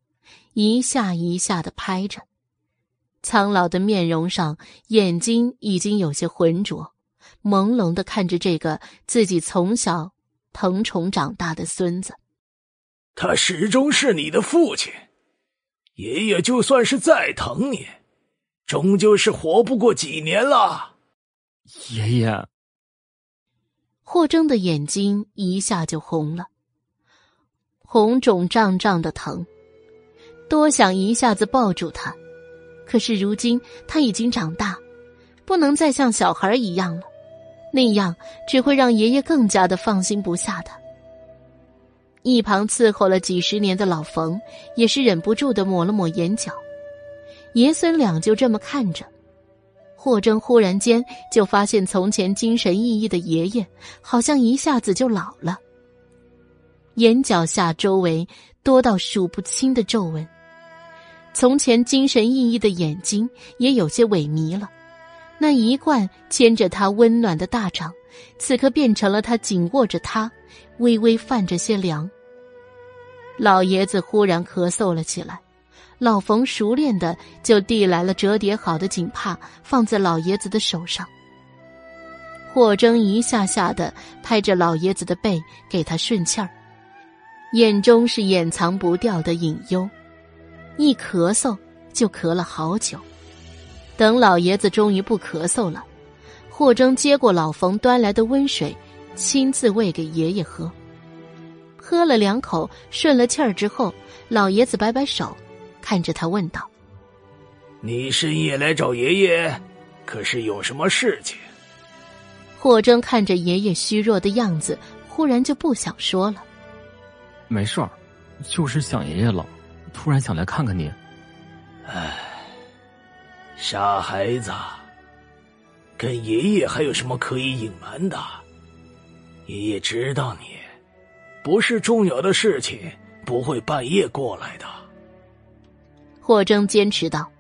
[SPEAKER 1] 一下一下的拍着。苍老的面容上，眼睛已经有些浑浊，朦胧的看着这个自己从小疼宠长大的孙子。
[SPEAKER 15] 他始终是你的父亲。爷爷就算是再疼你，终究是活不过几年了。
[SPEAKER 11] 爷爷，
[SPEAKER 1] 霍征的眼睛一下就红了，红肿胀胀的疼，多想一下子抱住他，可是如今他已经长大，不能再像小孩一样了，那样只会让爷爷更加的放心不下他。一旁伺候了几十年的老冯也是忍不住的抹了抹眼角，爷孙俩就这么看着。霍征忽然间就发现，从前精神奕奕的爷爷好像一下子就老了，眼角下周围多到数不清的皱纹，从前精神奕奕的眼睛也有些萎靡了，那一贯牵着他温暖的大掌，此刻变成了他紧握着他。微微泛着些凉。老爷子忽然咳嗽了起来，老冯熟练的就递来了折叠好的锦帕，放在老爷子的手上。霍征一下下的拍着老爷子的背，给他顺气儿，眼中是掩藏不掉的隐忧，一咳嗽就咳了好久。等老爷子终于不咳嗽了，霍征接过老冯端来的温水。亲自喂给爷爷喝，喝了两口，顺了气儿之后，老爷子摆摆手，看着他问道：“
[SPEAKER 15] 你深夜来找爷爷，可是有什么事情？”
[SPEAKER 1] 霍征看着爷爷虚弱的样子，忽然就不想说了。
[SPEAKER 11] 没事儿，就是想爷爷了，突然想来看看你。
[SPEAKER 15] 唉，傻孩子，跟爷爷还有什么可以隐瞒的？爷爷知道你，不是重要的事情不会半夜过来的。
[SPEAKER 1] 霍征坚持道：“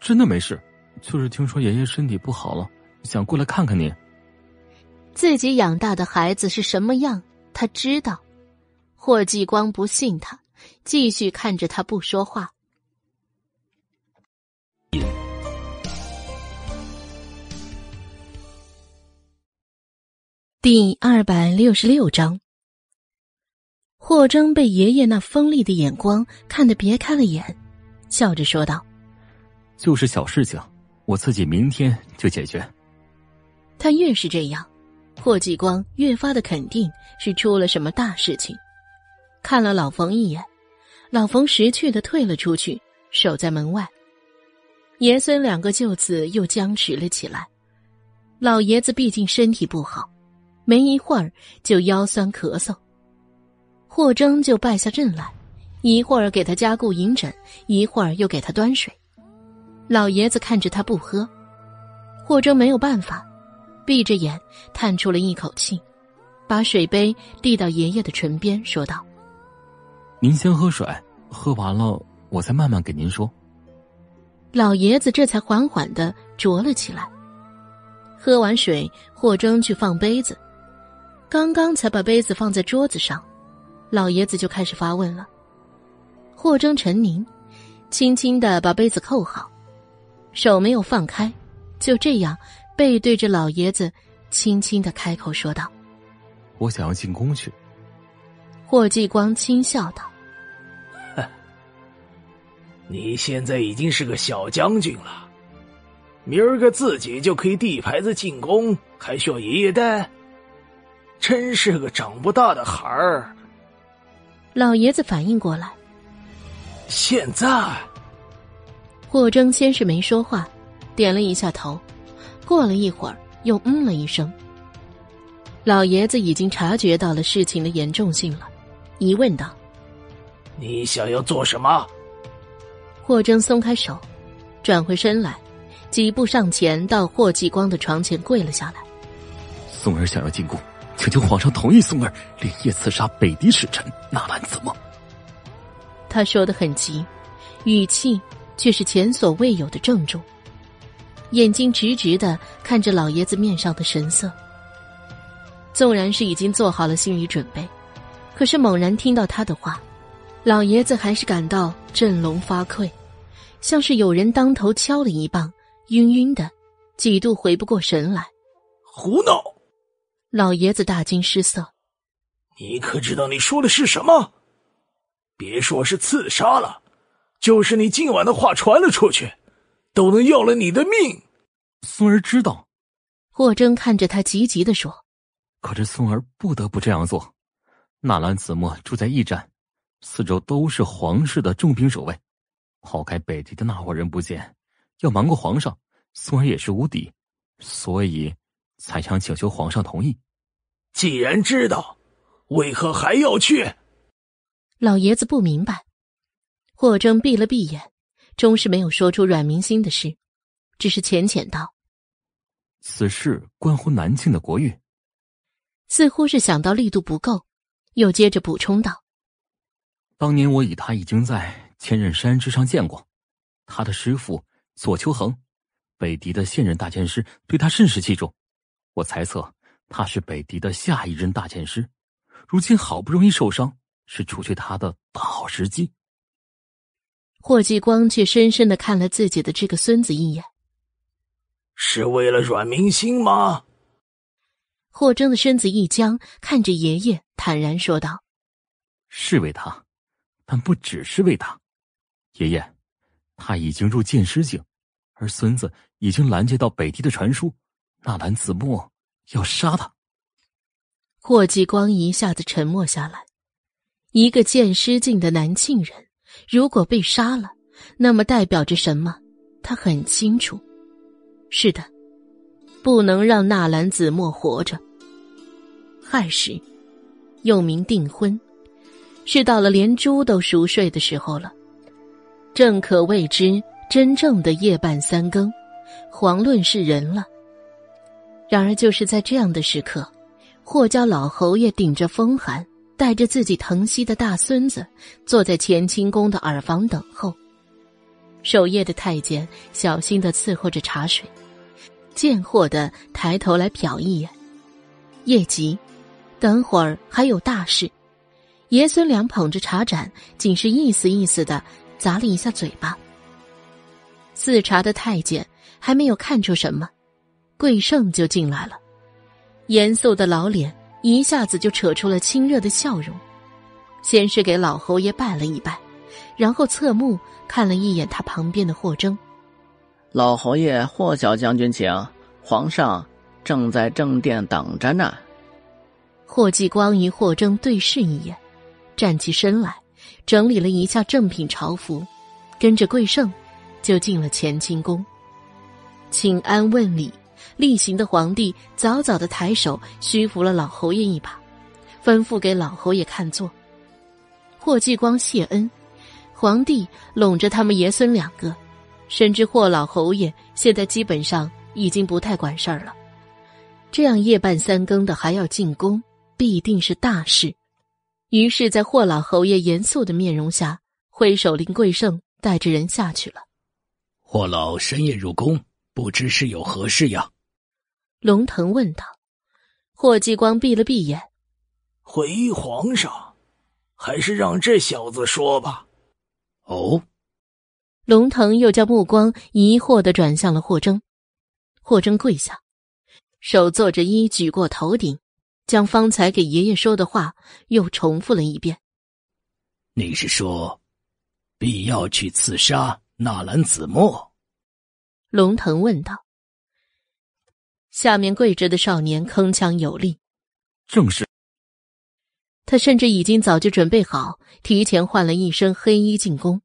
[SPEAKER 11] 真的没事，就是听说爷爷身体不好了，想过来看看您。”
[SPEAKER 1] 自己养大的孩子是什么样，他知道。霍继光不信他，继续看着他不说话。第二百六十六章，霍征被爷爷那锋利的眼光看得别开了眼，笑着说道：“
[SPEAKER 11] 就是小事情，我自己明天就解决。”
[SPEAKER 1] 他越是这样，霍继光越发的肯定是出了什么大事情。看了老冯一眼，老冯识趣的退了出去，守在门外。爷孙两个就此又僵持了起来。老爷子毕竟身体不好。没一会儿就腰酸咳嗽，霍征就败下阵来，一会儿给他加固银枕，一会儿又给他端水。老爷子看着他不喝，霍征没有办法，闭着眼叹出了一口气，把水杯递到爷爷的唇边，说道：“
[SPEAKER 11] 您先喝水，喝完了我再慢慢给您说。”
[SPEAKER 1] 老爷子这才缓缓的啄了起来。喝完水，霍征去放杯子，刚刚才把杯子放在桌子上，老爷子就开始发问了。霍征沉凝，轻轻的把杯子扣好，手没有放开，就这样背对着老爷子，轻轻的开口说道：“
[SPEAKER 11] 我想要进宫去。”
[SPEAKER 1] 霍继光轻笑道：“
[SPEAKER 15] 你现在已经是个小将军了。”明儿个自己就可以递牌子进宫，还需要爷爷带？真是个长不大的孩儿。
[SPEAKER 1] 老爷子反应过来，
[SPEAKER 15] 现在，
[SPEAKER 1] 霍征先是没说话，点了一下头，过了一会儿又嗯了一声。老爷子已经察觉到了事情的严重性了，疑问道：“
[SPEAKER 15] 你想要做什么？”
[SPEAKER 1] 霍征松开手，转回身来。几步上前，到霍继光的床前跪了下来。
[SPEAKER 11] 松儿想要进宫，请求皇上同意松儿连夜刺杀北狄使臣纳兰子墨。
[SPEAKER 1] 他说的很急，语气却是前所未有的郑重，眼睛直直的看着老爷子面上的神色。纵然是已经做好了心理准备，可是猛然听到他的话，老爷子还是感到振聋发聩，像是有人当头敲了一棒。晕晕的，几度回不过神来。
[SPEAKER 15] 胡闹！
[SPEAKER 1] 老爷子大惊失色。
[SPEAKER 15] 你可知道你说的是什么？别说是刺杀了，就是你今晚的话传了出去，都能要了你的命。
[SPEAKER 11] 孙儿知道。
[SPEAKER 1] 霍征看着他急急的说：“
[SPEAKER 11] 可是孙儿不得不这样做。纳兰子墨住在驿站，四周都是皇室的重兵守卫，抛开北狄的那伙人不见。”要瞒过皇上，孙儿也是无底，所以才想请求皇上同意。
[SPEAKER 15] 既然知道，为何还要去？
[SPEAKER 1] 老爷子不明白。霍征闭了闭眼，终是没有说出阮明心的事，只是浅浅道：“
[SPEAKER 11] 此事关乎南庆的国运。”
[SPEAKER 1] 似乎是想到力度不够，又接着补充道：“
[SPEAKER 11] 当年我与他已经在千仞山之上见过，他的师傅。”左秋恒，北狄的现任大剑师，对他甚是器重。我猜测他是北狄的下一任大剑师。如今好不容易受伤，是除去他的大好时机。
[SPEAKER 1] 霍继光却深深的看了自己的这个孙子一眼。
[SPEAKER 15] 是为了阮明星吗？
[SPEAKER 1] 霍征的身子一僵，看着爷爷，坦然说道：“
[SPEAKER 11] 是为他，但不只是为他，爷爷，他已经入剑师境。”而孙子已经拦截到北狄的传书，纳兰子墨要杀他。
[SPEAKER 1] 霍继光一下子沉默下来。一个剑师境的南庆人，如果被杀了，那么代表着什么？他很清楚。是的，不能让纳兰子墨活着。亥时，又名订婚，是到了连猪都熟睡的时候了，正可谓之。真正的夜半三更，遑论是人了。然而，就是在这样的时刻，霍家老侯爷顶着风寒，带着自己疼惜的大孙子，坐在乾清宫的耳房等候。守夜的太监小心的伺候着茶水，贱货的抬头来瞟一眼。夜急，等会儿还有大事。爷孙俩捧着茶盏，仅是意思意思的砸了一下嘴巴。赐茶的太监还没有看出什么，桂胜就进来了，严肃的老脸一下子就扯出了亲热的笑容，先是给老侯爷拜了一拜，然后侧目看了一眼他旁边的霍征。
[SPEAKER 6] 老侯爷，霍小将军，请，皇上正在正殿等着呢。
[SPEAKER 1] 霍继光与霍征对视一眼，站起身来，整理了一下正品朝服，跟着桂胜。就进了乾清宫，请安问礼，例行的皇帝早早的抬手虚扶了老侯爷一把，吩咐给老侯爷看座。霍继光谢恩，皇帝拢着他们爷孙两个，深知霍老侯爷现在基本上已经不太管事儿了，这样夜半三更的还要进宫，必定是大事。于是，在霍老侯爷严肃的面容下，挥手林桂胜带着人下去了。
[SPEAKER 15] 霍老深夜入宫，不知是有何事呀？
[SPEAKER 1] 龙腾问道。霍继光闭了闭眼，
[SPEAKER 15] 回皇上，还是让这小子说吧。哦。
[SPEAKER 1] 龙腾又将目光疑惑的转向了霍征，霍征跪下，手作着揖，举过头顶，将方才给爷爷说的话又重复了一遍。
[SPEAKER 15] 你是说，必要去刺杀纳兰子墨？
[SPEAKER 1] 龙腾问道。下面跪着的少年铿锵有力，
[SPEAKER 3] 正是。
[SPEAKER 1] 他甚至已经早就准备好，提前换了一身黑衣进宫。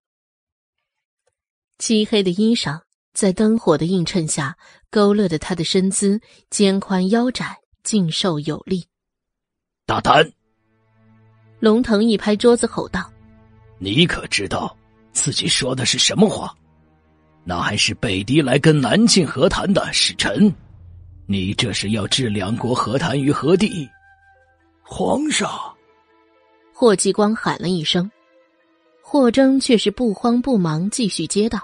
[SPEAKER 1] 漆黑的衣裳在灯火的映衬下，勾勒的他的身姿肩宽腰窄，劲瘦有力。
[SPEAKER 15] 大胆！
[SPEAKER 1] 龙腾一拍桌子吼道：“
[SPEAKER 15] 你可知道自己说的是什么话？那还是北狄来跟南晋和谈的使臣，你这是要置两国和谈于何地？”皇上，
[SPEAKER 1] 霍继光喊了一声。霍征却是不慌不忙，继续接道：“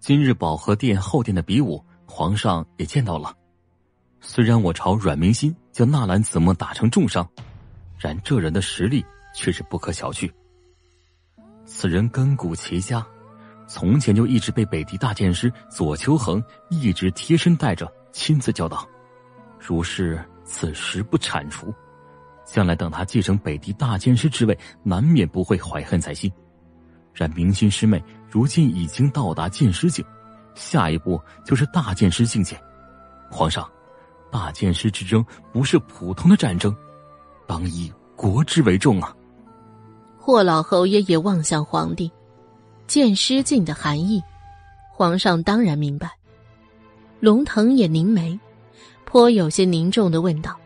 [SPEAKER 11] 今日保和殿后殿的比武，皇上也见到了。虽然我朝阮明心将纳兰子墨打成重伤，然这人的实力却是不可小觑。此人根骨奇佳，从前就一直被北狄大剑师左丘衡一直贴身带着，亲自教导。如是此时不铲除。”将来等他继承北狄大剑师之位，难免不会怀恨在心。然明心师妹如今已经到达剑师境，下一步就是大剑师境界。皇上，大剑师之争不是普通的战争，当以国之为重啊！
[SPEAKER 1] 霍老侯爷也望向皇帝，剑师境的含义，皇上当然明白。龙腾也凝眉，颇有些凝重的问道。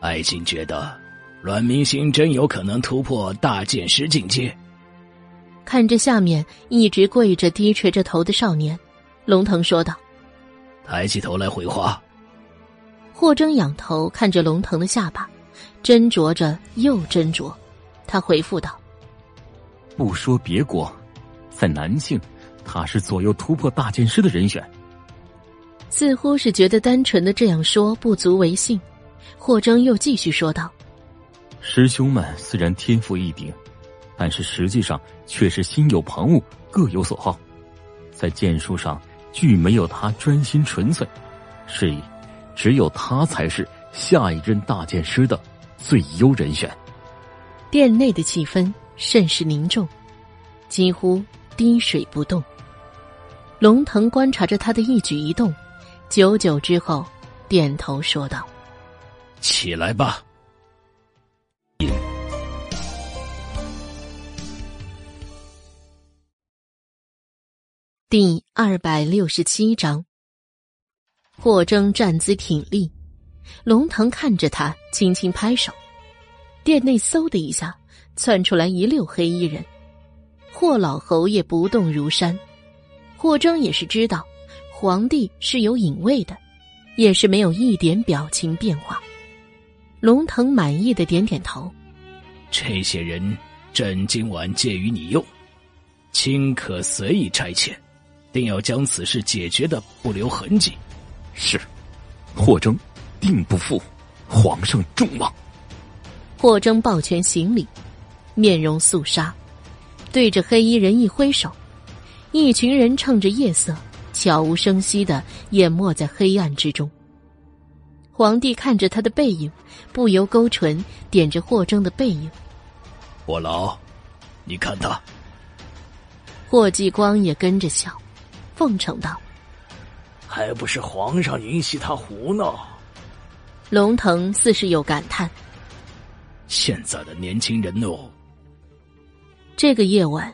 [SPEAKER 15] 爱卿觉得，阮明星真有可能突破大剑师境界？
[SPEAKER 1] 看着下面一直跪着、低垂着头的少年，龙腾说道：“
[SPEAKER 15] 抬起头来回话。”
[SPEAKER 1] 霍征仰头看着龙腾的下巴，斟酌着又斟酌，他回复道：“
[SPEAKER 11] 不说别国，在南境，他是左右突破大剑师的人选。”
[SPEAKER 1] 似乎是觉得单纯的这样说不足为信。霍征又继续说道：“
[SPEAKER 11] 师兄们虽然天赋异禀，但是实际上却是心有旁骛，各有所好，在剑术上俱没有他专心纯粹。是以，只有他才是下一任大剑师的最优人选。”
[SPEAKER 1] 殿内的气氛甚是凝重，几乎滴水不动。龙腾观察着他的一举一动，久久之后，点头说道。
[SPEAKER 15] 起来吧。
[SPEAKER 1] 第二百六十七章，霍征站姿挺立，龙腾看着他，轻轻拍手，殿内嗖的一下窜出来一溜黑衣人。霍老侯爷不动如山，霍征也是知道皇帝是有隐卫的，也是没有一点表情变化。龙腾满意的点点头，
[SPEAKER 15] 这些人朕今晚借于你用，卿可随意差遣，定要将此事解决的不留痕迹。
[SPEAKER 11] 是，霍征定不负皇上重望。
[SPEAKER 1] 霍征抱拳行礼，面容肃杀，对着黑衣人一挥手，一群人趁着夜色，悄无声息的淹没在黑暗之中。皇帝看着他的背影，不由勾唇，点着霍征的背影。
[SPEAKER 15] 霍老，你看他。
[SPEAKER 1] 霍继光也跟着笑，奉承道：“
[SPEAKER 15] 还不是皇上允许他胡闹。”
[SPEAKER 1] 龙腾似是有感叹：“
[SPEAKER 15] 现在的年轻人哦。”
[SPEAKER 1] 这个夜晚，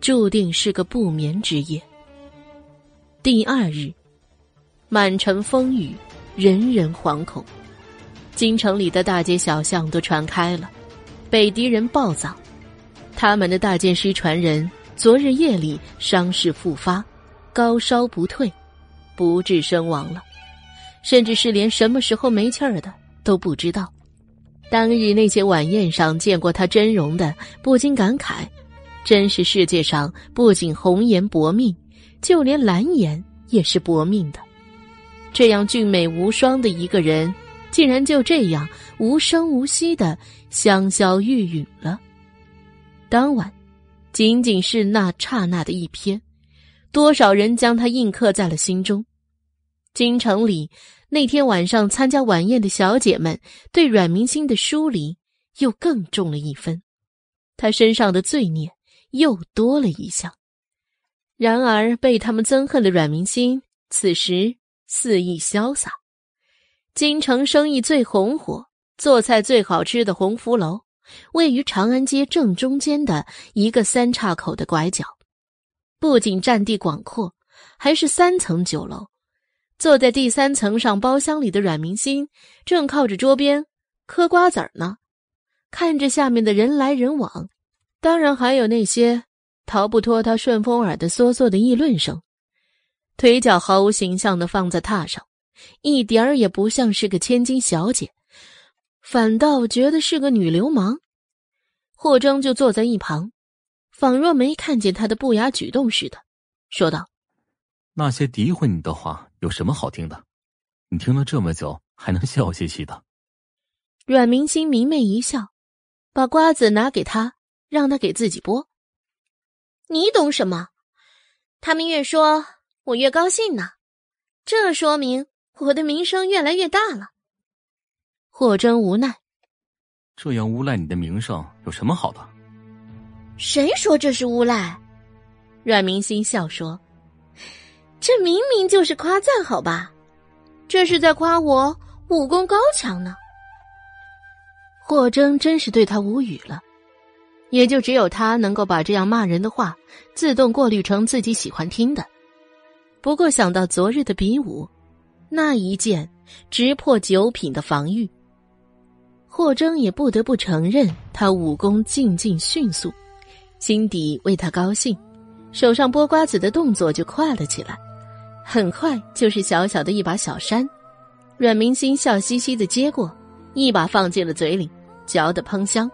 [SPEAKER 1] 注定是个不眠之夜。第二日，满城风雨。人人惶恐，京城里的大街小巷都传开了，北狄人暴躁，他们的大剑师传人昨日夜里伤势复发，高烧不退，不治身亡了，甚至是连什么时候没气儿的都不知道。当日那些晚宴上见过他真容的，不禁感慨：真是世界上不仅红颜薄命，就连蓝颜也是薄命的。这样俊美无双的一个人，竟然就这样无声无息的香消玉殒了。当晚。仅仅是那刹那的一瞥，多少人将他印刻在了心中。京城里那天晚上参加晚宴的小姐们，对阮明星的疏离又更重了一分，他身上的罪孽又多了一项。然而被他们憎恨的阮明星，此时肆意潇洒。京城生意最红火、做菜最好吃的鸿福楼。位于长安街正中间的一个三岔口的拐角，不仅占地广阔，还是三层酒楼。坐在第三层上包厢里的阮明心，正靠着桌边嗑瓜子呢，看着下面的人来人往，当然还有那些逃不脱他顺风耳的嗦嗦的议论声。腿脚毫无形象的放在榻上，一点儿也不像是个千金小姐。反倒觉得是个女流氓，霍征就坐在一旁，仿若没看见他的不雅举动似的，说道：“
[SPEAKER 11] 那些诋毁你的话有什么好听的？你听了这么久，还能笑嘻嘻的？”
[SPEAKER 1] 阮明星明媚一笑，把瓜子拿给他，让他给自己剥。
[SPEAKER 5] 你懂什么？他们越说，我越高兴呢。这说明我的名声越来越大了。
[SPEAKER 1] 霍征无奈，
[SPEAKER 11] 这样诬赖你的名声有什么好的？
[SPEAKER 5] 谁说这是诬赖？
[SPEAKER 1] 阮明心笑说：“
[SPEAKER 5] 这明明就是夸赞，好吧？这是在夸我武功高强呢。”
[SPEAKER 1] 霍征真是对他无语了，也就只有他能够把这样骂人的话自动过滤成自己喜欢听的。不过想到昨日的比武，那一剑直破九品的防御。霍征也不得不承认，他武功进进迅速，心底为他高兴，手上剥瓜子的动作就快了起来，很快就是小小的一把小山。阮明心笑嘻嘻的接过，一把放进了嘴里，嚼得喷香，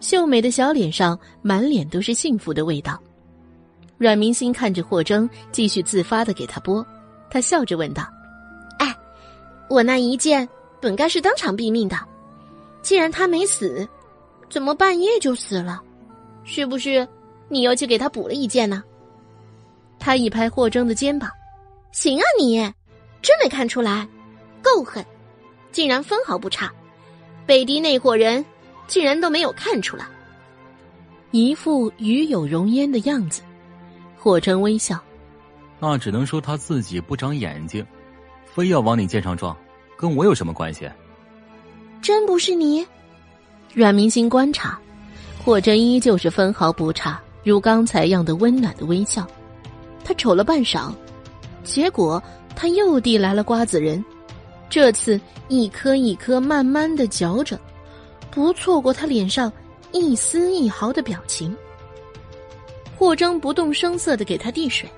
[SPEAKER 1] 秀美的小脸上满脸都是幸福的味道。阮明心看着霍征继续自发的给他剥，他笑着问道：“
[SPEAKER 5] 哎，我那一剑本该是当场毙命的。”既然他没死，怎么半夜就死了？是不是你又去给他补了一剑呢？
[SPEAKER 1] 他一拍霍征的肩膀：“
[SPEAKER 5] 行啊，你真没看出来，够狠，竟然分毫不差。北狄那伙人竟然都没有看出来，
[SPEAKER 1] 一副与有容焉的样子。”霍真微笑：“
[SPEAKER 11] 那只能说他自己不长眼睛，非要往你肩上撞，跟我有什么关系？”
[SPEAKER 5] 真不是你，
[SPEAKER 1] 阮明星观察，霍真依旧是分毫不差，如刚才样的温暖的微笑。他瞅了半晌，结果他又递来了瓜子仁，这次一颗一颗慢慢的嚼着，不错过他脸上一丝一毫的表情。霍征不动声色的给他递水，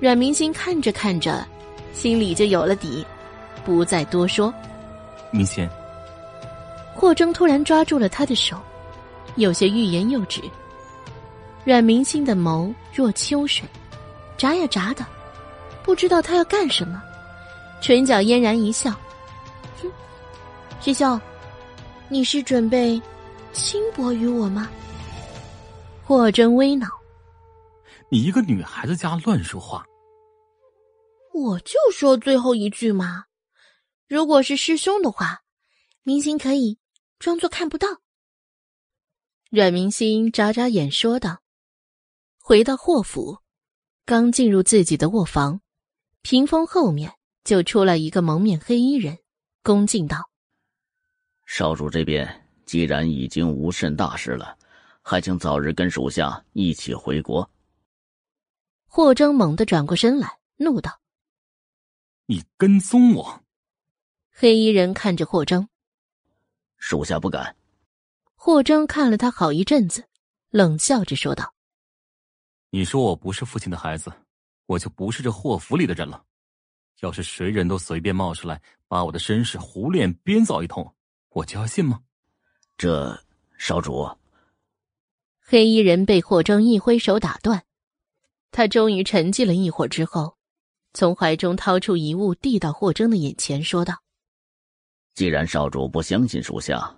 [SPEAKER 1] 阮明星看着看着，心里就有了底，不再多说。
[SPEAKER 11] 明心。
[SPEAKER 1] 霍征突然抓住了他的手，有些欲言又止。阮明星的眸若秋水，眨呀眨的，不知道他要干什么，唇角嫣然一笑：“哼，师兄，你是准备轻薄于我吗？”霍真微恼：“
[SPEAKER 11] 你一个女孩子家乱说话。”
[SPEAKER 5] 我就说最后一句嘛，如果是师兄的话，明星可以。装作看不到。
[SPEAKER 1] 阮明心眨眨眼说道：“回到霍府，刚进入自己的卧房，屏风后面就出来一个蒙面黑衣人，恭敬道：‘
[SPEAKER 6] 少主这边既然已经无甚大事了，还请早日跟属下一起回国。’
[SPEAKER 1] 霍征猛地转过身来，怒道：‘
[SPEAKER 11] 你跟踪我！’
[SPEAKER 1] 黑衣人看着霍征。
[SPEAKER 6] 属下不敢。
[SPEAKER 1] 霍征看了他好一阵子，冷笑着说道：“
[SPEAKER 11] 你说我不是父亲的孩子，我就不是这霍府里的人了。要是谁人都随便冒出来，把我的身世胡乱编造一通，我就要信吗？
[SPEAKER 6] 这少主，
[SPEAKER 1] 黑衣人被霍征一挥手打断。他终于沉寂了一会儿之后，从怀中掏出一物，递到霍征的眼前，说道：“
[SPEAKER 6] 既然少主不相信属下，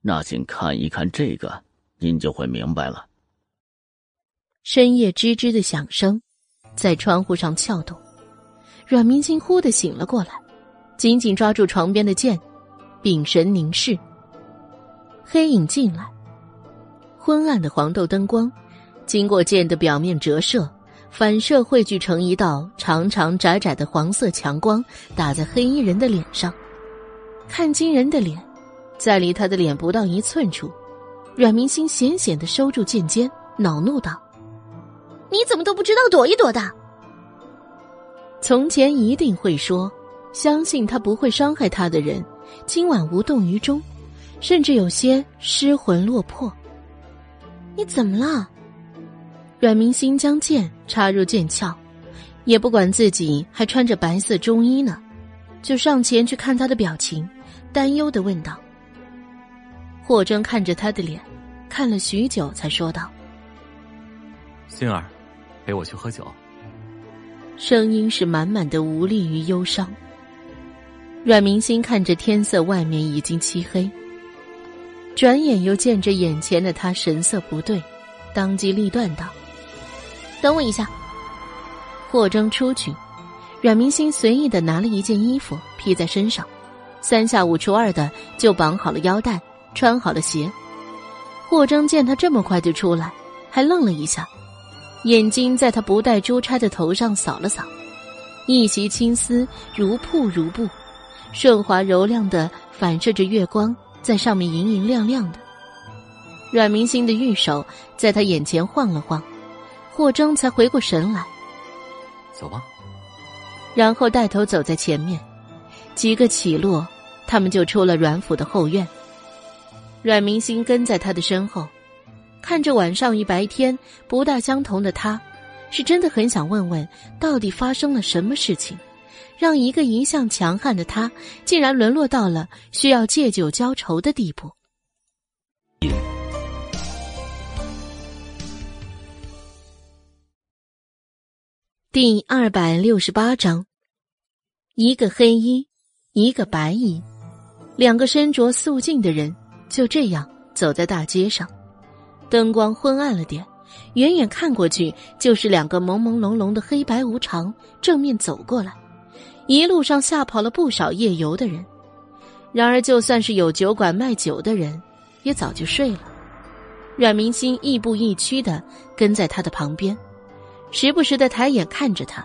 [SPEAKER 6] 那请看一看这个，您就会明白了。”
[SPEAKER 1] 深夜吱吱的响声在窗户上撬动。阮明星忽的醒了过来，紧紧抓住床边的剑，屏神凝视。黑影进来，昏暗的黄豆灯光经过剑的表面折射，反射汇聚成一道长长窄窄的黄色强光，打在黑衣人的脸上。看惊人的脸，在离他的脸不到一寸处，阮明星险险的收住剑尖，恼怒道：“
[SPEAKER 5] 你怎么都不知道躲一躲的？”
[SPEAKER 1] 从前一定会说，相信他不会伤害他的人，今晚无动于衷，甚至有些失魂落魄。
[SPEAKER 5] 你怎么了？
[SPEAKER 1] 阮明星将剑插入剑鞘，也不管自己还穿着白色中衣呢，就上前去看他的表情，担忧的问道。霍征看着他的脸，看了许久，才说道：“
[SPEAKER 11] 星儿，陪我去喝酒。”
[SPEAKER 1] 声音是满满的无力与忧伤。阮明星看着天色，外面已经漆黑。转眼又见着眼前的他神色不对，当机立断道：“
[SPEAKER 5] 等我一下。”
[SPEAKER 1] 霍征出去，阮明星随意的拿了一件衣服披在身上，三下五除二的就绑好了腰带，穿好了鞋。霍征见他这么快就出来，还愣了一下。眼睛在他不戴珠钗的头上扫了扫，一袭青丝如瀑如布，顺滑柔亮的反射着月光，在上面莹莹亮亮的。阮明星的玉手在他眼前晃了晃，霍征才回过神来。
[SPEAKER 11] 走吧。
[SPEAKER 1] 然后带头走在前面，几个起落，他们就出了阮府的后院。阮明星跟在他的身后。看着晚上与白天不大相同的他，是真的很想问问，到底发生了什么事情，让一个一向强悍的他，竟然沦落到了需要借酒浇愁的地步。第二百六十八章，一个黑衣，一个白衣，两个身着素净的人就这样走在大街上。灯光昏暗了点，远远看过去就是两个朦朦胧胧的黑白无常正面走过来，一路上吓跑了不少夜游的人。然而，就算是有酒馆卖酒的人，也早就睡了。阮明星亦步亦趋的跟在他的旁边，时不时的抬眼看着他，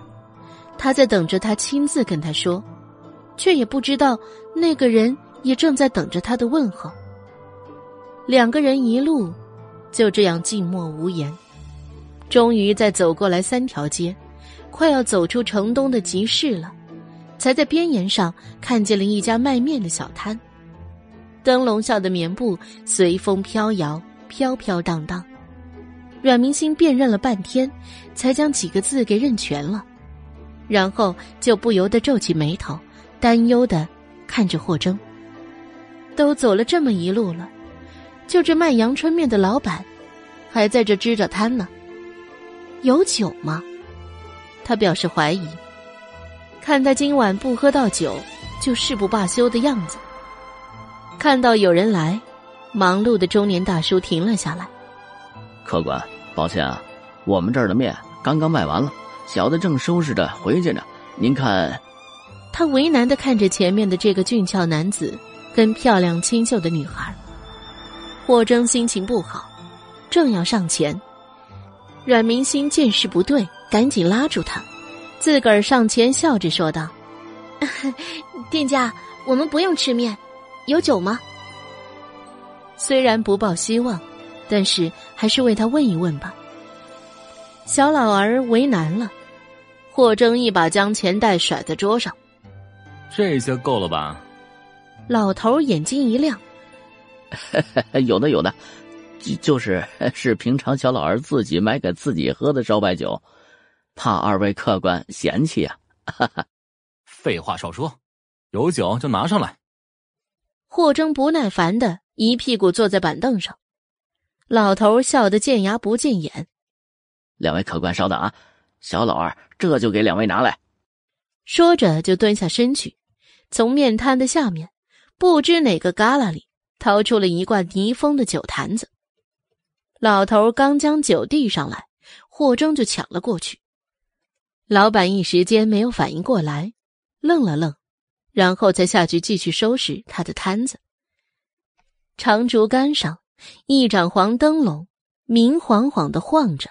[SPEAKER 1] 他在等着他亲自跟他说，却也不知道那个人也正在等着他的问候。两个人一路。就这样静默无言，终于在走过来三条街，快要走出城东的集市了，才在边沿上看见了一家卖面的小摊，灯笼下的棉布随风飘摇，飘飘荡荡。阮明星辨认了半天，才将几个字给认全了，然后就不由得皱起眉头，担忧的看着霍征。都走了这么一路了。就这卖阳春面的老板，还在这支着摊呢。有酒吗？他表示怀疑。看他今晚不喝到酒，就誓不罢休的样子。看到有人来，忙碌的中年大叔停了下来。
[SPEAKER 6] 客官，抱歉啊，我们这儿的面刚刚卖完了，小的正收拾着回去呢。您看，
[SPEAKER 1] 他为难的看着前面的这个俊俏男子跟漂亮清秀的女孩。霍征心情不好，正要上前，阮明星见势不对，赶紧拉住他，自个儿上前笑着说道：“
[SPEAKER 5] 店家，我们不用吃面，有酒吗？”
[SPEAKER 1] 虽然不抱希望，但是还是为他问一问吧。小老儿为难了，霍征一把将钱袋甩在桌上：“
[SPEAKER 11] 这些够了吧？”
[SPEAKER 1] 老头眼睛一亮。
[SPEAKER 6] 有的有的，就就是是平常小老儿自己买给自己喝的烧白酒，怕二位客官嫌弃啊！哈哈，
[SPEAKER 11] 废话少说，有酒就拿上来。
[SPEAKER 1] 霍征不耐烦的一屁股坐在板凳上，老头笑得见牙不见眼。
[SPEAKER 6] 两位客官稍等啊，小老二这就给两位拿来。
[SPEAKER 1] 说着就蹲下身去，从面摊的下面不知哪个旮旯里掏出了一罐泥封的酒坛子。老头刚将酒递上来，霍征就抢了过去。老板一时间没有反应过来，愣了愣，然后才下去继续收拾他的摊子。长竹竿上一盏黄灯笼明晃晃的晃着，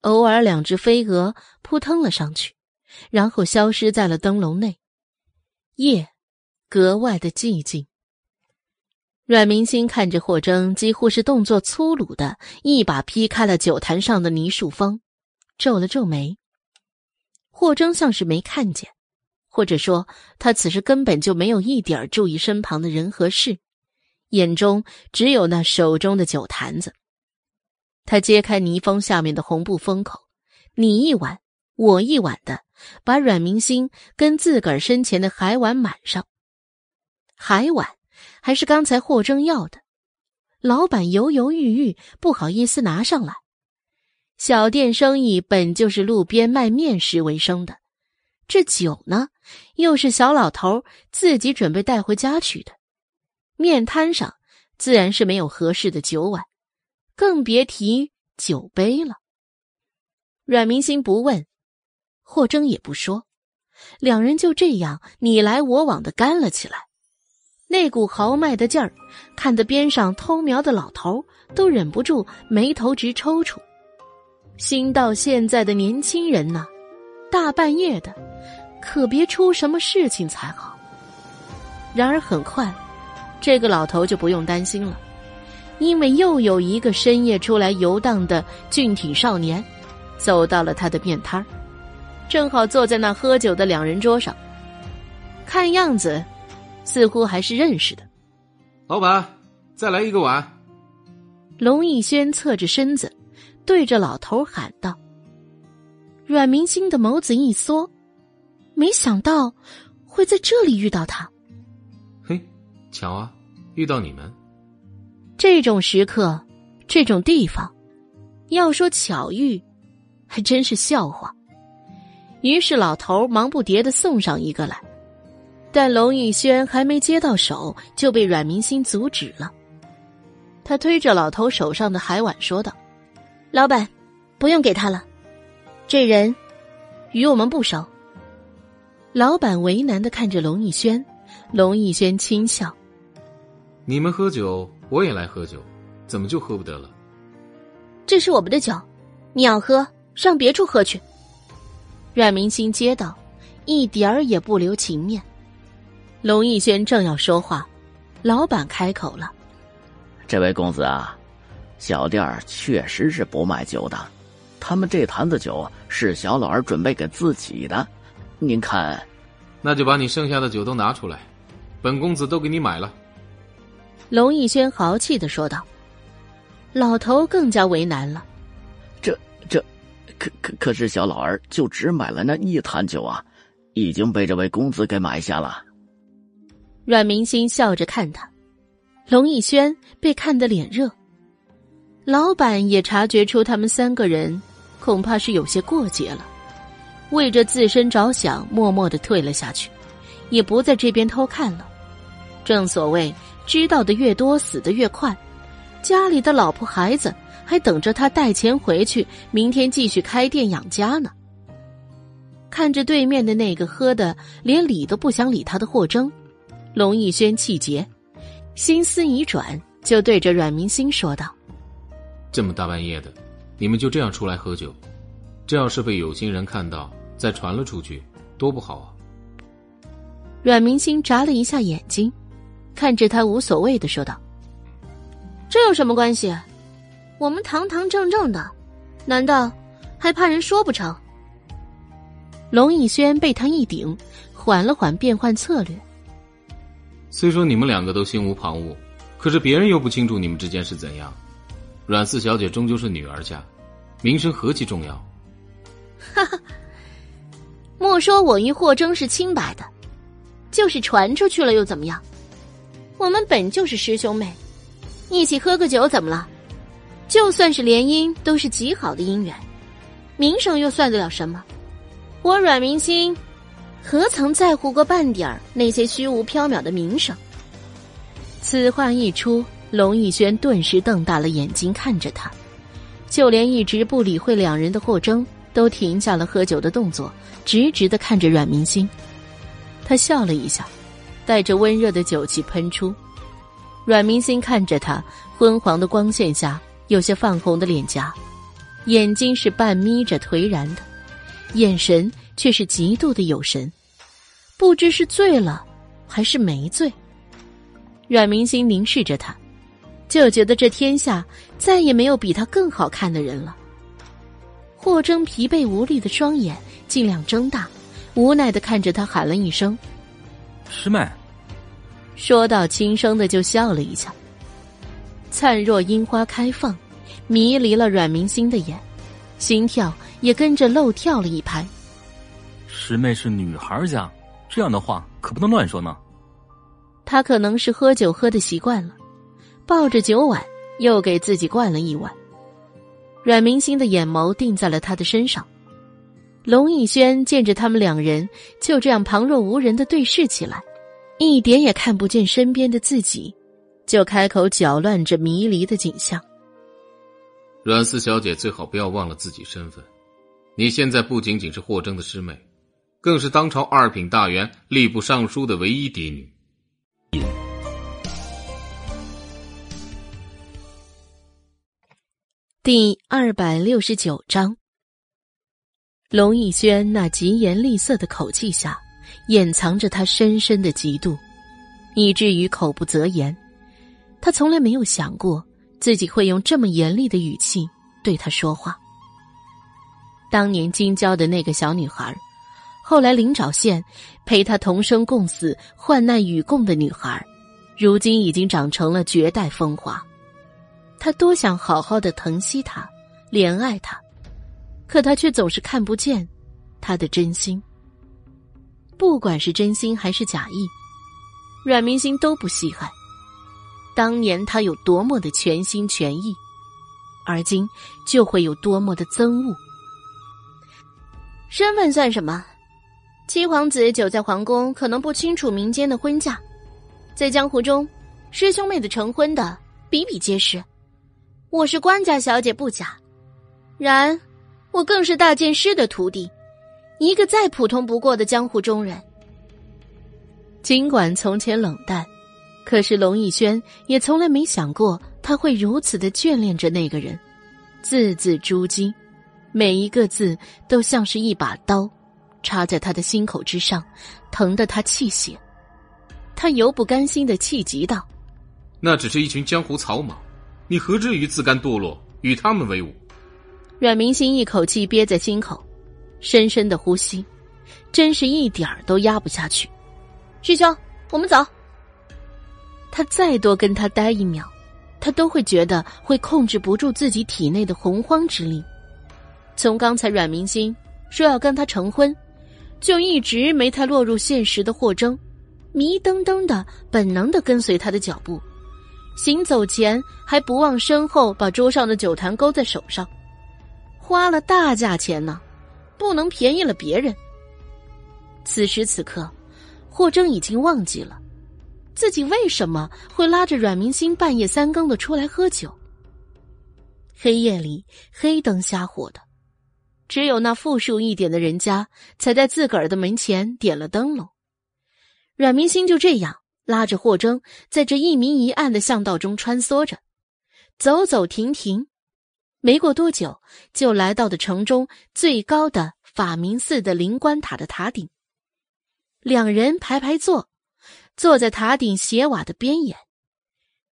[SPEAKER 1] 偶尔两只飞蛾扑腾了上去，然后消失在了灯笼内。夜格外的寂静。阮明星看着霍征，几乎是动作粗鲁的一把劈开了酒坛上的泥塑封，皱了皱眉。霍征像是没看见，或者说他此时根本就没有一点注意身旁的人和事，眼中只有那手中的酒坛子。他揭开泥封下面的红布封口，你一碗我一碗的把阮明星跟自个儿身前的海碗满上，海碗。还是刚才霍征要的，老板犹犹豫豫，不好意思拿上来。小店生意本就是路边卖面食为生的，这酒呢，又是小老头自己准备带回家去的。面摊上自然是没有合适的酒碗，更别提酒杯了。阮明星不问，霍征也不说，两人就这样你来我往的干了起来。那股豪迈的劲儿，看得边上偷瞄的老头都忍不住眉头直抽搐。心到现在的年轻人呐，大半夜的，可别出什么事情才好。然而很快，这个老头就不用担心了，因为又有一个深夜出来游荡的俊挺少年，走到了他的面摊儿，正好坐在那喝酒的两人桌上，看样子。似乎还是认识的，
[SPEAKER 14] 老板，再来一个碗。
[SPEAKER 1] 龙逸轩侧着身子，对着老头喊道：“阮明星的眸子一缩，没想到会在这里遇到他。
[SPEAKER 14] 嘿，巧啊，遇到你们。
[SPEAKER 1] 这种时刻，这种地方，要说巧遇，还真是笑话。于是老头忙不迭的送上一个来。”但龙逸轩还没接到手，就被阮明星阻止了。他推着老头手上的海碗说道：“老板，不用给他了，这人与我们不熟。”老板为难的看着龙逸轩，龙逸轩轻笑：“
[SPEAKER 14] 你们喝酒，我也来喝酒，怎么就喝不得了？”
[SPEAKER 5] 这是我们的酒，你要喝，上别处喝去。
[SPEAKER 1] 阮明星接到，一点儿也不留情面。龙逸轩正要说话，老板开口了：“
[SPEAKER 6] 这位公子啊，小店儿确实是不卖酒的，他们这坛子酒是小老儿准备给自己的，您看，
[SPEAKER 14] 那就把你剩下的酒都拿出来，本公子都给你买了。”
[SPEAKER 1] 龙逸轩豪气的说道。老头更加为难了：“
[SPEAKER 6] 这这，可可可是小老儿就只买了那一坛酒啊，已经被这位公子给买下了。”
[SPEAKER 1] 阮明星笑着看他，龙逸轩被看得脸热。老板也察觉出他们三个人恐怕是有些过节了，为着自身着想，默默的退了下去，也不在这边偷看了。正所谓知道的越多，死的越快。家里的老婆孩子还等着他带钱回去，明天继续开店养家呢。看着对面的那个喝的连理都不想理他的霍征。龙逸轩气结，心思一转，就对着阮明星说道：“
[SPEAKER 14] 这么大半夜的，你们就这样出来喝酒，这要是被有心人看到，再传了出去，多不好啊！”
[SPEAKER 1] 阮明星眨了一下眼睛，看着他无所谓的说道：“
[SPEAKER 5] 这有什么关系？我们堂堂正正的，难道还怕人说不成？”
[SPEAKER 1] 龙逸轩被他一顶，缓了缓变换策略。
[SPEAKER 14] 虽说你们两个都心无旁骛，可是别人又不清楚你们之间是怎样。阮四小姐终究是女儿家，名声何其重要。
[SPEAKER 1] 哈哈，莫说我与霍征是清白的，就是传出去了又怎么样？我们本就是师兄妹，一起喝个酒怎么了？就算是联姻，都是极好的姻缘，名声又算得了什么？我阮明心，何曾在乎过半点那些虚无缥缈的名声？此话一出。龙逸轩顿时瞪大了眼睛看着他，就连一直不理会两人的霍征都停下了喝酒的动作，直直的看着阮明星。他笑了一下，带着温热的酒气喷出。阮明星看着他昏黄的光线下有些泛红的脸颊，眼睛是半眯着颓然的，眼神却是极度的有神，不知是醉了还是没醉。阮明星凝视着他。就觉得这天下再也没有比他更好看的人了。霍征疲惫无力的双眼尽量睁大，无奈的看着他，喊了一声：“
[SPEAKER 11] 师妹。”
[SPEAKER 1] 说到轻声的就笑了一下。灿若樱花开放，迷离了阮明星的眼，心跳也跟着漏跳了一拍。
[SPEAKER 11] 师妹是女孩家，这样的话可不能乱说呢。
[SPEAKER 1] 他可能是喝酒喝的习惯了。抱着酒碗，又给自己灌了一碗。阮明星的眼眸定在了他的身上。龙逸轩见着他们两人就这样旁若无人的对视起来，一点也看不见身边的自己，就开口搅乱着迷离的景象。
[SPEAKER 14] 阮四小姐最好不要忘了自己身份，你现在不仅仅是霍征的师妹，更是当朝二品大员吏部尚书的唯一嫡女。
[SPEAKER 1] 第二百六十九章，龙逸轩那疾言厉色的口气下，掩藏着他深深的嫉妒，以至于口不择言。他从来没有想过自己会用这么严厉的语气对他说话。当年京郊的那个小女孩，后来临沼县陪他同生共死、患难与共的女孩，如今已经长成了绝代风华。他多想好好的疼惜她，怜爱她，可他却总是看不见她的真心。不管是真心还是假意，阮明星都不稀罕。当年他有多么的全心全意，而今就会有多么的憎恶。身份算什么？七皇子久在皇宫，可能不清楚民间的婚嫁，在江湖中，师兄妹的成婚的比比皆是。我是官家小姐不假，然，我更是大剑师的徒弟，一个再普通不过的江湖中人。尽管从前冷淡，可是龙逸轩也从来没想过他会如此的眷恋着那个人，字字珠玑，每一个字都像是一把刀，插在他的心口之上，疼得他气血。他犹不甘心的气急道：“
[SPEAKER 14] 那只是一群江湖草莽。”你何至于自甘堕落，与他们为伍？
[SPEAKER 1] 阮明星一口气憋在心口，深深的呼吸，真是一点儿都压不下去。师兄，我们走。他再多跟他待一秒，他都会觉得会控制不住自己体内的洪荒之力。从刚才阮明星说要跟他成婚，就一直没太落入现实的霍征，迷瞪瞪的本能的跟随他的脚步。行走前还不忘身后把桌上的酒坛勾在手上，花了大价钱呢，不能便宜了别人。此时此刻，霍征已经忘记了自己为什么会拉着阮明星半夜三更的出来喝酒。黑夜里黑灯瞎火的，只有那富庶一点的人家才在自个儿的门前点了灯笼。阮明星就这样。拉着霍征在这一明一暗的巷道中穿梭着，走走停停，没过多久就来到了城中最高的法明寺的灵官塔的塔顶。两人排排坐，坐在塔顶斜瓦的边沿，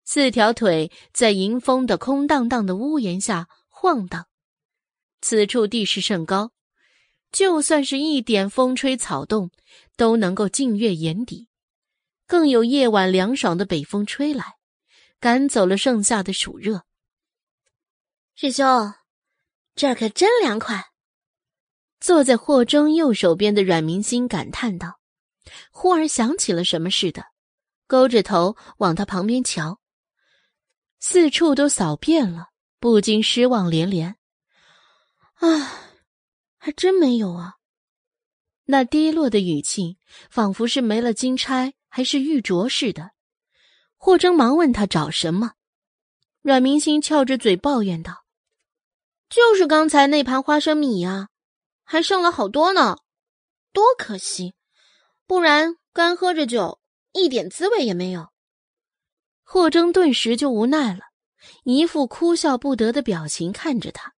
[SPEAKER 1] 四条腿在迎风的空荡荡的屋檐下晃荡。此处地势甚高，就算是一点风吹草动，都能够近月眼底。更有夜晚凉爽的北风吹来，赶走了盛夏的暑热。
[SPEAKER 5] 师兄，这儿可真凉快。
[SPEAKER 1] 坐在霍征右手边的阮明心感叹道，忽而想起了什么似的，勾着头往他旁边瞧，四处都扫遍了，不禁失望连连。
[SPEAKER 5] 啊，还真没有啊！
[SPEAKER 1] 那低落的语气，仿佛是没了金钗还是玉镯似的。霍征忙问他找什么，
[SPEAKER 5] 阮明星翘着嘴抱怨道：“就是刚才那盘花生米呀，还剩了好多呢，多可惜！不然干喝着酒，一点滋味也没有。”
[SPEAKER 1] 霍征顿时就无奈了，一副哭笑不得的表情看着他。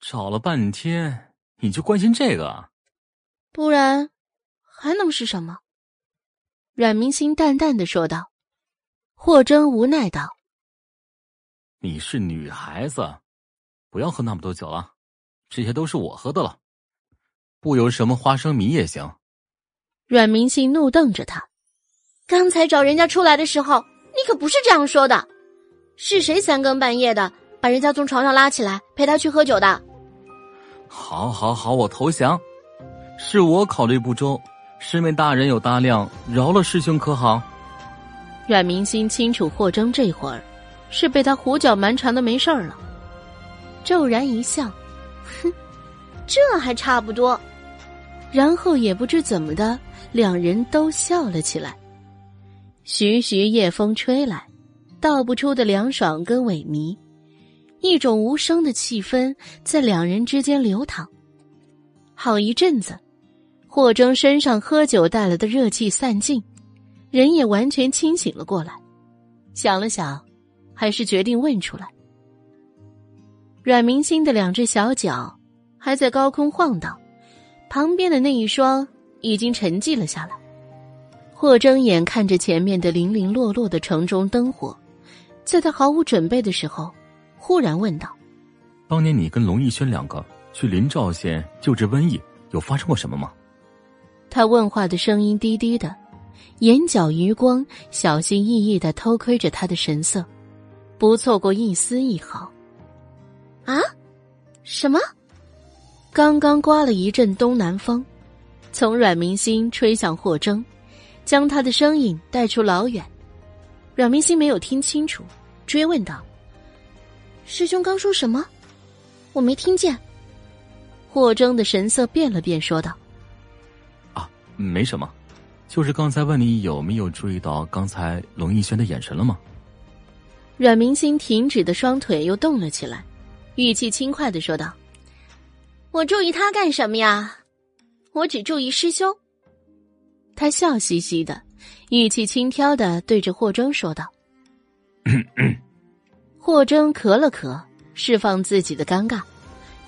[SPEAKER 11] 找了半天，你就关心这个？
[SPEAKER 5] 不然还能是什么？
[SPEAKER 1] 阮明心淡淡的说道。霍征无奈道：“
[SPEAKER 11] 你是女孩子，不要喝那么多酒了，这些都是我喝的了，不有什么花生米也行。”
[SPEAKER 1] 阮明信怒瞪着他：“
[SPEAKER 5] 刚才找人家出来的时候，你可不是这样说的。是谁三更半夜的把人家从床上拉起来陪他去喝酒的？”“
[SPEAKER 11] 好，好，好，我投降，是我考虑不周，师妹大人有大量，饶了师兄可好？”
[SPEAKER 1] 阮明心清楚霍征这会儿是被他胡搅蛮缠的没事儿了，骤然一笑，
[SPEAKER 5] 哼，这还差不多。
[SPEAKER 1] 然后也不知怎么的，两人都笑了起来。徐徐夜风吹来，道不出的凉爽跟萎靡，一种无声的气氛在两人之间流淌。好一阵子，霍征身上喝酒带来的热气散尽。人也完全清醒了过来，想了想，还是决定问出来。阮明星的两只小脚还在高空晃荡，旁边的那一双已经沉寂了下来。霍征眼看着前面的零零落落的城中灯火，在他毫无准备的时候，忽然问道：“
[SPEAKER 11] 当年你跟龙逸轩两个去临赵县救治瘟疫，有发生过什么吗？”
[SPEAKER 1] 他问话的声音低低的。眼角余光小心翼翼的偷窥着他的神色，不错过一丝一毫。
[SPEAKER 5] 啊？什么？
[SPEAKER 1] 刚刚刮了一阵东南风，从阮明心吹向霍征，将他的声音带出老远。阮明心没有听清楚，追问道：“
[SPEAKER 5] 师兄刚说什么？我没听见。”
[SPEAKER 1] 霍征的神色变了变，说道：“
[SPEAKER 11] 啊，没什么。”就是刚才问你有没有注意到刚才龙逸轩的眼神了吗？
[SPEAKER 1] 阮明星停止的双腿又动了起来，语气轻快的说道：“
[SPEAKER 5] 我注意他干什么呀？我只注意师兄。”
[SPEAKER 1] 他笑嘻嘻的，语气轻佻的对着霍征说道：“ [COUGHS] 霍征咳了咳，释放自己的尴尬，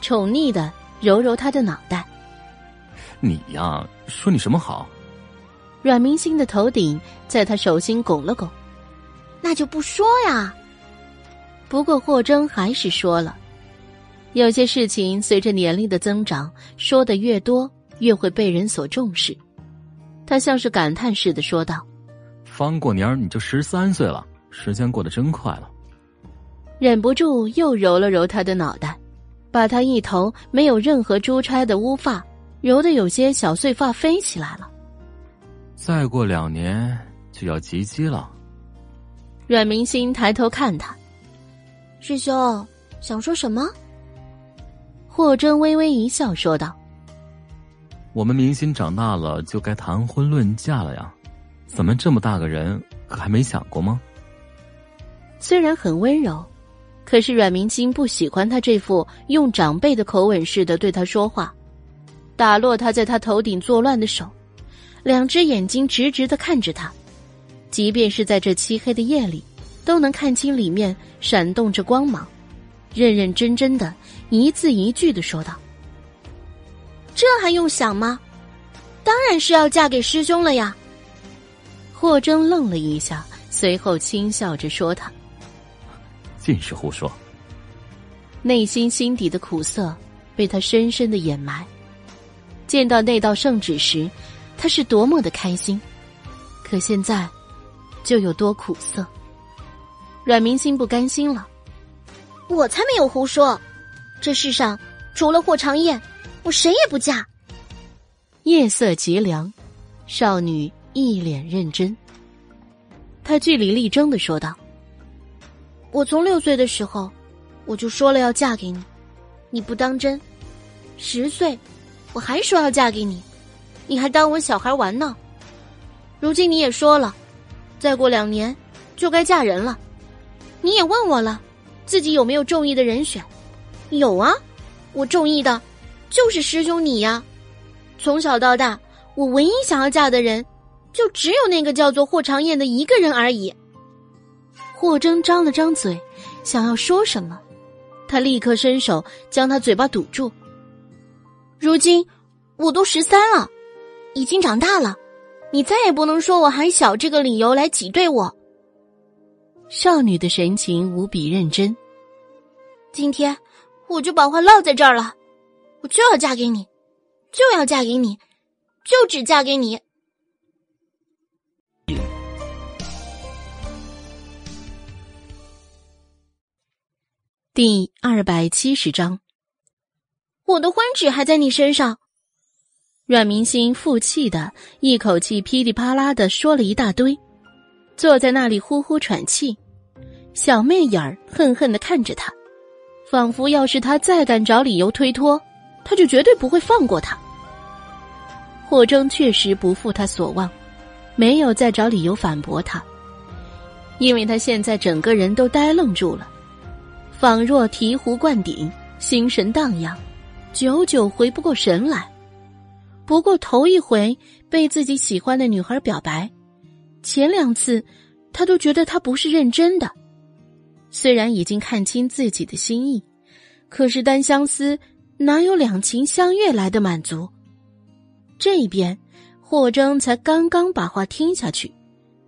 [SPEAKER 1] 宠溺的揉揉他的脑袋：“
[SPEAKER 11] 你呀，说你什么好？”
[SPEAKER 1] 阮明星的头顶在他手心拱了拱，
[SPEAKER 5] 那就不说呀。
[SPEAKER 1] 不过霍征还是说了，有些事情随着年龄的增长，说的越多，越会被人所重视。他像是感叹似的说道：“
[SPEAKER 11] 翻过年你就十三岁了，时间过得真快了。”
[SPEAKER 1] 忍不住又揉了揉他的脑袋，把他一头没有任何珠钗的乌发揉得有些小碎发飞起来了。
[SPEAKER 11] 再过两年就要及笄了。
[SPEAKER 1] 阮明星抬头看他，
[SPEAKER 5] 师兄想说什么？
[SPEAKER 1] 霍征微微一笑，说道：“
[SPEAKER 11] 我们明星长大了就该谈婚论嫁了呀，怎么这么大个人可还没想过吗？”
[SPEAKER 1] 虽然很温柔，可是阮明星不喜欢他这副用长辈的口吻似的对他说话，打落他在他头顶作乱的手。两只眼睛直直的看着他，即便是在这漆黑的夜里，都能看清里面闪动着光芒，认认真真的，一字一句的说道：“
[SPEAKER 5] 这还用想吗？当然是要嫁给师兄了呀。”
[SPEAKER 1] 霍征愣了一下，随后轻笑着说：“他
[SPEAKER 11] 尽是胡说。”
[SPEAKER 1] 内心心底的苦涩被他深深的掩埋。见到那道圣旨时。他是多么的开心，可现在就有多苦涩。阮明心不甘心了，
[SPEAKER 5] 我才没有胡说。这世上除了霍长燕，我谁也不嫁。
[SPEAKER 1] 夜色极凉，少女一脸认真。她据理力争的说道：“
[SPEAKER 5] 我从六岁的时候，我就说了要嫁给你，你不当真。十岁，我还说要嫁给你，你还当我小孩玩呢。如今你也说了，再过两年就该嫁人了。你也问我了，自己有没有中意的人选？有啊，我中意的，就是师兄你呀。从小到大，我唯一想要嫁的人。”就只有那个叫做霍长燕的一个人而已。
[SPEAKER 1] 霍征张了张嘴，想要说什么，他立刻伸手将他嘴巴堵住。
[SPEAKER 5] 如今我都十三了，已经长大了，你再也不能说我还小这个理由来挤兑我。
[SPEAKER 1] 少女的神情无比认真。
[SPEAKER 5] 今天我就把话撂在这儿了，我就要嫁给你，就要嫁给你，就只嫁给你。
[SPEAKER 1] 第二百七十章，
[SPEAKER 5] 我的婚纸还在你身上。
[SPEAKER 1] 阮明星负气的一口气噼里啪啦的说了一大堆，坐在那里呼呼喘气。小媚眼儿恨恨的看着他，仿佛要是他再敢找理由推脱，他就绝对不会放过他。霍征确实不负他所望，没有再找理由反驳他，因为他现在整个人都呆愣住了。仿若醍醐灌顶，心神荡漾，久久回不过神来。不过头一回被自己喜欢的女孩表白，前两次他都觉得他不是认真的。虽然已经看清自己的心意，可是单相思哪有两情相悦来的满足？这边霍征才刚刚把话听下去，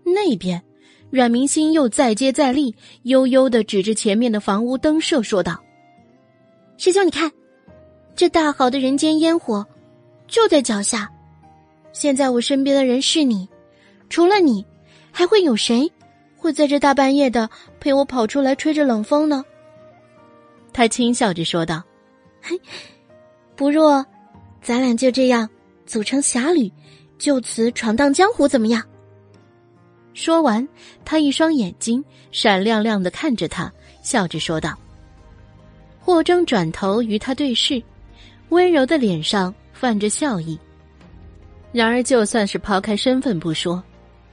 [SPEAKER 1] 那边。阮明心又再接再厉，悠悠的指着前面的房屋灯射说道：“
[SPEAKER 5] 师兄，你看，这大好的人间烟火，就在脚下。现在我身边的人是你，除了你，还会有谁会在这大半夜的陪我跑出来吹着冷风呢？”
[SPEAKER 1] 他轻笑着说道：“
[SPEAKER 5] 嘿，不若，咱俩就这样组成侠侣，就此闯荡江湖，怎么样？”
[SPEAKER 1] 说完，他一双眼睛闪亮亮的看着他，笑着说道：“霍征，转头与他对视，温柔的脸上泛着笑意。然而，就算是抛开身份不说，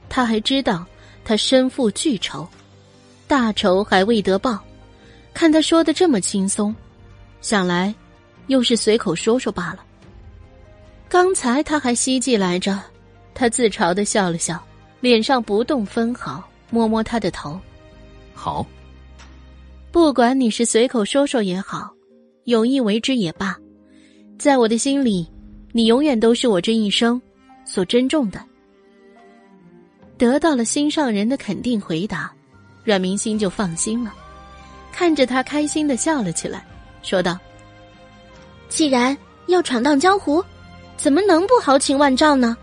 [SPEAKER 1] 他还知道他身负巨仇，大仇还未得报。看他说的这么轻松，想来又是随口说说罢了。刚才他还希冀来着，他自嘲的笑了笑。”脸上不动分毫，摸摸他的头，
[SPEAKER 11] 好。
[SPEAKER 1] 不管你是随口说说也好，有意为之也罢，在我的心里，你永远都是我这一生所珍重的。得到了心上人的肯定回答，阮明心就放心了，看着他开心的笑了起来，说道：“
[SPEAKER 5] 既然要闯荡江湖，怎么能不豪情万丈呢？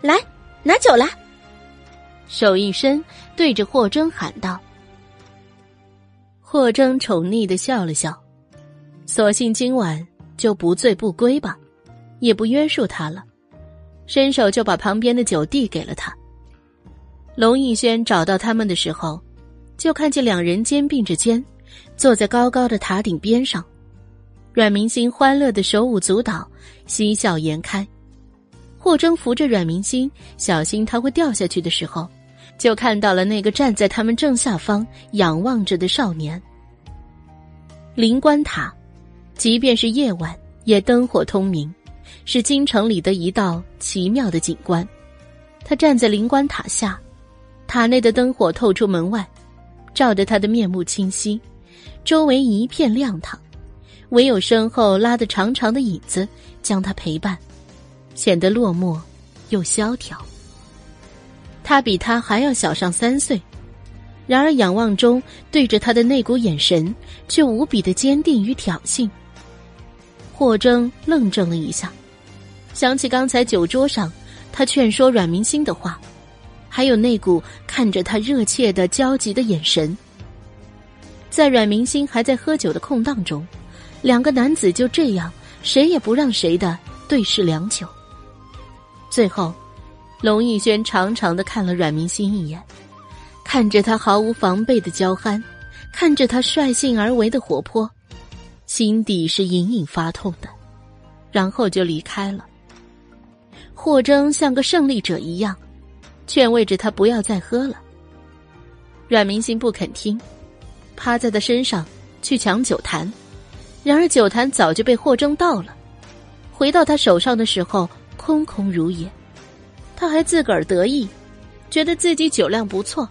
[SPEAKER 5] 来，拿酒来。”
[SPEAKER 1] 手一伸，对着霍征喊道：“霍征，宠溺的笑了笑，索性今晚就不醉不归吧，也不约束他了，伸手就把旁边的酒递给了他。龙逸轩找到他们的时候，就看见两人肩并着肩，坐在高高的塔顶边上，阮明星欢乐的手舞足蹈，嬉笑颜开。霍征扶着阮明星，小心他会掉下去的时候。”就看到了那个站在他们正下方仰望着的少年。灵官塔，即便是夜晚也灯火通明，是京城里的一道奇妙的景观。他站在灵官塔下，塔内的灯火透出门外，照得他的面目清晰，周围一片亮堂，唯有身后拉得长长的影子将他陪伴，显得落寞又萧条。他比他还要小上三岁，然而仰望中对着他的那股眼神却无比的坚定与挑衅。霍征愣怔了一下，想起刚才酒桌上他劝说阮明星的话，还有那股看着他热切的焦急的眼神。在阮明星还在喝酒的空档中，两个男子就这样谁也不让谁的对视良久。最后，龙逸轩长长的看了阮明星一眼，看着他毫无防备的娇憨，看着他率性而为的活泼，心底是隐隐发痛的，然后就离开了。霍征像个胜利者一样，劝慰着他不要再喝了。阮明星不肯听，趴在他身上去抢酒坛，然而酒坛早就被霍征倒了，回到他手上的时候空空如也。他还自个儿得意，觉得自己酒量不错，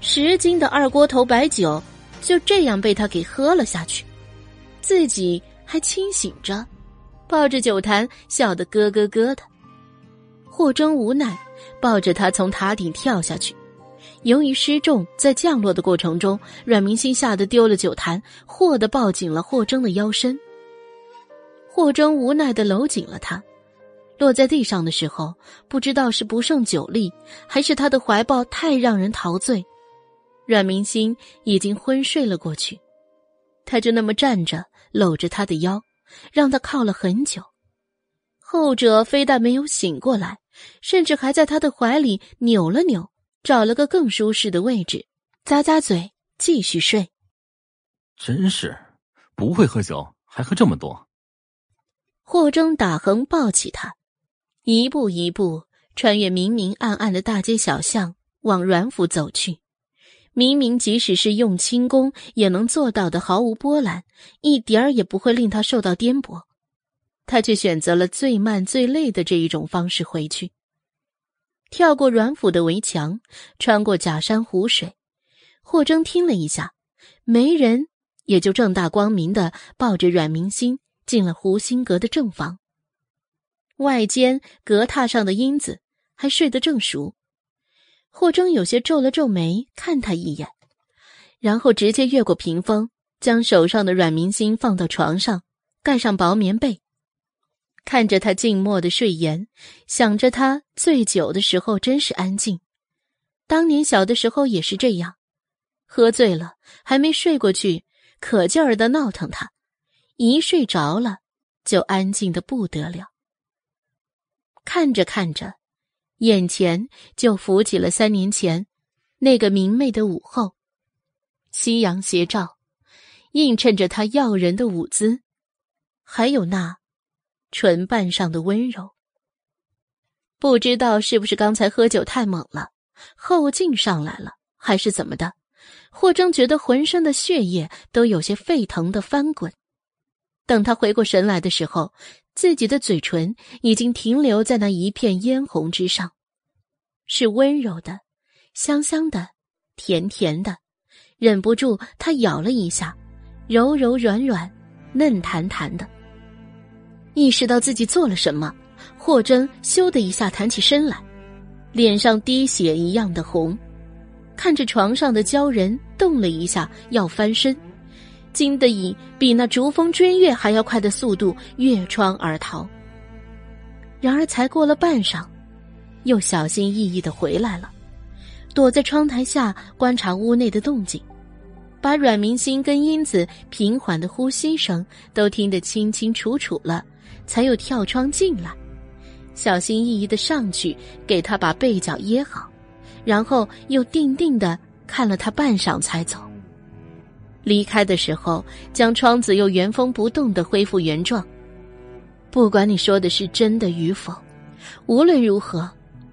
[SPEAKER 1] 十斤的二锅头白酒就这样被他给喝了下去，自己还清醒着，抱着酒坛笑得咯咯咯的。霍征无奈，抱着他从塔顶跳下去。由于失重，在降落的过程中，阮明星吓得丢了酒坛，霍的抱紧了霍征的腰身。霍征无奈的搂紧了他，落在地上的时候，不知道是不胜酒力，还是他的怀抱太让人陶醉，阮明星已经昏睡了过去。他就那么站着，搂着他的腰，让他靠了很久。后者非但没有醒过来。甚至还在他的怀里扭了扭，找了个更舒适的位置，咂咂嘴，继续睡。
[SPEAKER 11] 真是不会喝酒，还喝这么多。
[SPEAKER 1] 霍征打横抱起他，一步一步穿越明明暗暗的大街小巷，往阮府走去。明明即使是用轻功也能做到的毫无波澜，一点儿也不会令他受到颠簸。他却选择了最慢最累的这一种方式回去。跳过阮府的围墙，穿过假山湖水，霍征听了一下，没人，也就正大光明的抱着阮明心进了湖心阁的正房。外间阁榻上的英子还睡得正熟，霍征有些皱了皱眉，看他一眼，然后直接越过屏风，将手上的阮明心放到床上，盖上薄棉被。看着他静默的睡颜，想着他醉酒的时候真是安静。当年小的时候也是这样，喝醉了还没睡过去，可劲儿的闹腾他；一睡着了，就安静的不得了。看着看着，眼前就浮起了三年前那个明媚的午后，夕阳斜照，映衬着他耀人的舞姿，还有那。唇瓣上的温柔，不知道是不是刚才喝酒太猛了，后劲上来了，还是怎么的？霍征觉得浑身的血液都有些沸腾的翻滚。等他回过神来的时候，自己的嘴唇已经停留在那一片嫣红之上，是温柔的、香香的、甜甜的。忍不住，他咬了一下，柔柔软软、嫩弹弹的。意识到自己做了什么，霍真咻的一下弹起身来，脸上滴血一样的红，看着床上的鲛人动了一下要翻身，惊得以比那逐风追月还要快的速度越窗而逃。然而才过了半晌，又小心翼翼的回来了，躲在窗台下观察屋内的动静。把阮明心跟英子平缓的呼吸声都听得清清楚楚了，才又跳窗进来，小心翼翼的上去给他把被角掖好，然后又定定的看了他半晌才走。离开的时候，将窗子又原封不动的恢复原状。不管你说的是真的与否，无论如何，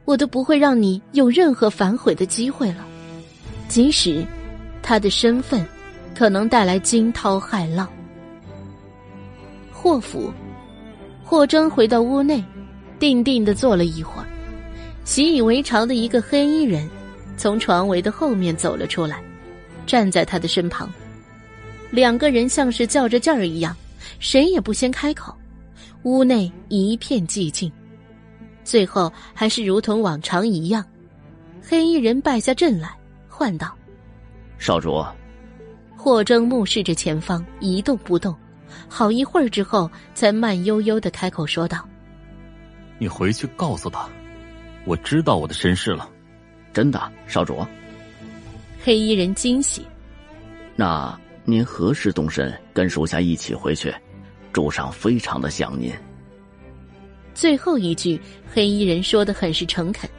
[SPEAKER 1] 我都不会让你有任何反悔的机会了，即使。他的身份，可能带来惊涛骇浪。霍府，霍征回到屋内，定定的坐了一会儿，习以为常的一个黑衣人，从床围的后面走了出来，站在他的身旁。两个人像是较着劲儿一样，谁也不先开口。屋内一片寂静，最后还是如同往常一样，黑衣人败下阵来，唤道。
[SPEAKER 6] 少主，
[SPEAKER 1] 霍征目视着前方，一动不动，好一会儿之后，才慢悠悠的开口说道：“
[SPEAKER 11] 你回去告诉他，我知道我的身世了。”
[SPEAKER 6] 真的，少主。
[SPEAKER 1] 黑衣人惊喜：“
[SPEAKER 6] 那您何时动身，跟属下一起回去？主上非常的想您。
[SPEAKER 1] 最后一句，黑衣人说的很是诚恳。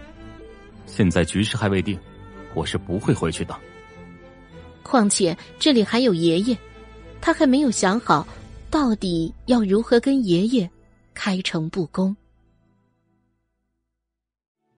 [SPEAKER 11] 现在局势还未定，我是不会回去的。
[SPEAKER 1] 况且这里还有爷爷，他还没有想好，到底要如何跟爷爷开诚布公。